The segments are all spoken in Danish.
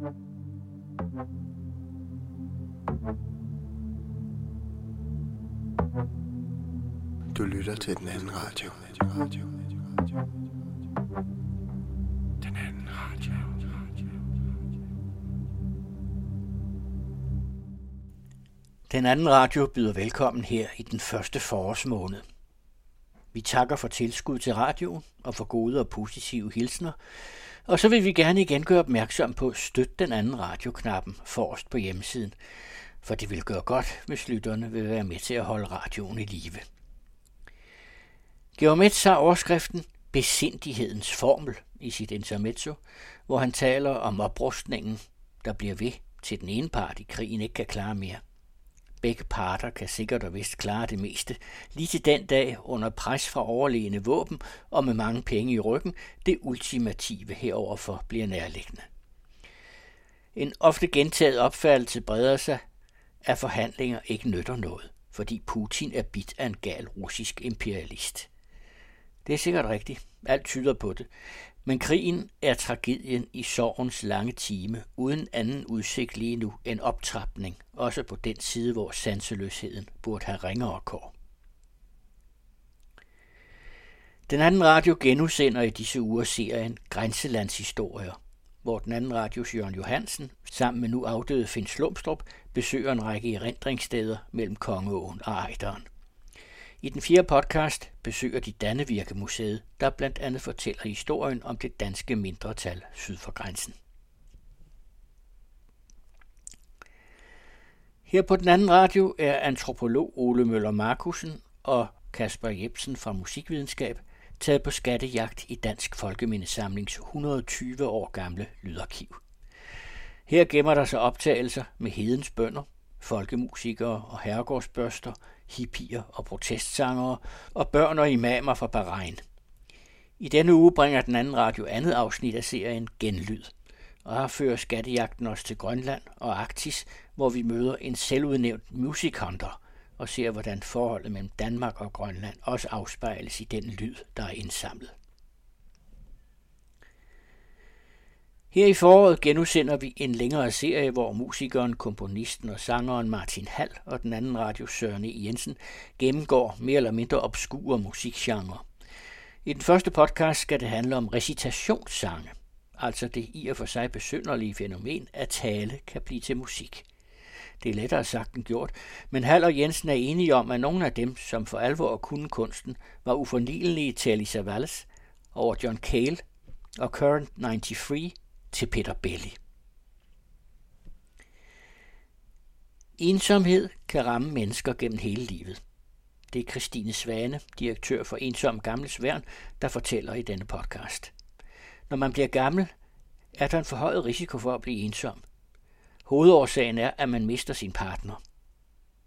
Du lytter til den anden radio. Den anden radio. Den anden radio byder velkommen her i den første forårsmåned. Vi takker for tilskud til radioen og for gode og positive hilsner, og så vil vi gerne igen gøre opmærksom på støt den anden radioknappen forrest på hjemmesiden, for det vil gøre godt, hvis lytterne vil være med til at holde radioen i live. Geomets har overskriften Besindighedens formel i sit intermezzo, hvor han taler om oprustningen, der bliver ved, til den ene part i krigen ikke kan klare mere. Begge parter kan sikkert og vist klare det meste, lige til den dag under pres fra overlegne våben og med mange penge i ryggen, det ultimative heroverfor bliver nærliggende. En ofte gentaget opfattelse breder sig, at forhandlinger ikke nytter noget, fordi Putin er bit af en gal russisk imperialist. Det er sikkert rigtigt. Alt tyder på det. Men krigen er tragedien i sorgens lange time, uden anden udsigt lige nu end optrapning, også på den side, hvor sanseløsheden burde have ringere kår. Den anden radio genudsender i disse uger serien Grænselandshistorier, hvor den anden radios Jørgen Johansen sammen med nu afdøde Finn Slumstrup besøger en række erindringssteder mellem Kongeåen og Ejderen. I den fjerde podcast besøger de Dannevirke Museet, der blandt andet fortæller historien om det danske mindretal syd for grænsen. Her på den anden radio er antropolog Ole Møller Markusen og Kasper Jebsen fra Musikvidenskab taget på skattejagt i Dansk Folkemindesamlings 120 år gamle lydarkiv. Her gemmer der sig optagelser med hedens bønder, folkemusikere og herregårdsbørster, hippier og protestsangere og børn og imamer fra Bahrain. I denne uge bringer den anden radio andet afsnit af serien Genlyd, og her fører skattejagten os til Grønland og Arktis, hvor vi møder en selvudnævnt music hunter og ser, hvordan forholdet mellem Danmark og Grønland også afspejles i den lyd, der er indsamlet. Her i foråret genudsender vi en længere serie, hvor musikeren, komponisten og sangeren Martin Hall og den anden radio Søren E. Jensen gennemgår mere eller mindre obskure musikgenre. I den første podcast skal det handle om recitationssange, altså det i og for sig besynderlige fænomen, at tale kan blive til musik. Det er lettere sagt end gjort, men Hall og Jensen er enige om, at nogle af dem, som for alvor kunne kunsten, var uforlignelige til Elisa Valles over John Cale og Current 93 til Peter Belli. Ensomhed kan ramme mennesker gennem hele livet. Det er Christine Svane, direktør for Ensom Gamles Værn, der fortæller i denne podcast. Når man bliver gammel, er der en forhøjet risiko for at blive ensom. Hovedårsagen er, at man mister sin partner.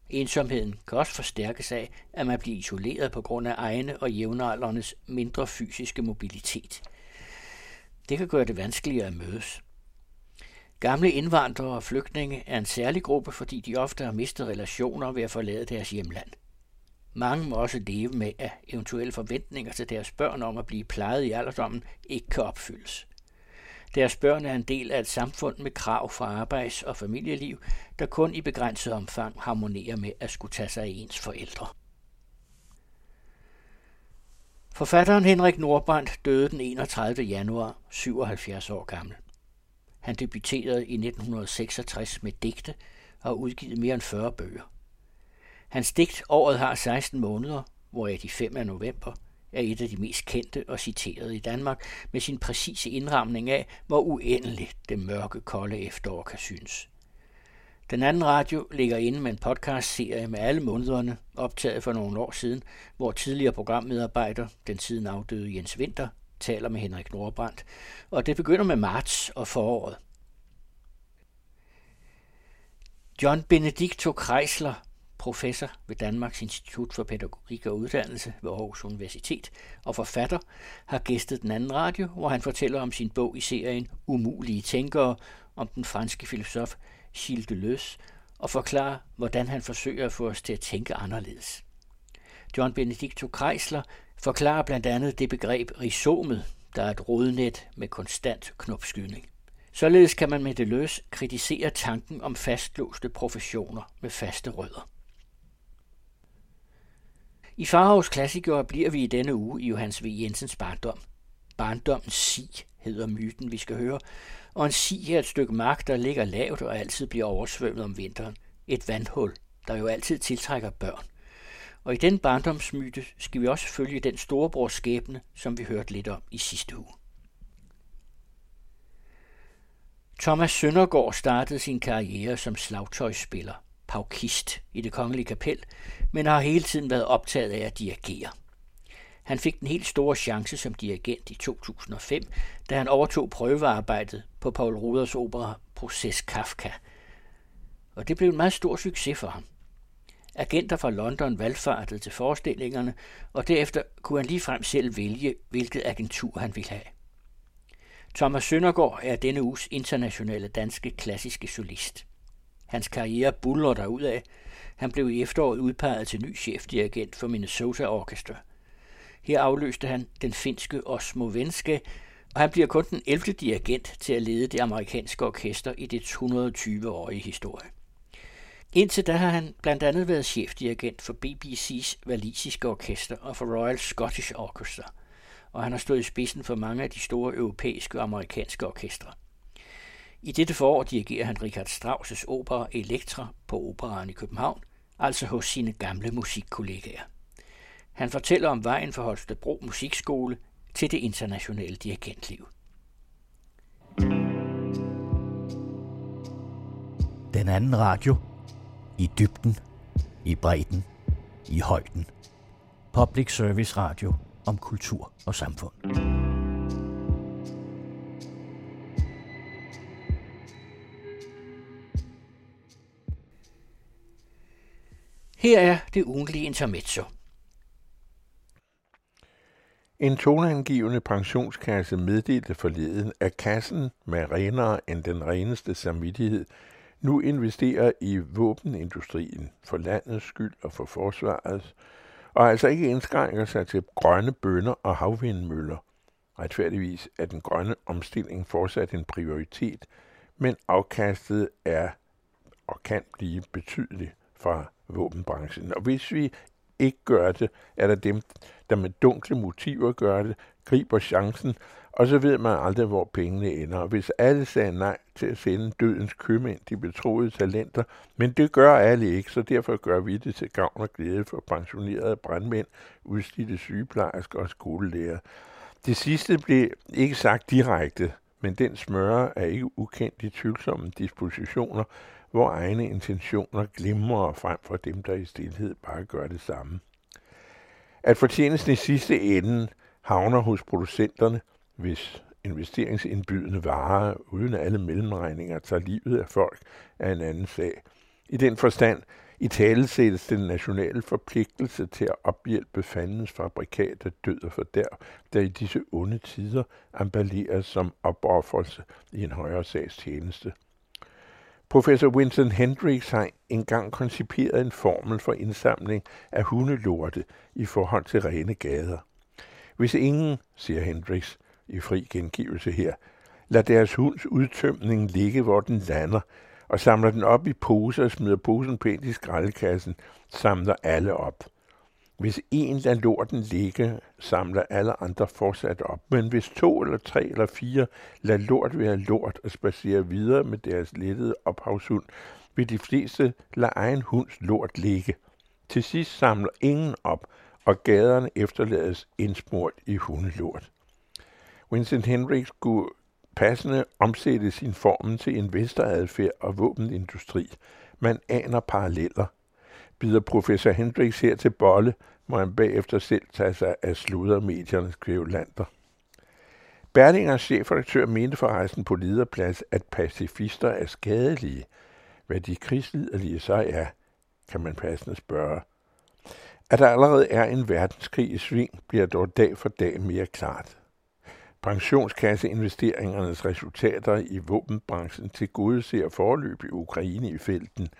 Ensomheden kan også forstærkes af, at man bliver isoleret på grund af egne og jævnaldernes mindre fysiske mobilitet – det kan gøre det vanskeligere at mødes. Gamle indvandrere og flygtninge er en særlig gruppe, fordi de ofte har mistet relationer ved at forlade deres hjemland. Mange må også leve med, at eventuelle forventninger til deres børn om at blive plejet i alderdommen ikke kan opfyldes. Deres børn er en del af et samfund med krav for arbejds- og familieliv, der kun i begrænset omfang harmonerer med at skulle tage sig af ens forældre. Forfatteren Henrik Nordbrandt døde den 31. januar, 77 år gammel. Han debuterede i 1966 med digte og har udgivet mere end 40 bøger. Hans digt Året har 16 måneder, hvoraf de 5 af november, er et af de mest kendte og citerede i Danmark med sin præcise indramning af, hvor uendeligt det mørke, kolde efterår kan synes. Den anden radio ligger inde med en podcast-serie med alle månederne, optaget for nogle år siden, hvor tidligere programmedarbejder, den siden afdøde Jens Winter, taler med Henrik Nordbrandt, og det begynder med marts og foråret. John Benedicto Kreisler, professor ved Danmarks Institut for Pædagogik og Uddannelse ved Aarhus Universitet og forfatter, har gæstet den anden radio, hvor han fortæller om sin bog i serien Umulige Tænkere om den franske filosof Gilles Deleuze og forklare, hvordan han forsøger at få os til at tænke anderledes. John Benedicto Kreisler forklarer blandt andet det begreb risomet, der er et rodnet med konstant knopskydning. Således kan man med det løs kritisere tanken om fastlåste professioner med faste rødder. I Farhavs klassikere bliver vi i denne uge i Johannes V. Jensens barndom. Barndommens sig hedder myten, vi skal høre, og en si er et stykke mark, der ligger lavt og altid bliver oversvømmet om vinteren. Et vandhul, der jo altid tiltrækker børn. Og i den barndomsmyte skal vi også følge den storebrors skæbne, som vi hørte lidt om i sidste uge. Thomas Søndergaard startede sin karriere som slagtøjsspiller, paukist i det kongelige kapel, men har hele tiden været optaget af at dirigere. Han fik den helt store chance som dirigent i 2005, da han overtog prøvearbejdet på Paul Ruders opera Proces Kafka. Og det blev en meget stor succes for ham. Agenter fra London valgfartede til forestillingerne, og derefter kunne han ligefrem selv vælge, hvilket agentur han ville have. Thomas Søndergaard er denne uges internationale danske klassiske solist. Hans karriere buller derudad. Han blev i efteråret udpeget til ny chefdirigent for Minnesota Orchestra. Her afløste han den finske Osmo Venske, og han bliver kun den 11. dirigent til at lede det amerikanske orkester i dets 120-årige historie. Indtil da har han blandt andet været chefdirigent for BBC's valisiske orkester og for Royal Scottish Orchestra, og han har stået i spidsen for mange af de store europæiske og amerikanske orkestre. I dette forår dirigerer han Richard Strauss' opera Elektra på Operaen i København, altså hos sine gamle musikkollegaer. Han fortæller om vejen fra Holstebro Musikskole til det internationale dirigentliv. Den anden radio. I dybden, i bredden, i højden. Public Service Radio om kultur og samfund. Her er det ugentlige intermezzo. En toneangivende pensionskasse meddelte forleden, at kassen med renere end den reneste samvittighed nu investerer i våbenindustrien for landets skyld og for forsvarets, og altså ikke indskrænker sig til grønne bønder og havvindmøller. Retfærdigvis er den grønne omstilling fortsat en prioritet, men afkastet er og kan blive betydeligt fra våbenbranchen. Og hvis vi ikke gør det, er der dem, der med dunkle motiver gør det, griber chancen, og så ved man aldrig, hvor pengene ender. Og hvis alle sagde nej til at sende dødens købmænd de betroede talenter, men det gør alle ikke, så derfor gør vi det til gavn og glæde for pensionerede brandmænd, udstillede sygeplejersker og skolelærer. Det sidste blev ikke sagt direkte, men den smøre er ikke ukendt i tvivlsomme dispositioner, hvor egne intentioner glimrer frem for dem, der i stilhed bare gør det samme. At fortjenesten i sidste ende havner hos producenterne, hvis investeringsindbydende varer uden alle mellemregninger tager livet af folk, af en anden sag. I den forstand i tale sættes den nationale forpligtelse til at ophjælpe fandens fabrikat af død og fordærv, der i disse onde tider emballeres som opoffrelse i en højere sags tjeneste. Professor Winston Hendricks har engang konciperet en formel for indsamling af hundelorte i forhold til rene gader. Hvis ingen, siger Hendricks i fri gengivelse her, lader deres hunds udtømning ligge, hvor den lander, og samler den op i poser og smider posen pænt i skraldekassen, samler alle op. Hvis en lader lorten ligge, samler alle andre fortsat op. Men hvis to eller tre eller fire lader lort være lort og spacerer videre med deres lettede ophavshund, vil de fleste lade egen hunds lort ligge. Til sidst samler ingen op, og gaderne efterlades indsmurt i hundelort. Vincent Henrik skulle passende omsætte sin formen til investoradfærd og våbenindustri. Man aner paralleller. Bider professor Hendricks her til bolle, må han bagefter selv tage sig af sludermediernes kvævlander. Berlingers chefredaktør mente forresten på lederplads, at pacifister er skadelige. Hvad de krigsliderlige så er, kan man passende spørge. At der allerede er en verdenskrig i sving, bliver dog dag for dag mere klart. Pensionskasseinvesteringernes resultater i våbenbranchen til gode ser forløb i Ukraine i felten –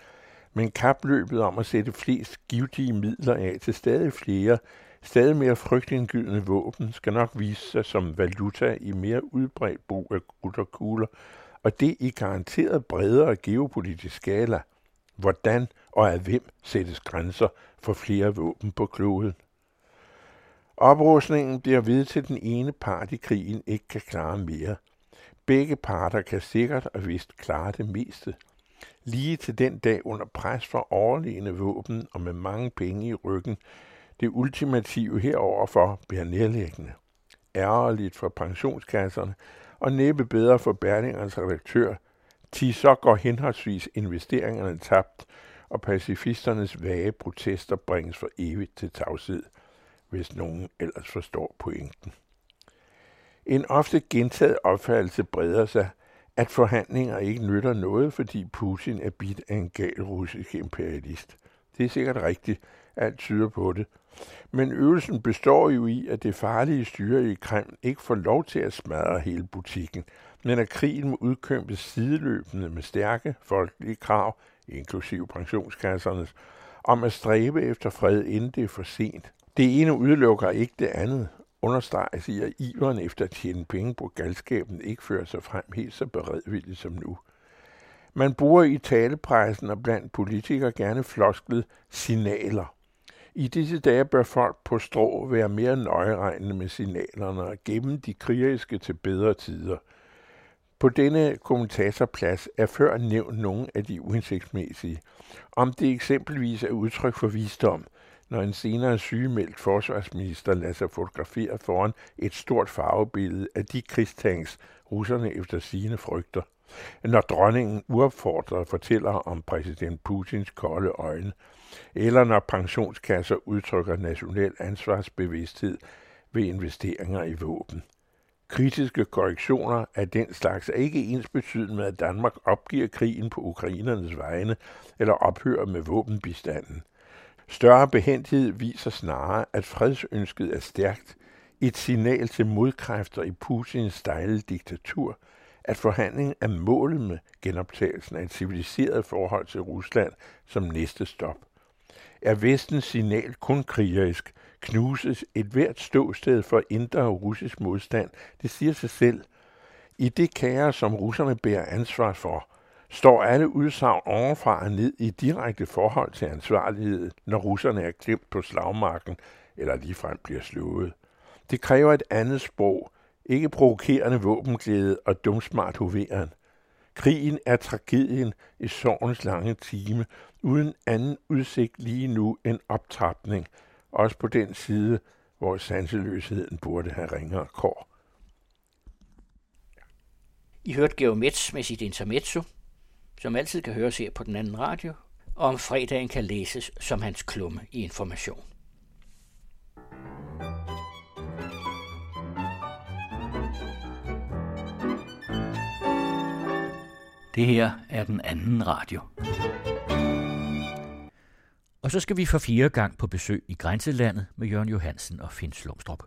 men kapløbet om at sætte flest givtige midler af til stadig flere, stadig mere frygtindgydende våben skal nok vise sig som valuta i mere udbredt brug af krudt og kugler, og det i garanteret bredere geopolitisk skala. Hvordan og af hvem sættes grænser for flere våben på kloden? Oprustningen bliver ved til den ene part i krigen ikke kan klare mere. Begge parter kan sikkert og vist klare det meste. Lige til den dag under pres for overlegne våben og med mange penge i ryggen, det ultimative heroverfor bliver nærliggende. Ærgerligt for pensionskasserne, og næppe bedre for Berlingernes redaktør, til så går henholdsvis investeringerne tabt, og pacifisternes vage protester bringes for evigt til tavshed, hvis nogen ellers forstår pointen. En ofte gentaget opfattelse breder sig, at forhandlinger ikke nytter noget, fordi Putin er bidt af en gal russisk imperialist. Det er sikkert rigtigt, alt tyder på det. Men øvelsen består jo i, at det farlige styre i Kreml ikke får lov til at smadre hele butikken, men at krigen må udkæmpes sideløbende med stærke folkelige krav, inklusive pensionskassernes, om at stræbe efter fred, inden det er for sent. Det ene udelukker ikke det andet, understreges i, at iveren efter at tjene penge på galskaben ikke fører sig frem helt så beredvilligt som nu. Man bruger i talepressen og blandt politikere gerne flosklet signaler. I disse dage bør folk på strå være mere nøjeregnende med signalerne og gemme de krigeriske til bedre tider. På denne kommentatorplads er før nævnt nogle af de uhensigtsmæssige. Om det eksempelvis er udtryk for visdom, når en senere sygemeldt forsvarsminister lader sig fotografere foran et stort farvebillede af de krigstanks, russerne efter sine frygter. Når dronningen uopfordret fortæller om præsident Putins kolde øjne, eller når pensionskasser udtrykker national ansvarsbevidsthed ved investeringer i våben. Kritiske korrektioner af den slags er ikke ens betydende med, at Danmark opgiver krigen på ukrainernes vegne eller ophører med våbenbistanden. Større behendighed viser snarere, at fredsønsket er stærkt, et signal til modkræfter i Putins stejle diktatur, at forhandlingen er målet med genoptagelsen af et civiliseret forhold til Rusland som næste stop. Er vestens signal kun krigerisk, knuses et hvert ståsted for indre og russisk modstand. Det siger sig selv. I det kære, som russerne bærer ansvar for, står alle udsagn ovenfra og ned i direkte forhold til ansvarlighed, når russerne er klemt på slagmarken eller ligefrem bliver slået. Det kræver et andet sprog, ikke provokerende våbenglæde og dumsmart hoveren. Krigen er tragedien i sorgens lange time, uden anden udsigt lige nu end optrapning, også på den side, hvor sanseløsheden burde have ringere kår. I hørte Geomets med sit intermezzo, som altid kan høres her på den anden radio, og om fredagen kan læses som hans klumme i information. Det her er den anden radio. Og så skal vi for fire gang på besøg i grænselandet med Jørgen Johansen og Finn Slumstrup.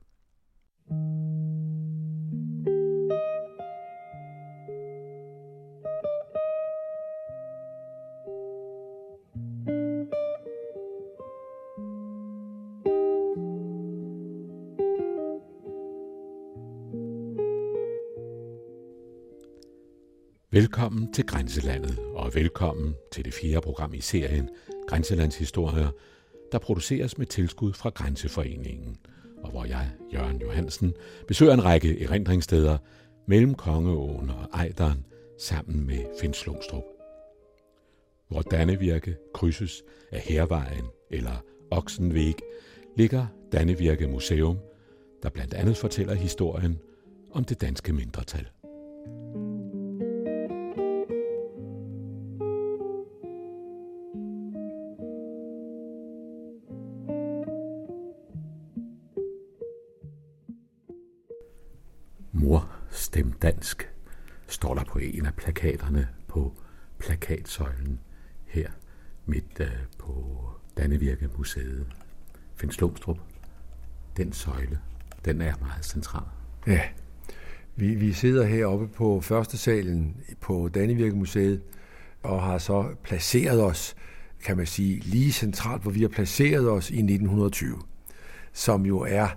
Velkommen til Grænselandet, og velkommen til det fjerde program i serien Grænselandshistorier, der produceres med tilskud fra Grænseforeningen, og hvor jeg, Jørgen Johansen, besøger en række erindringssteder mellem Kongeåen og Ejderen sammen med Finslumstrup. Hvor Dannevirke krydses af Hervejen eller Oksenvæg, ligger Dannevirke Museum, der blandt andet fortæller historien om det danske mindretal. Dansk, står der på en af plakaterne på plakatsøjlen her midt øh, på Dannevirke Museet. Finn Slumstrup, den søjle, den er meget central. Ja, vi, vi sidder heroppe på første salen på Dannevirke Museet og har så placeret os, kan man sige, lige centralt, hvor vi har placeret os i 1920, som jo er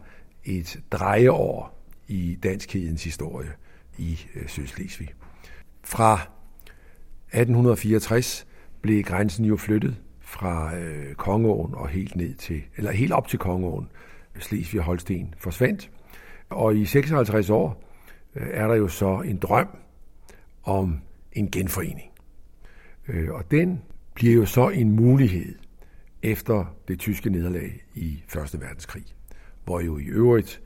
et drejeår i danskhedens historie i øh, Sydslesvig. Fra 1864 blev grænsen jo flyttet fra øh, Kongeåen og helt ned til, eller helt op til Kongeåen. Slesvig Holsten forsvandt. Og i 56 år øh, er der jo så en drøm om en genforening. Øh, og den bliver jo så en mulighed efter det tyske nederlag i Første Verdenskrig, hvor jo i øvrigt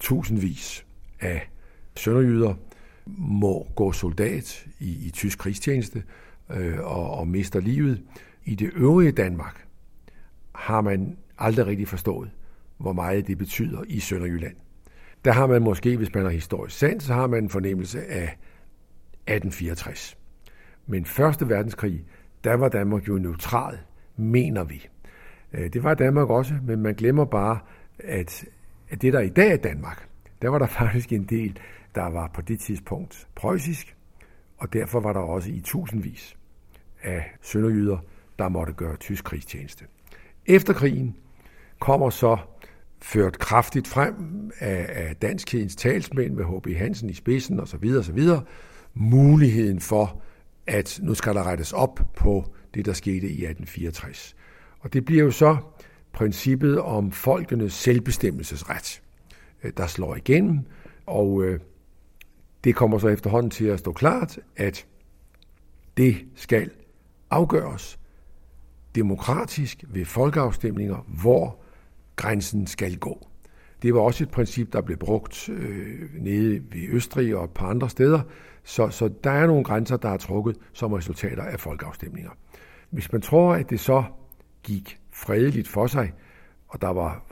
tusindvis af sønderjyder må gå soldat i, i tysk krigstjeneste øh, og, og mister livet. I det øvrige Danmark har man aldrig rigtig forstået, hvor meget det betyder i Sønderjylland. Der har man måske, hvis man har historisk sans, så har man en fornemmelse af 1864. Men Første Verdenskrig, der var Danmark jo neutral, mener vi. Øh, det var Danmark også, men man glemmer bare, at det der i dag er Danmark, der var der faktisk en del, der var på det tidspunkt preussisk, og derfor var der også i tusindvis af sønderjyder, der måtte gøre tysk krigstjeneste. Efter krigen kommer så ført kraftigt frem af, af danskhedens talsmænd med H.B. Hansen i spidsen osv. osv. muligheden for, at nu skal der rettes op på det, der skete i 1864. Og det bliver jo så princippet om folkenes selvbestemmelsesret, øh, der slår igennem, og øh, det kommer så efterhånden til at stå klart, at det skal afgøres demokratisk ved folkeafstemninger, hvor grænsen skal gå. Det var også et princip, der blev brugt øh, nede ved Østrig og på andre steder, så, så der er nogle grænser, der er trukket som resultater af folkeafstemninger. Hvis man tror, at det så gik fredeligt for sig, og der var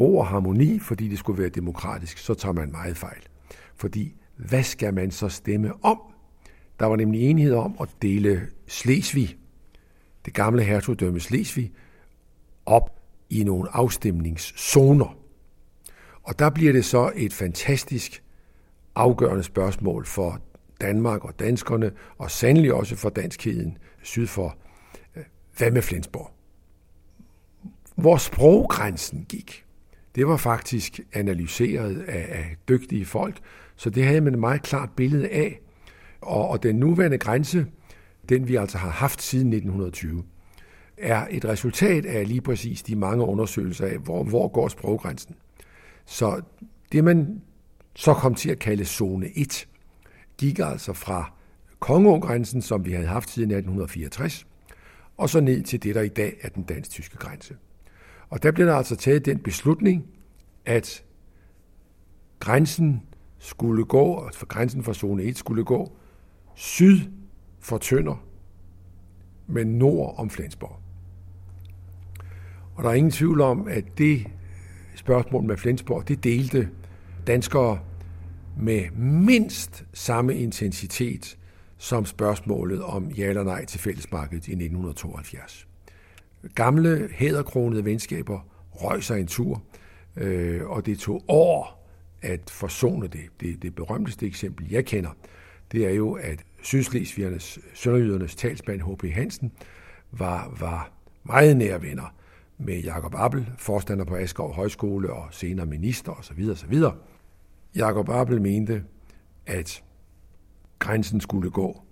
ro og harmoni, fordi det skulle være demokratisk, så tager man meget fejl. Fordi hvad skal man så stemme om? Der var nemlig enighed om at dele Slesvig, det gamle hertugdømme Slesvig, op i nogle afstemningszoner. Og der bliver det så et fantastisk afgørende spørgsmål for Danmark og danskerne, og sandelig også for danskheden syd for, øh, hvad med Flensborg? Hvor sproggrænsen gik, det var faktisk analyseret af, af dygtige folk, så det havde man et meget klart billede af. Og, og den nuværende grænse, den vi altså har haft siden 1920, er et resultat af lige præcis de mange undersøgelser af, hvor, hvor går sproggrænsen. Så det, man så kom til at kalde zone 1, gik altså fra Kongeågrænsen, som vi havde haft siden 1864, og så ned til det, der i dag er den dansk-tyske grænse. Og der blev der altså taget den beslutning, at grænsen skulle gå, for grænsen for zone 1 skulle gå syd for Tønder, men nord om Flensborg. Og der er ingen tvivl om, at det spørgsmål med Flensborg, det delte danskere med mindst samme intensitet som spørgsmålet om ja eller nej til fællesmarkedet i 1972. Gamle, hæderkronede venskaber røg sig en tur, øh, og det tog år at forsone det. det. Det berømteste eksempel, jeg kender, det er jo, at Sydslesvigernes, Sønderjydernes talsmand H.P. Hansen var, var meget nære venner med Jakob Appel, forstander på Askov Højskole og senere minister osv. osv. Jakob Appel mente, at grænsen skulle gå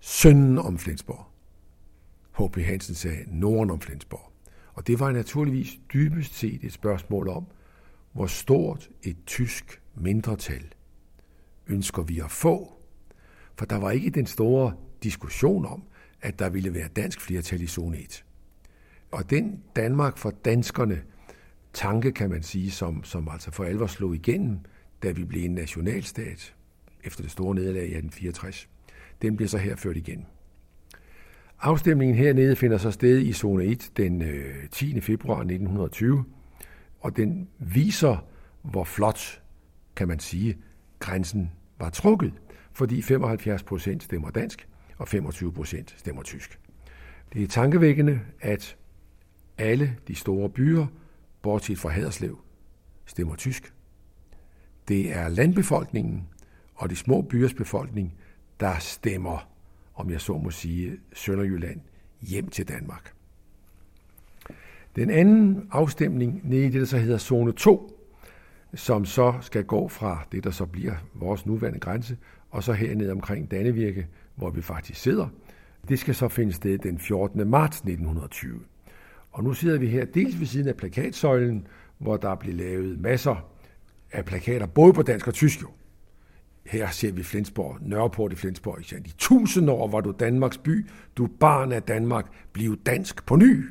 sønden om Flensborg. H.P. Hansen sagde norden om Flensborg. Og det var naturligvis dybest set et spørgsmål om, hvor stort et tysk mindretal ønsker vi at få. For der var ikke den store diskussion om, at der ville være dansk flertal i zone 1. Og den Danmark for danskerne tanke, kan man sige, som, som altså for alvor slog igennem, da vi blev en nationalstat efter det store nederlag i 1864, den bliver så her ført igen. Afstemningen hernede finder så sted i zone 1 den øh, 10. Februar 1920, og den viser, hvor flot, kan man sige, grænsen var trukket, fordi 75 procent stemmer dansk, og 25 procent stemmer tysk. Det er tankevækkende, at alle de store byer, bortset fra Haderslev, stemmer tysk. Det er landbefolkningen og de små byers befolkning, der stemmer, om jeg så må sige, Sønderjylland hjem til Danmark. Den anden afstemning nede i det, der så hedder zone 2, som så skal gå fra det, der så bliver vores nuværende grænse, og så hernede omkring Dannevirke, hvor vi faktisk sidder. Det skal så finde sted den 14. marts 1920. Og nu sidder vi her dels ved siden af plakatsøjlen, hvor der bliver lavet masser af plakater, både på dansk og tysk jo. Her ser vi Flensborg, Nørreport i Flensborg. I tusind år var du Danmarks by, du barn af Danmark, bliv dansk på ny.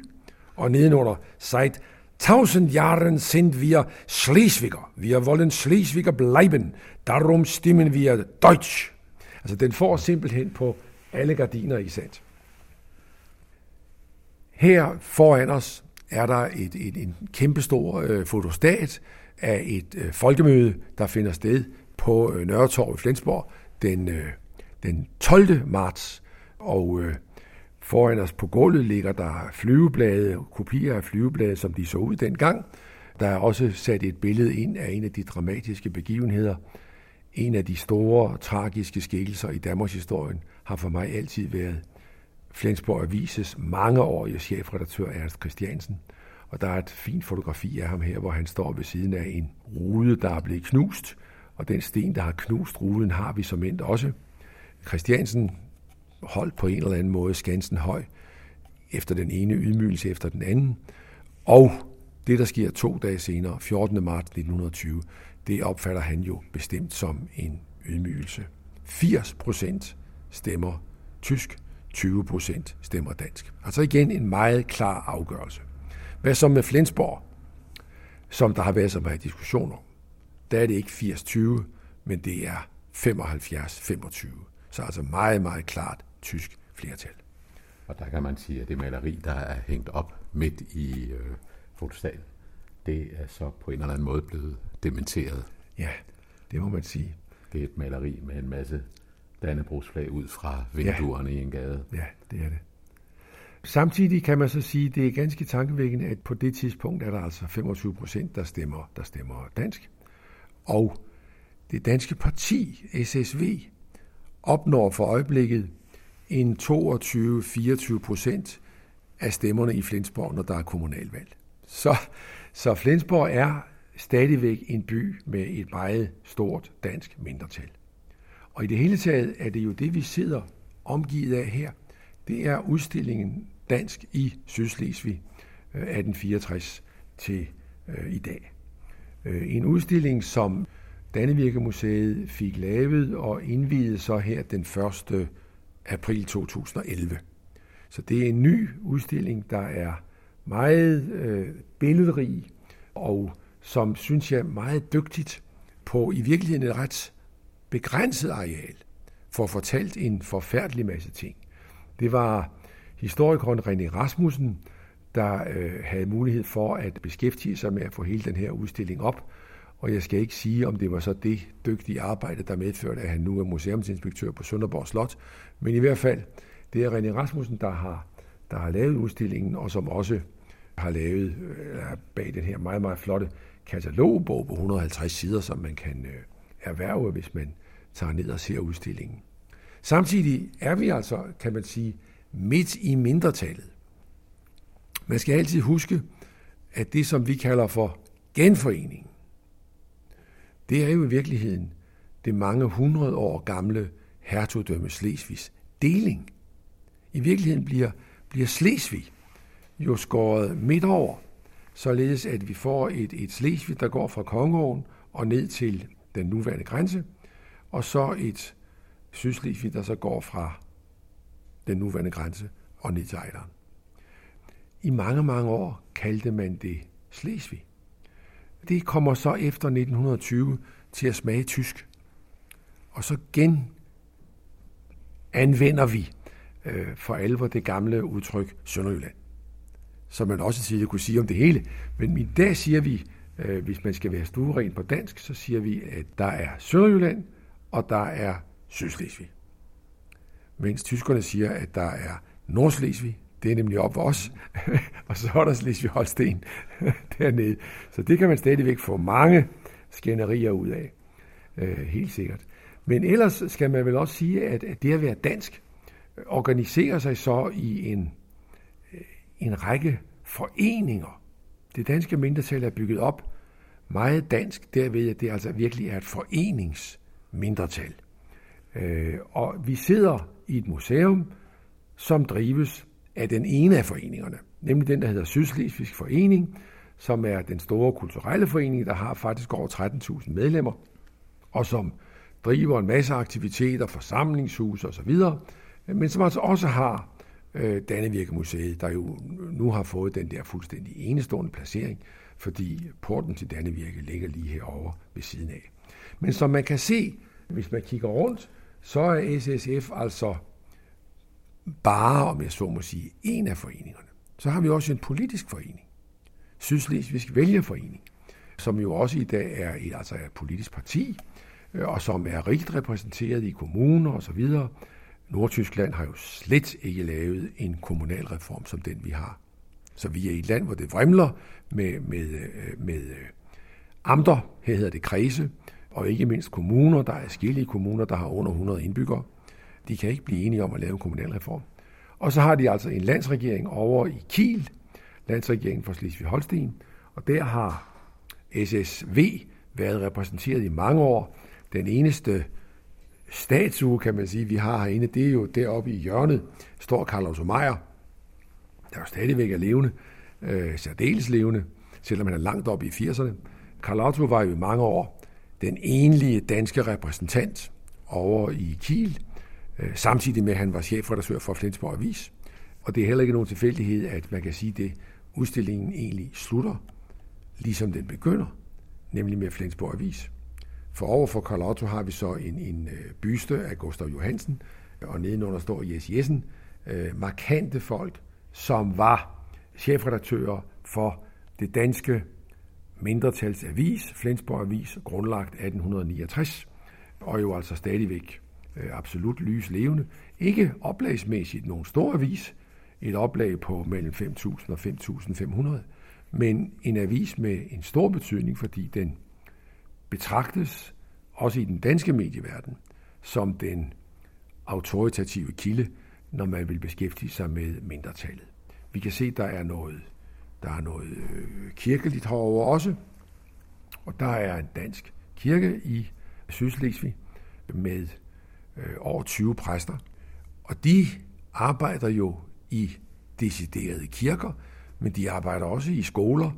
Og nedenunder, seit tausend Jahren sind wir Schleswiger. Wir wollen Schleswiger bleiben. Darum stimmen wir Deutsch. Altså, den får simpelthen på alle gardiner i sat. Her foran os er der et, et, en kæmpestor øh, fotostat af et øh, folkemøde, der finder sted på øh, Nørretorv i Flensborg den, øh, den 12. marts. Og øh, foran os på gulvet ligger der flyveblade, kopier af flyveblade, som de så ud dengang. Der er også sat et billede ind af en af de dramatiske begivenheder. En af de store, tragiske skikkelser i Danmarks historien har for mig altid været Flensborg Avises mangeårige chefredaktør Ernst Christiansen. Og der er et fint fotografi af ham her, hvor han står ved siden af en rude, der er blevet knust. Og den sten, der har knust ruden, har vi som endt også. Christiansen holdt på en eller anden måde skansen høj, efter den ene ydmygelse efter den anden. Og det, der sker to dage senere, 14. marts 1920, det opfatter han jo bestemt som en ydmygelse. 80 procent stemmer tysk, 20 procent stemmer dansk. Altså igen en meget klar afgørelse. Hvad så med Flensborg, som der har været så meget diskussion om? Der er det ikke 80-20, men det er 75-25. Så altså meget, meget klart tysk flertal. Og der kan man sige, at det maleri, der er hængt op midt i øh, fotostaten, det er så på en eller anden måde blevet dementeret. Ja, det må man sige. Det er et maleri med en masse Dannebrogsflag ud fra vinduerne ja. i en gade. Ja, det er det. Samtidig kan man så sige, at det er ganske tankevækkende, at på det tidspunkt er der altså 25 procent, der stemmer, der stemmer dansk. Og det danske parti, SSV, opnår for øjeblikket en 22-24 procent af stemmerne i Flensborg, når der er kommunalvalg. Så, så Flensborg er stadigvæk en by med et meget stort dansk mindretal. Og i det hele taget er det jo det, vi sidder omgivet af her. Det er udstillingen Dansk i Sydslesvig øh, 1864 til øh, i dag. Øh, en udstilling, som Dannevirkemuseet fik lavet og indviede så her den 1 april 2011. Så det er en ny udstilling, der er meget øh, billedrig og som, synes jeg, meget dygtigt på i virkeligheden et ret begrænset areal får fortalt en forfærdelig masse ting. Det var historikeren René Rasmussen, der øh, havde mulighed for at beskæftige sig med at få hele den her udstilling op. Og jeg skal ikke sige, om det var så det dygtige arbejde, der medførte, at han nu er museumsinspektør på Sønderborg Slot. Men i hvert fald, det er René Rasmussen, der har, der har lavet udstillingen, og som også har lavet øh, bag den her meget, meget flotte katalogbog på 150 sider, som man kan øh, erhverve, hvis man tager ned og ser udstillingen. Samtidig er vi altså, kan man sige, midt i mindretallet. Man skal altid huske, at det, som vi kalder for genforening, det er jo i virkeligheden det mange hundrede år gamle hertugdømme Slesvigs deling. I virkeligheden bliver, bliver Slesvig jo skåret midt over, således at vi får et, et Slesvig, der går fra Kongeåen og ned til den nuværende grænse, og så et Sydslesvig, der så går fra den nuværende grænse og ned til Ejderen. I mange, mange år kaldte man det Slesvig. Det kommer så efter 1920 til at smage tysk. Og så gen anvender vi øh, for alvor det gamle udtryk Sønderjylland. Som man også tidligere kunne sige om det hele. Men i dag siger vi, øh, hvis man skal være stueren på dansk, så siger vi, at der er Sønderjylland, og der er Sydslesvig. Mens tyskerne siger, at der er Nordslesvig, det er nemlig op os, og så er der Slesvig-Holsten dernede. Så det kan man stadigvæk få mange skænderier ud af, øh, helt sikkert. Men ellers skal man vel også sige, at det at være dansk øh, organiserer sig så i en, øh, en række foreninger. Det danske mindretal er bygget op meget dansk, derved at det altså virkelig er et foreningsmindretal. Øh, og vi sidder i et museum, som drives af den ene af foreningerne, nemlig den, der hedder Sydslesvigsk Forening, som er den store kulturelle forening, der har faktisk over 13.000 medlemmer, og som driver en masse aktiviteter, forsamlingshus osv., men som altså også har øh, Dannevirkemuseet, der jo nu har fået den der fuldstændig enestående placering, fordi porten til Dannevirke ligger lige herovre ved siden af. Men som man kan se, hvis man kigger rundt, så er SSF altså bare, om jeg så må sige, en af foreningerne. Så har vi også en politisk forening, Sydslesvigsk Vælgerforening, som jo også i dag er et, altså et politisk parti, øh, og som er rigt repræsenteret i kommuner osv. Nordtyskland har jo slet ikke lavet en kommunalreform som den, vi har. Så vi er i et land, hvor det vrimler med, med, øh, med øh, amter, her hedder det kredse, og ikke mindst kommuner. Der er skille kommuner, der har under 100 indbyggere. De kan ikke blive enige om at lave en kommunalreform. Og så har de altså en landsregering over i Kiel, landsregeringen for Slesvig-Holsten, og der har SSV været repræsenteret i mange år. Den eneste statue, kan man sige, vi har herinde, det er jo deroppe i hjørnet, står Karl Otto Meier, der jo stadigvæk er levende, øh, særdeles levende, selvom han er langt oppe i 80'erne. Karl Otto var jo i mange år den enlige danske repræsentant over i Kiel, Øh, samtidig med, at han var chefredaktør for Flensborg Avis. Og det er heller ikke nogen tilfældighed, at man kan sige det, udstillingen egentlig slutter, ligesom den begynder, nemlig med Flensborg Avis. For over for Karl Otto har vi så en, en øh, byste af Gustav Johansen, og nedenunder står Jes Jessen, øh, markante folk, som var chefredaktører for det danske mindretalsavis, Flensborg Avis, grundlagt 1869, og jo altså stadigvæk Øh, absolut lys levende. Ikke oplagsmæssigt nogen stor avis, et oplag på mellem 5.000 og 5.500, men en avis med en stor betydning, fordi den betragtes, også i den danske medieverden, som den autoritative kilde, når man vil beskæftige sig med mindretallet. Vi kan se, at der er noget, der er noget øh, kirkeligt herover også, og der er en dansk kirke i Sydslesvig med øh, over 20 præster, og de arbejder jo i deciderede kirker, men de arbejder også i skoler,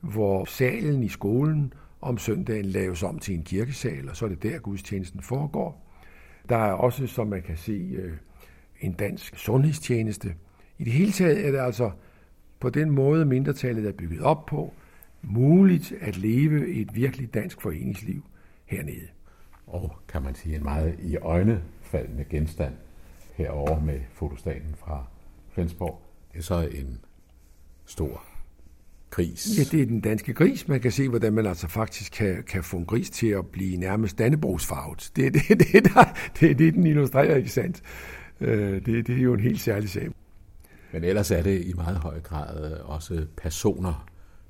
hvor salen i skolen om søndagen laves om til en kirkesal, og så er det der, gudstjenesten foregår. Der er også, som man kan se, øh, en dansk sundhedstjeneste. I det hele taget er det altså på den måde, mindretallet er bygget op på, muligt at leve et virkelig dansk foreningsliv hernede. Og kan man sige en meget i øjnefaldende genstand herover med fotostaten fra Flensborg. Det er så en stor gris. Ja, det er den danske gris. Man kan se, hvordan man altså faktisk kan, kan få en gris til at blive nærmest dannebrogsfarvet. Det er det, det, der, det, er det, den illustrerer, ikke sandt? Øh, det, det er jo en helt særlig sag. Men ellers er det i meget høj grad også personer,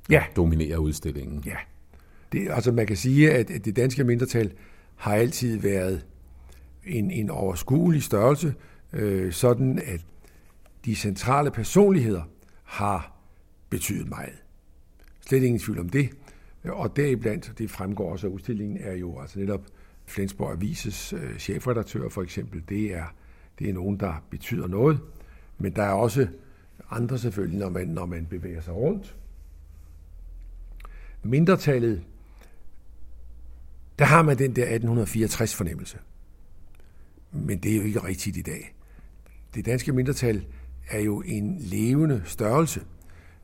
der ja. dominerer udstillingen. Ja. Det, altså man kan sige, at det danske mindretal har altid været en, en overskuelig størrelse, øh, sådan at de centrale personligheder har betydet meget. Slet ingen tvivl om det. Og deriblandt, det fremgår også af udstillingen, er jo altså netop Flensborg Avises øh, chefredaktør for eksempel. Det er, det er nogen, der betyder noget. Men der er også andre selvfølgelig, når man, når man bevæger sig rundt. Mindretallet, der har man den der 1864 fornemmelse. Men det er jo ikke rigtigt i dag. Det danske mindretal er jo en levende størrelse.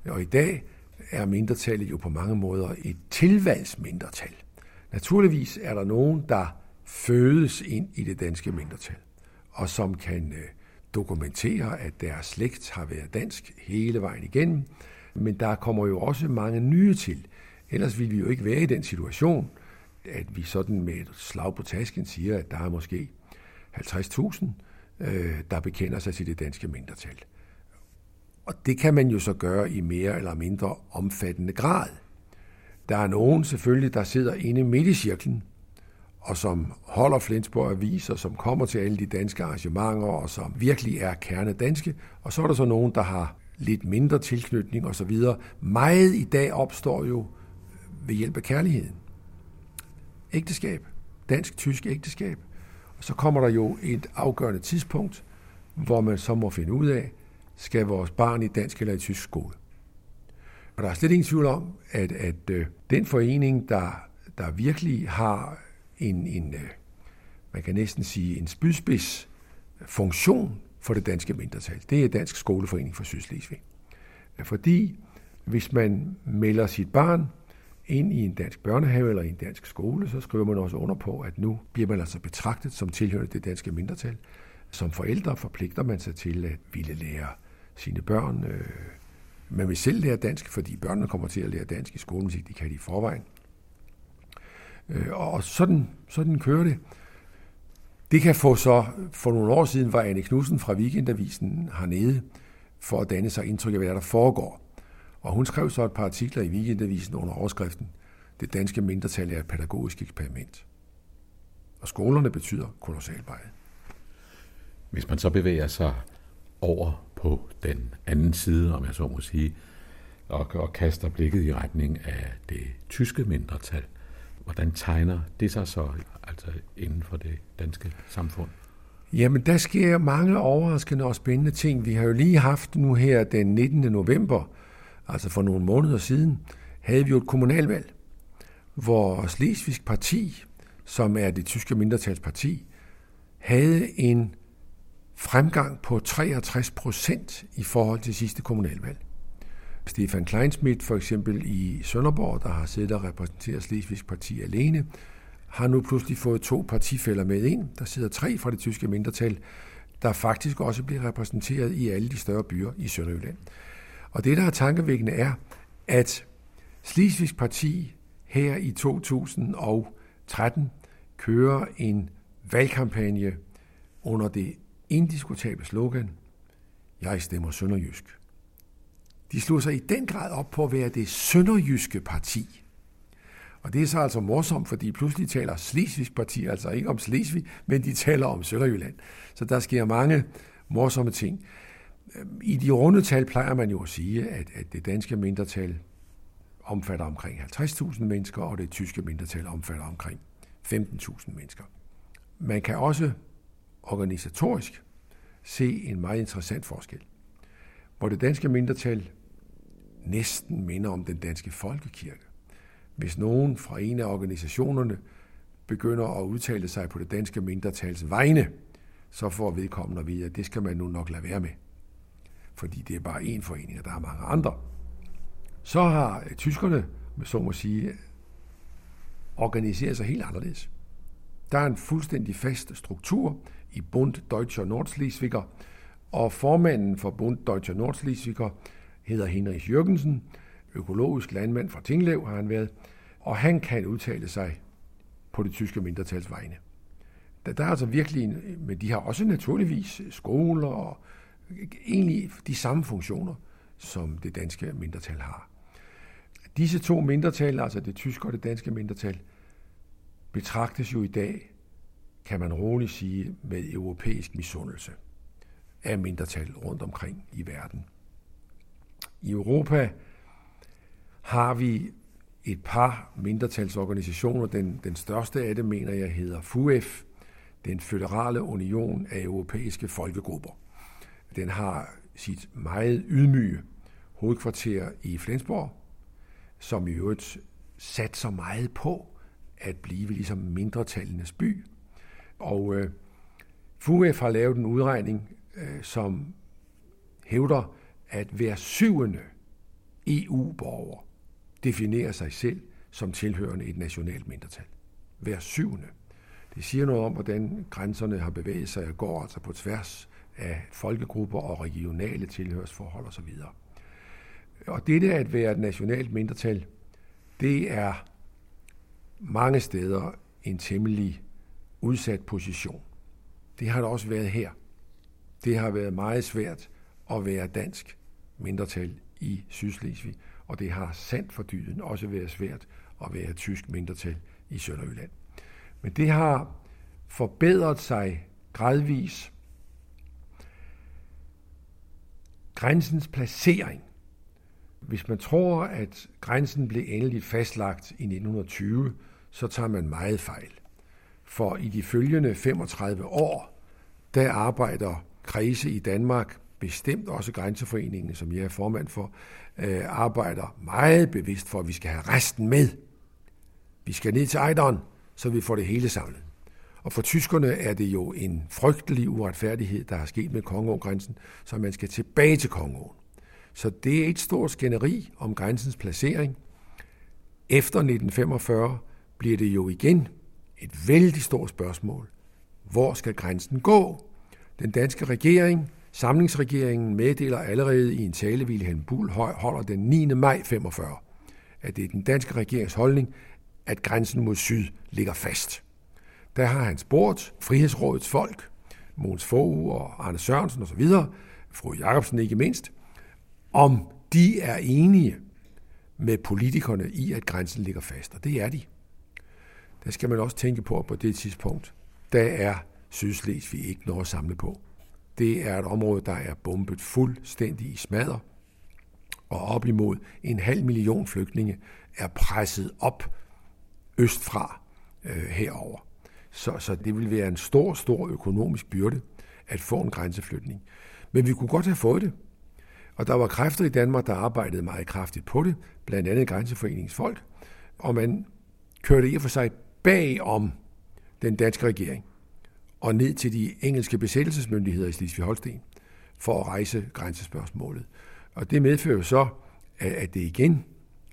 Og i dag er mindretallet jo på mange måder et tilvalgsmindretal. Naturligvis er der nogen, der fødes ind i det danske mindretal, og som kan øh, dokumentere, at deres slægt har været dansk hele vejen igennem. Men der kommer jo også mange nye til. Ellers ville vi jo ikke være i den situation, at vi sådan med et slag på tasken siger, at der er måske 50.000, øh, der bekender sig til det danske mindretal. Og det kan man jo så gøre i mere eller mindre omfattende grad. Der er nogen selvfølgelig, der sidder inde midt i cirklen, og som holder Flensborg Aviser, som kommer til alle de danske arrangementer, og som virkelig er kerne danske. Og så er der så nogen, der har lidt mindre tilknytning osv. Meget i dag opstår jo ved hjælp af kærligheden. Ægteskab. Dansk-tysk ægteskab. Og Så kommer der jo et afgørende tidspunkt, hvor man så må finde ud af, skal vores barn i dansk eller i tysk skole. Og der er slet ingen tvivl om, at, at øh, den forening, der, der virkelig har en, en, øh, man kan næsten sige, en spydspids funktion for det danske mindretal, det er Dansk Skoleforening for Sydslesvig. Fordi hvis man melder sit barn ind i en dansk børnehave eller i en dansk skole, så skriver man også under på, at nu bliver man altså betragtet som tilhørende det danske mindretal. Som forældre forpligter man sig til at ville lære sine børn. Øh, man vil selv lære dansk, fordi børnene kommer til at lære dansk i skolen, hvis ikke de kan det i forvejen. Øh, og sådan, sådan kører det. Det kan få så, for nogle år siden var Anne Knudsen fra Weekendavisen hernede, for at danne sig indtryk af, hvad der foregår. Og hun skrev så et par artikler i Weekendavisen under overskriften Det danske mindretal er et pædagogisk eksperiment. Og skolerne betyder kolossalbejet. Hvis man så bevæger sig over på den anden side, om jeg så må sige, og, og kaster blikket i retning af det tyske mindretal, hvordan tegner det sig så altså inden for det danske samfund? Jamen, der sker mange overraskende og spændende ting. Vi har jo lige haft nu her den 19. november, altså for nogle måneder siden, havde vi jo et kommunalvalg, hvor Slesvigsk Parti, som er det tyske mindretalsparti, havde en fremgang på 63 procent i forhold til sidste kommunalvalg. Stefan Kleinsmith for eksempel i Sønderborg, der har siddet og repræsenteret Slesvigsk Parti alene, har nu pludselig fået to partifælder med ind. Der sidder tre fra det tyske mindretal, der faktisk også bliver repræsenteret i alle de større byer i Sønderjylland. Og det, der er tankevækkende, er, at Slesvigsk Parti her i 2013 kører en valgkampagne under det indiskutable slogan, jeg stemmer sønderjysk. De slog sig i den grad op på at være det sønderjyske parti. Og det er så altså morsomt, fordi pludselig taler Slesvigsk Parti altså ikke om Slesvig, men de taler om Sønderjylland. Så der sker mange morsomme ting. I de runde tal plejer man jo at sige, at, at det danske mindretal omfatter omkring 50.000 mennesker, og det tyske mindretal omfatter omkring 15.000 mennesker. Man kan også organisatorisk se en meget interessant forskel, hvor det danske mindretal næsten minder om den danske folkekirke. Hvis nogen fra en af organisationerne begynder at udtale sig på det danske mindretals vegne, så får vedkommende at vide, at det skal man nu nok lade være med. Fordi det er bare én forening, og der er mange andre. Så har øh, tyskerne, med så må sige, organiseret sig helt anderledes. Der er en fuldstændig fast struktur i Bund Deutscher Nordschleswiger, og formanden for Bund Deutscher Nordschleswiger hedder Henrik Jørgensen, økologisk landmand fra Tinglev har han været, og han kan udtale sig på det tyske mindretals vegne. Der, der er altså virkelig, en, men de har også naturligvis skoler og egentlig de samme funktioner, som det danske mindretal har. Disse to mindretal, altså det tyske og det danske mindretal, betragtes jo i dag, kan man roligt sige, med europæisk misundelse af mindretal rundt omkring i verden. I Europa har vi et par mindretalsorganisationer. Den, den største af dem, mener jeg, hedder FUEF, den føderale union af europæiske folkegrupper. Den har sit meget ydmyge hovedkvarter i Flensborg, som i øvrigt sat så meget på at blive ligesom mindretallenes by. Og øh, FUF har lavet en udregning, øh, som hævder, at hver syvende EU-borger definerer sig selv som tilhørende et nationalt mindretal. Hver syvende. Det siger noget om, hvordan grænserne har bevæget sig og går altså på tværs af folkegrupper og regionale tilhørsforhold osv. Og dette at være et nationalt mindretal, det er mange steder en temmelig udsat position. Det har det også været her. Det har været meget svært at være dansk mindretal i Sydslesvig, og det har sandt for dyden også været svært at være tysk mindretal i Sønderjylland. Men det har forbedret sig gradvis. Grænsens placering. Hvis man tror, at grænsen blev endeligt fastlagt i 1920, så tager man meget fejl. For i de følgende 35 år, der arbejder kredse i Danmark, bestemt også Grænseforeningen, som jeg er formand for, øh, arbejder meget bevidst for, at vi skal have resten med. Vi skal ned til Ejderen, så vi får det hele samlet. Og for tyskerne er det jo en frygtelig uretfærdighed, der har sket med Kongeågrænsen, så man skal tilbage til Kongeåen. Så det er et stort skænderi om grænsens placering. Efter 1945 bliver det jo igen et vældig stort spørgsmål. Hvor skal grænsen gå? Den danske regering, samlingsregeringen, meddeler allerede i en tale, Wilhelm Bull holder den 9. maj 45, at det er den danske regerings holdning, at grænsen mod syd ligger fast. Der har han spurgt Frihedsrådets folk, Måns Fogh og Arne Sørensen osv., fru Jacobsen ikke mindst, om de er enige med politikerne i, at grænsen ligger fast. Og det er de. Der skal man også tænke på, at på det tidspunkt, der er vi ikke noget at samle på. Det er et område, der er bombet fuldstændig i smadder, og op imod en halv million flygtninge er presset op østfra øh, herover. Så, så det vil være en stor, stor økonomisk byrde at få en grænseflytning. Men vi kunne godt have fået det. Og der var kræfter i Danmark, der arbejdede meget kraftigt på det, blandt andet Grænseforeningens folk, og man kørte i og for sig bag om den danske regering og ned til de engelske besættelsesmyndigheder i Slesvig-Holsten for at rejse grænsespørgsmålet. Og det medfører så, at det igen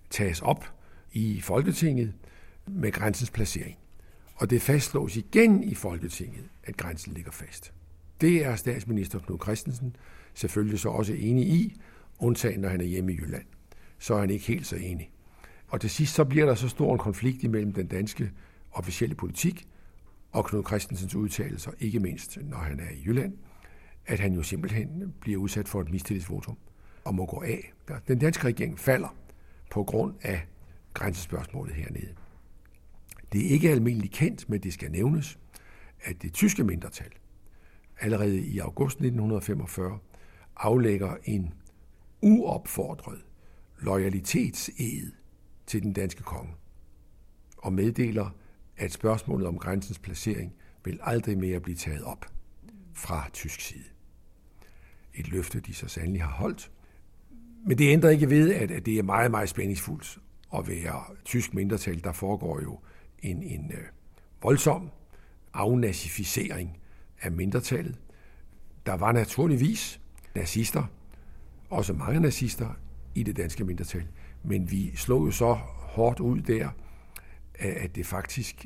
tages op i Folketinget med grænsens placering. Og det fastslås igen i Folketinget, at grænsen ligger fast. Det er statsminister Knud Christensen selvfølgelig så også enig i, undtagen når han er hjemme i Jylland. Så er han ikke helt så enig. Og til sidst så bliver der så stor en konflikt imellem den danske officielle politik og Knud Christensens udtalelser, ikke mindst når han er i Jylland, at han jo simpelthen bliver udsat for et mistillidsvotum og må gå af. Den danske regering falder på grund af grænsespørgsmålet hernede. Det er ikke almindeligt kendt, men det skal nævnes, at det tyske mindretal allerede i august 1945 aflægger en uopfordret loyalitetsed til den danske konge og meddeler, at spørgsmålet om grænsens placering vil aldrig mere blive taget op fra tysk side. Et løfte, de så sandelig har holdt. Men det ændrer ikke ved, at det er meget, meget spændingsfuldt at være tysk mindretal. Der foregår jo en, en øh, voldsom afnazificering af mindretallet. Der var naturligvis nazister, også mange nazister i det danske mindretal, men vi slog jo så hårdt ud der, at det faktisk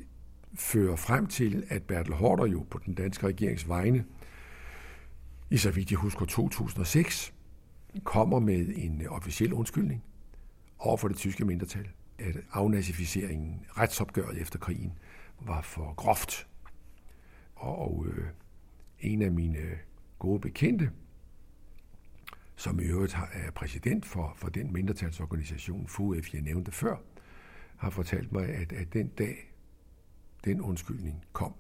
fører frem til, at Bertel Hårder jo på den danske regerings vegne, i så vidt jeg husker 2006, kommer med en officiel undskyldning over for det tyske mindretal at afnazificeringen, retsopgøret efter krigen, var for groft. Og, og øh, en af mine øh, gode bekendte, som i øvrigt er præsident for, for den mindretalsorganisation, FUF, jeg nævnte før, har fortalt mig, at, at den dag, den undskyldning kom,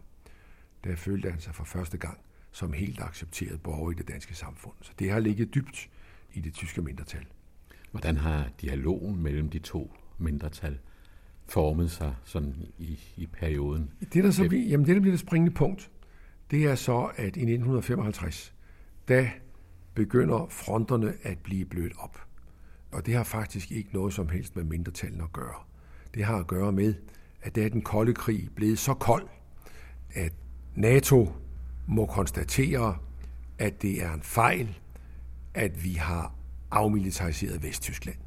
der følte han sig for første gang som helt accepteret borger i det danske samfund. Så det har ligget dybt i det tyske mindretal. Hvordan har dialogen mellem de to mindretal formet sig sådan i, i perioden? Det der, så, jamen det, der bliver det springende punkt, det er så, at i 1955, da begynder fronterne at blive blødt op. Og det har faktisk ikke noget som helst med mindretallene at gøre. Det har at gøre med, at det er den kolde krig blevet så kold, at NATO må konstatere, at det er en fejl, at vi har afmilitariseret Vesttyskland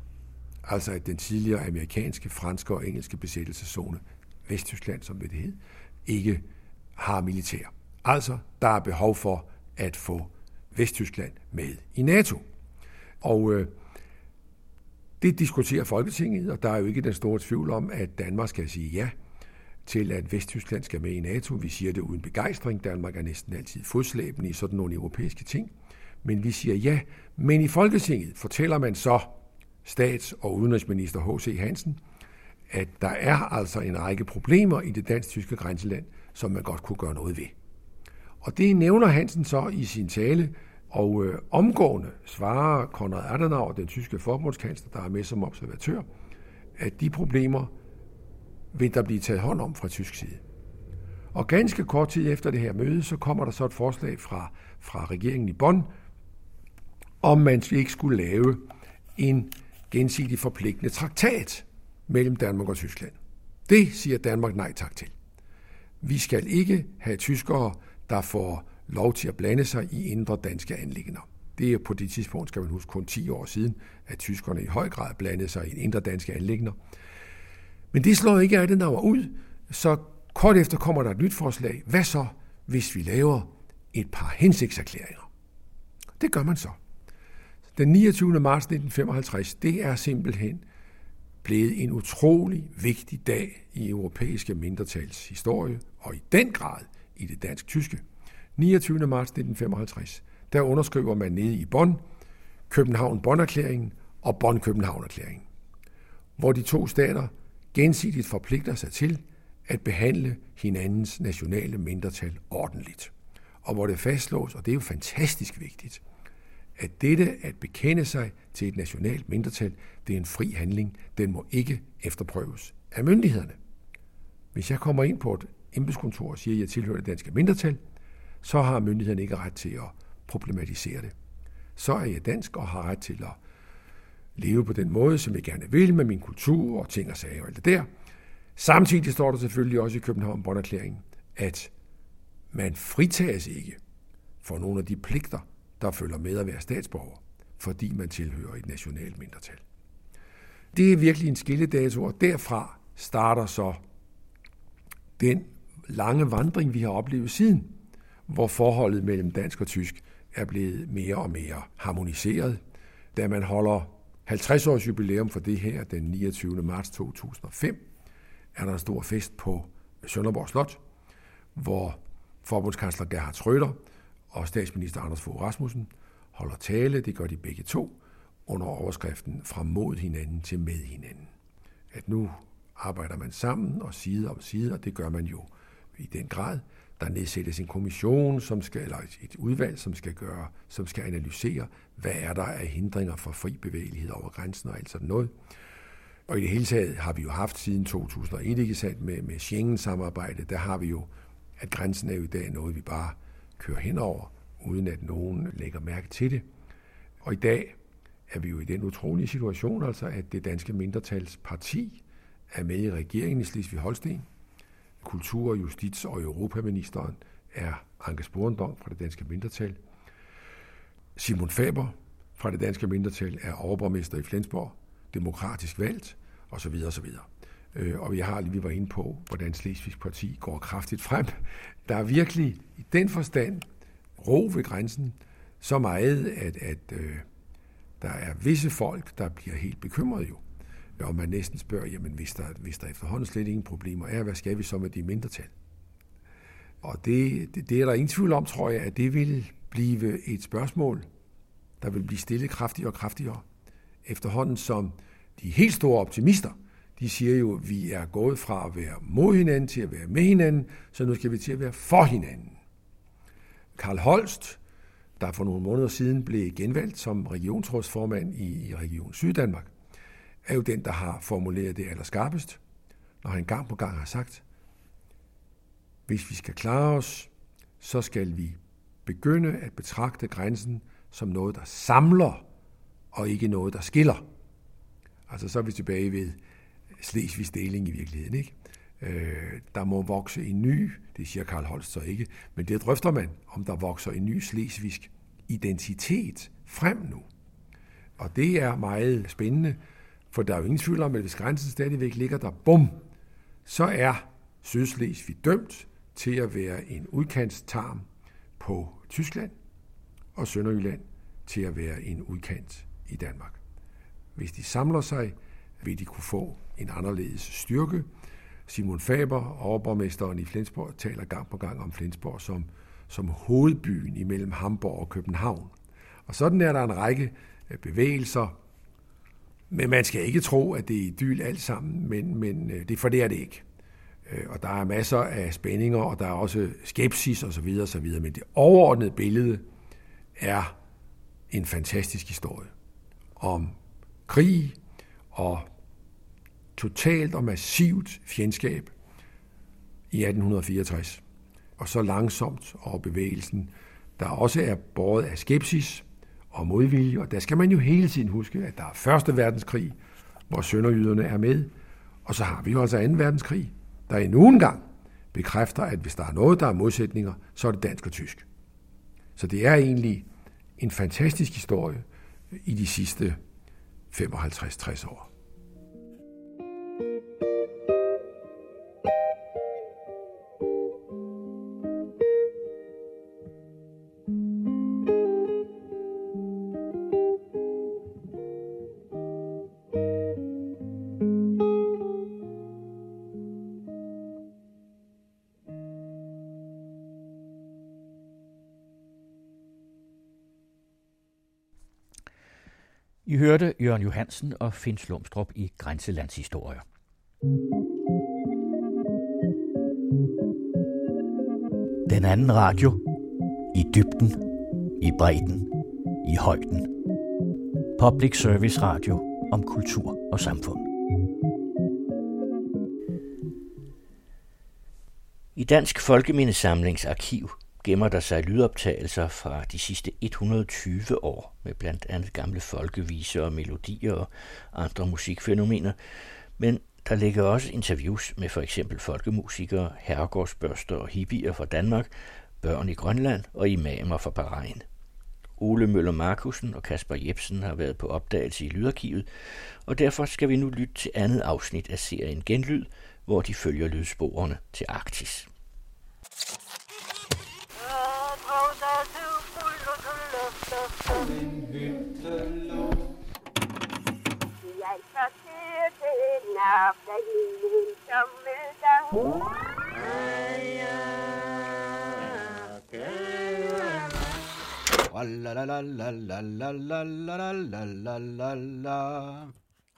altså at den tidligere amerikanske, franske og engelske besættelseszone, Vesttyskland som det hed, ikke har militær. Altså, der er behov for at få Vesttyskland med i NATO. Og øh, det diskuterer Folketinget, og der er jo ikke den store tvivl om, at Danmark skal sige ja til, at Vesttyskland skal med i NATO. Vi siger det uden begejstring. Danmark er næsten altid fodslæbende i sådan nogle europæiske ting. Men vi siger ja. Men i Folketinget fortæller man så, stats- og udenrigsminister H.C. Hansen, at der er altså en række problemer i det dansk-tyske grænseland, som man godt kunne gøre noget ved. Og det nævner Hansen så i sin tale, og øh, omgående svarer Konrad Adenauer, den tyske forbundskansler, der er med som observatør, at de problemer vil der blive taget hånd om fra tysk side. Og ganske kort tid efter det her møde, så kommer der så et forslag fra, fra regeringen i Bonn, om man ikke skulle lave en gensidigt forpligtende traktat mellem Danmark og Tyskland. Det siger Danmark nej tak til. Vi skal ikke have tyskere, der får lov til at blande sig i indre danske anlægner. Det er på det tidspunkt, skal man huske, kun 10 år siden, at tyskerne i høj grad blandede sig i indre danske anlægner. Men det slår ikke af den navn ud, så kort efter kommer der et nyt forslag. Hvad så, hvis vi laver et par hensigtserklæringer? Det gør man så. Den 29. marts 1955, det er simpelthen blevet en utrolig vigtig dag i europæiske mindretals historie, og i den grad i det dansk-tyske. 29. marts 1955, der underskriver man nede i Bonn København-Bonn-erklæringen og Bonn-København-erklæringen, hvor de to stater gensidigt forpligter sig til at behandle hinandens nationale mindretal ordentligt. Og hvor det fastslås, og det er jo fantastisk vigtigt, at dette at bekende sig til et nationalt mindretal, det er en fri handling. Den må ikke efterprøves af myndighederne. Hvis jeg kommer ind på et embedskontor og siger, at jeg tilhører det danske mindretal, så har myndighederne ikke ret til at problematisere det. Så er jeg dansk og har ret til at leve på den måde, som jeg gerne vil, med min kultur og ting og sager og alt det der. Samtidig står der selvfølgelig også i København Bonderklæringen, at man fritages ikke for nogle af de pligter, der følger med at være statsborger, fordi man tilhører et nationalt mindretal. Det er virkelig en skilledato, og derfra starter så den lange vandring, vi har oplevet siden, hvor forholdet mellem dansk og tysk er blevet mere og mere harmoniseret. Da man holder 50 års jubilæum for det her den 29. marts 2005, er der en stor fest på Sønderborg Slot, hvor forbundskansler Gerhard Schröder og statsminister Anders Fogh Rasmussen holder tale, det gør de begge to, under overskriften fra mod hinanden til med hinanden. At nu arbejder man sammen og side om side, og det gør man jo i den grad. Der nedsættes en kommission, som skal, eller et udvalg, som skal, gøre, som skal analysere, hvad er der af hindringer for fri bevægelighed over grænsen og alt sådan noget. Og i det hele taget har vi jo haft siden 2001, ikke sandt, med, med Schengen-samarbejdet, der har vi jo, at grænsen er jo i dag noget, vi bare kører henover, uden at nogen lægger mærke til det. Og i dag er vi jo i den utrolige situation, altså at det danske mindretalsparti er med i regeringen i Slesvig-Holsten. Kultur-, Justits- og Europaministeren er Anke Sporendom fra det danske mindretal. Simon Faber fra det danske mindretal er overborgmester i Flensborg, demokratisk valgt, osv. osv. Øh, og vi har lige, vi var inde på, hvordan Slesvigs parti går kraftigt frem. Der er virkelig i den forstand ro ved grænsen, så meget, at, at øh, der er visse folk, der bliver helt bekymrede jo. Og man næsten spørger, jamen hvis der, hvis der efterhånden slet ingen problemer er, hvad skal vi så med de mindretal? Og det, det, det er der ingen tvivl om, tror jeg, at det vil blive et spørgsmål, der vil blive stillet kraftigere og kraftigere. Efterhånden som de helt store optimister, de siger jo, at vi er gået fra at være mod hinanden til at være med hinanden, så nu skal vi til at være for hinanden. Karl Holst, der for nogle måneder siden blev genvalgt som regionsrådsformand i, Region Syddanmark, er jo den, der har formuleret det allerskarpest, når han gang på gang har sagt, hvis vi skal klare os, så skal vi begynde at betragte grænsen som noget, der samler, og ikke noget, der skiller. Altså så er vi tilbage ved Slesvigs deling i virkeligheden. Ikke? Øh, der må vokse en ny, det siger Karl Holst så ikke, men det drøfter man, om der vokser en ny slesvigsk identitet frem nu. Og det er meget spændende, for der er jo ingen tvivl om, at hvis grænsen stadigvæk ligger der, bum, så er Sydslesvig dømt til at være en udkantstarm på Tyskland, og Sønderjylland til at være en udkant i Danmark. Hvis de samler sig, vil de kunne få en anderledes styrke. Simon Faber, overborgmesteren i Flensborg, taler gang på gang om Flensborg som, som hovedbyen imellem Hamburg og København. Og sådan er der en række øh, bevægelser, men man skal ikke tro, at det er idyl alt sammen, men, men øh, det, for det er det ikke. Øh, og der er masser af spændinger, og der er også skepsis osv. osv. Men det overordnede billede er en fantastisk historie om krig og totalt og massivt fjendskab i 1864 og så langsomt og bevægelsen, der også er båret af skepsis og modvilje, og der skal man jo hele tiden huske, at der er Første Verdenskrig, hvor sønderjyderne er med, og så har vi jo altså 2. verdenskrig, der endnu en gang bekræfter, at hvis der er noget, der er modsætninger, så er det dansk og tysk. Så det er egentlig en fantastisk historie i de sidste 55-60 år. Jørgen Johansen og Finn Slumstrup i Grænselandshistorier. Den anden radio. I dybden, i bredden, i højden. Public Service Radio om kultur og samfund. I Dansk Folkemindesamlings arkiv gemmer der sig lydoptagelser fra de sidste 120 år med blandt andet gamle folkeviser og melodier og andre musikfænomener, men der ligger også interviews med for eksempel folkemusikere, herregårdsbørster og hippier fra Danmark, børn i Grønland og imamer fra Bahrain. Ole Møller Markusen og Kasper Jebsen har været på opdagelse i Lydarkivet, og derfor skal vi nu lytte til andet afsnit af serien Genlyd, hvor de følger lydsporene til Arktis. Nap, da himlen sommeldag.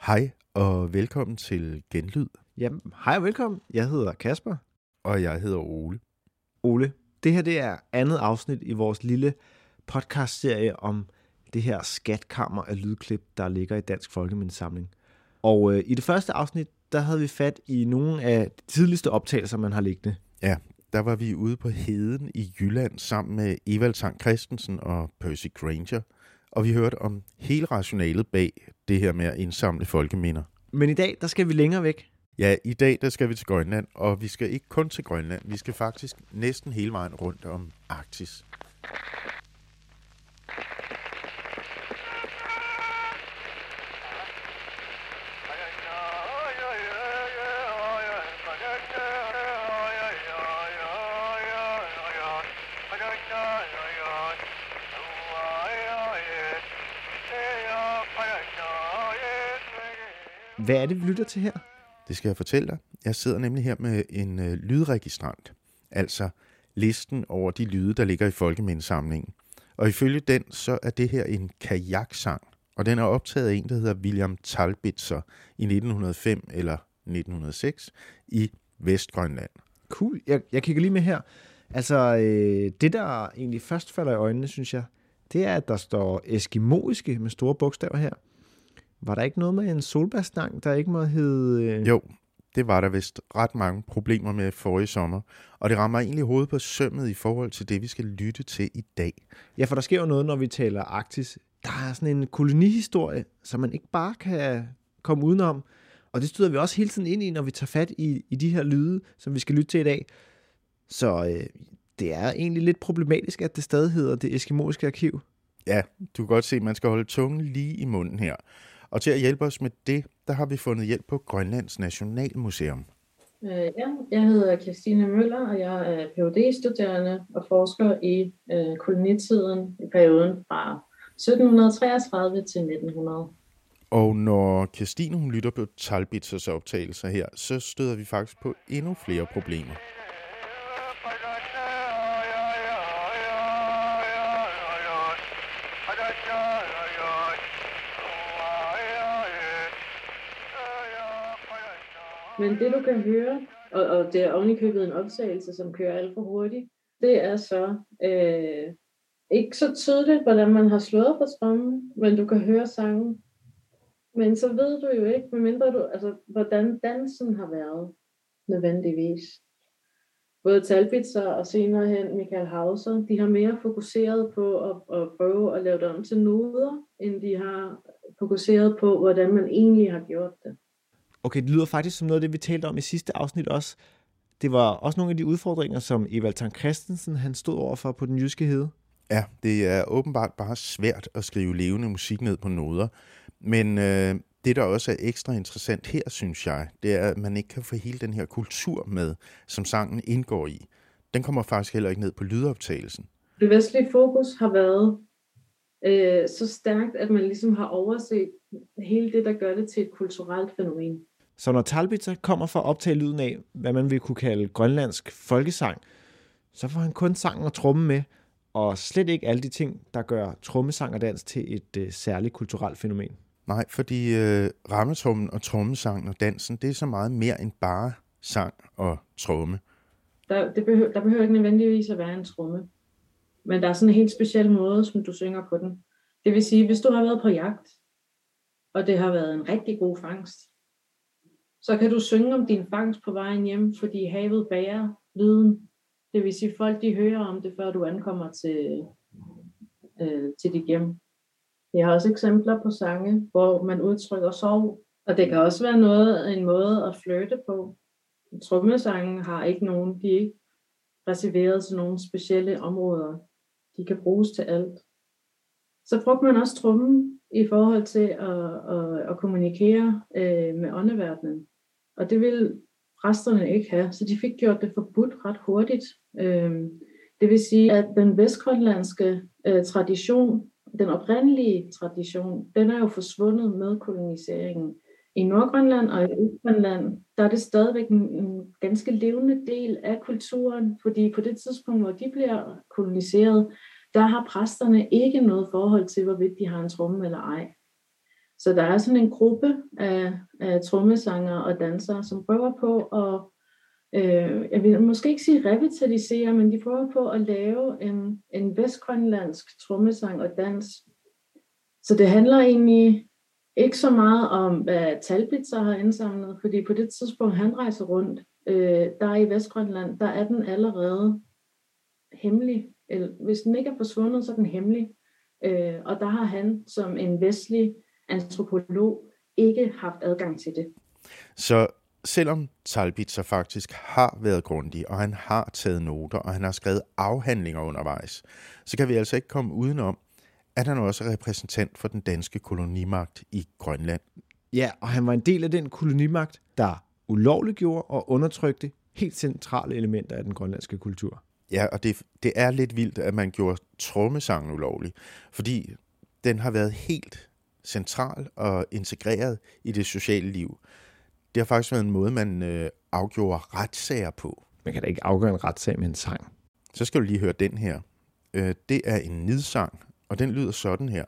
Hej og velkommen til Genlyd. Jamen, hej og velkommen. Jeg hedder Kasper. Og jeg hedder Ole. Ole, det her det er andet afsnit i vores lille podcastserie om det her skatkammer af lydklip, der ligger i Dansk Folkemindesamling. Og øh, i det første afsnit, der havde vi fat i nogle af de tidligste optagelser, man har liggende. Ja, der var vi ude på Heden i Jylland sammen med Evald Sankt Christensen og Percy Granger. Og vi hørte om hele rationalet bag det her med at indsamle folkeminder. Men i dag, der skal vi længere væk. Ja, i dag der skal vi til Grønland, og vi skal ikke kun til Grønland. Vi skal faktisk næsten hele vejen rundt om Arktis. Hvad er det, vi lytter til her? Det skal jeg fortælle dig. Jeg sidder nemlig her med en øh, lydregistrant, altså listen over de lyde, der ligger i folkemindesamlingen. Og ifølge den, så er det her en kajaksang, og den er optaget af en, der hedder William Talbitzer i 1905 eller 1906 i Vestgrønland. Cool. Jeg, jeg kigger lige med her. Altså, øh, det der egentlig først falder i øjnene, synes jeg, det er, at der står eskimoiske med store bogstaver her. Var der ikke noget med en solbærstang, der ikke må hedde... Øh... Jo, det var der vist ret mange problemer med forrige sommer, og det rammer egentlig hovedet på sømmet i forhold til det, vi skal lytte til i dag. Ja, for der sker jo noget, når vi taler Arktis. Der er sådan en kolonihistorie, som man ikke bare kan komme udenom. Og det støder vi også hele tiden ind i, når vi tager fat i, i de her lyde, som vi skal lytte til i dag. Så øh, det er egentlig lidt problematisk, at det stadig hedder det eskimoiske arkiv. Ja, du kan godt se, at man skal holde tungen lige i munden her. Og til at hjælpe os med det, der har vi fundet hjælp på Grønlands Nationalmuseum. Øh, ja, jeg hedder Christine Møller, og jeg er Ph.D.-studerende og forsker i øh, kolonitiden i perioden fra 1733 til 1900. Og når Christine hun lytter på Talbitzers optagelser her, så støder vi faktisk på endnu flere problemer. Men det du kan høre, og, og det er ovenikøbet en optagelse, som kører alt for hurtigt, det er så øh, ikke så tydeligt, hvordan man har slået på trommen, men du kan høre sangen. Men så ved du jo ikke, medmindre du, altså, hvordan dansen har været nødvendigvis. både Talbitzer og senere hen Michael Hauser, de har mere fokuseret på at, at prøve at lave det om til noder, end de har fokuseret på, hvordan man egentlig har gjort det. Okay, det lyder faktisk som noget af det, vi talte om i sidste afsnit også. Det var også nogle af de udfordringer, som Evald Tang Christensen han stod overfor på den jyske hede. Ja, det er åbenbart bare svært at skrive levende musik ned på noder. Men øh, det, der også er ekstra interessant her, synes jeg, det er, at man ikke kan få hele den her kultur med, som sangen indgår i. Den kommer faktisk heller ikke ned på lydoptagelsen. Det vestlige fokus har været øh, så stærkt, at man ligesom har overset hele det, der gør det til et kulturelt fænomen. Så når Talbitzer kommer for at optage lyden af, hvad man vil kunne kalde grønlandsk folkesang, så får han kun sangen og trommen med, og slet ikke alle de ting, der gør trommesang og dans til et øh, særligt kulturelt fænomen. Nej, fordi øh, rammetrummen og trommesangen og dansen, det er så meget mere end bare sang og tromme. Der, det behøver, der behøver ikke nødvendigvis at være en tromme. Men der er sådan en helt speciel måde, som du synger på den. Det vil sige, hvis du har været på jagt, og det har været en rigtig god fangst, så kan du synge om din fangst på vejen hjem, fordi havet bærer lyden. Det vil sige, folk de hører om det, før du ankommer til, øh, til dit hjem. Jeg har også eksempler på sange, hvor man udtrykker sorg, og det kan også være noget, en måde at flytte på. Trommesangen har ikke nogen, de er ikke reserveret til nogle specielle områder. De kan bruges til alt. Så brugte man også trommen i forhold til at, at, at kommunikere øh, med åndeverdenen. Og det ville præsterne ikke have, så de fik gjort det forbudt ret hurtigt. Øh, det vil sige, at den vestgrønlandske øh, tradition den oprindelige tradition, den er jo forsvundet med koloniseringen. I Nordgrønland og i Østgrønland, der er det stadigvæk en, en ganske levende del af kulturen, fordi på det tidspunkt, hvor de bliver koloniseret, der har præsterne ikke noget forhold til, hvorvidt de har en tromme eller ej. Så der er sådan en gruppe af, af trommesanger og dansere, som prøver på at øh, jeg vil måske ikke sige revitalisere, men de prøver på at lave en, en vestgrønlandsk trommesang og dans. Så det handler egentlig ikke så meget om, hvad Talbitzer har indsamlet, fordi på det tidspunkt, han rejser rundt, øh, der i Vestgrønland, der er den allerede hemmelig. Eller, hvis den ikke er forsvundet, så er den hemmelig. Øh, og der har han som en vestlig antropolog ikke haft adgang til det. Så selvom Talbitzer faktisk har været grundig, og han har taget noter, og han har skrevet afhandlinger undervejs, så kan vi altså ikke komme udenom, at han også er repræsentant for den danske kolonimagt i Grønland. Ja, og han var en del af den kolonimagt, der ulovliggjorde og undertrykte helt centrale elementer af den grønlandske kultur. Ja, og det, det er lidt vildt, at man gjorde trommesangen ulovlig, fordi den har været helt central og integreret i det sociale liv. Det har faktisk været en måde, man øh, afgjorde retssager på. Man kan da ikke afgøre en retssag med en sang. Så skal du lige høre den her. Øh, det er en nidsang, og den lyder sådan her.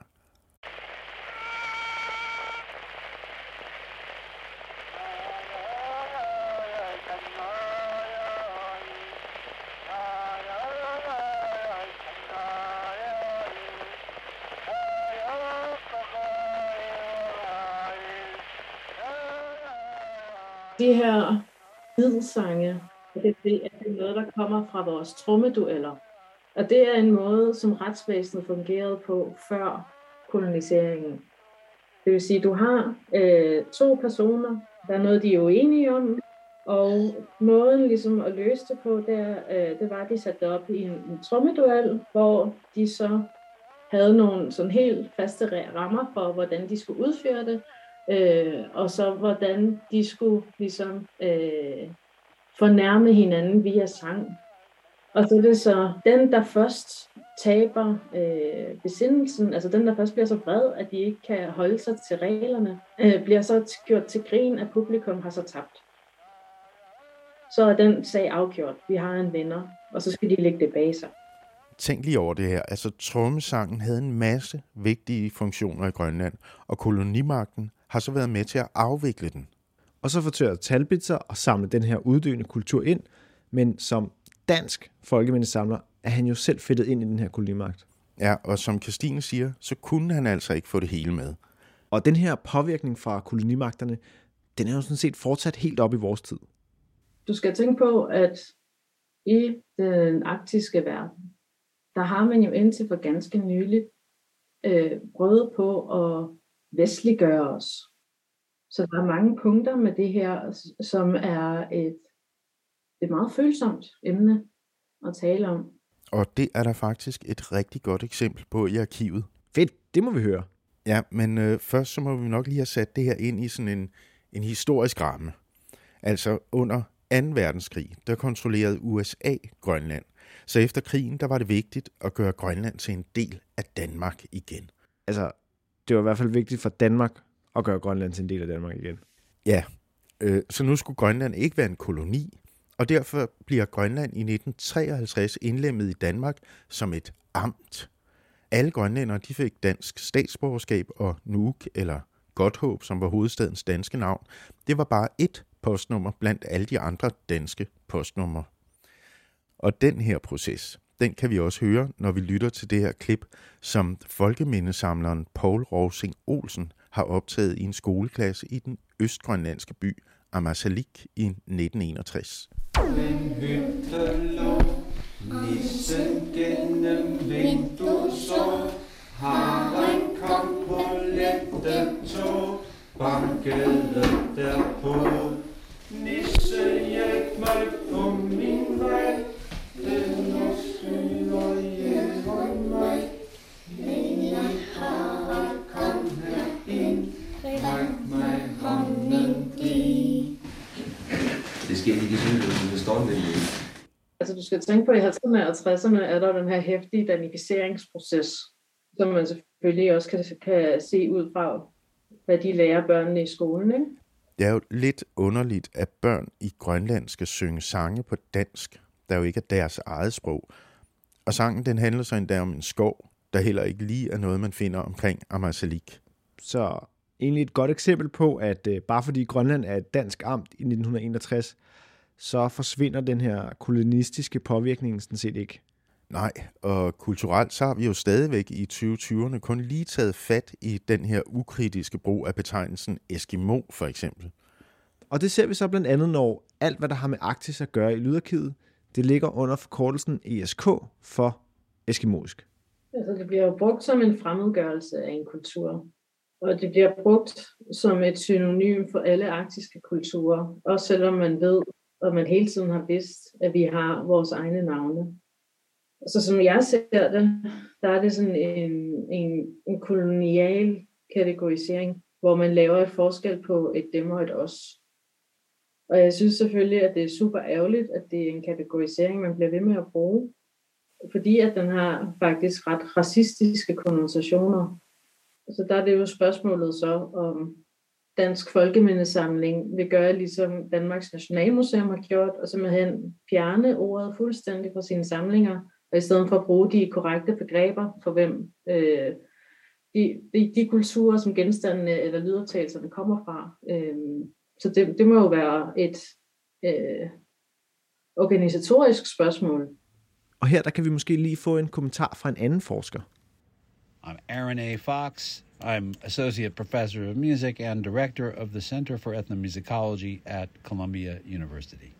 De her middelsange, det, det er noget, der kommer fra vores trommedueller. Og det er en måde, som retsvæsenet fungerede på før koloniseringen. Det vil sige, at du har øh, to personer, der er noget, de er uenige om, og måden ligesom at løse det på, det, er, øh, det var, at de satte det op i en, en trommeduel, hvor de så havde nogle sådan helt faste rammer for, hvordan de skulle udføre det, øh, og så hvordan de skulle ligesom øh, fornærme hinanden via sang. Og så er det så den, der først taber øh, besindelsen, altså den, der først bliver så vred, at de ikke kan holde sig til reglerne, øh, bliver så gjort til grin, at publikum har så tabt. Så er den sag afgjort. Vi har en vinder, og så skal de lægge det bag sig. Tænk lige over det her. Altså, trommesangen havde en masse vigtige funktioner i Grønland, og kolonimagten har så været med til at afvikle den. Og så fortør Talbitzer og samle den her uddøende kultur ind, men som dansk folkemindesamler er han jo selv fedtet ind i den her kolonimagt. Ja, og som Christine siger, så kunne han altså ikke få det hele med. Og den her påvirkning fra kolonimagterne, den er jo sådan set fortsat helt op i vores tid. Du skal tænke på, at i den arktiske verden, der har man jo indtil for ganske nyligt øh, prøvet på at vestliggøre os. Så der er mange punkter med det her, som er et, et meget følsomt emne at tale om. Og det er der faktisk et rigtig godt eksempel på i arkivet. Fedt, det må vi høre. Ja, men øh, først så må vi nok lige have sat det her ind i sådan en, en historisk ramme. Altså under 2. verdenskrig, der kontrollerede USA Grønland. Så efter krigen, der var det vigtigt at gøre Grønland til en del af Danmark igen. Altså, det var i hvert fald vigtigt for Danmark at gøre Grønland til en del af Danmark igen. Ja, øh, så nu skulle Grønland ikke være en koloni, og derfor bliver Grønland i 1953 indlemmet i Danmark som et amt. Alle grønlændere de fik dansk statsborgerskab, og Nuuk, eller Godthåb, som var hovedstadens danske navn, det var bare et postnummer blandt alle de andre danske postnumre. Og den her proces, den kan vi også høre, når vi lytter til det her klip, som folkemindesamleren Paul Rosing Olsen har optaget i en skoleklasse i den østgrønlandske by Ammassalik i 1961. Den hytte lå, nissen gennem vinduet så, haren kom på lette tog, bankede skal tænke på, at i 50'erne og 60'erne er der den her hæftige danificeringsproces, som man selvfølgelig også kan, kan se ud fra, hvad de lærer børnene i skolen. Ikke? Det er jo lidt underligt, at børn i Grønland skal synge sange på dansk, der jo ikke er deres eget sprog. Og sangen den handler så endda om en skov, der heller ikke lige er noget, man finder omkring Ammassalik. Så egentlig et godt eksempel på, at øh, bare fordi Grønland er et dansk amt i 1961, så forsvinder den her kolonistiske påvirkning sådan set ikke. Nej, og kulturelt så har vi jo stadigvæk i 2020'erne kun lige taget fat i den her ukritiske brug af betegnelsen Eskimo for eksempel. Og det ser vi så blandt andet, når alt, hvad der har med Arktis at gøre i lydarkivet, det ligger under forkortelsen ESK for eskimoisk. Altså, det bliver jo brugt som en fremmedgørelse af en kultur. Og det bliver brugt som et synonym for alle arktiske kulturer, også selvom man ved, og man hele tiden har vidst, at vi har vores egne navne. Så som jeg ser det, der er det sådan en, en, en kolonial kategorisering, hvor man laver et forskel på et dem og et os. Og jeg synes selvfølgelig, at det er super ærgerligt, at det er en kategorisering, man bliver ved med at bruge, fordi at den har faktisk ret racistiske konnotationer. Så der er det jo spørgsmålet så, om Dansk Folkemindesamling vil gøre ligesom Danmarks Nationalmuseum har gjort, og simpelthen fjerne ordet fuldstændig fra sine samlinger, og i stedet for at bruge de korrekte begreber for hvem øh, de, de, de kulturer, som genstandene eller lydoptagelserne kommer fra. Øh, så det, det må jo være et øh, organisatorisk spørgsmål. Og her der kan vi måske lige få en kommentar fra en anden forsker. I'm Aaron A. Fox. I'm Associate Professor of Music and Director of the Center for Ethnomusicology at Columbia University.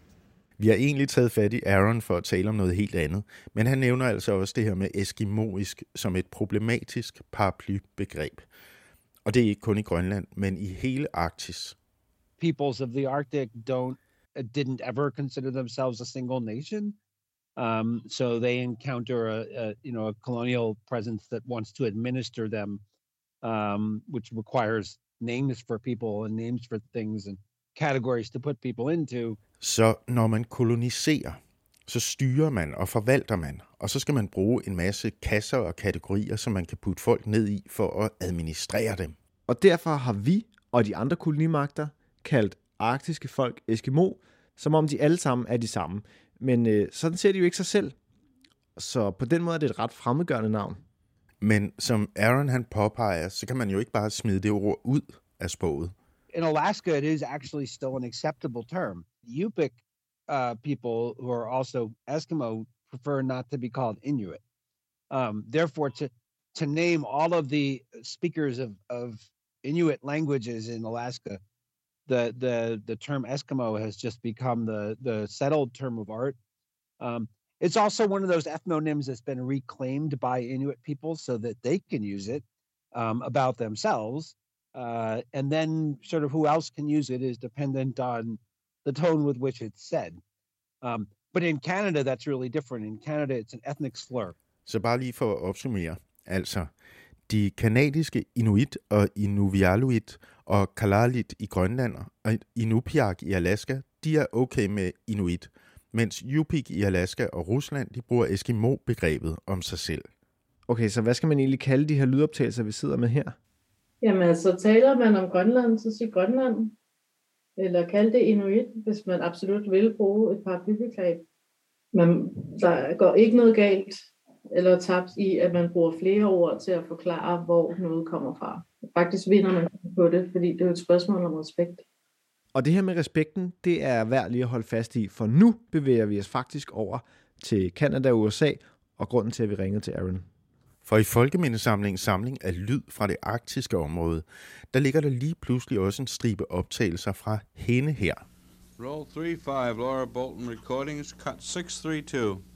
Vi har egentlig taget fat i Aaron for at tale om noget helt andet, men han nævner altså også det her med eskimoisk som et problematisk paraplybegreb. Og det er ikke kun i Grønland, men i hele Arktis. Peoples of the Arctic don't didn't ever consider themselves a single nation. Um, so they encounter a, a you know a colonial presence that wants to administer them, um, which requires names for people and names for things and categories to put people into. Så når man koloniserer, så styrer man og forvalter man, og så skal man bruge en masse kasser og kategorier, som man kan putte folk ned i for at administrere dem. Og derfor har vi og de andre kolonimagter kaldt arktiske folk Eskimo, som om de alle sammen er de samme. Men øh, sådan ser de jo ikke sig selv. Så på den måde er det et ret fremmedgørende navn. Men som Aaron han påpeger, så kan man jo ikke bare smide det ord ud af sproget. In Alaska, it is actually still an acceptable term. Yupik uh, people who are also Eskimo prefer not to be called Inuit. Um, therefore, to to name all of the speakers of, of Inuit languages in Alaska, the the the term Eskimo has just become the the settled term of art, Um, it's also one of those ethnonyms that's been reclaimed by Inuit people so that they can use it um, about themselves. Uh, and then, sort of, who else can use it is dependent on the tone with which it's said. Um, but in Canada, that's really different. In Canada, it's an ethnic slur. Så bare lige for at opsummere. Altså, de kanadiske Inuit og Inuvialuit og Kalalit i Grønland og Inupiaq i Alaska, de er okay med Inuit, mens Yupik i Alaska og Rusland, de bruger Eskimo-begrebet om sig selv. Okay, så hvad skal man egentlig kalde de her lydoptagelser, vi sidder med her? Jamen altså, taler man om Grønland, så sig Grønland. Eller kald det Inuit, hvis man absolut vil bruge et par byggegreb. Men der går ikke noget galt eller tabt i, at man bruger flere ord til at forklare, hvor noget kommer fra. Faktisk vinder man på det, fordi det er et spørgsmål om respekt. Og det her med respekten, det er værd lige at holde fast i, for nu bevæger vi os faktisk over til Kanada og USA, og grunden til, at vi ringede til Aaron. For i Folkemindesamlingens samling af lyd fra det arktiske område, der ligger der lige pludselig også en stribe optagelser fra hende her. Roll 3-5, Laura Bolton Recordings, cut 632.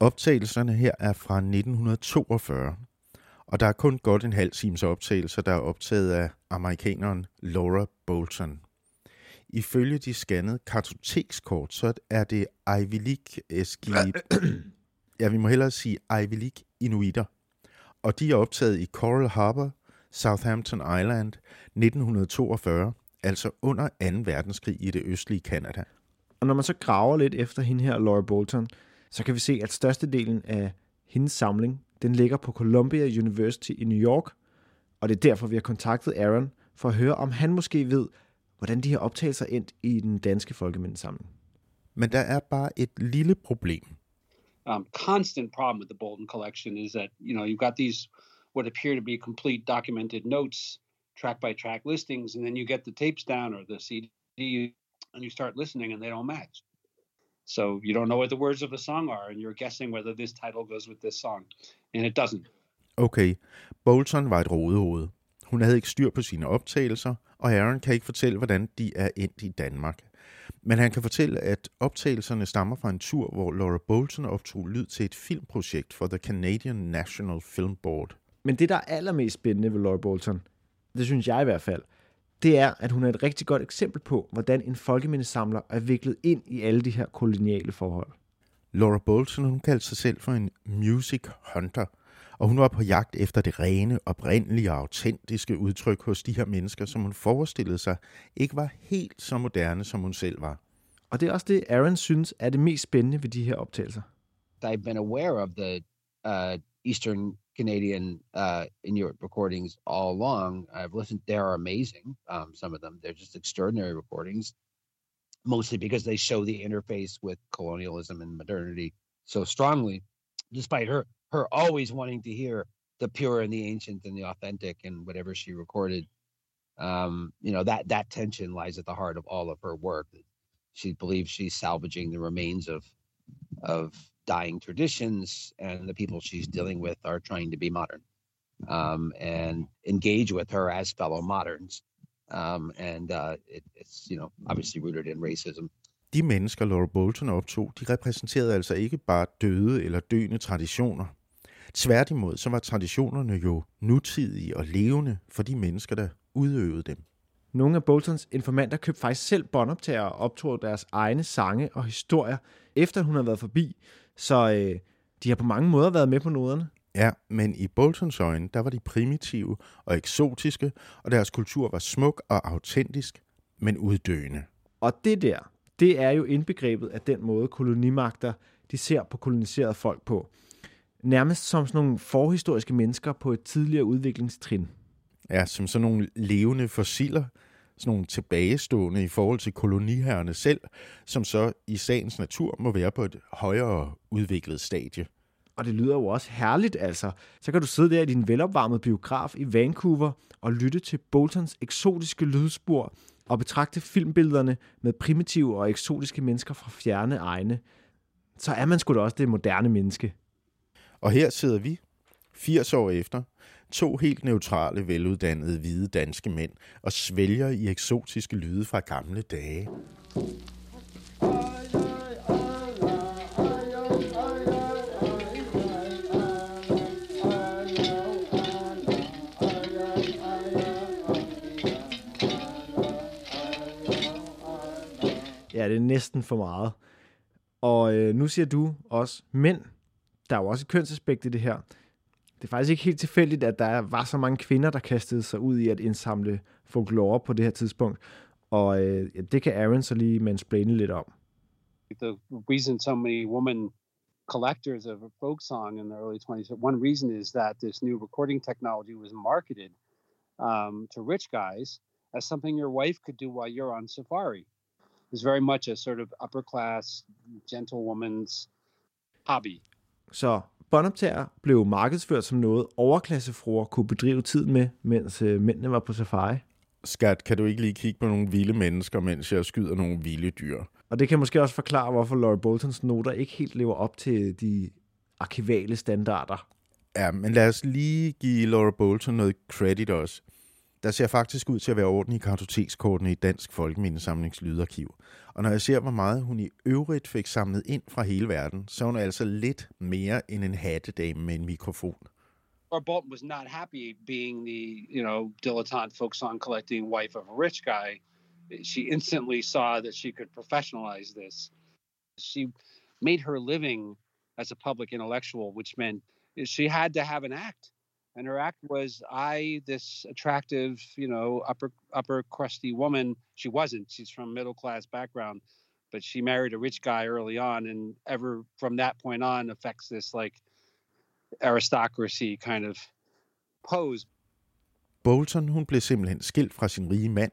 Optagelserne her er fra 1942, og der er kun godt en halv times optagelser, der er optaget af amerikaneren Laura Bolton. Ifølge de scannede kartotekskort, så er det Ivy League ja, vi må hellere sige Ivy League Inuiter. Og de er optaget i Coral Harbor, Southampton Island, 1942, altså under 2. verdenskrig i det østlige Kanada. Og når man så graver lidt efter hende her, Laura Bolton, så kan vi se, at størstedelen af hendes samling, den ligger på Columbia University i New York, og det er derfor, vi har kontaktet Aaron for at høre, om han måske ved, hvordan de her optagelser endt i den danske folkemindesamling. Men der er bare et lille problem. Um, constant problem with the Bolton collection is that you know you've got these what appear to be complete documented notes, track by track listings, and then you get the tapes down or the CD, and you start listening, and they don't match. So you don't know what the words of the song are, and you're guessing whether this title goes with this song, and it doesn't. Okay, Bolton var et rodehoved. Hun havde ikke styr på sine optagelser, og Aaron kan ikke fortælle, hvordan de er endt i Danmark. Men han kan fortælle, at optagelserne stammer fra en tur, hvor Laura Bolton optog lyd til et filmprojekt for The Canadian National Film Board. Men det, der er allermest spændende ved Laura Bolton, det synes jeg i hvert fald, det er, at hun er et rigtig godt eksempel på, hvordan en folkemindesamler er viklet ind i alle de her koloniale forhold. Laura Bolton, hun kaldte sig selv for en music hunter, og hun var på jagt efter det rene, oprindelige og autentiske udtryk hos de her mennesker, som hun forestillede sig ikke var helt så moderne, som hun selv var. Og det er også det, Aaron synes er det mest spændende ved de her optagelser. I've been aware of the uh, Eastern Canadian uh, Inuit recordings all along. I've listened; they're amazing. Um, some of them, they're just extraordinary recordings. Mostly because they show the interface with colonialism and modernity so strongly, despite her her always wanting to hear the pure and the ancient and the authentic and whatever she recorded. Um, you know that that tension lies at the heart of all of her work. She believes she's salvaging the remains of of dying traditions, and the people she's dealing with are trying to be modern um, and engage with her as fellow moderns. Um, and uh, it, it's you know obviously rooted in racism. De mennesker, Laura Bolton optog, de repræsenterede altså ikke bare døde eller døende traditioner. Tværtimod, så var traditionerne jo nutidige og levende for de mennesker, der udøvede dem. Nogle af Boltons informanter købte faktisk selv båndoptager og optog deres egne sange og historier, efter hun havde været forbi. Så øh, de har på mange måder været med på noderne. Ja, men i Boltons øjne, der var de primitive og eksotiske, og deres kultur var smuk og autentisk, men uddøende. Og det der, det er jo indbegrebet af den måde, kolonimagter de ser på koloniserede folk på. Nærmest som sådan nogle forhistoriske mennesker på et tidligere udviklingstrin. Ja, som sådan nogle levende fossiler, sådan nogle tilbagestående i forhold til koloniherrerne selv, som så i sagens natur må være på et højere udviklet stadie. Og det lyder jo også herligt, altså. Så kan du sidde der i din velopvarmede biograf i Vancouver og lytte til Boltons eksotiske lydspor og betragte filmbillederne med primitive og eksotiske mennesker fra fjerne egne. Så er man sgu da også det moderne menneske. Og her sidder vi, 80 år efter, to helt neutrale, veluddannede, hvide danske mænd og svælger i eksotiske lyde fra gamle dage. Ja, det er næsten for meget. Og øh, nu siger du også mænd. Der er jo også et kønsaspekt i det her. Det er faktisk ikke helt tilfældigt, at der var så mange kvinder, der kastede sig ud i at indsamle folklore på det her tidspunkt. Og øh, det kan Aaron så lige mansplaine lidt om. The reason so many women collectors of folk song in the early 20s, one reason is that this new recording technology was marketed um, to rich guys as something your wife could do while you're on safari. It's very much a sort of upper class, gentlewoman's hobby. Så båndoptager blev markedsført som noget, overklassefruer kunne bedrive tid med, mens øh, mændene var på safari. Skat, kan du ikke lige kigge på nogle vilde mennesker, mens jeg skyder nogle vilde dyr? Og det kan måske også forklare, hvorfor Laura Boltons noter ikke helt lever op til de arkivale standarder. Ja, men lad os lige give Laura Bolton noget credit også. Der ser faktisk ud til at være orden i kartotekskortene i Dansk Folkemindesamlings lydarkiv. Og når jeg ser, hvor meget hun i øvrigt fik samlet ind fra hele verden, så er hun altså lidt mere end en hattedame med en mikrofon. Or Bolton was not happy being the, you know, dilettante folk song collecting wife of a rich guy. She instantly saw that she could professionalize this. She made her living as a public intellectual, which meant she had to have an act. And her act was I, this attractive, you know, upper upper crusty woman. She wasn't. She's from middle class background, but she married a rich guy early on, and ever from that point on affects this like aristocracy kind of pose. Bolton hun blev simpelthen skilt fra sin rige mand,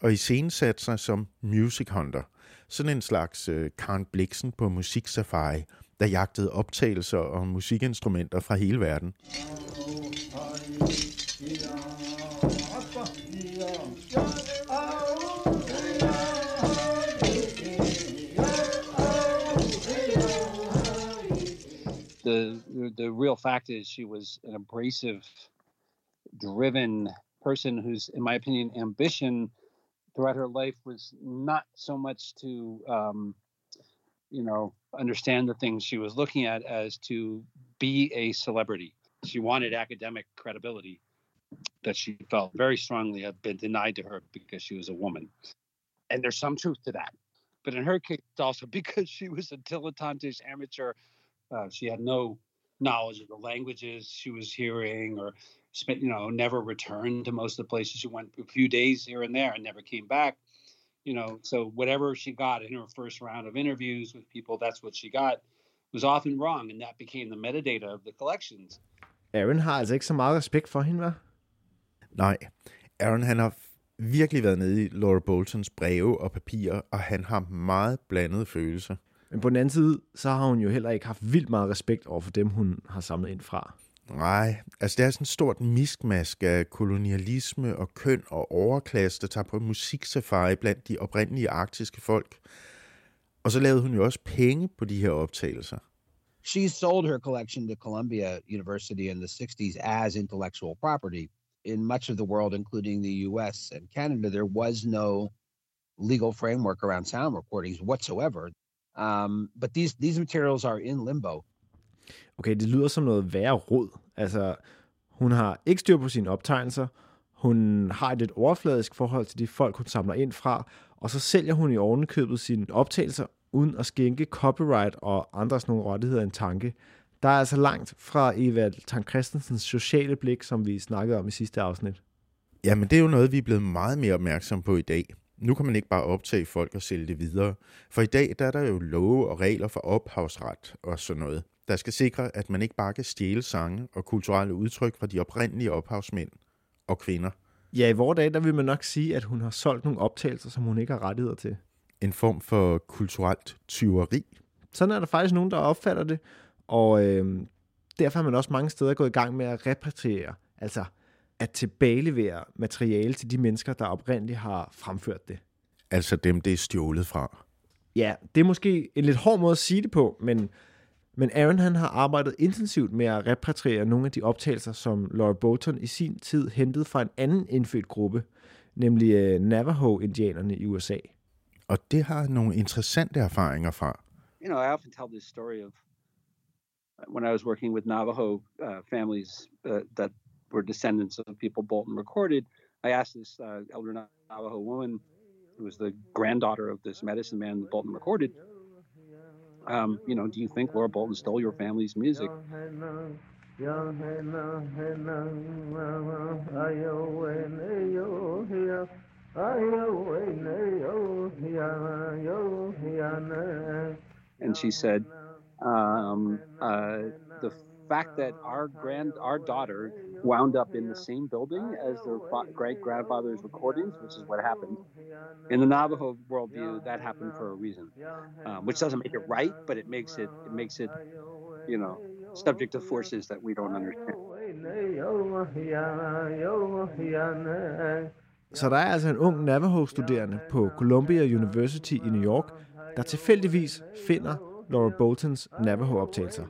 og iscenesatte sig som music hunter. Sådan en slags uh, Karen Bliksen på musiksafari, der jagtede optagelser og musikinstrumenter fra hele verden. The, the real fact is she was an abrasive, driven person whose, in my opinion, ambition throughout her life was not so much to, um, you know, understand the things she was looking at as to be a celebrity. She wanted academic credibility that she felt very strongly had been denied to her because she was a woman. And there's some truth to that. But in her case, also because she was a dilettantish amateur. Uh, she had no knowledge of the languages she was hearing or spent, you know, never returned to most of the places she went a few days here and there and never came back. You know, so whatever she got in her first round of interviews with people, that's what she got was often wrong. And that became the metadata of the collections. Aaron har altså ikke så meget respekt for hende, hva'? Nej, Aaron han har virkelig været nede i Laura Boltons breve og papirer, og han har meget blandede følelser. Men på den anden side, så har hun jo heller ikke haft vildt meget respekt over for dem, hun har samlet ind fra. Nej, altså det er sådan et stort miskmask af kolonialisme og køn og overklasse, der tager på musiksafari blandt de oprindelige arktiske folk. Og så lavede hun jo også penge på de her optagelser. She sold her collection to Columbia University in the 60s as intellectual property. In much of the world, including the US and Canada, there was no legal framework around sound recordings whatsoever. Um, but these, these materials are in limbo. Okay, det lyder som noget værre råd. Altså, hun har ikke styr på sine optegnelser, hun har et lidt overfladisk forhold til de folk, hun samler ind fra, og så sælger hun i ovenkøbet sine optagelser, uden at skænke copyright og andre sådan nogle rettigheder en tanke. Der er altså langt fra Eva Tang Christensens sociale blik, som vi snakkede om i sidste afsnit. Jamen, det er jo noget, vi er blevet meget mere opmærksom på i dag. Nu kan man ikke bare optage folk og sælge det videre. For i dag der er der jo love og regler for ophavsret og sådan noget, der skal sikre, at man ikke bare kan stjæle sange og kulturelle udtryk fra de oprindelige ophavsmænd og kvinder. Ja, i vores dag, der vil man nok sige, at hun har solgt nogle optagelser, som hun ikke har rettigheder til. En form for kulturelt tyveri. Sådan er der faktisk nogen, der opfatter det, og øh, derfor er man også mange steder gået i gang med at repatriere, altså at tilbagelevere materiale til de mennesker, der oprindeligt har fremført det. Altså dem, det er stjålet fra. Ja, det er måske en lidt hård måde at sige det på, men, men Aaron han har arbejdet intensivt med at repatriere nogle af de optagelser, som Laura Bolton i sin tid hentede fra en anden indfødt gruppe, nemlig øh, Navajo-indianerne i USA. Og det har nogle interessante erfaringer fra. You know, I often tell this story of when I was working with Navajo uh, families uh, that were descendants of people Bolton recorded. I asked this uh, elder Navajo woman, who was the granddaughter of this medicine man that Bolton recorded, um, you know, do you think Laura Bolton stole your family's music? And she said, um, uh, the fact that our grand, our daughter wound up in the same building as their great grandfather's recordings, which is what happened. In the Navajo worldview, that happened for a reason, um, which doesn't make it right, but it makes it it makes it, you know, subject to forces that we don't understand. Så der er altså en ung Navajo-studerende på Columbia University i New York, der tilfældigvis finder Laura Boltons Navajo-optagelser.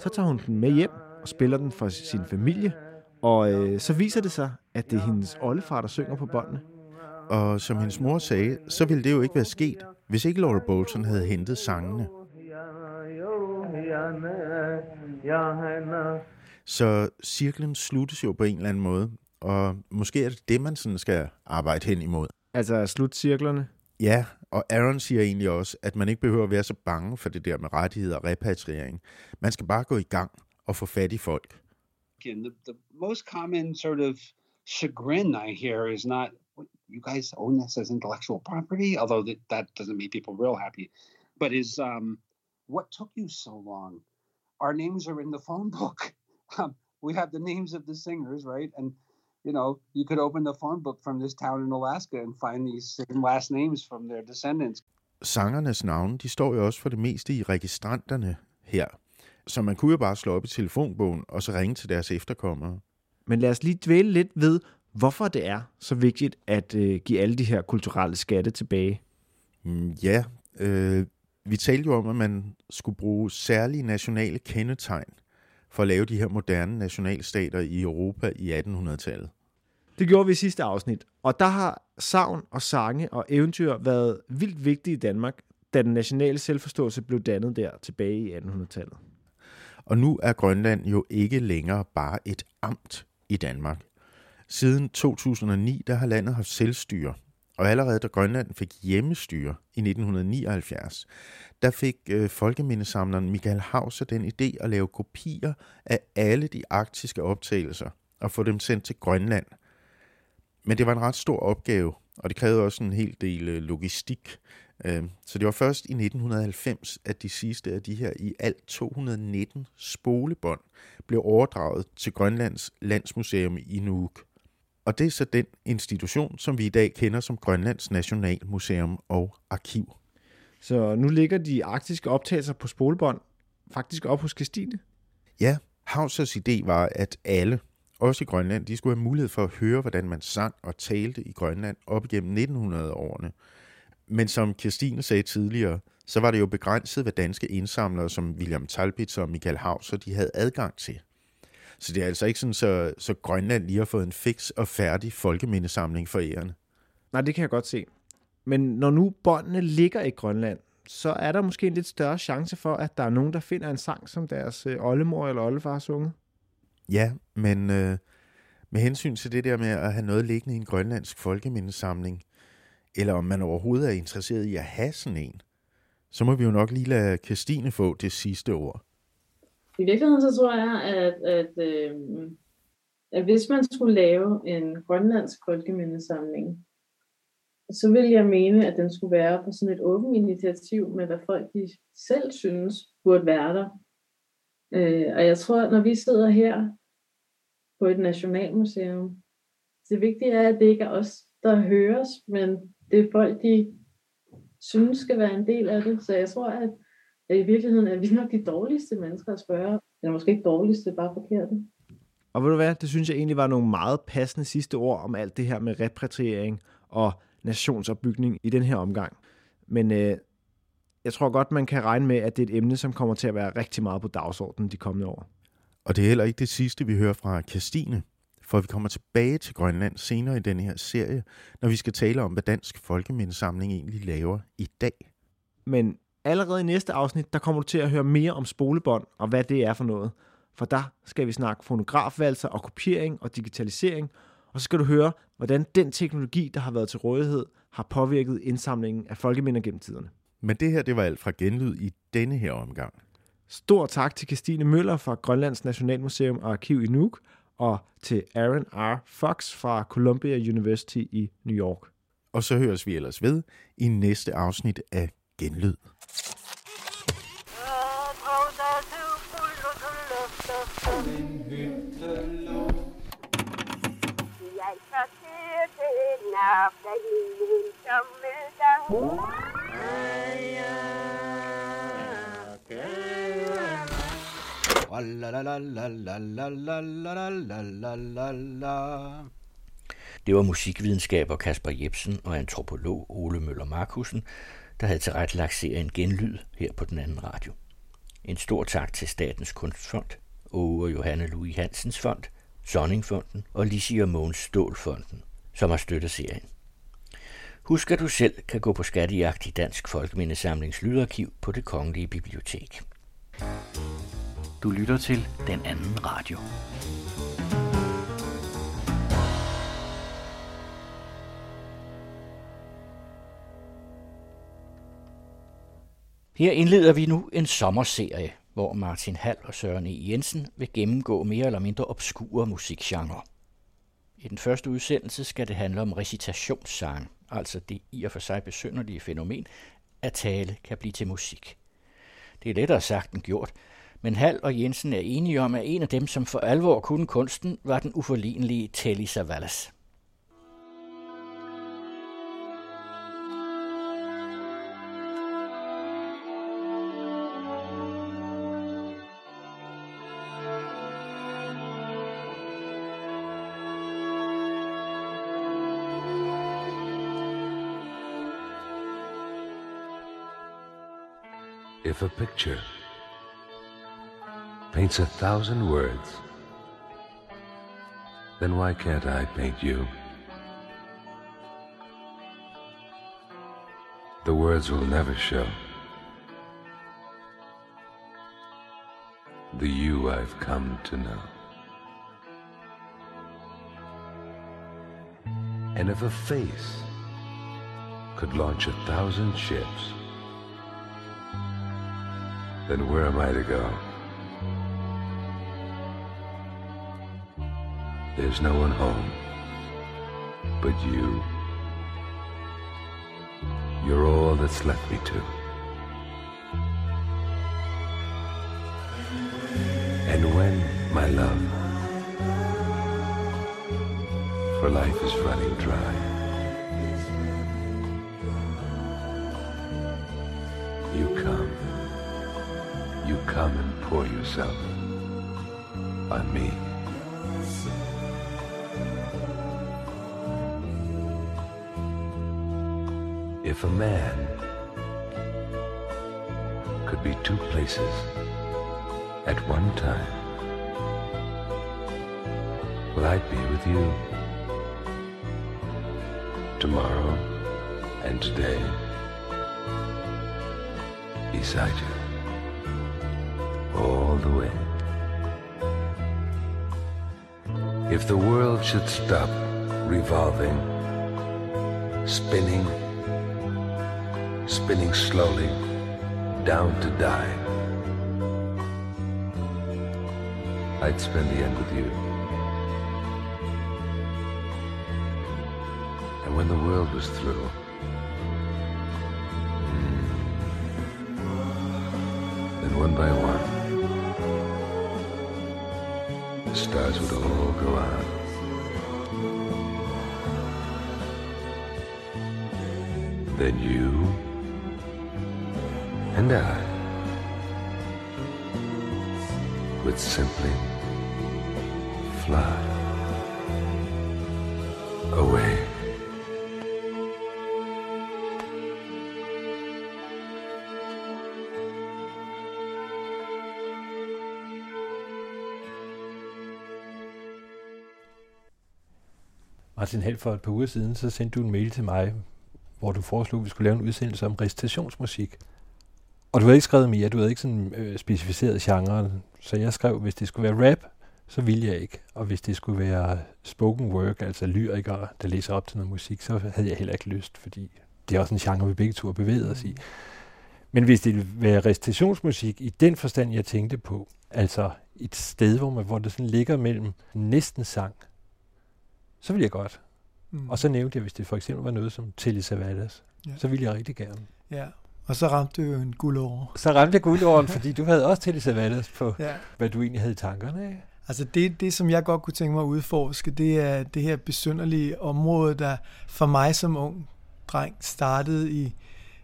Så tager hun den med hjem og spiller den for sin familie, og øh, så viser det sig, at det er hendes oldefar, der synger på båndene. Og som hendes mor sagde, så ville det jo ikke være sket, hvis ikke Laura Bolton havde hentet sangene. Så cirklen sluttes jo på en eller anden måde, og måske er det det, man sådan skal arbejde hen imod. Altså slutcirklerne? Ja, og Aaron siger egentlig også, at man ikke behøver at være så bange for det der med rettigheder og repatriering. Man skal bare gå i gang og få fat i folk. And the, the most common sort of chagrin I hear is not, you guys own this as intellectual property, although that, that doesn't make people real happy, but is, um, what took you so long? Our names are in the phone book. Um, we have the names of the singers, right? And you know, you could open the phone book from this town in Alaska and find these same last names from their descendants. Sangernes navne, de står jo også for det meste i registranterne her. Så man kunne jo bare slå op i telefonbogen og så ringe til deres efterkommere. Men lad os lige dvæle lidt ved, hvorfor det er så vigtigt at øh, give alle de her kulturelle skatte tilbage. Mm, ja, øh, vi talte jo om, at man skulle bruge særlige nationale kendetegn for at lave de her moderne nationalstater i Europa i 1800-tallet. Det gjorde vi i sidste afsnit, og der har savn og sange og eventyr været vildt vigtige i Danmark, da den nationale selvforståelse blev dannet der tilbage i 1800-tallet. Og nu er Grønland jo ikke længere bare et amt i Danmark. Siden 2009 der har landet haft selvstyre, og allerede da Grønland fik hjemmestyre i 1979, der fik øh, folkemindesamleren Michael Hauser den idé at lave kopier af alle de arktiske optagelser og få dem sendt til Grønland. Men det var en ret stor opgave, og det krævede også en hel del øh, logistik. Øh, så det var først i 1990, at de sidste af de her i alt 219 spolebånd blev overdraget til Grønlands Landsmuseum i Nuuk. Og det er så den institution, som vi i dag kender som Grønlands Nationalmuseum og Arkiv. Så nu ligger de arktiske optagelser på spolebånd faktisk op hos Christine? Ja, Hausers idé var, at alle, også i Grønland, de skulle have mulighed for at høre, hvordan man sang og talte i Grønland op igennem 1900-årene. Men som Christine sagde tidligere, så var det jo begrænset, hvad danske indsamlere som William Talbitz og Michael Hauser, de havde adgang til. Så det er altså ikke sådan, så, så Grønland lige har fået en fix og færdig folkemindesamling for ærende. Nej, det kan jeg godt se. Men når nu båndene ligger i Grønland, så er der måske en lidt større chance for, at der er nogen, der finder en sang, som deres øh, oldemor eller oldefar sunget. Ja, men øh, med hensyn til det der med at have noget liggende i en grønlandsk folkemindesamling, eller om man overhovedet er interesseret i at have sådan en, så må vi jo nok lige lade Christine få det sidste ord. I virkeligheden så tror jeg, at, at, øh, at hvis man skulle lave en grønlandsk folkemindesamling, så vil jeg mene, at den skulle være på sådan et åbent initiativ med, hvad folk de selv synes burde være der. Øh, og jeg tror, når vi sidder her på et nationalmuseum, det vigtige er, at det ikke er os, der høres, men det er folk, de synes skal være en del af det. Så jeg tror, at at i virkeligheden er vi nok de dårligste mennesker at spørge. Eller måske ikke dårligste, bare forkerte. Og ved du hvad, det synes jeg egentlig var nogle meget passende sidste ord om alt det her med repatriering og nationsopbygning i den her omgang. Men øh, jeg tror godt, man kan regne med, at det er et emne, som kommer til at være rigtig meget på dagsordenen de kommende år. Og det er heller ikke det sidste, vi hører fra Christine, for vi kommer tilbage til Grønland senere i denne her serie, når vi skal tale om, hvad Dansk Folkemindesamling egentlig laver i dag. Men allerede i næste afsnit, der kommer du til at høre mere om spolebånd og hvad det er for noget. For der skal vi snakke fonografvalser og kopiering og digitalisering, og så skal du høre, hvordan den teknologi, der har været til rådighed, har påvirket indsamlingen af folkeminder gennem tiderne. Men det her, det var alt fra genlyd i denne her omgang. Stor tak til Christine Møller fra Grønlands Nationalmuseum og Arkiv i Nuuk, og til Aaron R. Fox fra Columbia University i New York. Og så høres vi ellers ved i næste afsnit af Genlyd. Jeg så til den aften i en sommerdag. Det var musikvidenskaber Kasper Jebsen og antropolog Ole Møller Markusen, der havde tilrettelagt serien Genlyd her på den anden radio. En stor tak til Statens Kunstfond, Åge og Johanne Louis Hansens Fond, Sonningfonden og Lissi og Måns Stålfonden, som har støttet serien. Husk, at du selv kan gå på skattejagt i Dansk Folkemindesamlings Lydarkiv på det Kongelige Bibliotek. Du lytter til Den Anden Radio. Her indleder vi nu en sommerserie, hvor Martin Hall og Søren E. Jensen vil gennemgå mere eller mindre obskure musikgenre. I den første udsendelse skal det handle om recitationssang, altså det i og for sig besynderlige fænomen, at tale kan blive til musik. Det er lettere sagt end gjort, men Hal og Jensen er enige om, at en af dem, som for alvor kunne kunsten, var den uforlignelige Telly Savalas. If a picture paints a thousand words, then why can't I paint you? The words will never show the you I've come to know. And if a face could launch a thousand ships, then where am I to go? There's no one home but you. You're all that's left me to. And when, my love, for life is running dry, you come, you come and pour yourself on me. If a man could be two places at one time, well, I'd be with you tomorrow and today beside you all the way. If the world should stop revolving, spinning, spinning slowly down to die, I'd spend the end with you. And when the world was through, Martin for et par uger siden, så sendte du en mail til mig, hvor du foreslog, at vi skulle lave en udsendelse om recitationsmusik. Og du havde ikke skrevet mere, du havde ikke sådan øh, specificeret genren, så jeg skrev, hvis det skulle være rap, så ville jeg ikke. Og hvis det skulle være spoken work, altså lyrikere, der læser op til noget musik, så havde jeg heller ikke lyst, fordi det er også en genre, vi begge to har bevæget os i. Men hvis det ville være recitationsmusik i den forstand, jeg tænkte på, altså et sted, hvor, man, hvor det sådan ligger mellem næsten sang, så ville jeg godt. Mm. Og så nævnte jeg, hvis det for eksempel var noget som Tilly Savalas, ja. så ville jeg rigtig gerne. Ja, og så ramte du jo en guldår. Så ramte jeg guldåren, fordi du havde også Tilly Savalas på, ja. hvad du egentlig havde i tankerne. Ikke? Altså det, det, som jeg godt kunne tænke mig at udforske, det er det her besynderlige område, der for mig som ung dreng startede i,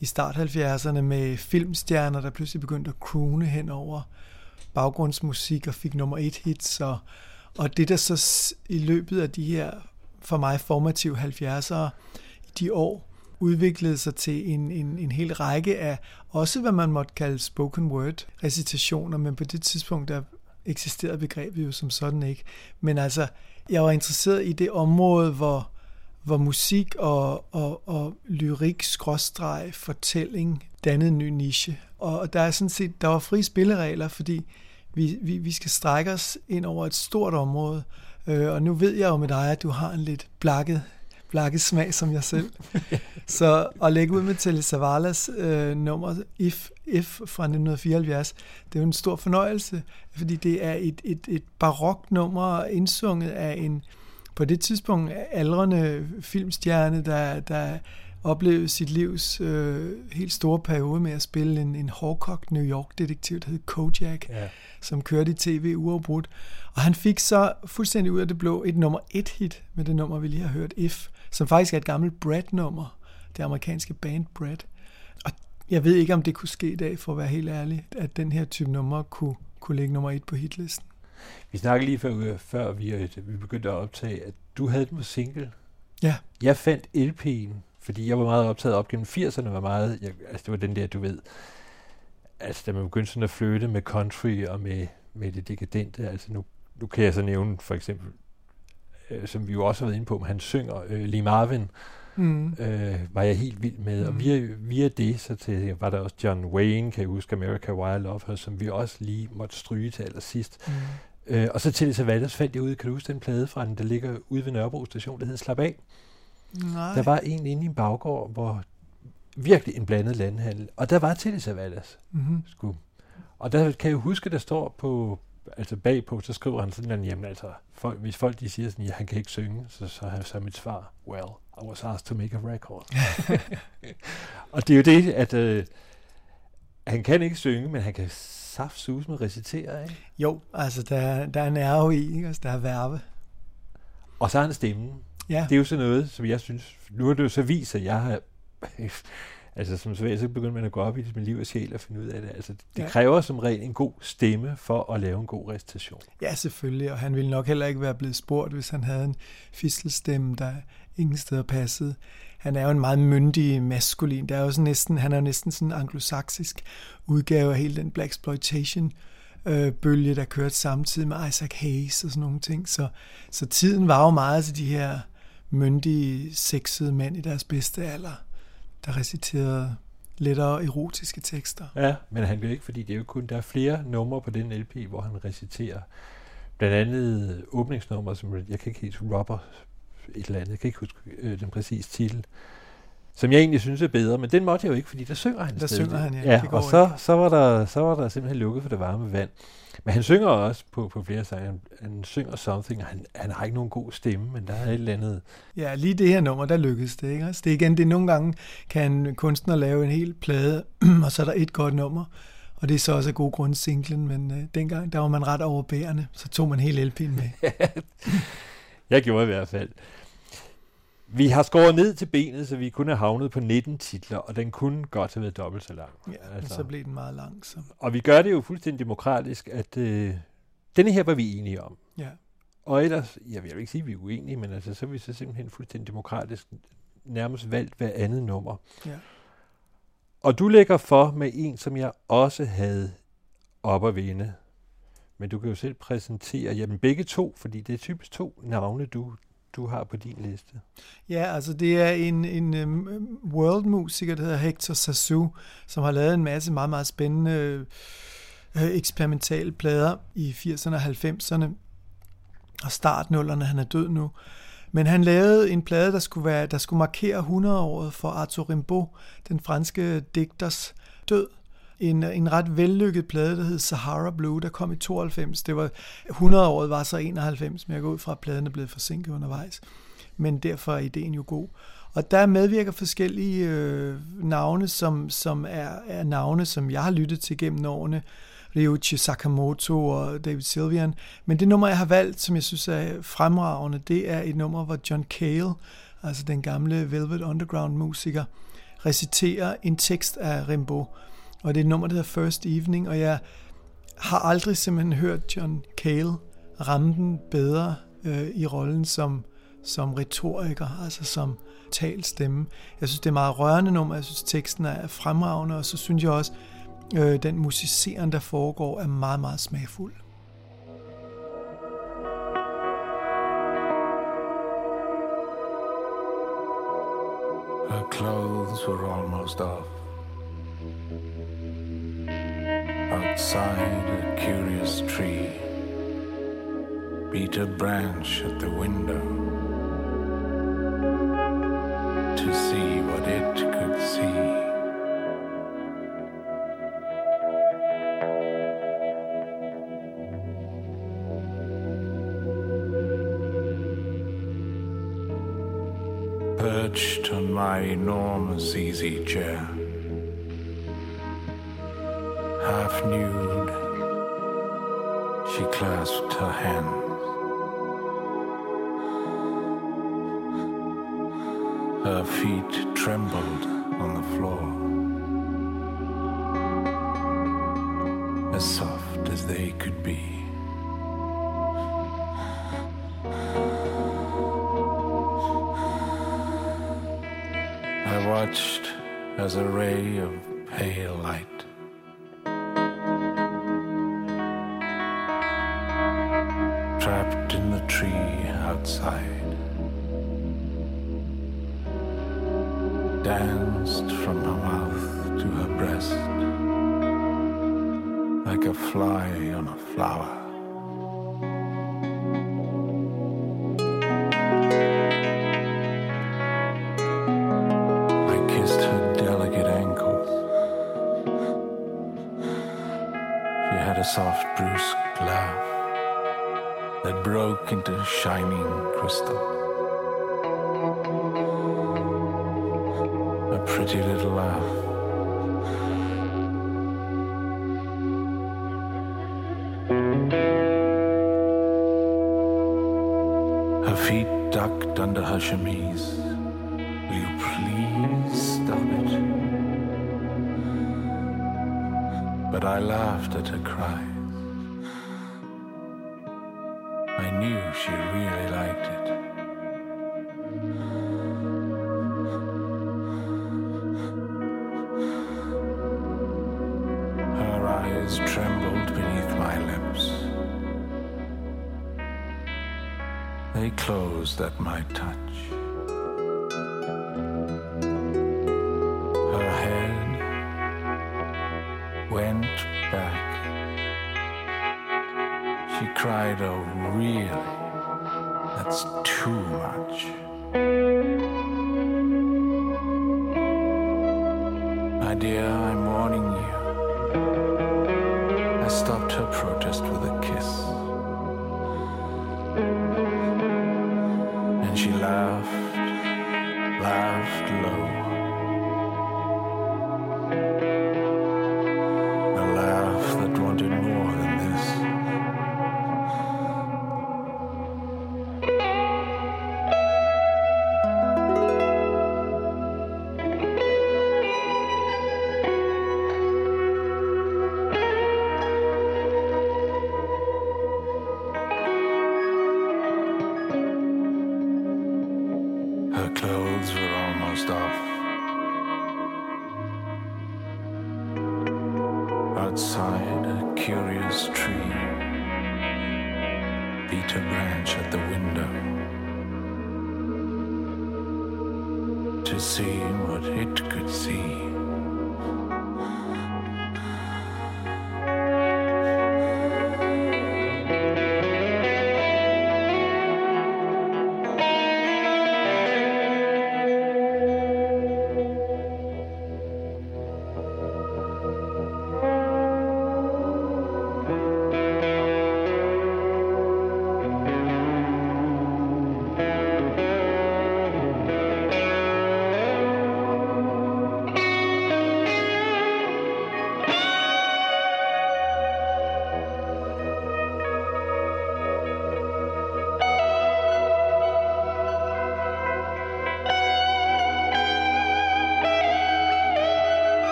i start 70'erne med filmstjerner, der pludselig begyndte at croone hen over baggrundsmusik og fik nummer et hits. Og, og det der så i løbet af de her for mig formative 70'ere, de år, udviklede sig til en, en, en hel række af også hvad man måtte kalde spoken word recitationer, men på det tidspunkt der eksisterede begrebet jo som sådan ikke. Men altså, jeg var interesseret i det område, hvor, hvor musik og, og, og lyrik, skråstreg, fortælling dannede en ny niche. Og der er sådan set, der var frie spilleregler, fordi vi, vi, vi skal strække os ind over et stort område. Øh, og nu ved jeg jo med dig, at du har en lidt blakket blakket smag som jeg selv. så at lægge ud med Telly Savalas øh, nummer If, If fra 1974, det er jo en stor fornøjelse, fordi det er et, et, et barok nummer indsunget af en på det tidspunkt aldrende filmstjerne, der, der oplevede sit livs øh, helt store periode med at spille en, en hårdkogt New York-detektiv, der hed Kojak, ja. som kørte i tv uafbrudt. Og han fik så fuldstændig ud af det blå et nummer et hit med det nummer, vi lige har hørt, If som faktisk er et gammelt Brad-nummer, det amerikanske band Brad. Og jeg ved ikke, om det kunne ske i dag, for at være helt ærlig, at den her type nummer kunne, kunne ligge nummer et på hitlisten. Vi snakkede lige før, før vi, øh, vi begyndte at optage, at du havde den på single. Ja. Jeg fandt LP'en, fordi jeg var meget optaget op gennem 80'erne, var meget, jeg, altså det var den der, du ved, altså da man begyndte sådan at flytte med country og med, med det dekadente, altså nu, nu kan jeg så nævne for eksempel øh, som vi jo også har været inde på, han synger øh, Lee Marvin, mm. øh, var jeg helt vild med. Mm. Og via, via det, så til, var der også John Wayne, kan jeg huske, America Wild Love Her, som vi også lige måtte stryge til allersidst. Mm. Øh, og så til det Savalas fandt jeg ud, kan du huske den plade fra den, der ligger ude ved Nørrebro station, der hedder Slap af? Nej. Der var en inde i en baggård, hvor virkelig en blandet landhandel. Og der var til Savalas. Mm-hmm. Sku. Og der kan jeg huske, der står på, altså bagpå, så skriver han sådan, jamen altså, folk, hvis folk de siger sådan, ja, han kan ikke synge, så, så har jeg så mit svar, well, I was asked to make a record. og det er jo det, at øh, han kan ikke synge, men han kan saft sus med recitere, ikke? Jo, altså der, der er nerve i, ikke? Altså, der er verbe. Og så har han stemmen. Ja. Det er jo sådan noget, som jeg synes, nu er det jo så vist, at jeg har altså som så, så begynder man at gå op i det med liv og sjæl og finde ud af det. Altså, det ja. kræver som regel en god stemme for at lave en god recitation. Ja, selvfølgelig, og han ville nok heller ikke være blevet spurgt, hvis han havde en fistelstemme, der ingen steder passede. Han er jo en meget myndig maskulin. Der er jo sådan næsten, han er jo næsten sådan en anglosaksisk udgave af hele den Black Exploitation øh, bølge, der kørte samtidig med Isaac Hayes og sådan nogle ting. Så, så tiden var jo meget til de her myndige, sexede mænd i deres bedste alder der reciterede lettere erotiske tekster. Ja, men han gør ikke, fordi det er jo kun, der er flere numre på den LP, hvor han reciterer. Blandt andet åbningsnummer, som jeg kan ikke helt Robber et eller andet, jeg kan ikke huske øh, den præcise titel, som jeg egentlig synes er bedre, men den måtte jeg jo ikke, fordi der synger han Der stadig. synger han, ja. ja og så, så, var der, så var der simpelthen lukket for det varme vand. Men han synger også på, på flere sange. Han, han synger something, og han, han har ikke nogen god stemme, men der er et eller andet... Ja, lige det her nummer, der lykkedes det, ikke? Altså, det er igen, det er nogle gange, kan en kunstner lave en hel plade, og så er der et godt nummer, og det er så også af god grund singlen, men øh, dengang, der var man ret overbærende, så tog man hele LP'en med. jeg gjorde i hvert fald. Vi har skåret ned til benet, så vi kunne have havnet på 19 titler, og den kunne godt have været dobbelt så lang. Ja, altså. så blev den meget lang. Så. Og vi gør det jo fuldstændig demokratisk, at øh, Denne her var vi enige om. Ja. Og ellers, jeg vil ikke sige, at vi er uenige, men altså, så er vi så simpelthen fuldstændig demokratisk nærmest valgt hver andet nummer. Ja. Og du lægger for med en, som jeg også havde op at vinde. Men du kan jo selv præsentere, jamen begge to, fordi det er typisk to navne, du, du har på din liste. Ja, altså det er en, en um, world-musiker, der hedder Hector Sassou, som har lavet en masse meget, meget spændende øh, øh eksperimentale plader i 80'erne og 90'erne og startnullerne. Han er død nu. Men han lavede en plade, der skulle, være, der skulle markere 100-året for Arthur Rimbaud, den franske digters død. En, en ret vellykket plade, der hed Sahara Blue, der kom i 92. Det var, 100-året var så 91, men jeg går ud fra, at pladen er blevet forsinket undervejs. Men derfor er ideen jo god. Og der medvirker forskellige øh, navne, som, som er, er navne, som jeg har lyttet til gennem årene. Ryuichi Sakamoto og David Sylvian. Men det nummer, jeg har valgt, som jeg synes er fremragende, det er et nummer, hvor John Cale, altså den gamle Velvet Underground-musiker, reciterer en tekst af Rimbaud. Og det er et nummer, der hedder First Evening, og jeg har aldrig simpelthen hørt John Cale ramme den bedre øh, i rollen som, som retoriker, altså som talstemme. Jeg synes, det er meget rørende nummer, jeg synes, teksten er fremragende, og så synes jeg også, øh, den musiceren, der foregår, er meget, meget smagfuld. Her clothes were almost off. Outside a curious tree beat a branch at the window to see what it could see. perched on my enormous easy chair. Half nude, she clasped her hands. Her feet trembled on the floor, as soft as they could be. I watched as a ray of pale light outside danced from her mouth to her breast like a fly on a flower. Into shining crystal. A pretty little laugh. Her feet ducked under her chemise. Will you please stop it? But I laughed at her cries. Knew she really liked it. Her eyes trembled beneath my lips. They closed at my touch. Behind a curious tree. Beat a branch at the window to see what it could see.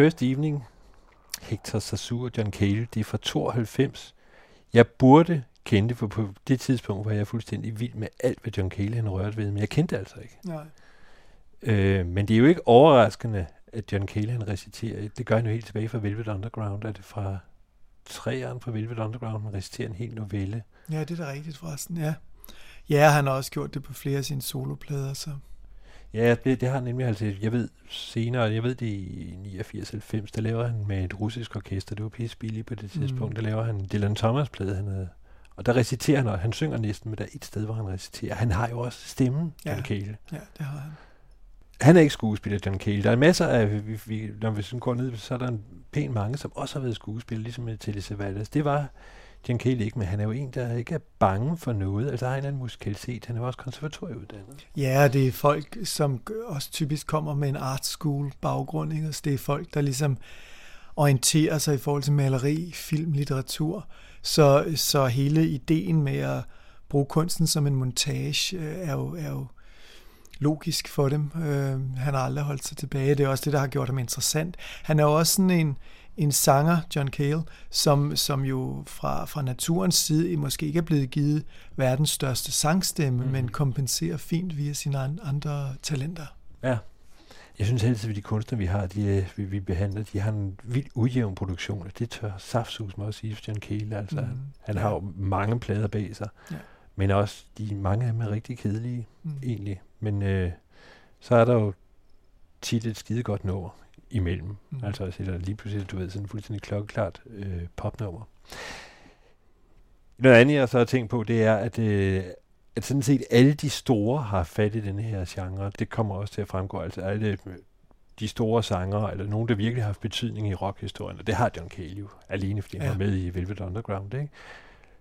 First Evening, Hector Sassur og John Cale, det er fra 92. Jeg burde kende det, for på det tidspunkt var jeg fuldstændig vild med alt, hvad John Cale han rørte ved, men jeg kendte altså ikke. Nej. Øh, men det er jo ikke overraskende, at John Cale han reciterer. Det gør han jo helt tilbage fra Velvet Underground. Er det fra træerne fra Velvet Underground, han reciterer en hel novelle. Ja, det er da rigtigt forresten, ja. Ja, han har også gjort det på flere af sine soloplader, så... Ja, det, det har han nemlig altså. Jeg ved senere, jeg ved det i 89-90, der laver han med et russisk orkester, det var pisse billigt på det tidspunkt, mm. der laver han Dylan Thomas plade, han havde, og der reciterer han, og han synger næsten, men der er et sted, hvor han reciterer. Han har jo også stemmen, Ja. John Cale. Ja, det har han. Han er ikke skuespiller, John Cale. Der er masser af, vi, vi, når vi sådan går ned, så er der en pæn mange, som også har været skuespiller, ligesom med Telly Savalas. Det var John Cale ikke, men han er jo en, der ikke er bange for noget. Altså, der har en eller anden musikalitet. Han er jo også konservatorieuddannet. Ja, det er folk, som også typisk kommer med en art school baggrund. Ikke? Så det er folk, der ligesom orienterer sig i forhold til maleri, film, litteratur. Så, så hele ideen med at bruge kunsten som en montage øh, er jo, er jo logisk for dem. Øh, han har aldrig holdt sig tilbage. Det er også det, der har gjort ham interessant. Han er jo også sådan en, en sanger, John Cale, som, som jo fra, fra naturens side måske ikke er blevet givet verdens største sangstemme, mm. men kompenserer fint via sine an- andre talenter. Ja. Jeg synes altid, at de kunstnere, vi har, de, øh, vi, vi behandler, de har en vildt ujævn produktion, og det tør saftsus mig også sige for John Cale. Altså, mm. Han har jo mange plader bag sig, Ja. men også de mange af dem er rigtig kedelige, mm. egentlig. Men øh, så er der jo tit et skide godt nummer imellem. Mm. Altså, siger, lige pludselig, du ved, sådan fuldstændig klokkeklart øh, popnummer. Noget andet, jeg så har tænkt på, det er, at, øh, at sådan set alle de store har fat i den her genre. Det kommer også til at fremgå. Altså alle de store sangere, eller nogen, der virkelig har haft betydning i rockhistorien, og det har John Cale jo, alene fordi han Ja. var med i Velvet Underground. Ikke?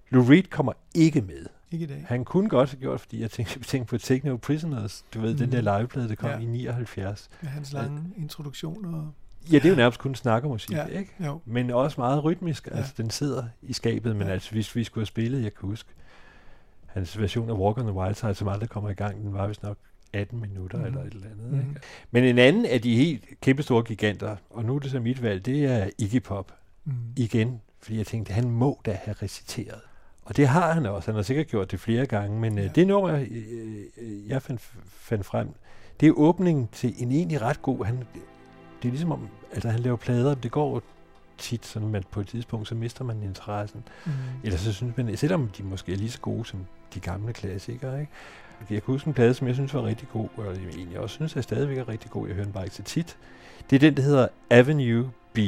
Lou Reed kommer ikke med. Ikke i dag. Han kunne godt have gjort, fordi jeg tænkte, tænkte på Techno Prisoners, du ved, mm. den Mhm. der liveplade, der kom Ja. ja. i 79. Med hans lange introduktion og... Ja, det er jo nærmest kun snakkermusik, Ja, ikke? jo. Men også meget rytmisk. Ja. Altså, den sidder i skabet, men Ja. altså, hvis vi skulle have spillet, jeg kan huske, hans version af Walk on the Wild Side, som aldrig kommer i gang, den var vist nok 18 minutter Mhm. mm. eller et eller andet. Mhm. Ikke? Men en anden af de helt kæmpe store giganter, og nu er det så mit valg, det er Iggy Pop. Mhm. Igen, fordi jeg tænkte, han må da have reciteret. Og det har han også. Han har sikkert gjort det flere gange, men ja. det nummer, øh, øh, jeg fandt, fandt frem, det er åbningen til en egentlig ret god... Han, det er ligesom om, altså han laver plader, det går tit sådan, at på et tidspunkt, så mister man interessen. Mhm. Eller så synes man, selvom de måske er lige så gode som de gamle klassikere. Ikke? Jeg kan huske en plade, som jeg synes var rigtig god, og jeg egentlig også synes, at jeg stadigvæk er rigtig god. Jeg hører den bare ikke så tit. Det er den, der hedder Avenue B.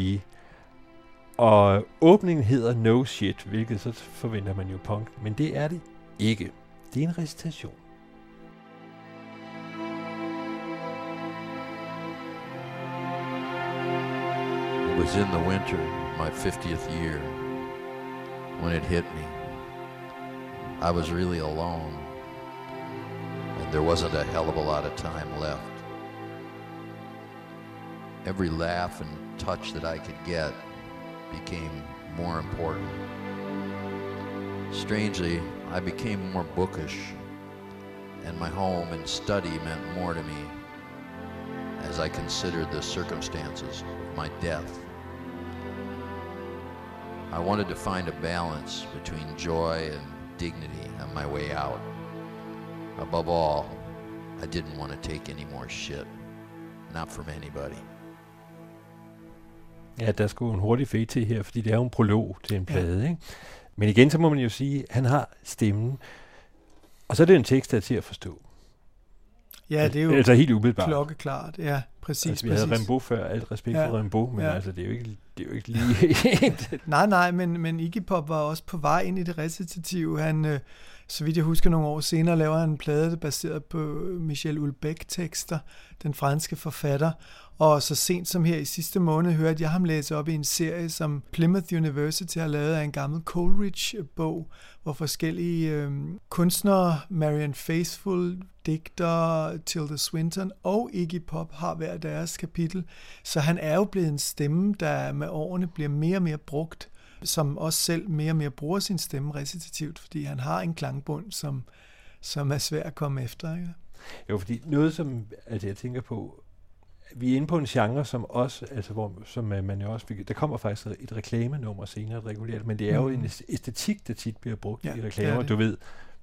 Og åbningen hedder No Shit, hvilket så forventer man jo punk, men det er det ikke. Det er en recitation. It was in the winter, my 50th year, when it hit me. I was really alone, and there wasn't a hell of a lot of time left. Every laugh and touch that I could get became more important. Strangely, I became more bookish, and my home and study meant more to me as I considered the circumstances of my death. I wanted to find a balance between joy and dignity on my way out. Above all, I didn't want to take any more shit. Not from anybody. Ja, der skulle en hurtig til her, fordi det er jo en prolog til en plade. Ja. Ikke? Men igen, så må man jo sige, at han har stemmen. Og så er det en tekst, der er til at forstå. Ja, det er jo altså helt umiddelbart. klokkeklart. Ja, præcis. Altså, vi præcis. havde Rimbaud før, alt respekt ja. for Rimbaud, men ja. altså, det er jo ikke, det er jo ikke lige... nej, nej, men, men Iggy Pop var også på vej ind i det recitative. Han, øh, så vidt jeg husker nogle år senere, laver han en plade baseret på Michel Houellebecq-tekster, den franske forfatter. Og så sent som her i sidste måned hørte jeg ham læse op i en serie, som Plymouth University har lavet af en gammel Coleridge-bog, hvor forskellige øh, kunstnere, Marian Faithfull, digter, Tilda Swinton og Iggy Pop har hver deres kapitel. Så han er jo blevet en stemme, der med årene bliver mere og mere brugt, som også selv mere og mere bruger sin stemme recitativt, fordi han har en klangbund, som, som er svær at komme efter. Ikke? Jo, fordi noget, som altså jeg tænker på, vi er inde på en genre, som også, altså hvor, som øh, man jo også der kommer faktisk et reklamenummer senere, et regulært, men det er jo Mm. en æstetik, der tit bliver brugt Ja, i det er reklamer, det. du ved,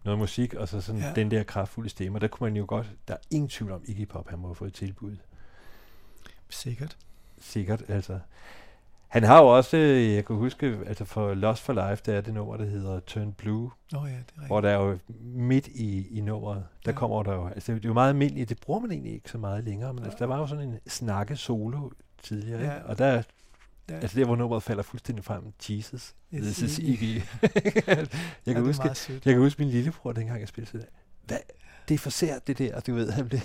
noget musik, og så sådan Ja. den der kraftfulde stemme, der kunne man jo godt, der er ingen tvivl om, Iggy Pop, han må have fået et tilbud. Sikkert. Sikkert, altså. Han har jo også, øh, jeg kan huske, altså for Lost for Life, der er det nummer, der hedder Turn Blue. Nå ja, det er. Hvor der er jo midt i, i nummeret, der Ja. ja. kommer der jo, altså det er jo meget almindeligt, det bruger man egentlig ikke så meget længere, men altså der var jo sådan en snakke solo tidligere, Ja. ikke? og der, Ja. altså der hvor nummeret falder fuldstændig frem, Jesus, Yes, this is Iggy. Jeg, Ja, kan det er huske, jeg kan huske min lillebror, dengang jeg spillede, sådan, hvad, det er for sært det der, du ved, han blev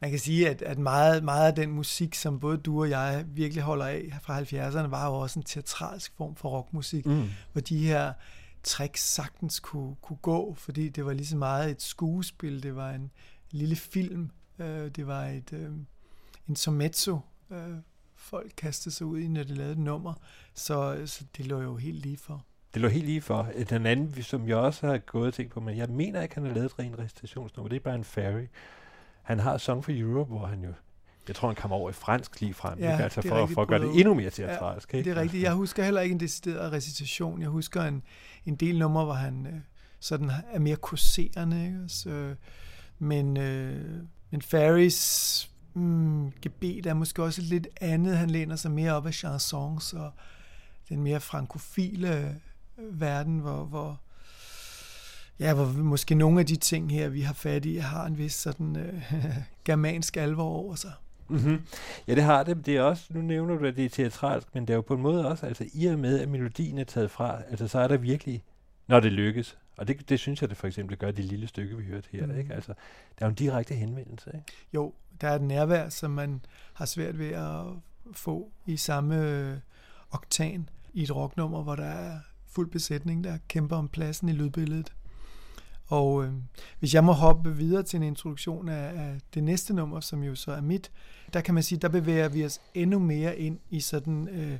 Man kan sige, at, at meget, meget af den musik, som både du og jeg virkelig holder af fra 70'erne, var jo også en teatralsk form for rockmusik, Mm. hvor de her tricks sagtens kunne, kunne gå, fordi det var lige så meget et skuespil, det var en lille film, øh, det var et øh, intermezzo, øh, folk kastede sig ud i, når de lavede et nummer, så, så det lå jo helt lige for. Det lå helt lige for. Den anden, som jeg også har gået og tænkt på, men jeg mener ikke, han har lavet et rent recitationsnummer. Det er bare en Ferry. Han har Song for Europe, hvor han jo, jeg tror, han kommer over i fransk lige frem, ja, ikke? altså for, for at gøre det endnu mere teatralsk. Ja, ikke? det er rigtigt. Jeg husker heller ikke en decideret recitation. Jeg husker en, en del numre, hvor han øh, sådan er mere kurserende. Ikke? Så, øh, men, øh, men Ferris mm, gebet er måske også lidt andet. Han læner sig mere op af chansons og den mere frankofile øh, verden, hvor, hvor Ja, hvor måske nogle af de ting her, vi har fat i, har en vis sådan øh, germansk alvor over sig. Mm-hmm. Ja, det har det. Det er også, nu nævner du, at det er teatralsk, men det er jo på en måde også, altså i og med, at melodien er taget fra, altså så er der virkelig, når det lykkes, og det, det synes jeg, det for eksempel gør det lille stykke, vi hørte her, Mm. mm. ikke? Altså, der er jo en direkte henvendelse, ikke? Jo, der er et nærvær, som man har svært ved at få i samme øh, oktan i et rocknummer, hvor der er fuld besætning, der kæmper om pladsen i lydbilledet. Og øh, hvis jeg må hoppe videre til en introduktion af, af det næste nummer, som jo så er mit, der kan man sige, der bevæger vi os endnu mere ind i sådan øh,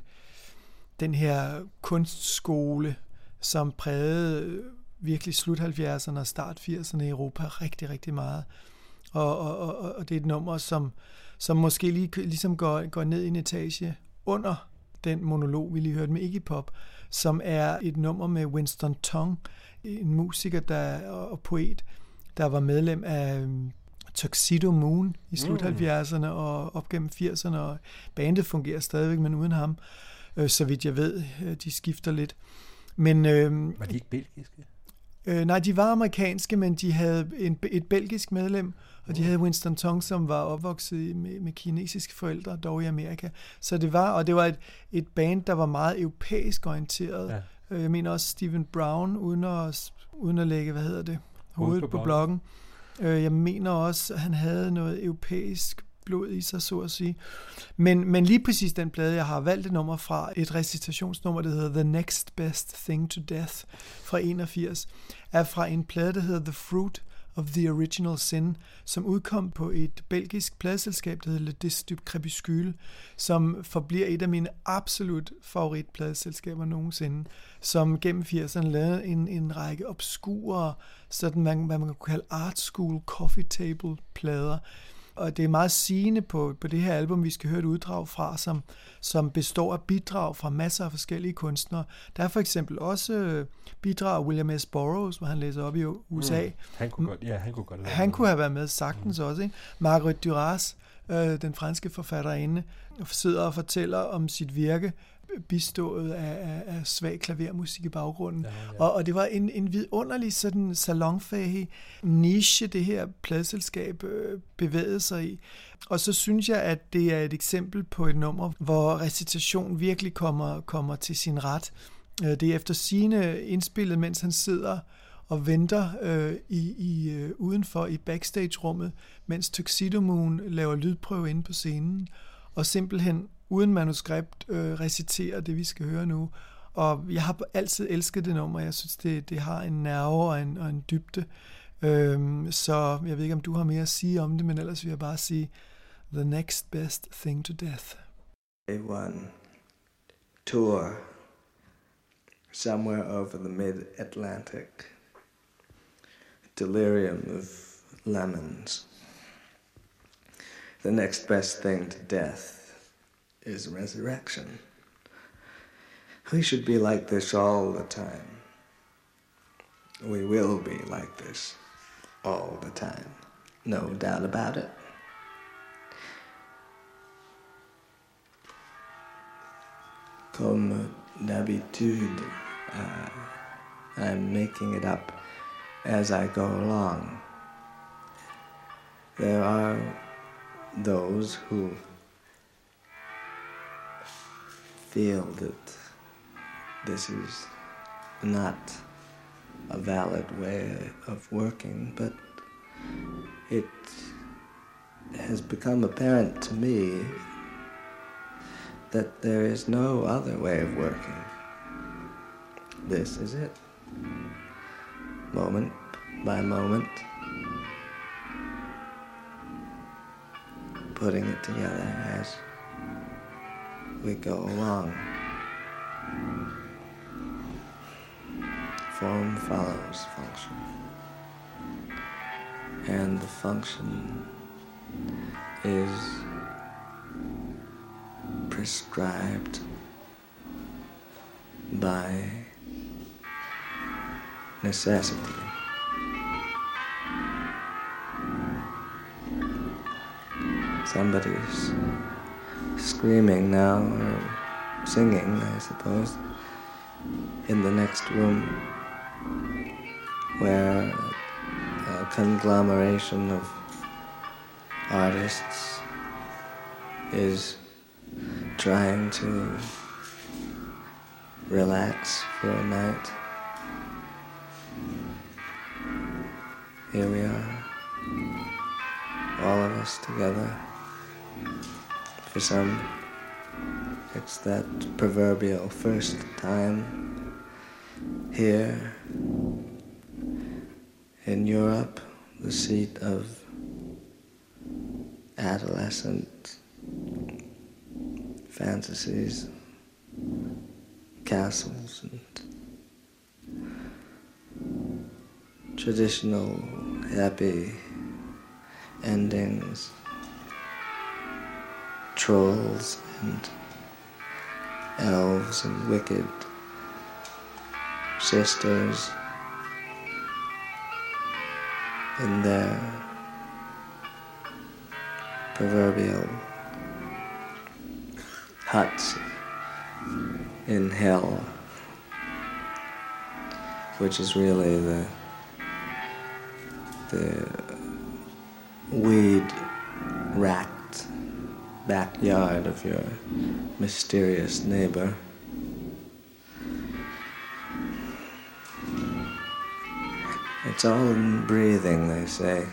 den her kunstskole, som prægede øh, virkelig slut 70'erne og start 80'erne i Europa rigtig, rigtig meget. Og, og, og, og det er et nummer, som, som måske lige, ligesom går, går ned i en etage under den monolog, vi lige hørte med Iggy Pop, som er et nummer med Winston Tong, en musiker der, og poet, der var medlem af øhm, Tuxedo Moon i slut Mm. 70'erne og op gennem 80'erne, og bandet fungerer stadigvæk, men uden ham, øh, så vidt jeg ved, øh, de skifter lidt. Men, øh, Var de ikke belgiske? Øh, nej, de var amerikanske, men de havde en, et belgisk medlem, og de havde Winston Tong, som var opvokset med, med kinesiske forældre, dog i Amerika. Så det var, og det var et, et band, der var meget europæisk orienteret. Ja. Øh, jeg mener også Stephen Brown, uden at, uden at lægge, hvad hedder det, hovedet på, på bloggen. Øh, jeg mener også, at han havde noget europæisk blod i sig, så at sige. Men, men lige præcis den plade, jeg har valgt et nummer fra, et recitationsnummer, der hedder The Next Best Thing to Death fra 81, er fra en plade, der hedder The Fruit of the Original Sin, som udkom på et belgisk pladeselskab, der hedder Le Disc Crepuscule, som forbliver et af mine absolut favoritpladselskaber nogensinde, som gennem 80'erne lavede en, en række obskure, sådan man, hvad man kan kalde art school coffee table plader, og det er meget sigende på, på det her album, vi skal høre et uddrag fra, som, som består af bidrag fra masser af forskellige kunstnere. Der er for eksempel også øh, bidrag af William S. Burroughs, hvor han læser op i USA. Mm. Han kunne godt, ja, han kunne godt have Han kunne have været med sagtens mm. også. Ikke? Margaret Duras, øh, den franske forfatterinde, sidder og fortæller om sit virke bistået af, af, af svag klavermusik i baggrunden. Ja, ja. Og, og det var en, en vidunderlig sådan salonfag niche, det her pladselskab øh, bevægede sig i. Og så synes jeg, at det er et eksempel på et nummer, hvor recitation virkelig kommer, kommer til sin ret. Øh, det er efter sine indspillet, mens han sidder og venter øh, i, i øh, udenfor i backstage-rummet, mens Tuxedo Moon laver lydprøve inde på scenen, og simpelthen uden manuskript øh, reciterer det, vi skal høre nu. Og jeg har altid elsket det nummer. Jeg synes, det, det har en nerve og en, og en dybde. Øhm, så jeg ved ikke, om du har mere at sige om det, men ellers vil jeg bare sige, the next best thing to death. A one tour somewhere over the mid-Atlantic. Delirium of lemons. The next best thing to death. Is resurrection. We should be like this all the time. We will be like this all the time. No doubt about it. Comme d'habitude, uh, I'm making it up as I go along. There are those who feel that this is not a valid way of working, but it has become apparent to me that there is no other way of working. This is it. Moment by moment, putting it together as we go along. Form follows function. And the function is prescribed by necessity. Somebody's screaming now, or singing, I suppose, in the next room where a conglomeration of artists is trying to relax for a night. Here we are, all of us together for some, it's that proverbial first time here in Europe, the seat of adolescent fantasies, castles, and traditional happy endings trolls and elves and wicked sisters in their proverbial huts in hell. which is really the the weed racked backyard of your mysterious neighbor. It's all in breathing, they say.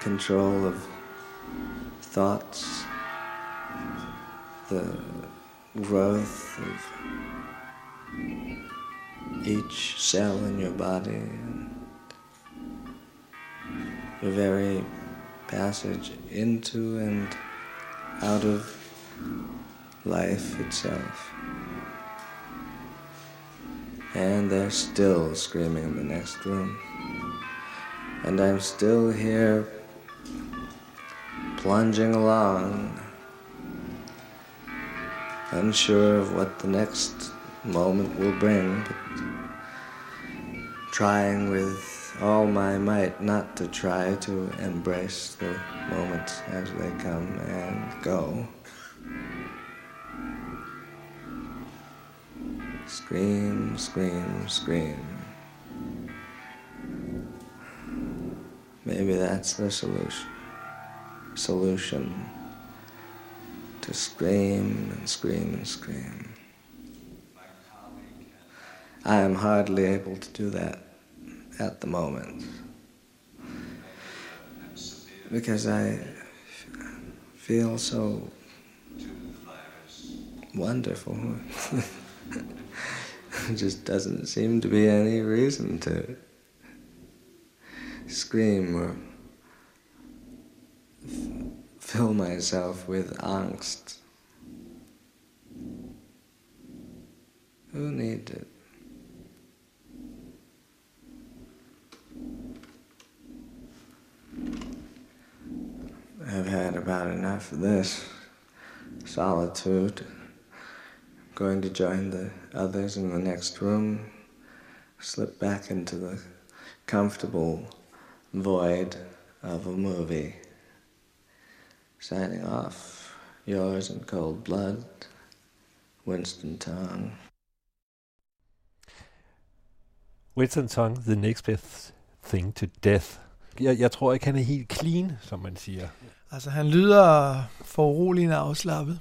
Control of thoughts, the growth of each cell in your body, and your very passage into and out of life itself. And they're still screaming in the next room. And I'm still here plunging along, unsure of what the next moment will bring, but trying with all my might not to try to embrace the moments as they come and go. Scream, scream, scream. Maybe that's the solution. Solution to scream and scream and scream. I am hardly able to do that at the moment because I feel so wonderful. just doesn't seem to be any reason to scream or fill myself with angst. Who needs I've had about enough of this solitude. I'm going to join the others in the next room, slip back into the comfortable void of a movie. Signing off, yours in cold blood, Winston Tong. Winston Tong, The Next Best Thing to Death. Jeg, jeg tror ikke, han er helt clean, som man siger. Altså, han lyder for uroligende afslappet.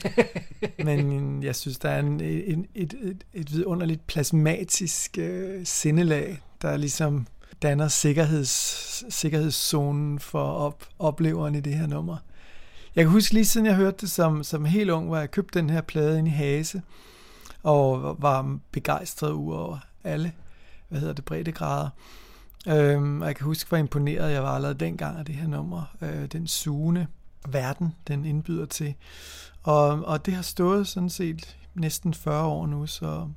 Men jeg synes, der er en, et, et, et, et vidunderligt plasmatisk øh, sindelag, der ligesom danner sikkerheds, sikkerhedszonen for op, opleveren i det her nummer. Jeg kan huske lige siden jeg hørte det som, som helt ung, hvor jeg købte den her plade ind i Hase, og var begejstret over alle, hvad hedder det, breddegrader. Øhm, og jeg kan huske, hvor imponeret jeg var allerede dengang af det her nummer. Øh, den sugende verden, den indbyder til. Og, og det har stået sådan set næsten 40 år nu, så,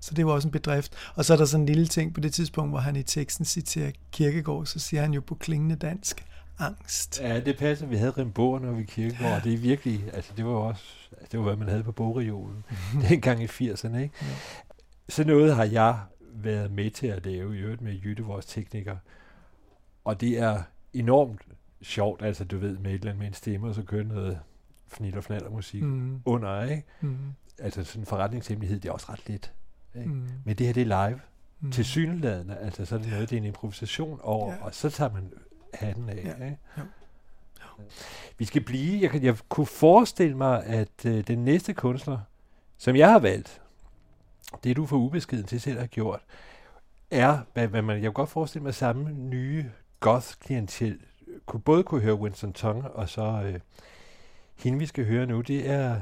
så det var også en bedrift. Og så er der sådan en lille ting på det tidspunkt, hvor han i teksten citerer Kirkegård, så siger han jo på klingende dansk, angst. Ja, det passer. Vi havde Rimbaud, når vi Kirkegård, ja. det er virkelig, altså det var også, det var hvad man havde på bogreolen, dengang i 80'erne, ikke? Ja. Så noget har jeg været med til at lave, i øvrigt med Jytte, vores tekniker. Og det er enormt sjovt, altså du ved, med et eller andet med en stemme, og så kører noget fnit og fnaller musik mm. under, ikke? Mm. Altså sådan en forretningshemmelighed, det er også ret let. Ikke? Mm. Men det her, det er live. Mm. Til synlædende, altså så er det noget, det er en improvisation over, ja. og så tager man hatten af. Ja. Ikke? Ja. Vi skal blive, jeg, jeg kunne forestille mig, at øh, den næste kunstner, som jeg har valgt, det du for ubeskeden til selv har gjort, er, hvad, hvad man, jeg kan godt forestille mig, samme nye goth-klientel kunne både kunne høre Winston Tong, og så øh, hende, vi skal høre nu, det er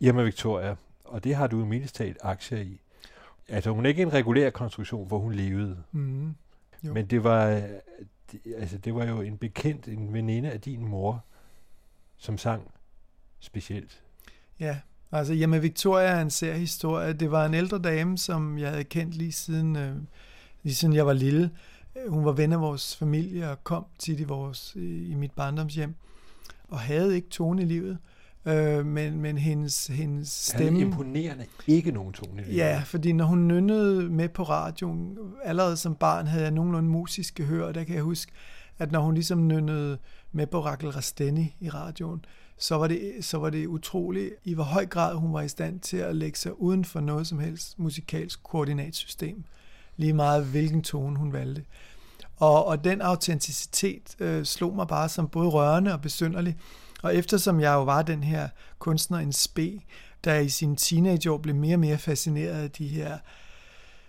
Irma Victoria, og det har du i talt aktier i. Altså, hun er ikke en regulær konstruktion, hvor hun levede. Mm. Jo. Men det var, det, altså, det var jo en bekendt, en veninde af din mor, som sang specielt. Ja, altså Irma Victoria er en sær historie. Det var en ældre dame, som jeg havde kendt lige siden, øh, lige siden jeg var lille. Hun var ven af vores familie og kom tit i, vores, i mit barndomshjem og havde ikke tone i livet. Øh, men, men hendes, hendes stemme... Havde imponerende ikke nogen tone i livet. Ja, fordi når hun nynnede med på radioen, allerede som barn havde jeg nogenlunde musiske hør, der kan jeg huske, at når hun ligesom nynnede med på Rakel Rasteni i radioen, så var, det, så var det utroligt, i hvor høj grad hun var i stand til at lægge sig uden for noget som helst musikalsk koordinatsystem. Lige meget hvilken tone hun valgte. Og, og den autenticitet øh, slog mig bare som både rørende og besynderlig. Og eftersom jeg jo var den her kunstner, en spe, der i sin teenageår blev mere og mere fascineret af de her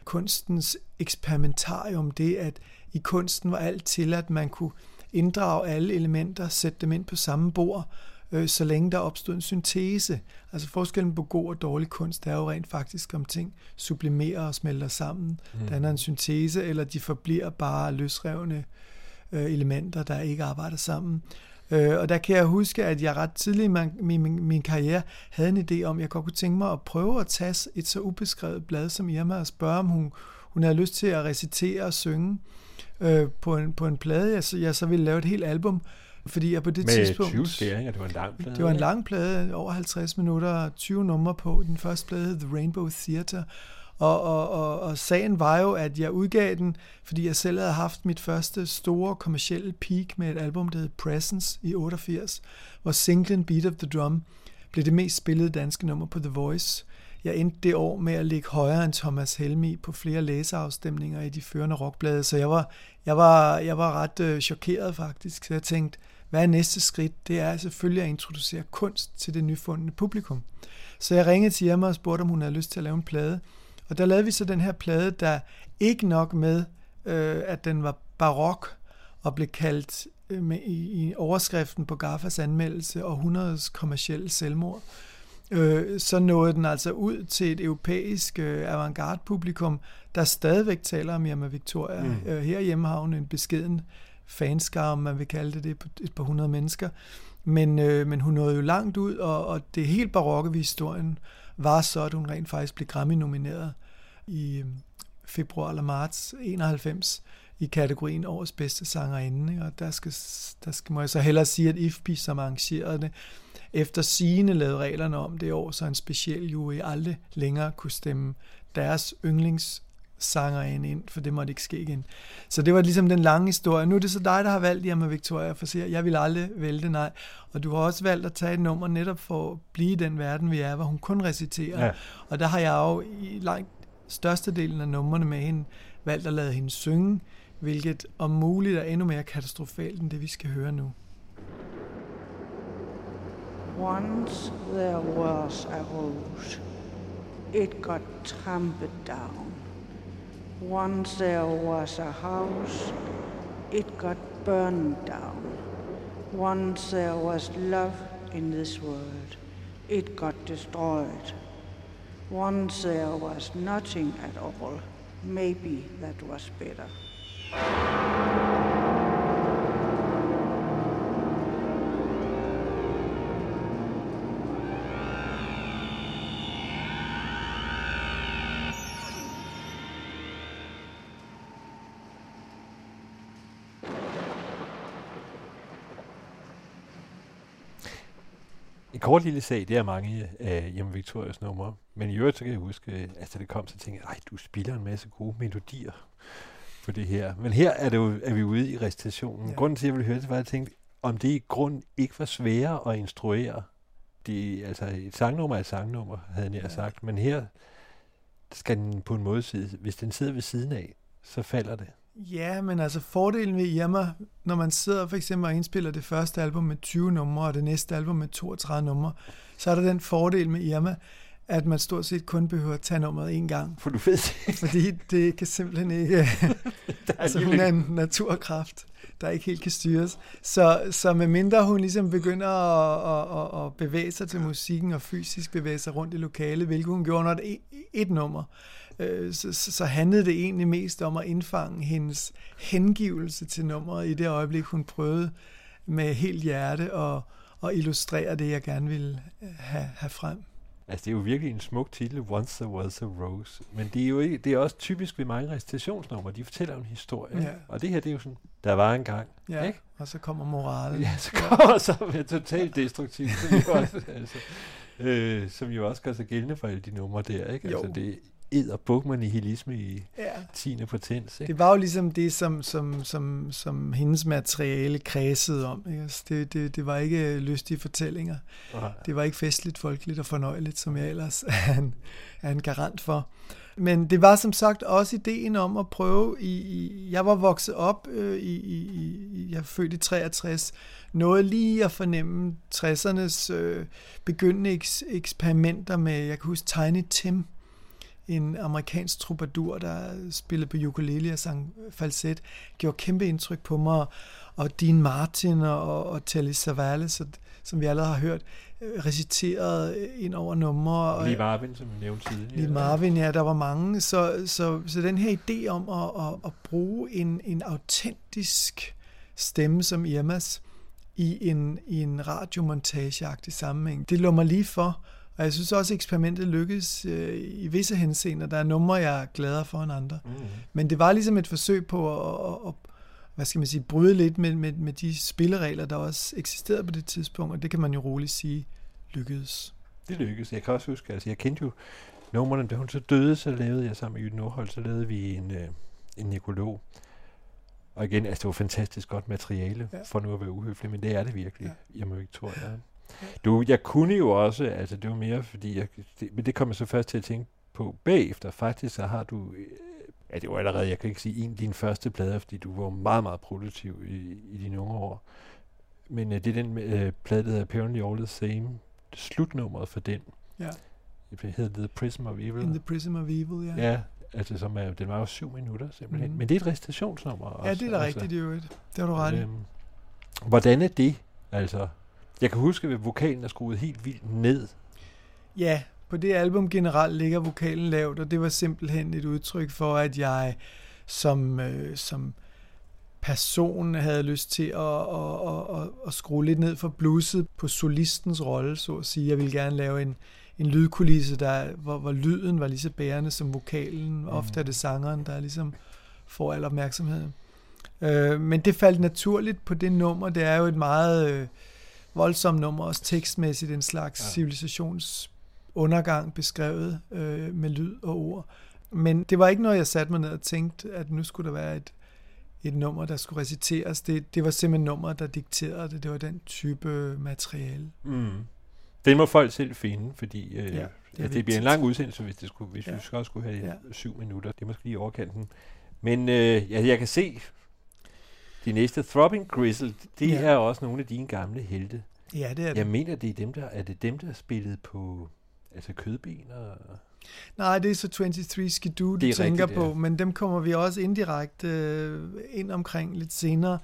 kunstens eksperimentarium, det at i kunsten var alt til, at man kunne inddrage alle elementer, sætte dem ind på samme bord, øh, så længe der opstod en syntese. Altså forskellen på god og dårlig kunst er jo rent faktisk, om ting sublimerer og smelter sammen. Mm. Der er en syntese, eller de forbliver bare løsrevne øh, elementer, der ikke arbejder sammen. Øh, og der kan jeg huske, at jeg ret tidligt i min, min, min karriere havde en idé om, at jeg godt kunne tænke mig at prøve at tage et så ubeskrevet blad som Irma og spørge, om hun, hun havde lyst til at recitere og synge øh, på, en, på en plade. Jeg så, jeg så ville lave et helt album, fordi jeg på det Med tidspunkt... 20 skæringer, det var en lang plade. Det var en lang plade, over 50 minutter og 20 numre på. Den første plade hed The Rainbow Theater. Og, og, og, og sagen var jo, at jeg udgav den, fordi jeg selv havde haft mit første store kommercielle peak med et album, der hed Presence i 88, hvor singlen Beat of the Drum blev det mest spillede danske nummer på The Voice. Jeg endte det år med at ligge højere end Thomas Helmi på flere læseafstemninger i de førende rockblade, så jeg var, jeg var, jeg var ret øh, chokeret faktisk. Så jeg tænkte, hvad er næste skridt? Det er selvfølgelig at introducere kunst til det nyfundne publikum. Så jeg ringede til Irma og spurgte, om hun havde lyst til at lave en plade. Og der lavede vi så den her plade, der ikke nok med, øh, at den var barok og blev kaldt øh, med, i, i overskriften på Gaffas anmeldelse århundredes kommercielle selvmord. Øh, så nåede den altså ud til et europæisk øh, avantgarde-publikum, der stadigvæk taler om Irma Victoria. Mm. Øh, her hjemme har hun en beskeden fanskare, om man vil kalde det det, på et par hundrede mennesker. Men, øh, men hun nåede jo langt ud, og, og det helt barokke ved historien var så, at hun rent faktisk blev Grammy-nomineret i øh, februar eller marts 91 i kategorien årets bedste sangerinde. Og der skal, der skal, må jeg så hellere sige, at IFPI, som arrangerede det, efter sigende lavede reglerne om det år, så en speciel jury aldrig længere kunne stemme deres yndlings sangerinde ind, for det måtte ikke ske igen. Så det var ligesom den lange historie. Nu er det så dig, der har valgt Irma Victoria, for at jeg vil aldrig vælge det, nej. Og du har også valgt at tage et nummer netop for at blive i den verden, vi er, hvor hun kun reciterer. Ja. Og der har jeg jo i langt størstedelen af numrene med hende valgt at lade hende synge, hvilket om muligt er endnu mere katastrofalt end det, vi skal høre nu. Once there was a rose. It got trampled down. Once there was a house. It got burned down. Once there was love in this world. It got destroyed. Once there was nothing at all. Maybe that was better. En kort lille sag, det er mange af Hjemme Victorias numre. Men i øvrigt, så kan jeg huske, at altså, det kom, så tænkte jeg, du spiller en masse gode melodier på det her. Men her er, det jo, er vi ude i recitationen. Ja. Grunden til, at jeg ville høre det, var, at jeg tænkte, om det i grund ikke var sværere at instruere. Det, altså, et sangnummer er et sangnummer, havde jeg ja. sagt. Men her skal den på en måde sidde, hvis den sidder ved siden af, så falder det. Ja, men altså fordelen ved Irma, når man sidder for eksempel og indspiller det første album med 20 numre, og det næste album med 32 numre, så er der den fordel med Irma, at man stort set kun behøver at tage nummeret en gang. For du ved Fordi det kan simpelthen ikke... altså hun er en naturkraft, der ikke helt kan styres. Så, så med mindre hun ligesom begynder at, at, at bevæge sig til musikken og fysisk bevæge sig rundt i lokalet, hvilket hun gjorde, når det er et nummer, øh, så, så handlede det egentlig mest om at indfange hendes hengivelse til nummeret i det øjeblik, hun prøvede med helt hjerte og, og illustrere det, jeg gerne ville have, have frem. Altså, det er jo virkelig en smuk titel, Once There Was a Rose. Men det er jo ikke, det er også typisk ved mange recitationsnumre. De fortæller en historie. Ja. Og det her, det er jo sådan, der var en gang. Ja, ikke? og så kommer moralen. Ja, så kommer så med totalt destruktivt. Som jo også, altså, øh, som jo også gør sig gældende for alle de numre der. Ikke? Altså, jo. det, edderbuk med nihilisme i Ja. 10. potens. Ikke? Det var jo ligesom det, som, som, som, som hendes materiale kredsede om. Ikke? Altså, det, det, det var ikke lystige fortællinger. Nej. Det var ikke festligt, folkeligt og fornøjeligt, som jeg ellers er en, er en garant for. Men det var som sagt også ideen om at prøve i... i jeg var vokset op øh, i, i, i... Jeg er født i 63. Noget lige at fornemme 60'ernes øh, begyndende eks, eksperimenter med... Jeg kan huske Tiny Tim, en amerikansk troubadour, der spillede på ukulele og sang falset, gjorde kæmpe indtryk på mig, og Dean Martin og, og Telly Savalas, som vi allerede har hørt, øh, reciterede ind over numre. og- Lee Marvin, som vi nævnte tidligere. Lee Marvin, ja, der var mange. Så, så, så den her idé om at, at, at bruge en, en autentisk stemme som Irmas i en, i en radiomontageagtig sammenhæng, det lå mig lige for. Og jeg synes også, at eksperimentet lykkedes øh, i visse henseender. Der er numre, jeg er gladere for end andre. Mm. Men det var ligesom et forsøg på at, at, at hvad skal man sige, bryde lidt med, med, med de spilleregler, der også eksisterede på det tidspunkt, og det kan man jo roligt sige lykkedes. Det lykkedes. Jeg kan også huske, altså jeg kendte jo numrene, da hun så døde, så lavede jeg sammen med Jytte Nordholt, så lavede vi en, øh, en nekolog. Og igen, altså det var fantastisk godt materiale, Ja. for nu at være uhøflig, men det er det virkelig. Ja. Jeg må ikke tro, jeg Du, jeg kunne jo også, altså det var mere fordi, jeg, det, men det kom jeg så først til at tænke på bagefter. Faktisk så har du, øh, ja det var allerede, jeg kan ikke sige en af dine første plader, fordi du var meget, meget produktiv i, i dine unge år. Men øh, det er den øh, plade, der hedder Apparently All the Same, slutnummeret for den. Ja. Det hedder The Prism of Evil. In the Prism of Evil, ja. Ja, altså som er, den var jo syv minutter simpelthen. Mm. Men det er et recitationsnummer også. Ja, det er da rigtigt i øvrigt. Det har du ret i. Øhm, hvordan er det? Altså, jeg kan huske, at vokalen er skruet helt vildt ned. Ja, på det album generelt ligger vokalen lavt, og det var simpelthen et udtryk for, at jeg som, øh, som person havde lyst til at, at, at, at, at skrue lidt ned for bluset på solistens rolle, så at sige. Jeg ville gerne lave en, en lydkulisse, der, hvor, hvor lyden var lige så bærende som vokalen. Mm. Ofte er det sangeren, der ligesom får al opmærksomheden. Øh, men det faldt naturligt på det nummer. Det er jo et meget øh, voldsomt nummer, også tekstmæssigt en slags ja. civilisations undergang beskrevet øh, med lyd og ord. Men det var ikke noget, jeg satte mig ned og tænkte, at nu skulle der være et, et nummer, der skulle reciteres. Det, det var simpelthen nummer, der dikterede det. Det var den type materiale. Mm. Den må folk selv finde, fordi øh, Ja, ja, det det, altså, det bliver en lang udsendelse, hvis, det skulle, hvis Ja. ja. vi skal også skulle have Ja. ja. syv minutter. Det er måske lige overkanten. Men øh, ja, jeg kan se, de næste Throbbing Gristle, det Ja. er også nogle af dine gamle helte. Ja, det er det. Jeg mener, det er dem, der, er det dem, der spillede på altså kødben og... Nej, det er så 23 Skidoo, du er tænker rigtigt, på, ja. men dem kommer vi også indirekte øh, ind omkring lidt senere.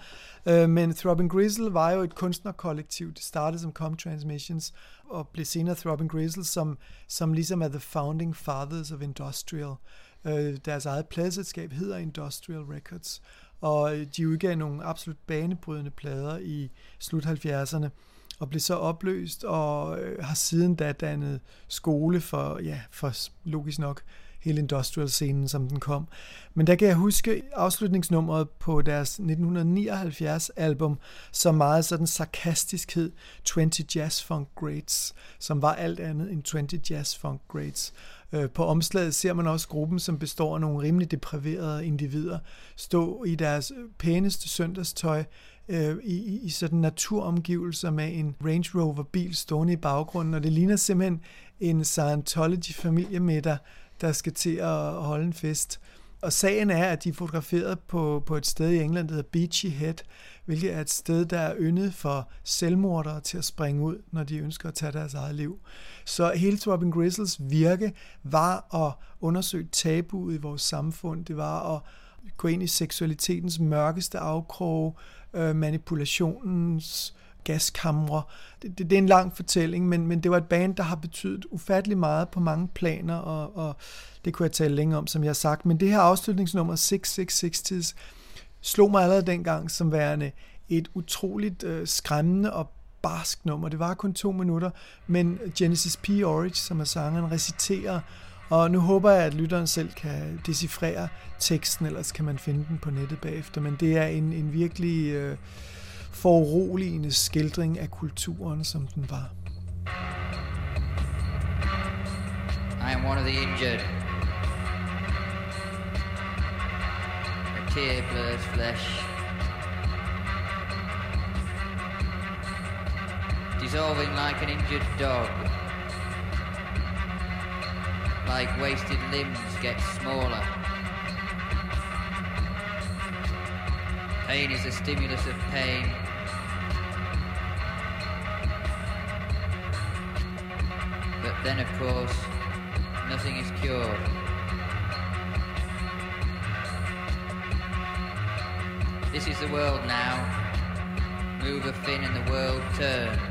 Øh, men Throbbing Grizzle var jo et kunstnerkollektiv. Det startede som Com Transmissions og blev senere Throbbing Grizzle, som, som ligesom er the founding fathers of industrial. Øh, deres eget pladselskab hedder Industrial Records, og øh, de udgav nogle absolut banebrydende plader i slut 70'erne og blev så opløst og øh, har siden da dannet skole for, ja, for logisk nok hele industrial-scenen, som den kom. Men der kan jeg huske afslutningsnummeret på deres 1979-album, som meget sådan sarkastisk hed 20 Jazz Funk Greats, som var alt andet end 20 Jazz Funk Greats. Øh, på omslaget ser man også gruppen, som består af nogle rimelig depriverede individer, stå i deres øh, pæneste søndagstøj, øh, i, i- i sådan naturomgivelser med en Range Rover bil stående i baggrunden, og det ligner simpelthen en Scientology familiemiddag, der skal til at holde en fest. Og sagen er, at de er fotograferet på, på et sted i England, der hedder Beachy Head, hvilket er et sted, der er yndet for selvmordere til at springe ud, når de ønsker at tage deres eget liv. Så hele Robin Grizzles virke var at undersøge tabuet i vores samfund. Det var at gå ind i seksualitetens mørkeste afkrog, øh, manipulationens gaskamre. Det, det, det er en lang fortælling, men, men det var et band, der har betydet ufattelig meget på mange planer, og, og det kunne jeg tale længe om, som jeg har sagt. Men det her afslutningsnummer 666 slog mig allerede dengang som værende et utroligt øh, skræmmende og barsk nummer. Det var kun to minutter, men Genesis P. Orridge, som er sangeren, reciterer, og nu håber jeg, at lytteren selv kan decifrere teksten, ellers kan man finde den på nettet bagefter, men det er en, en virkelig øh, foruroligende skildring af kulturen, som den var. I am one of the injured. A tear blurs flesh. Dissolving like an injured dog. Like wasted limbs get smaller. Pain is a stimulus of pain. But then, of course, nothing is cured. This is the world now. Move a fin and the world turns.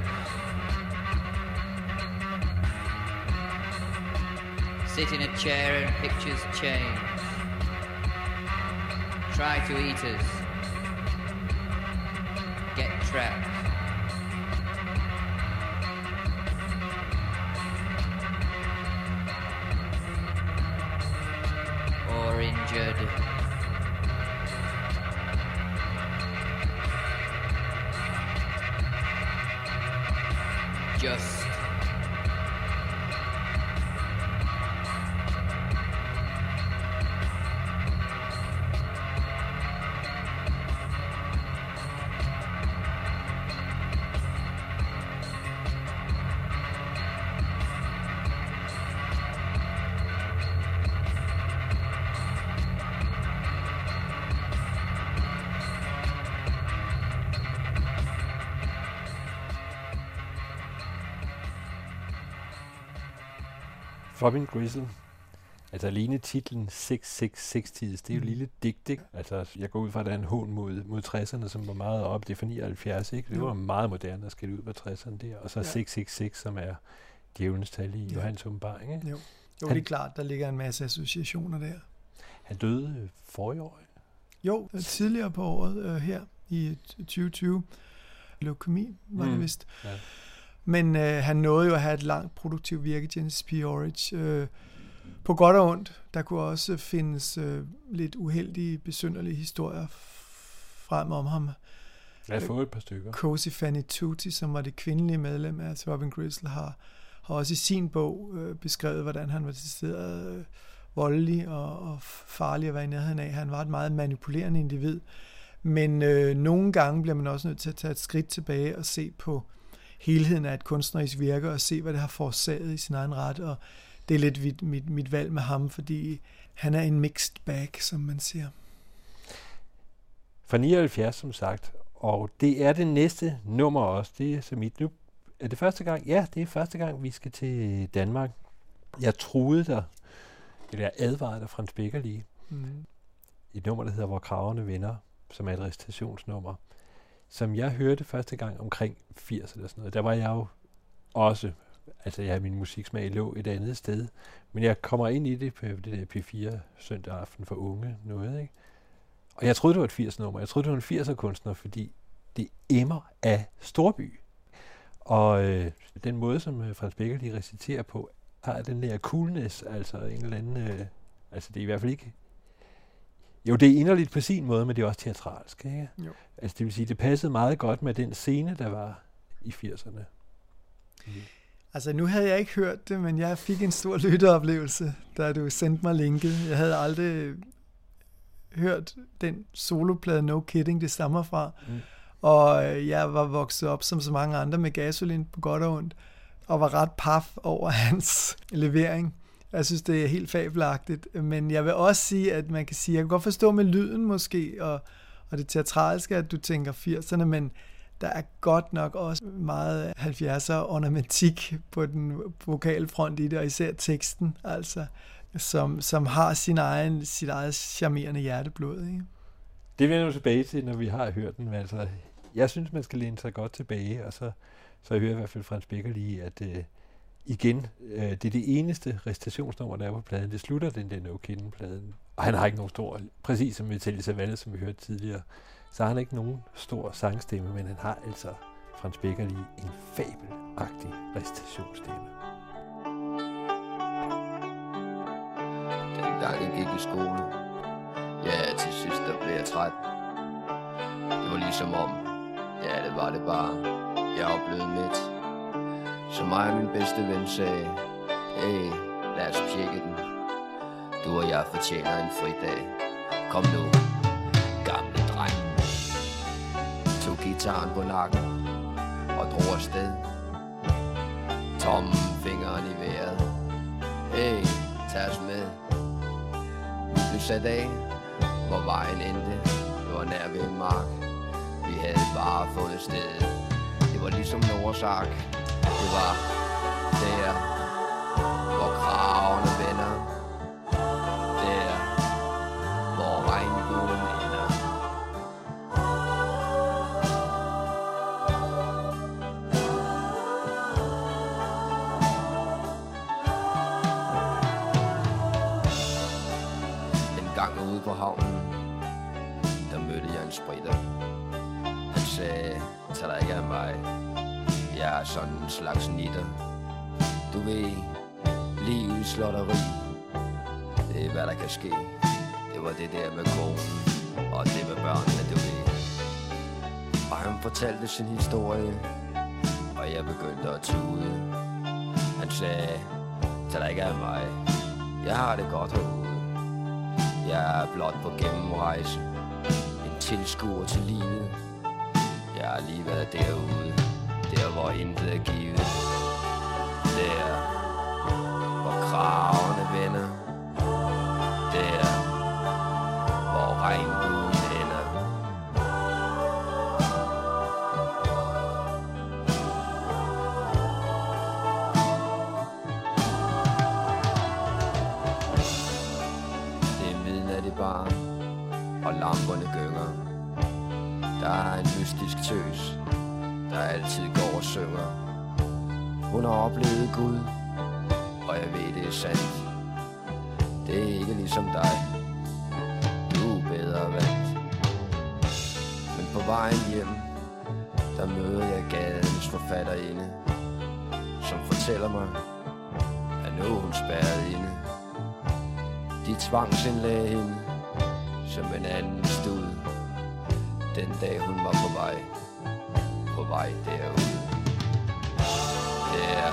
Sit in a chair and pictures change. Try to eat us. Get trapped. Injured. Robin Grizzle. Altså alene titlen 666 tids, det er jo Mm. lille digt, ikke? Altså, jeg går ud fra, at der er en hån mod, mod 60'erne, som var meget op. Det er fra 79, ikke? Det var meget moderne at skille ud med 60'erne der. Og så Ja. 666, som er djævelens tal i Ja. Johannes åbenbaring, ikke? Jo, jo Han- det er klart, der ligger en masse associationer der. Han døde øh, forrige år. Jo, øh, tidligere på året øh, her i 2020. Leukemi var mm. det vist. Ja. Men øh, han nåede jo at have et langt produktivt virke, Genesis P. Orridge. Øh, på godt og ondt. Der kunne også findes øh, lidt uheldige, besynderlige historier frem om ham. Jeg har fået et par stykker. Cosi Fanny Tutti, som var det kvindelige medlem af Robin Grizzle, har, har også i sin bog øh, beskrevet, hvordan han var decideret øh, voldelig og, og farlig at være i nærheden af. Han var et meget manipulerende individ. Men øh, nogle gange bliver man også nødt til at tage et skridt tilbage og se på helheden af et kunstnerisk virke og se, hvad det har forårsaget i sin egen ret. Og det er lidt mit, mit, mit valg med ham, fordi han er en mixed bag, som man siger. Fra 79, som sagt. Og det er det næste nummer også. Det er så mit. Nu er det første gang? Ja, det er første gang, vi skal til Danmark. Jeg troede dig, eller jeg advarede dig, Frans Becker lige. Mm. Et nummer, der hedder Hvor kraverne vender, som er et recitationsnummer. Som jeg hørte første gang omkring 80 eller sådan noget. Der var jeg jo også, altså jeg min musiksmag lå et andet sted. Men jeg kommer ind i det på det der P4 søndag aften for unge noget, ikke? Og jeg troede, det var et 80 nummer. Jeg troede, det var en 80'er kunstner, fordi det emmer af storby. Og øh, den måde, som øh, Frans Becker lige reciterer på, har den der coolness, altså en eller anden... Øh, altså det er i hvert fald ikke... Jo, det er inderligt på sin måde, men det er også teatralsk, ikke? Jo. Altså det vil sige, det passede meget godt med den scene, der var i 80'erne. Altså, nu havde jeg ikke hørt det, men jeg fik en stor lytteoplevelse, da du sendte mig linket. Jeg havde aldrig hørt den soloplade No Kidding, det stammer fra. Mm. Og øh, jeg var vokset op som så mange andre med gasolin på godt og ondt, og var ret paf over hans levering. Jeg synes, det er helt fabelagtigt. Men jeg vil også sige, at man kan sige, jeg kan godt forstå med lyden måske, og, og det teatralske, at du tænker 80'erne, men der er godt nok også meget 70'er ornamentik på den vokale front i det, og især teksten, altså, som, som har sin egen, sit eget charmerende hjerteblod. Ikke? Det vender vi tilbage til, når vi har hørt den. Men altså, jeg synes, man skal læne sig godt tilbage, og så, så jeg hører i hvert fald Frans Becker lige, at øh, igen, øh, det er det eneste recitationsnummer, der er på pladen. Det slutter den der No Kidding-pladen. Og han har ikke nogen stor, præcis som Metallica Savalle, som vi hørte tidligere, så har han ikke nogen stor sangstemme, men han har altså Frans Becker lige en fabelagtig recitationsstemme. Dengang jeg gik i skole, ja, til sidst der blev jeg træt. Det var ligesom om, ja, det var det bare. Jeg oplevede blevet midt. Så mig og min bedste ven sagde, hey, lad os pjekke den. Du og jeg fortjener en fridag. Kom nu. gamle dreng. Tog gitaren på nakken og drog afsted. Tom fingeren i vejret. Hey, tag os med. Vi satte af, hvor vejen endte. Det var nær ved en mark. Vi havde bare fundet stedet. Det var ligesom Noahs ark. Det var der, hvor kravene vender. Der, hvor regnbuen ender. En gang ude på havnen Der mødte jeg en spritter Han sagde Tag dig ikke af mig. Jeg er sådan en slags nitter. Du ved Livets lotteri Det er hvad der kan ske. Det var det der med konen Og det med børnene du ved. Og han fortalte sin historie Og jeg begyndte at tude. Han sagde Tag dig ikke af mig. Jeg har det godt herude. Jeg er blot på gennemrejse. En tilskuer til livet. Jeg har lige været derude. Der hvor intet er givet. Der Hvor kravene vender. Der Hvor regnbuen ender Det er midnat i bar Og lamperne gynger. Der er en mystisk tøs. Der altid går og synger. Hun har oplevet Gud Og jeg ved det er sandt. Det er ikke ligesom dig. Du er bedre vant Men på vejen hjem Der møder jeg gadens forfatterinde Som fortæller mig At nu er hun spærret inde. De tvangsindlagde hende som en anden stod, Den dag hun var på vej. På vej derud. Der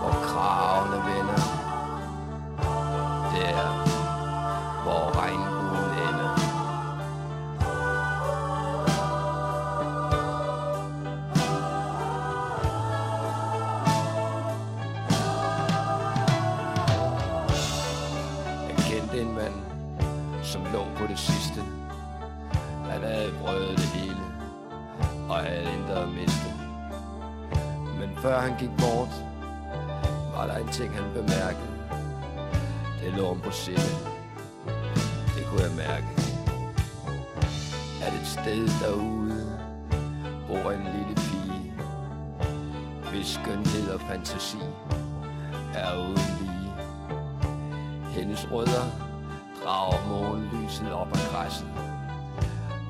Hvor kravene vender Der Hvor regnen derude bor en lille pige, hvis skønhed og fantasi er uden lige. Hendes rødder drager morgenlyset op ad græsset.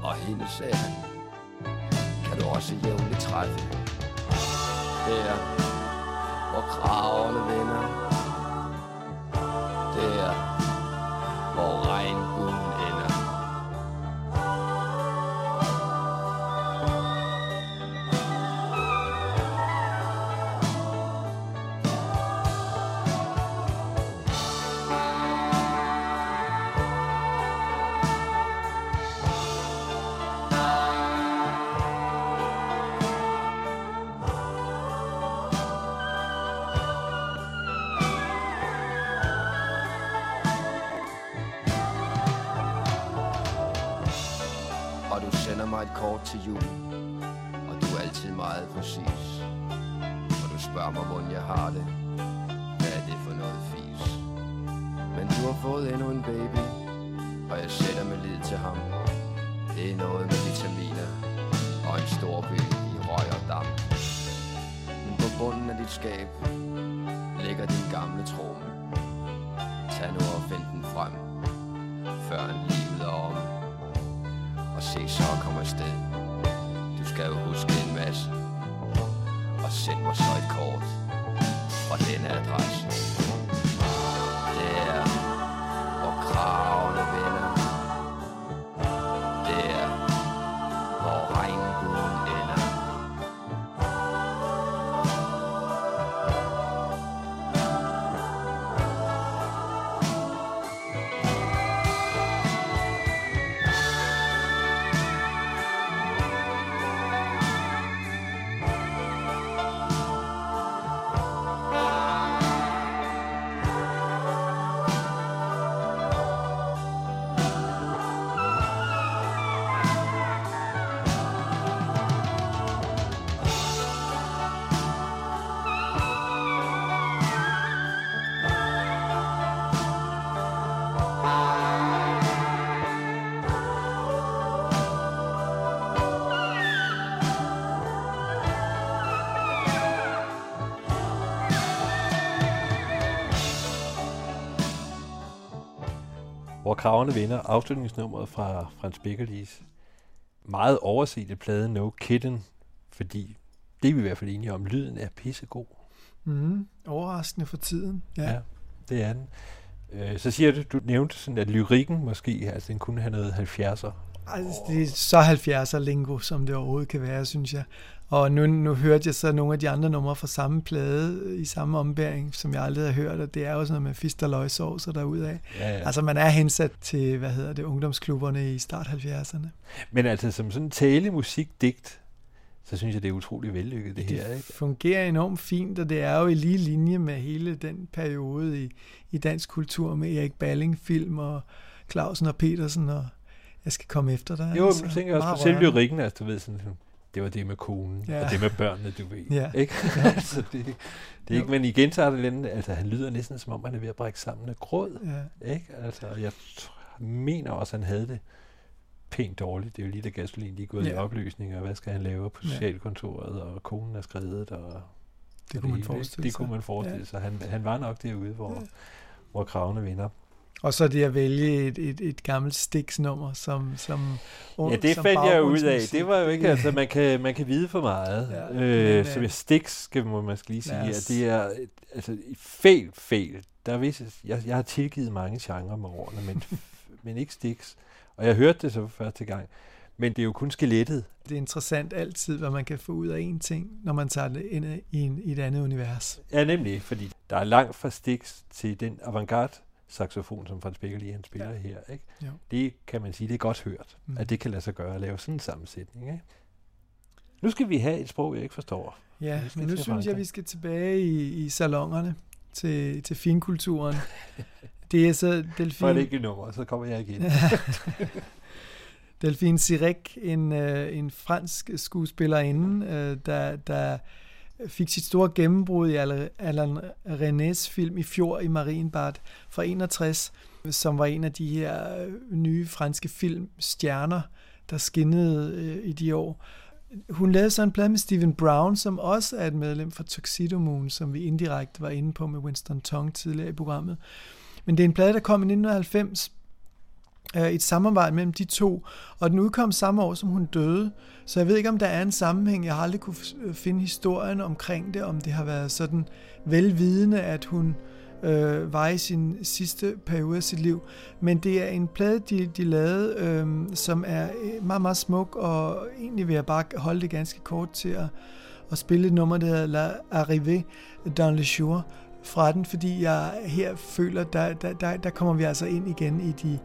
Og hende sagde han, kan du også jævnligt træffe. Der, hvor kravene vender. Der, hvor regnbuen mig et hvor kravene vinder afslutningsnummeret fra Frans Beckerlis meget oversete plade No Kitten, fordi det er vi i hvert fald enige om, lyden er pissegod. Mm, overraskende for tiden. Ja. ja det er den. Øh, så siger du, du nævnte sådan, at lyrikken måske, altså den kunne have noget 70'er. Altså, det er så 70'er lingo, som det overhovedet kan være, synes jeg. Og nu, nu hørte jeg så nogle af de andre numre fra samme plade i samme ombæring, som jeg aldrig har hørt, og det er jo sådan noget med fist og løgsovser derudaf. Ja, ja. Altså man er hensat til, hvad hedder det, ungdomsklubberne i start 70'erne. Men altså som sådan talemusikdigt, så synes jeg, det er utrolig vellykket, det, det her. Det fungerer enormt fint, og det er jo i lige linje med hele den periode i, i dansk kultur med Erik Balling film og Clausen og Petersen og jeg skal komme efter dig. Jo, altså, men tænker også på selv lyrikken, altså du ved sådan, det var det med konen, ja. og det med børnene, du ved. Ja. Ikke? altså, det, det er ikke, men igen så er det lidt, altså han lyder næsten som om, han er ved at brække sammen af gråd. Ja. Ikke? Altså, jeg mener også, han havde det pænt dårligt. Det er jo lige da gasolin lige gået ja. i opløsning, og hvad skal han lave på socialkontoret, og konen er skrevet, og det kunne man forestille sig. Det kunne man forestille sig. Han, han var nok derude, hvor, ja. hvor kravene vinder. Og så det at vælge et, et, et gammelt Stix-nummer som, som Ja, det som fandt jeg ud af. Det var jo ikke, altså man kan, man kan vide for meget. Ja, øh, men, så Stix, skal man måske lige sige, at det er altså fejl, fejl. Der er visse, jeg, jeg har tilgivet mange genrer med årene, men, men ikke Stix. Og jeg hørte det så for første gang. Men det er jo kun skelettet. Det er interessant altid, hvad man kan få ud af en ting, når man tager det ind i, en, i et andet univers. Ja, nemlig, fordi der er langt fra Stix til den avantgarde saxofon, som Frans Becker lige han spiller ja. her. Ikke? Jo. Det kan man sige, det er godt hørt, mm. at det kan lade sig gøre at lave sådan en sammensætning. Ikke? Nu skal vi have et sprog, jeg ikke forstår. Ja, men nu synes jeg, vi skal tilbage i, i salongerne til, til finkulturen. det er så Delfin... For det ikke nummer, så kommer jeg igen. Delphine Sirek, en, øh, en fransk skuespillerinde, øh, der, der fik sit store gennembrud i Alain Renés film i fjor i Marienbad fra 61, som var en af de her øh, nye franske filmstjerner, der skinnede øh, i de år. Hun lavede så en plade med Stephen Brown, som også er et medlem fra Tuxedo Moon, som vi indirekte var inde på med Winston Tong tidligere i programmet. Men det er en plade, der kom i 1990, et samarbejde mellem de to, og den udkom samme år, som hun døde. Så jeg ved ikke, om der er en sammenhæng. Jeg har aldrig kunne øh, finde historien omkring det, om det har været sådan velvidende, at hun øh, var i sin sidste periode af sit liv. Men det er en plade, de, de lavede, øh, som er øh, meget, meget smuk, og egentlig vil jeg bare holde det ganske kort til at, at spille et nummer, der hedder La Arrivée dans le jour, fra den, fordi jeg her føler, der, der, der, der kommer vi altså ind igen i de,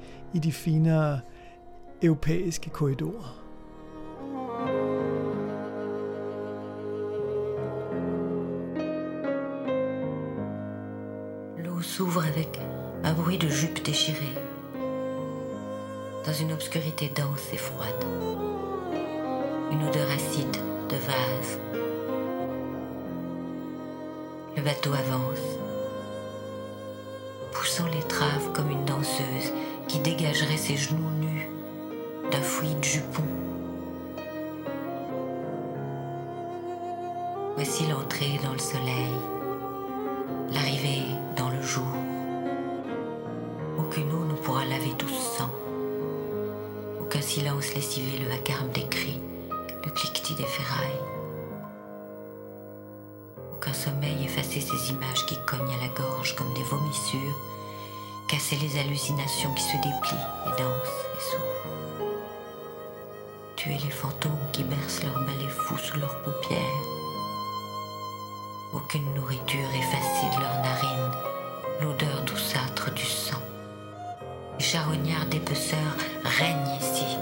L'eau s'ouvre avec un bruit de jupe déchirée, dans une obscurité dense et froide, une odeur acide de vase, Le bateau avance, poussant l'étrave comme une danseuse qui dégagerait ses genoux nus d'un fouillis de jupon. Voici l'entrée dans le soleil, l'arrivée dans le jour. Aucune eau ne pourra laver tout ce sang. Aucun silence lessiver le vacarme des cris, le cliquetis des ferrailles qu'un sommeil effacer ces images qui cognent à la gorge comme des vomissures, casser les hallucinations qui se déplient et dansent et s'ouvrent. Tuer les fantômes qui bercent leurs balais fous sous leurs paupières. Aucune nourriture effacer de leurs narines l'odeur douceâtre du sang. Les charognards d'épaisseur règnent ici,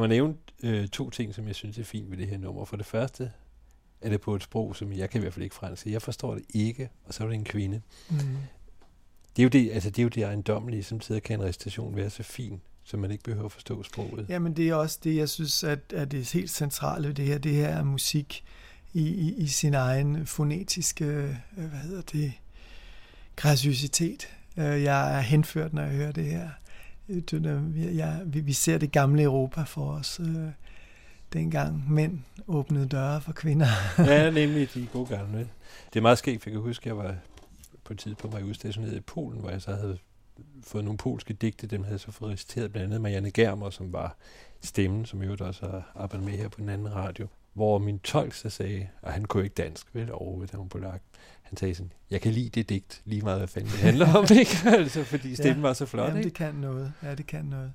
Lad mig nævne øh, to ting, som jeg synes er fint ved det her nummer. For det første er det på et sprog, som jeg kan i hvert fald ikke fransk. Jeg forstår det ikke, og så er det en kvinde. Mm. Det er jo det, altså det er jo det ejendommelige, som tider kan en recitation være så fin, så man ikke behøver at forstå sproget. Jamen det er også det, jeg synes, at, at det er helt centrale ved det her. Det her er musik i, i, i sin egen fonetiske, øh, hvad hedder det, graciositet. Øh, Jeg er henført, når jeg hører det her. Det er- vi- Jeg, vi, vi ser det gamle Europa for os. øh, Dengang mænd åbnede døre for kvinder. ja, nemlig de gode gamle. Det er meget skægt, for jeg kan huske, at jeg var på et tidspunkt var jeg udstationeret i Polen, hvor jeg så havde fået nogle polske digte, dem havde jeg så fået reciteret blandt andet Marianne Germer, som var stemmen, som i øvrigt også har arbejdet med her på den anden radio, hvor min tolk så sagde, og han kunne ikke dansk, vel, overhovedet, han var polak, han sagde sådan, jeg kan lide det digt, lige meget hvad fanden det handler om, ikke? altså, fordi stemmen var så flot, Jamen, ikke? det kan noget. Ja, det kan noget.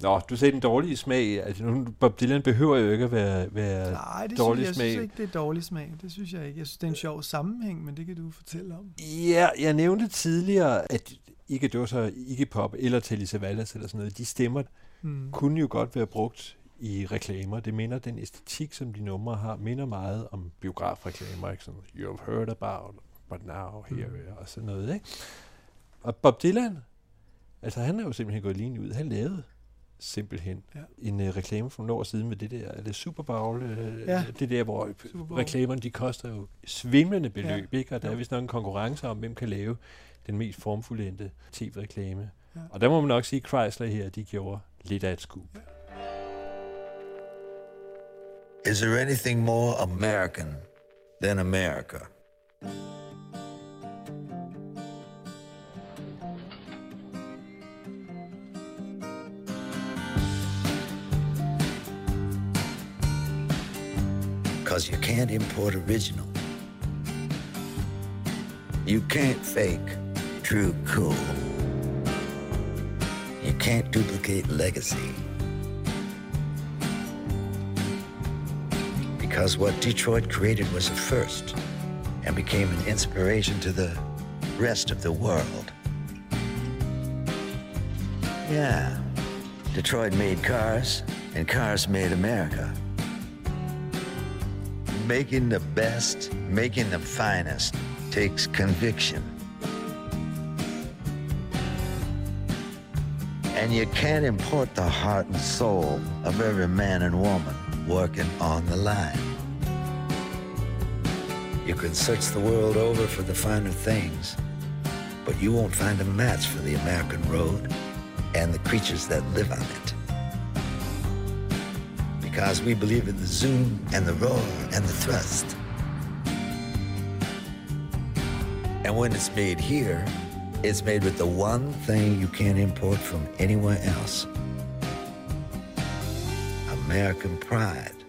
Nå, du sagde den dårlige smag. Altså, Bob Dylan behøver jo ikke at være, være Nej, det dårlig synes, jeg smag. synes ikke, det er dårlig smag. Det synes jeg ikke. Jeg synes, det er en sjov sammenhæng, men det kan du fortælle om. Ja, jeg nævnte tidligere, at ikke det var så Iggy Pop eller Telly Savalas eller sådan noget, de stemmer Mm. kunne jo godt være brugt i reklamer. Det minder den æstetik, som de numre har, minder meget om biografreklamer, ikke? Sådan, you've heard about, but now here we are, og sådan noget, ikke? Og Bob Dylan, altså han er jo simpelthen gået lige ud. Han lavede simpelthen Ja. en uh, reklame for nogle år siden med det der, er det Super Bowl, uh, Ja. det der, hvor reklamerne, de koster jo svimlende beløb, Ja. ikke? Og der er vist nok en konkurrence om, hvem kan lave den mest formfuldendte tv-reklame. Ja. Og der må man nok sige, at Chrysler her, de gjorde lidt af et skub. Is there anything more American than America? Because you can't import original. You can't fake true cool. You can't duplicate legacy. Because what Detroit created was a first and became an inspiration to the rest of the world. Yeah, Detroit made cars, and cars made America. Making the best, making the finest takes conviction. And you can't import the heart and soul of every man and woman working on the line. You can search the world over for the finer things, but you won't find a match for the American road and the creatures that live on it. Because we believe in the zoom and the roar and the thrust. And when it's made here, it's made with the one thing you can't import from anywhere else American pride.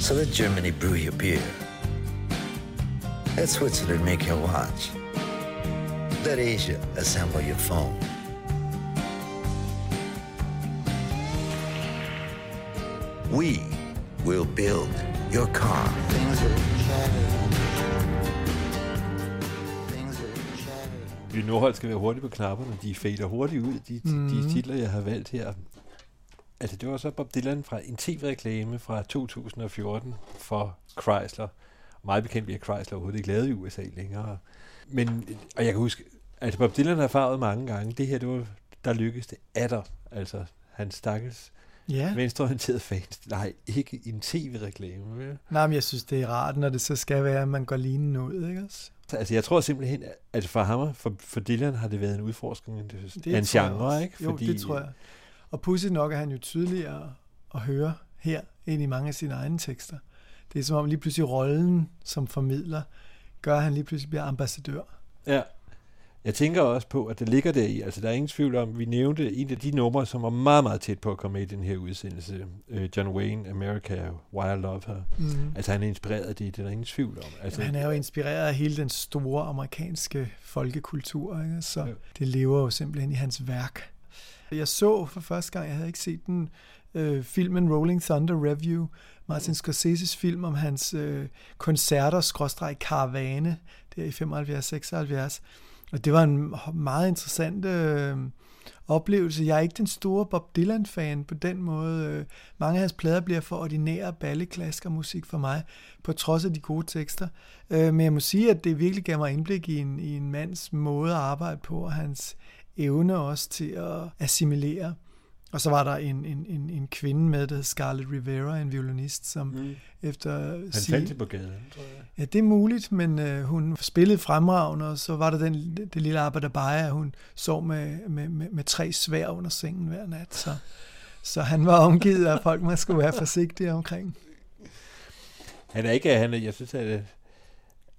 So let Germany brew your beer. Let Switzerland make your watch. Let Asia assemble your phone. We will build your car. Jytte Nordholt skal være hurtigt på knapperne. De fader hurtigt ud, de, mm. de titler, jeg har valgt her. Altså, det var så Bob Dylan fra en tv-reklame fra 2014 for Chrysler. Meget bekendt bliver Chrysler overhovedet ikke lavet i USA længere. Men, og jeg kan huske, altså Bob Dylan har farvet mange gange. Det her, det var, der lykkedes det atter. Altså, han stakkels Ja. venstreorienteret fans. Nej, ikke en tv-reklame. Nej, men jeg synes, det er rart, når det så skal være, at man går lignende ud, ikke også? Altså, jeg tror simpelthen, at for ham, for, for Dylan har det været en udforskning af en genre, ikke? Jo, det tror jeg. Og pudsigt nok er han jo tydeligere at høre her, end i mange af sine egne tekster. Det er som om lige pludselig rollen som formidler, gør, at han lige pludselig bliver ambassadør. Ja. Jeg tænker også på, at det ligger der i, altså der er ingen tvivl om, vi nævnte en af de numre, som var meget, meget tæt på at komme med i den her udsendelse. Øh, John Wayne, America, Why I Love Her. Mhm. Altså han er inspireret af det, det er der ingen tvivl om. Altså, Jamen, han er jo inspireret af hele den store amerikanske folkekultur, ikke? så det lever jo simpelthen i hans værk. Jeg så for første gang, jeg havde ikke set den, øh, filmen Rolling Thunder Review, Martin Scorseses film om hans øh, koncerter, skråstreg karavane, der i 75-76. Og det var en meget interessant øh, oplevelse. Jeg er ikke den store Bob Dylan-fan på den måde. Øh, Mange af hans plader bliver for ordinære balleklaskermusik for mig, på trods af de gode tekster. Øh, Men jeg må sige, at det virkelig gav mig indblik i en, i en mands måde at arbejde på, og hans evne også til at assimilere. Og så var der en, en, en, en kvinde med, der hed Scarlett Rivera, en violinist, som Mm. efter... Han fandt det på gaden, tror jeg. Ja, det er muligt, men øh, hun spillede fremragende, og så var der den, det, lille arbejde bare, at hun sov med, med, med, med tre svær under sengen hver nat. Så, så han var omgivet af folk, man skulle være forsigtig omkring. Han er ikke, han er, jeg synes, at,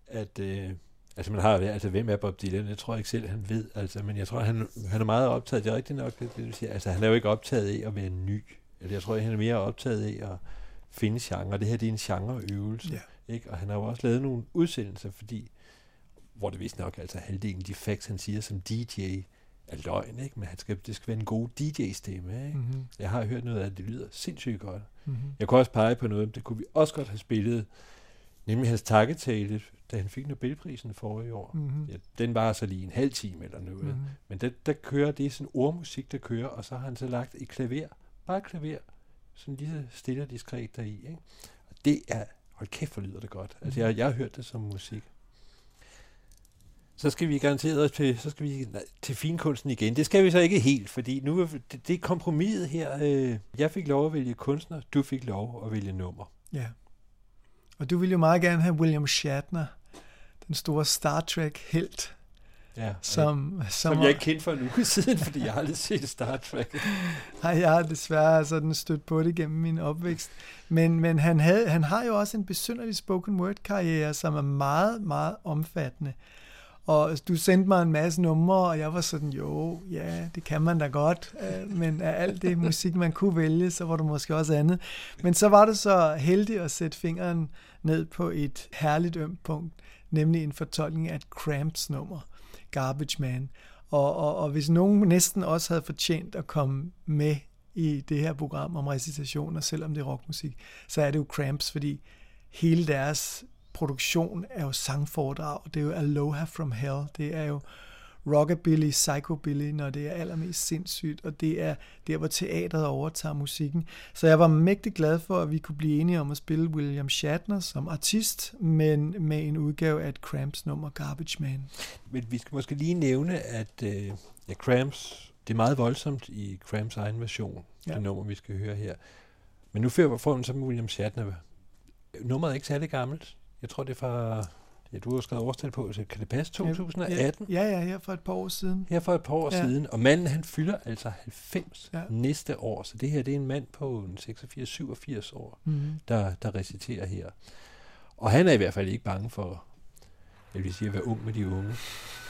at øh, altså man har, altså hvem er Bob Dylan? Jeg tror ikke selv, han ved, altså, men jeg tror, han, han er meget optaget, det er rigtigt nok, det, det du siger, altså han er jo ikke optaget af at være ny, altså, jeg tror, han er mere optaget af at finde genre, det her det er en genreøvelse, Ja. ikke? og han har jo også lavet nogle udsendelser, fordi, hvor det vist nok, altså halvdelen af de facts, han siger som DJ, er løgn, ikke? men han skal, det skal være en god DJ-stemme. Ikke? Mhm. Jeg har hørt noget af det, lyder sindssygt godt. Mhm. Jeg kunne også pege på noget, det kunne vi også godt have spillet, nemlig hans takketale, da han fik Nobelprisen forrige år. Mhm. Ja, den var så lige en halv time eller noget. Mhm. Men der, der kører, det er sådan ordmusik, der kører, og så har han så lagt et klaver, bare et klaver, sådan lige så stille og diskret deri. Ikke? Og det er, hold kæft, hvor lyder det godt. Altså, jeg, jeg har hørt det som musik. Så skal vi garanteret til, så skal vi nej, til finkunsten igen. Det skal vi så ikke helt, fordi nu er det, det er kompromiset her. Øh, jeg fik lov at vælge kunstner, du fik lov at vælge nummer. Ja. Og du ville jo meget gerne have William Shatner, den store Star Trek-helt. Ja, som, som jeg ikke kendte for en uge siden, fordi jeg har aldrig set Star Trek. Nej, jeg har desværre sådan stødt på det gennem min opvækst. Men, men han, havde, han har jo også en besynderlig spoken word-karriere, som er meget, meget omfattende. Og du sendte mig en masse numre, og jeg var sådan, jo, ja, det kan man da godt. øh, Men af alt det musik, man kunne vælge, så var der måske også andet. Men så var det så heldigt at sætte fingeren ned på et herligt ømt punkt, nemlig en fortolkning af et Cramps nummer, Garbage Man. Og, og, og hvis nogen næsten også havde fortjent at komme med i det her program om recitationer, selvom det er rockmusik, så er det jo Cramps, fordi hele deres produktion er jo sangforedrag. Det er jo Aloha from Hell. Det er jo rockabilly, psychobilly, når det er allermest sindssygt, og det er der, hvor teatret overtager musikken. Så jeg var mægtig glad for, at vi kunne blive enige om at spille William Shatner som artist, men med en udgave af et Cramps nummer, Garbage Man. Men vi skal måske lige nævne, at øh, ja, Cramps, det er meget voldsomt i Cramps egen version, ja. Det nummer, vi skal høre her. Men nu får får den så med William Shatner. Nummeret er ikke særlig gammelt. Jeg tror, det er fra... Ja, du har jo skrevet årstal på, så kan det passe? 2018? Ja, ja, her for et par år siden. Her for et par år Ja. ja. siden. Og manden, han fylder altså 90 Ja. ja. næste år. Så det her, det er en mand på en 86-87 år, Mhm. der, der reciterer her. Og han er i hvert fald ikke bange for, jeg vil sige, at være ung med de unge.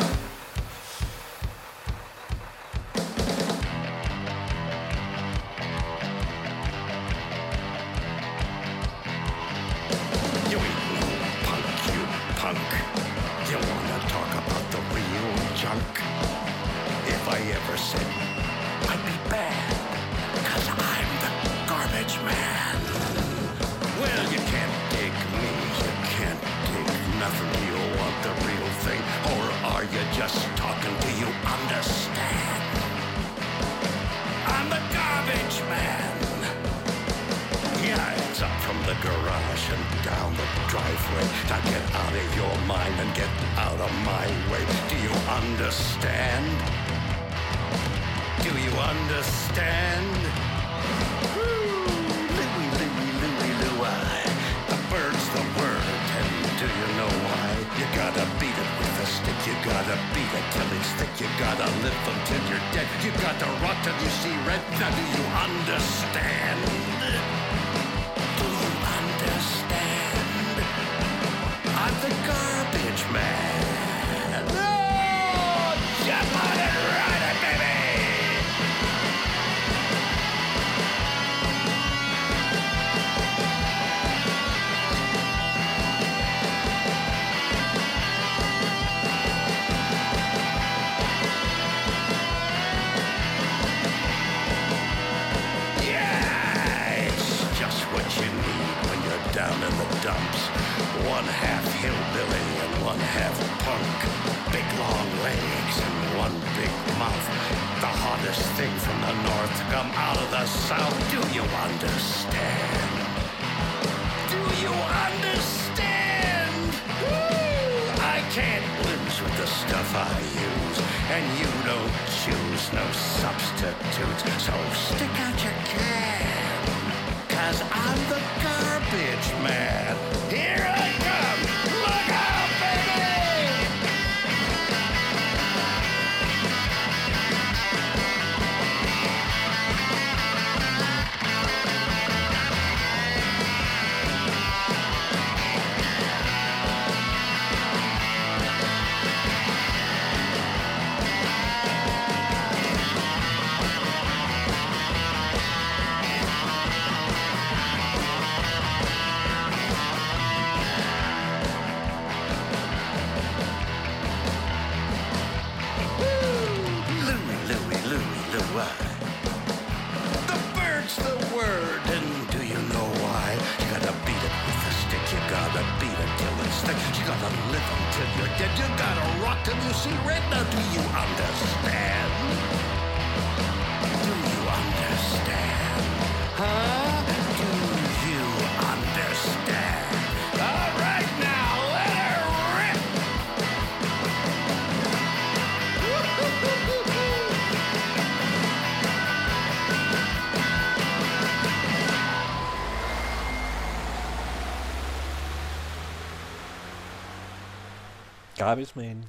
Garbage Man.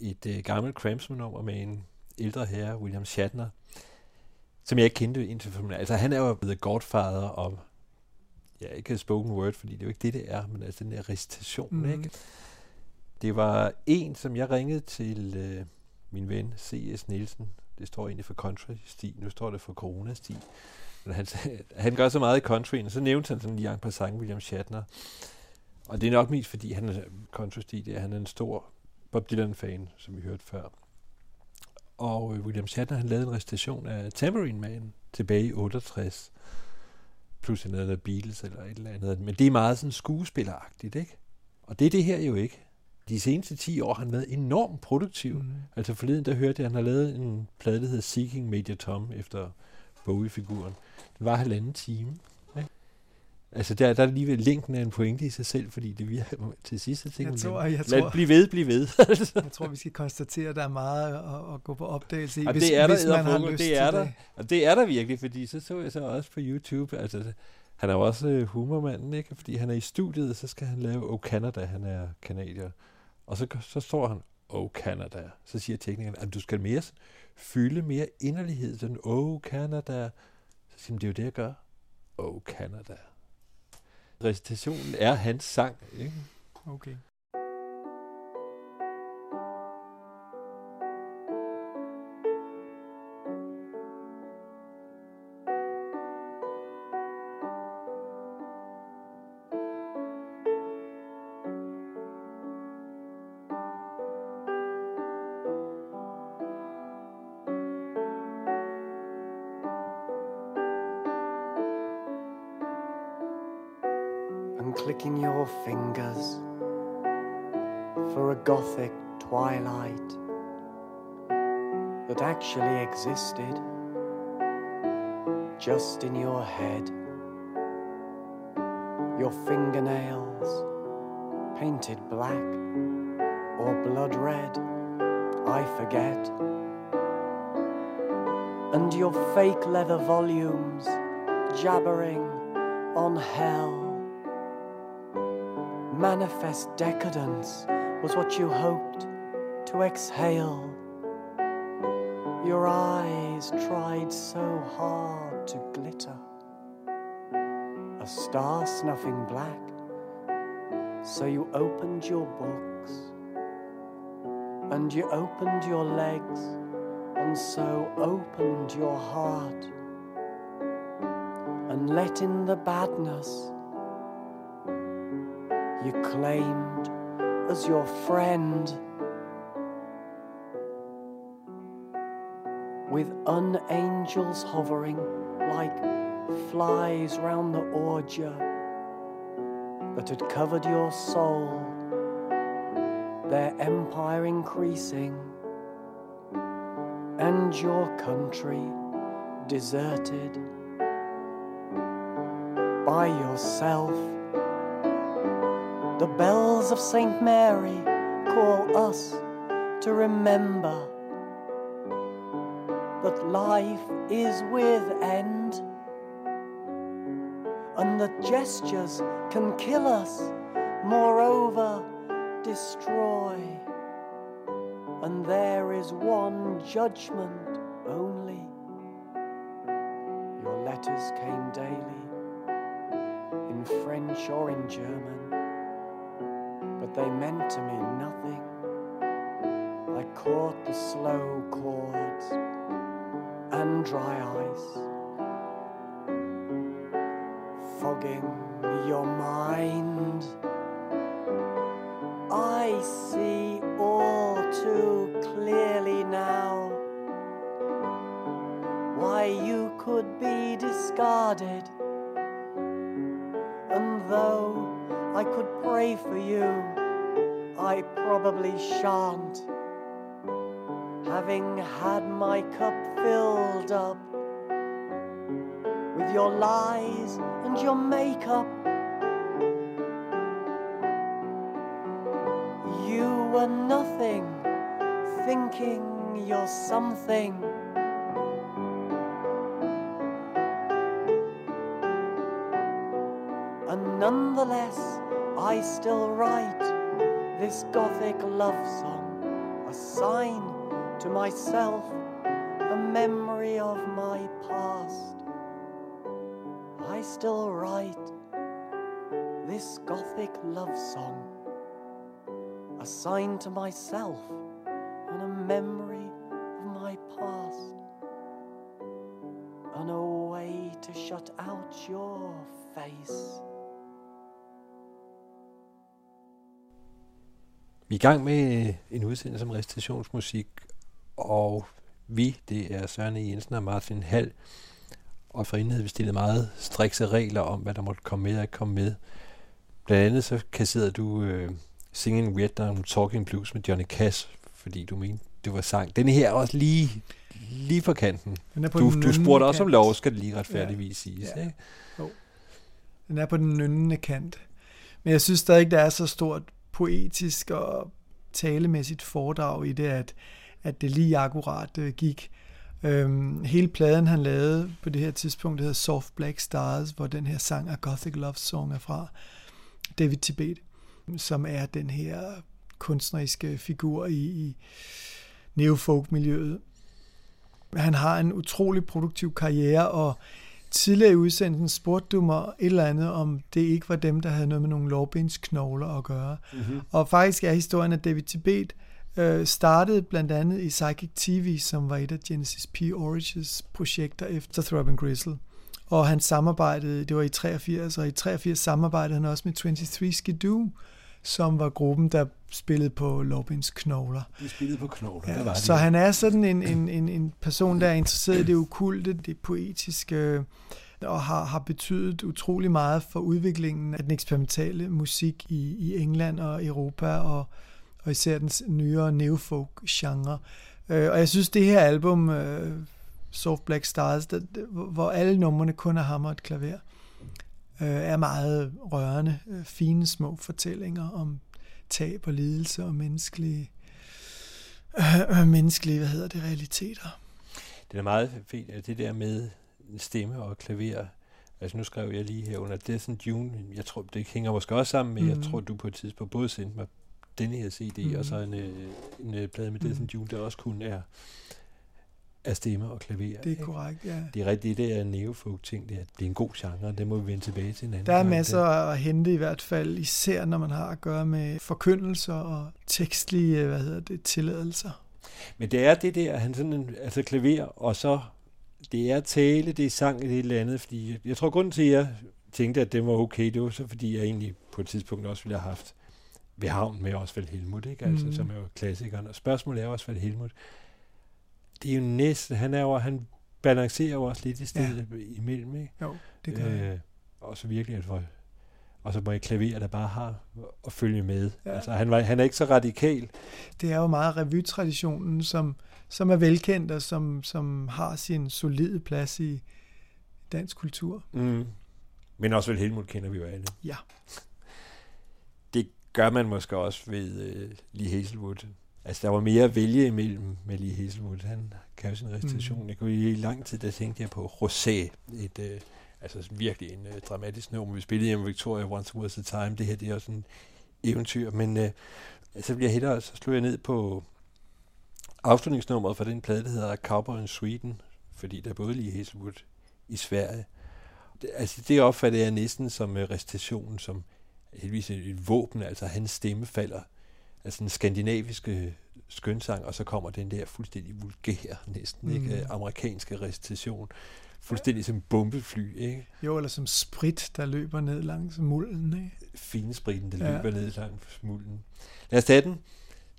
Et øh, gammelt Cramsman-nummer med en ældre herre, William Shatner, som jeg ikke kendte indtil for. Altså, han er jo blevet godfather om, ja, ikke spoken word, fordi det er jo ikke det, det er, men altså den der recitation, mm. ikke? Det var en, som jeg ringede til øh, min ven C.S. Nielsen. Det står egentlig for country-sti. Nu står det for corona-sti. Men han, han gør så meget i countryen, så nævnte han sådan lige en par sange, William Shatner. Og det er nok mest, fordi han er country-sti, det er, han er en stor Bob Dylan-fan, som vi hørte før. Og øh, William Shatner, han lavede en recitation af Tambourine Man tilbage i 68. Plus noget af Beatles eller et eller andet. Men det er meget sådan skuespilleragtigt, ikke? Og det er det her jo ikke. De seneste 10 år har han været enormt produktiv. Mm. Altså forleden, der hørte jeg, at han har lavet en plade, der hedder Seeking Major Tom, efter Bowie-figuren. Den var halvanden time. Altså der, der er lige ved linken af en pointe i sig selv, fordi det virker til sidst. Jeg, tænker, Jeg tror, jeg lad tror, blive ved, blive ved. jeg tror, vi skal konstatere, at der er meget at, at gå på opdagelse i, Og hvis, det er der, hvis man har lyst det er til der, det. Og det er der virkelig, fordi så så jeg så også på YouTube, altså han er jo også øh, humormanden, ikke? Fordi han er i studiet, og så skal han lave Oh Canada, han er kanadier. Og så, så står han, Oh Canada. Så siger teknikeren, at du skal mere fylde mere inderlighed, sådan Oh Canada. Så siger han, det er jo det, jeg gør. Oh Canada. Recitationen er hans sang, ikke? Okay. Your fingers for a gothic twilight that actually existed just in your head. Your fingernails painted black or blood red, I forget. And your fake leather volumes jabbering on hell. Manifest decadence was what you hoped to exhale. Your eyes tried so hard to glitter. A star snuffing black. So you opened your books. And you opened your legs. And so opened your heart. And let in the badness claimed as your friend. With unangels hovering like flies round the ordure that had covered your soul, their empire increasing, and your country deserted by yourself. The bells of St. Mary call us to remember that life is with end and that gestures can kill us, moreover, destroy. And there is one judgment but they meant to me nothing. I caught the slow chords and dry ice, fogging your mind. I see all too clearly now why you could be discarded. Shan't. Having had my cup filled up with your lies and your makeup, you were nothing, thinking you're something. And nonetheless, I still write this gothic love song, a sign to myself, a memory of my past. I still write this gothic love song, a sign to myself and a memory of my past, and a way to shut out your face. Vi er i gang med en udsendelse om recitationsmusik, og vi, det er Søren E. Jensen og Martin Hall, og for inden havde vi stillet meget strikse regler om, hvad der måtte komme med og ikke komme med. Blandt andet så kasserede du uh, Singing Vietnam Talking Blues med Johnny Cash, fordi du mente, det var sang. Den her er også lige, lige på kanten. Den er på du, den du spurgte også om lov, skal det lige retfærdigvis ja. siges. Ja. Ikke? Jo. Den er på den nynnende kant. Men jeg synes stadig, der er så stort poetisk og talemæssigt foredrag i det, at, at det lige akkurat øh, gik. Øhm, hele pladen, han lavede på det her tidspunkt, det hedder Soft Black Stars, hvor den her sang af Gothic Love Song er fra David Tibet, som er den her kunstneriske figur i, i neofolk-miljøet. Han har en utrolig produktiv karriere, og tidligere i udsendelsen spurgte du mig et eller andet, om det ikke var dem, der havde noget med nogle lårbensknogler at gøre. Mhm. Og faktisk er historien, at David Tibet øh, startede blandt andet i Psychic TV, som var et af Genesis P. Orridge's projekter efter Throbbing Gristle. Og han samarbejdede, det var i 83, og i 83 samarbejdede han også med 23 Skidoo, som var gruppen, der spillede på Lobins knogler. De spillede på knogler, Ja, der var så det. han er sådan en, en, en, en person, der er interesseret i det okulte, det poetiske, og har, har betydet utrolig meget for udviklingen af den eksperimentale musik i, i England og Europa, og, og især den nyere neofolk-genre. Øh, og jeg synes, det her album, øh, Soft Black Stars, der, hvor alle numrene kun er hammer og et klaver, øh, er meget rørende, øh, fine små fortællinger om tab og lidelse og menneskelige, øh, menneskelige hvad hedder det, realiteter. Det er meget fint, at det der med stemme og klaver, altså nu skrev jeg lige her under Death and June, jeg tror, det hænger måske også sammen med, mm. Jeg tror, du på et tidspunkt både sendte mig denne her CD, mm. Og så en, øh, en øh, plade med Death Mhm. and June, der også kun er af stemmer og klaver. Det er ikke? korrekt, ja. Det er rigtigt, det der neofolk ting, det er, det er en god genre, det må vi vende tilbage til en anden Der er masser at hente i hvert fald, især når man har at gøre med forkyndelser og tekstlige, hvad hedder det, tilladelser. Men det er det der, han sådan en, altså klaver, og så, det er tale, det er sang, det er et andet, fordi jeg tror grunden til, at jeg tænkte, at det var okay, det var så fordi, jeg egentlig på et tidspunkt også ville have haft ved havn med Osvald Helmut, ikke? Altså, Mhm. som er jo klassikeren. Og spørgsmålet er Osvald Helmut, det er jo næsten, han er jo, han balancerer jo også lidt i stedet ja. imellem, ikke? Jo, det gør øh, Og så virkelig, at for, og så må jeg klaver, der bare har at følge med. Ja. Altså, han, var, han er ikke så radikal. Det er jo meget revytraditionen, som, som er velkendt og som, som har sin solide plads i dansk kultur. Mm. Men også vel Helmut kender vi jo alle. Ja. Det gør man måske også ved øh, Lee Hazelwood. Altså, der var mere at vælge imellem med Lee Hazelwood. Han kan jo sin recitation. Mm. Jeg kunne i lang tid, der tænkte jeg på Rosé. Et, øh, altså virkelig en øh, dramatisk nummer. Vi spillede hjemme Victoria Once Was a Time. Det her, det er også en eventyr. Men øh, så bliver jeg hellere, så slog jeg ned på afslutningsnummeret for den plade, der hedder Cowboy in Sweden. Fordi der er både Lee Hazelwood i Sverige. Det, altså, det opfatter jeg næsten som øh, recitationen, som heldigvis et, et våben. Altså, hans stemme falder altså en skandinaviske skønsang, og så kommer den der fuldstændig vulgære, næsten Mm. ikke, amerikanske recitation. Fuldstændig som bombefly, ikke? Jo, eller som sprit, der løber ned langs mulden. Ikke? Finespritten, der Ja. løber ned langs smulden. Lad os tage den.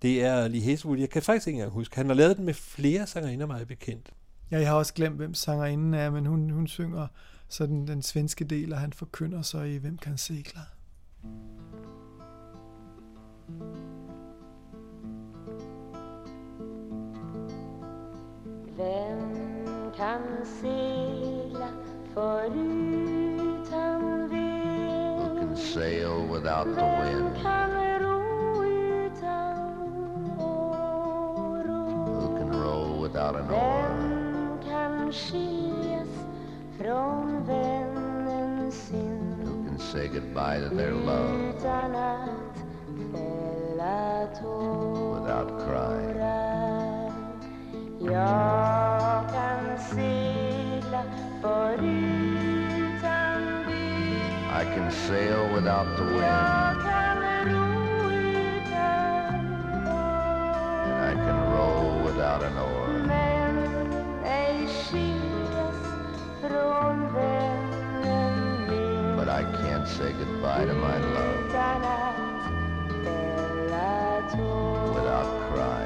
Det er Lee Hazelwood. Jeg kan faktisk ikke engang huske. Han har lavet den med flere sangerinder, meget bekendt. Ja, jeg har også glemt, hvem sangerinden er, men hun, hun synger så den, den svenske del, og han forkynder så i Hvem kan segler. Vem kan segla förutan vind? Can sail without the wind. Kan ro utan Who can row without an oar? Vem kan skiljas från vännen sin? Who can say goodbye to their love Utan att fälla tårar without crying? Jag I can sail without the wind. And I can row without an oar. But I can't say goodbye to my love without crying.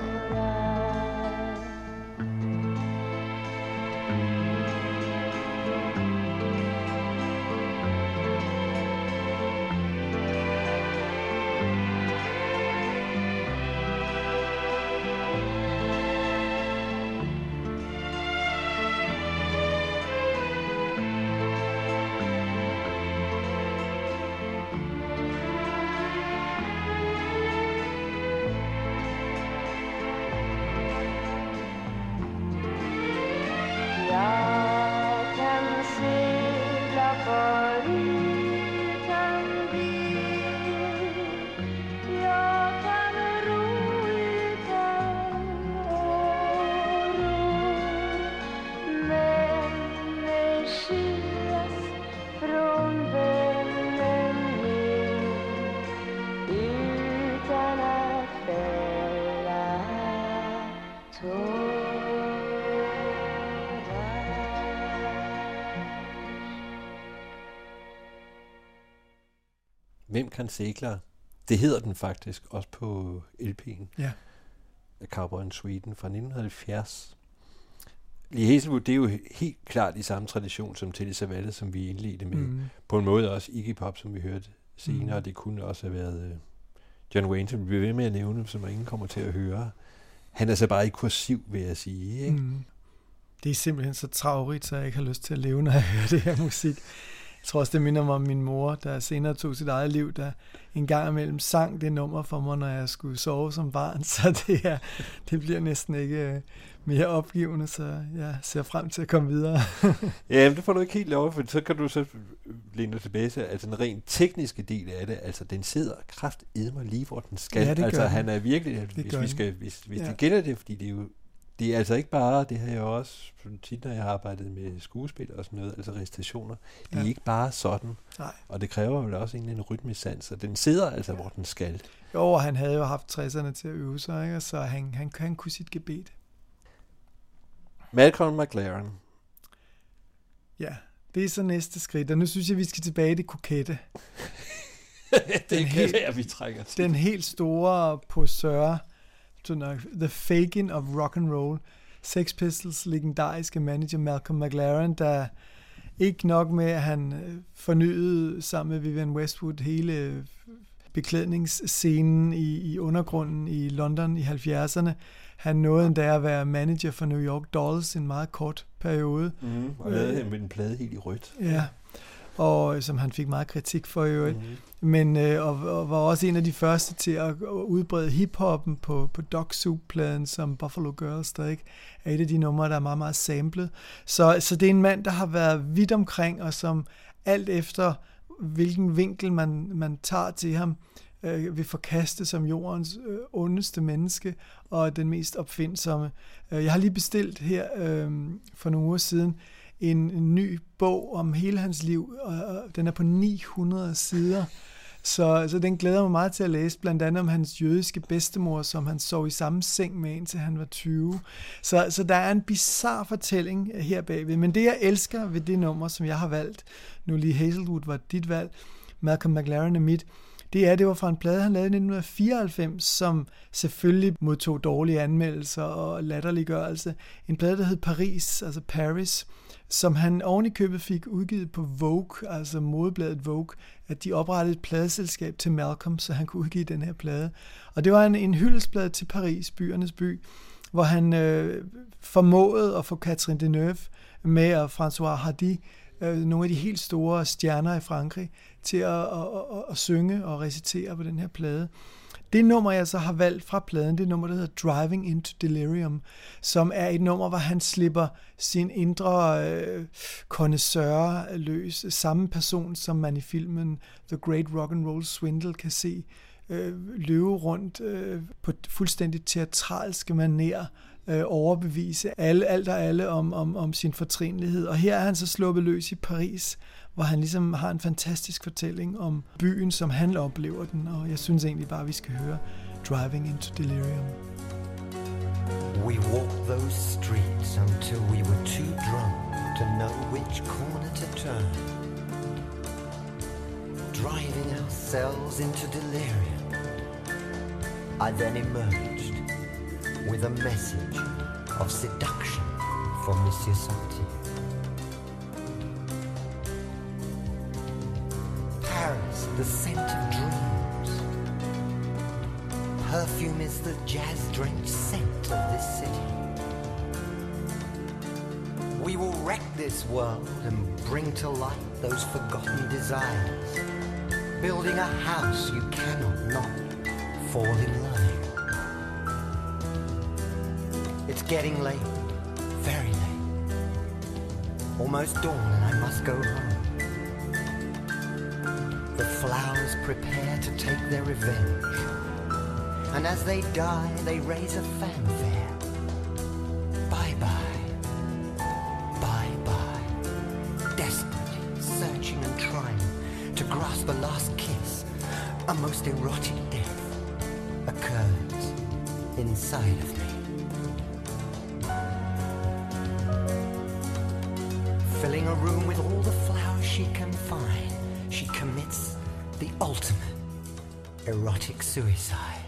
Hvem kan segler? Det hedder den faktisk, også på LP'en. Ja. Af Cowboy in Sweden fra 1970. Lee Hazelwood, det er jo helt klart i samme tradition som Telly Savalle, som vi indledte med. Mhm. På en måde også Iggy Pop, som vi hørte senere. Mhm. Det kunne også have været øh, John Wayne, som vi bliver ved med at nævne, som ingen kommer til at høre. Han er så bare i kursiv, vil jeg sige. Ikke? Mm. Det er simpelthen så travrigt, så jeg ikke har lyst til at leve, når jeg hører det her musik. Jeg tror også, det minder mig om min mor, der senere tog sit eget liv, der en gang imellem sang det nummer for mig, når jeg skulle sove som barn. Så det, er, det bliver næsten ikke øh, mere opgivende, så jeg ser frem til at komme videre. Ja, men det får du ikke helt lov, for så kan du så læne dig tilbage til, altså den rent tekniske del af det, altså den sidder kraft mig lige, hvor den skal. Ja, det gør altså den. han er virkelig, Det hvis vi skal, hvis, hvis Ja. det gælder det, fordi det er jo Det er altså ikke bare, det har jeg også tit, når jeg har arbejdet med skuespil og sådan noget, altså recitationer. Det er Ja. ikke bare sådan. Nej. Og det kræver vel også egentlig en rytmisk sans, og den sidder altså, hvor den skal. Jo, og han havde jo haft 60'erne til at øve sig, ikke? så han, han, han kunne sit gebet. Malcolm McLaren. Ja, det er så næste skridt, og nu synes jeg, vi skal tilbage i det kokette. det kan være, vi trækker til. Den helt store posør, The Fagin of Rock and Roll, Sex Pistols legendariske manager Malcolm McLaren, der ikke nok med, at han øh, fornyede sammen med Vivian Westwood hele øh, beklædningsscenen i, i undergrunden i London i 70'erne. Han nåede endda at være manager for New York Dolls en meget kort periode. Mm, og lavede ham med en plade helt i rødt. Ja, og øh, som han fik meget kritik for i øvrigt. Mhm. Mm-hmm. Men øh, og, og var også en af de første til at udbrede hiphoppen på, på Dog Soup-pladen, som Buffalo Girls, ikke er et af de numre, der er meget, meget samlet. Så, så det er en mand, der har været vidt omkring, og som alt efter hvilken vinkel man, man tager til ham, øh, vil forkaste som jordens øh, ondeste menneske og den mest opfindsomme. Øh, jeg har lige bestilt her øh, for nogle uger siden en, en ny bog om hele hans liv, og, og den er på 900 sider. Så, så den glæder mig meget til at læse, blandt andet om hans jødiske bedstemor, som han sov i samme seng med, indtil han var 20. Så, så der er en bizarre fortælling her bagved. Men det, jeg elsker ved det nummer, som jeg har valgt, nu lige Hazelwood var dit valg, Malcolm McLaren er mit, det er, det var fra en plade, han lavede i 1994, som selvfølgelig modtog dårlige anmeldelser og latterliggørelse. En plade, der hed Paris, altså Paris, som han oven i købet fik udgivet på Vogue, altså modebladet Vogue, at de oprettede et pladeselskab til Malcolm, så han kunne udgive den her plade. Og det var en, en hyldesplade til Paris, byernes by, hvor han øh, formåede at få Catherine Deneuve med og François Hardy, øh, nogle af de helt store stjerner i Frankrig, til at, at, at, at synge og recitere på den her plade. Det nummer, jeg så har valgt fra pladen, det er nummer, der hedder Driving into Delirium, som er et nummer, hvor han slipper sin indre øh, connoisseur løs. Samme person, som man i filmen The Great Rock and Roll Swindle kan se øh, løbe rundt øh, på fuldstændig teatralske maner, øh, overbevise alle, alt og alle om, om, om sin fortrinlighed. Og her er han så sluppet løs i Paris, hvor han ligesom har en fantastisk fortælling om byen, som han oplever den, og jeg synes egentlig bare, at vi skal høre Driving into Delirium. We walked those streets until we were too drunk to know which corner to turn. Driving ourselves into delirium. I then emerged with a message of seduction for Monsieur Sartre. Paris, the scent of dreams. Perfume is the jazz-drenched scent of this city. We will wreck this world and bring to light those forgotten desires. Building a house you cannot not fall in love. It's getting late, very late. Almost dawn and I must go home. Flowers prepare to take their revenge. And as they die, they raise a fanfare. Bye bye. Bye bye. Desperate, searching and trying to grasp a last kiss, a most erotic death occurs inside of me. Filling a room with all the flowers she can find, the ultimate erotic suicide.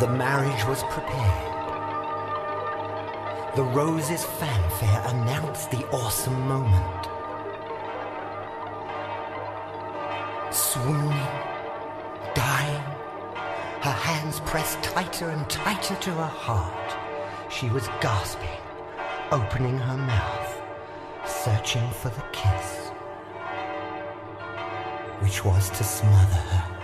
The marriage was prepared. The roses' fanfare announced the awesome moment. Tighter to her heart. She was gasping, opening her mouth, searching for the kiss, which was to smother her.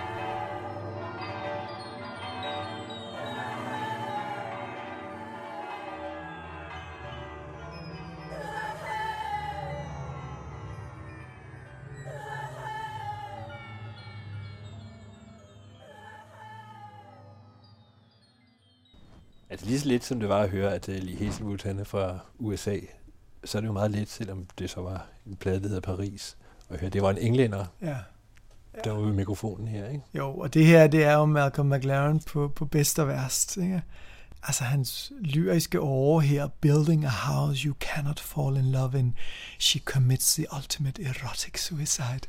Lige så lidt som det var at høre, at uh, Lee Hazelwood han er fra USA, så er det jo meget let, selvom det så var en plade, der hedder Paris, og høre, det var en englænder, Ja. der var ved mikrofonen her, ikke? Jo, og det her, det er jo Malcolm McLaren på, på bedst og værst. Ikke? Altså hans lyriske åre her, building a house you cannot fall in love in, she commits the ultimate erotic suicide.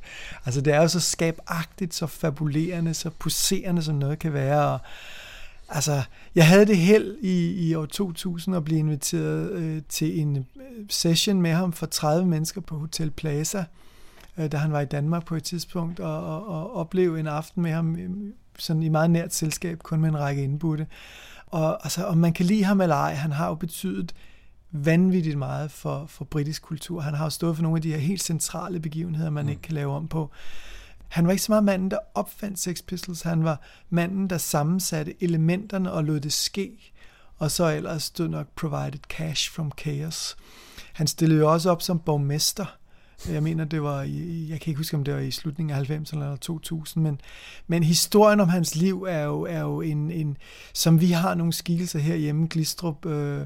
Altså det er jo så skabagtigt, så fabulerende, så poserende, som noget kan være. Og, altså, jeg havde det held i, i år 2000 at blive inviteret øh, til en øh, session med ham for 30 mennesker på Hotel Plaza, øh, da han var i Danmark på et tidspunkt, og, og, og opleve en aften med ham øh, sådan i meget nært selskab, kun med en række indbudte. Og altså, om man kan lide ham eller ej, han har jo betydet vanvittigt meget for, for britisk kultur. Han har jo stået for nogle af de her helt centrale begivenheder, man mm. ikke kan lave om på. Han var ikke så meget manden, der opfandt Sex Pistols. Han var manden, der sammensatte elementerne og lod det ske. Og så ellers stod nok provided cash from chaos. Han stillede jo også op som borgmester. Jeg mener, det var i, jeg kan ikke huske, om det var i slutningen af 90'erne eller 2000, men, men historien om hans liv er jo, er jo en, en, som vi har nogle skikkelser herhjemme, Glistrup, øh,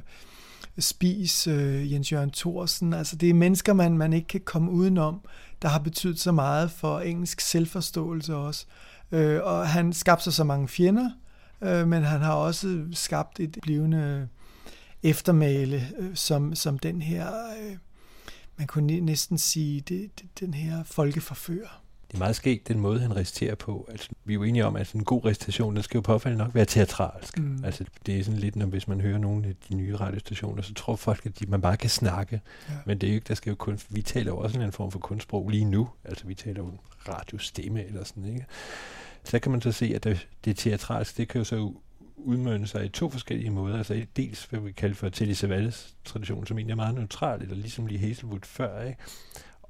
Spis, øh, Jens Jørgen Thorsen, altså det er mennesker, man, man ikke kan komme udenom, der har betydet så meget for engelsk selvforståelse også. Øh, og han skabte sig så mange fjender, øh, men han har også skabt et blivende eftermæle, øh, som, som den her, øh, man kunne næsten sige, det, det, den her folkeforfører. Det er meget skægt, den måde, han reciterer på. Altså, vi er jo enige om, at en god recitation, den skal jo påfaldende nok være teatralsk. Mm. Altså, det er sådan lidt, når hvis man hører nogle af de nye radiostationer, så tror folk, at de, man bare kan snakke. Ja. Men det er jo ikke, der skal jo kun, vi taler jo også en form for kunstsprog lige nu. Altså, vi taler jo radiostemme eller sådan, ikke? Så kan man så se, at det, det teatralske, det kan jo så udmønte sig i to forskellige måder. Altså dels, hvad vi kalder for Telly Savalas tradition, som egentlig er meget neutral, eller ligesom lige Hazelwood før, ikke?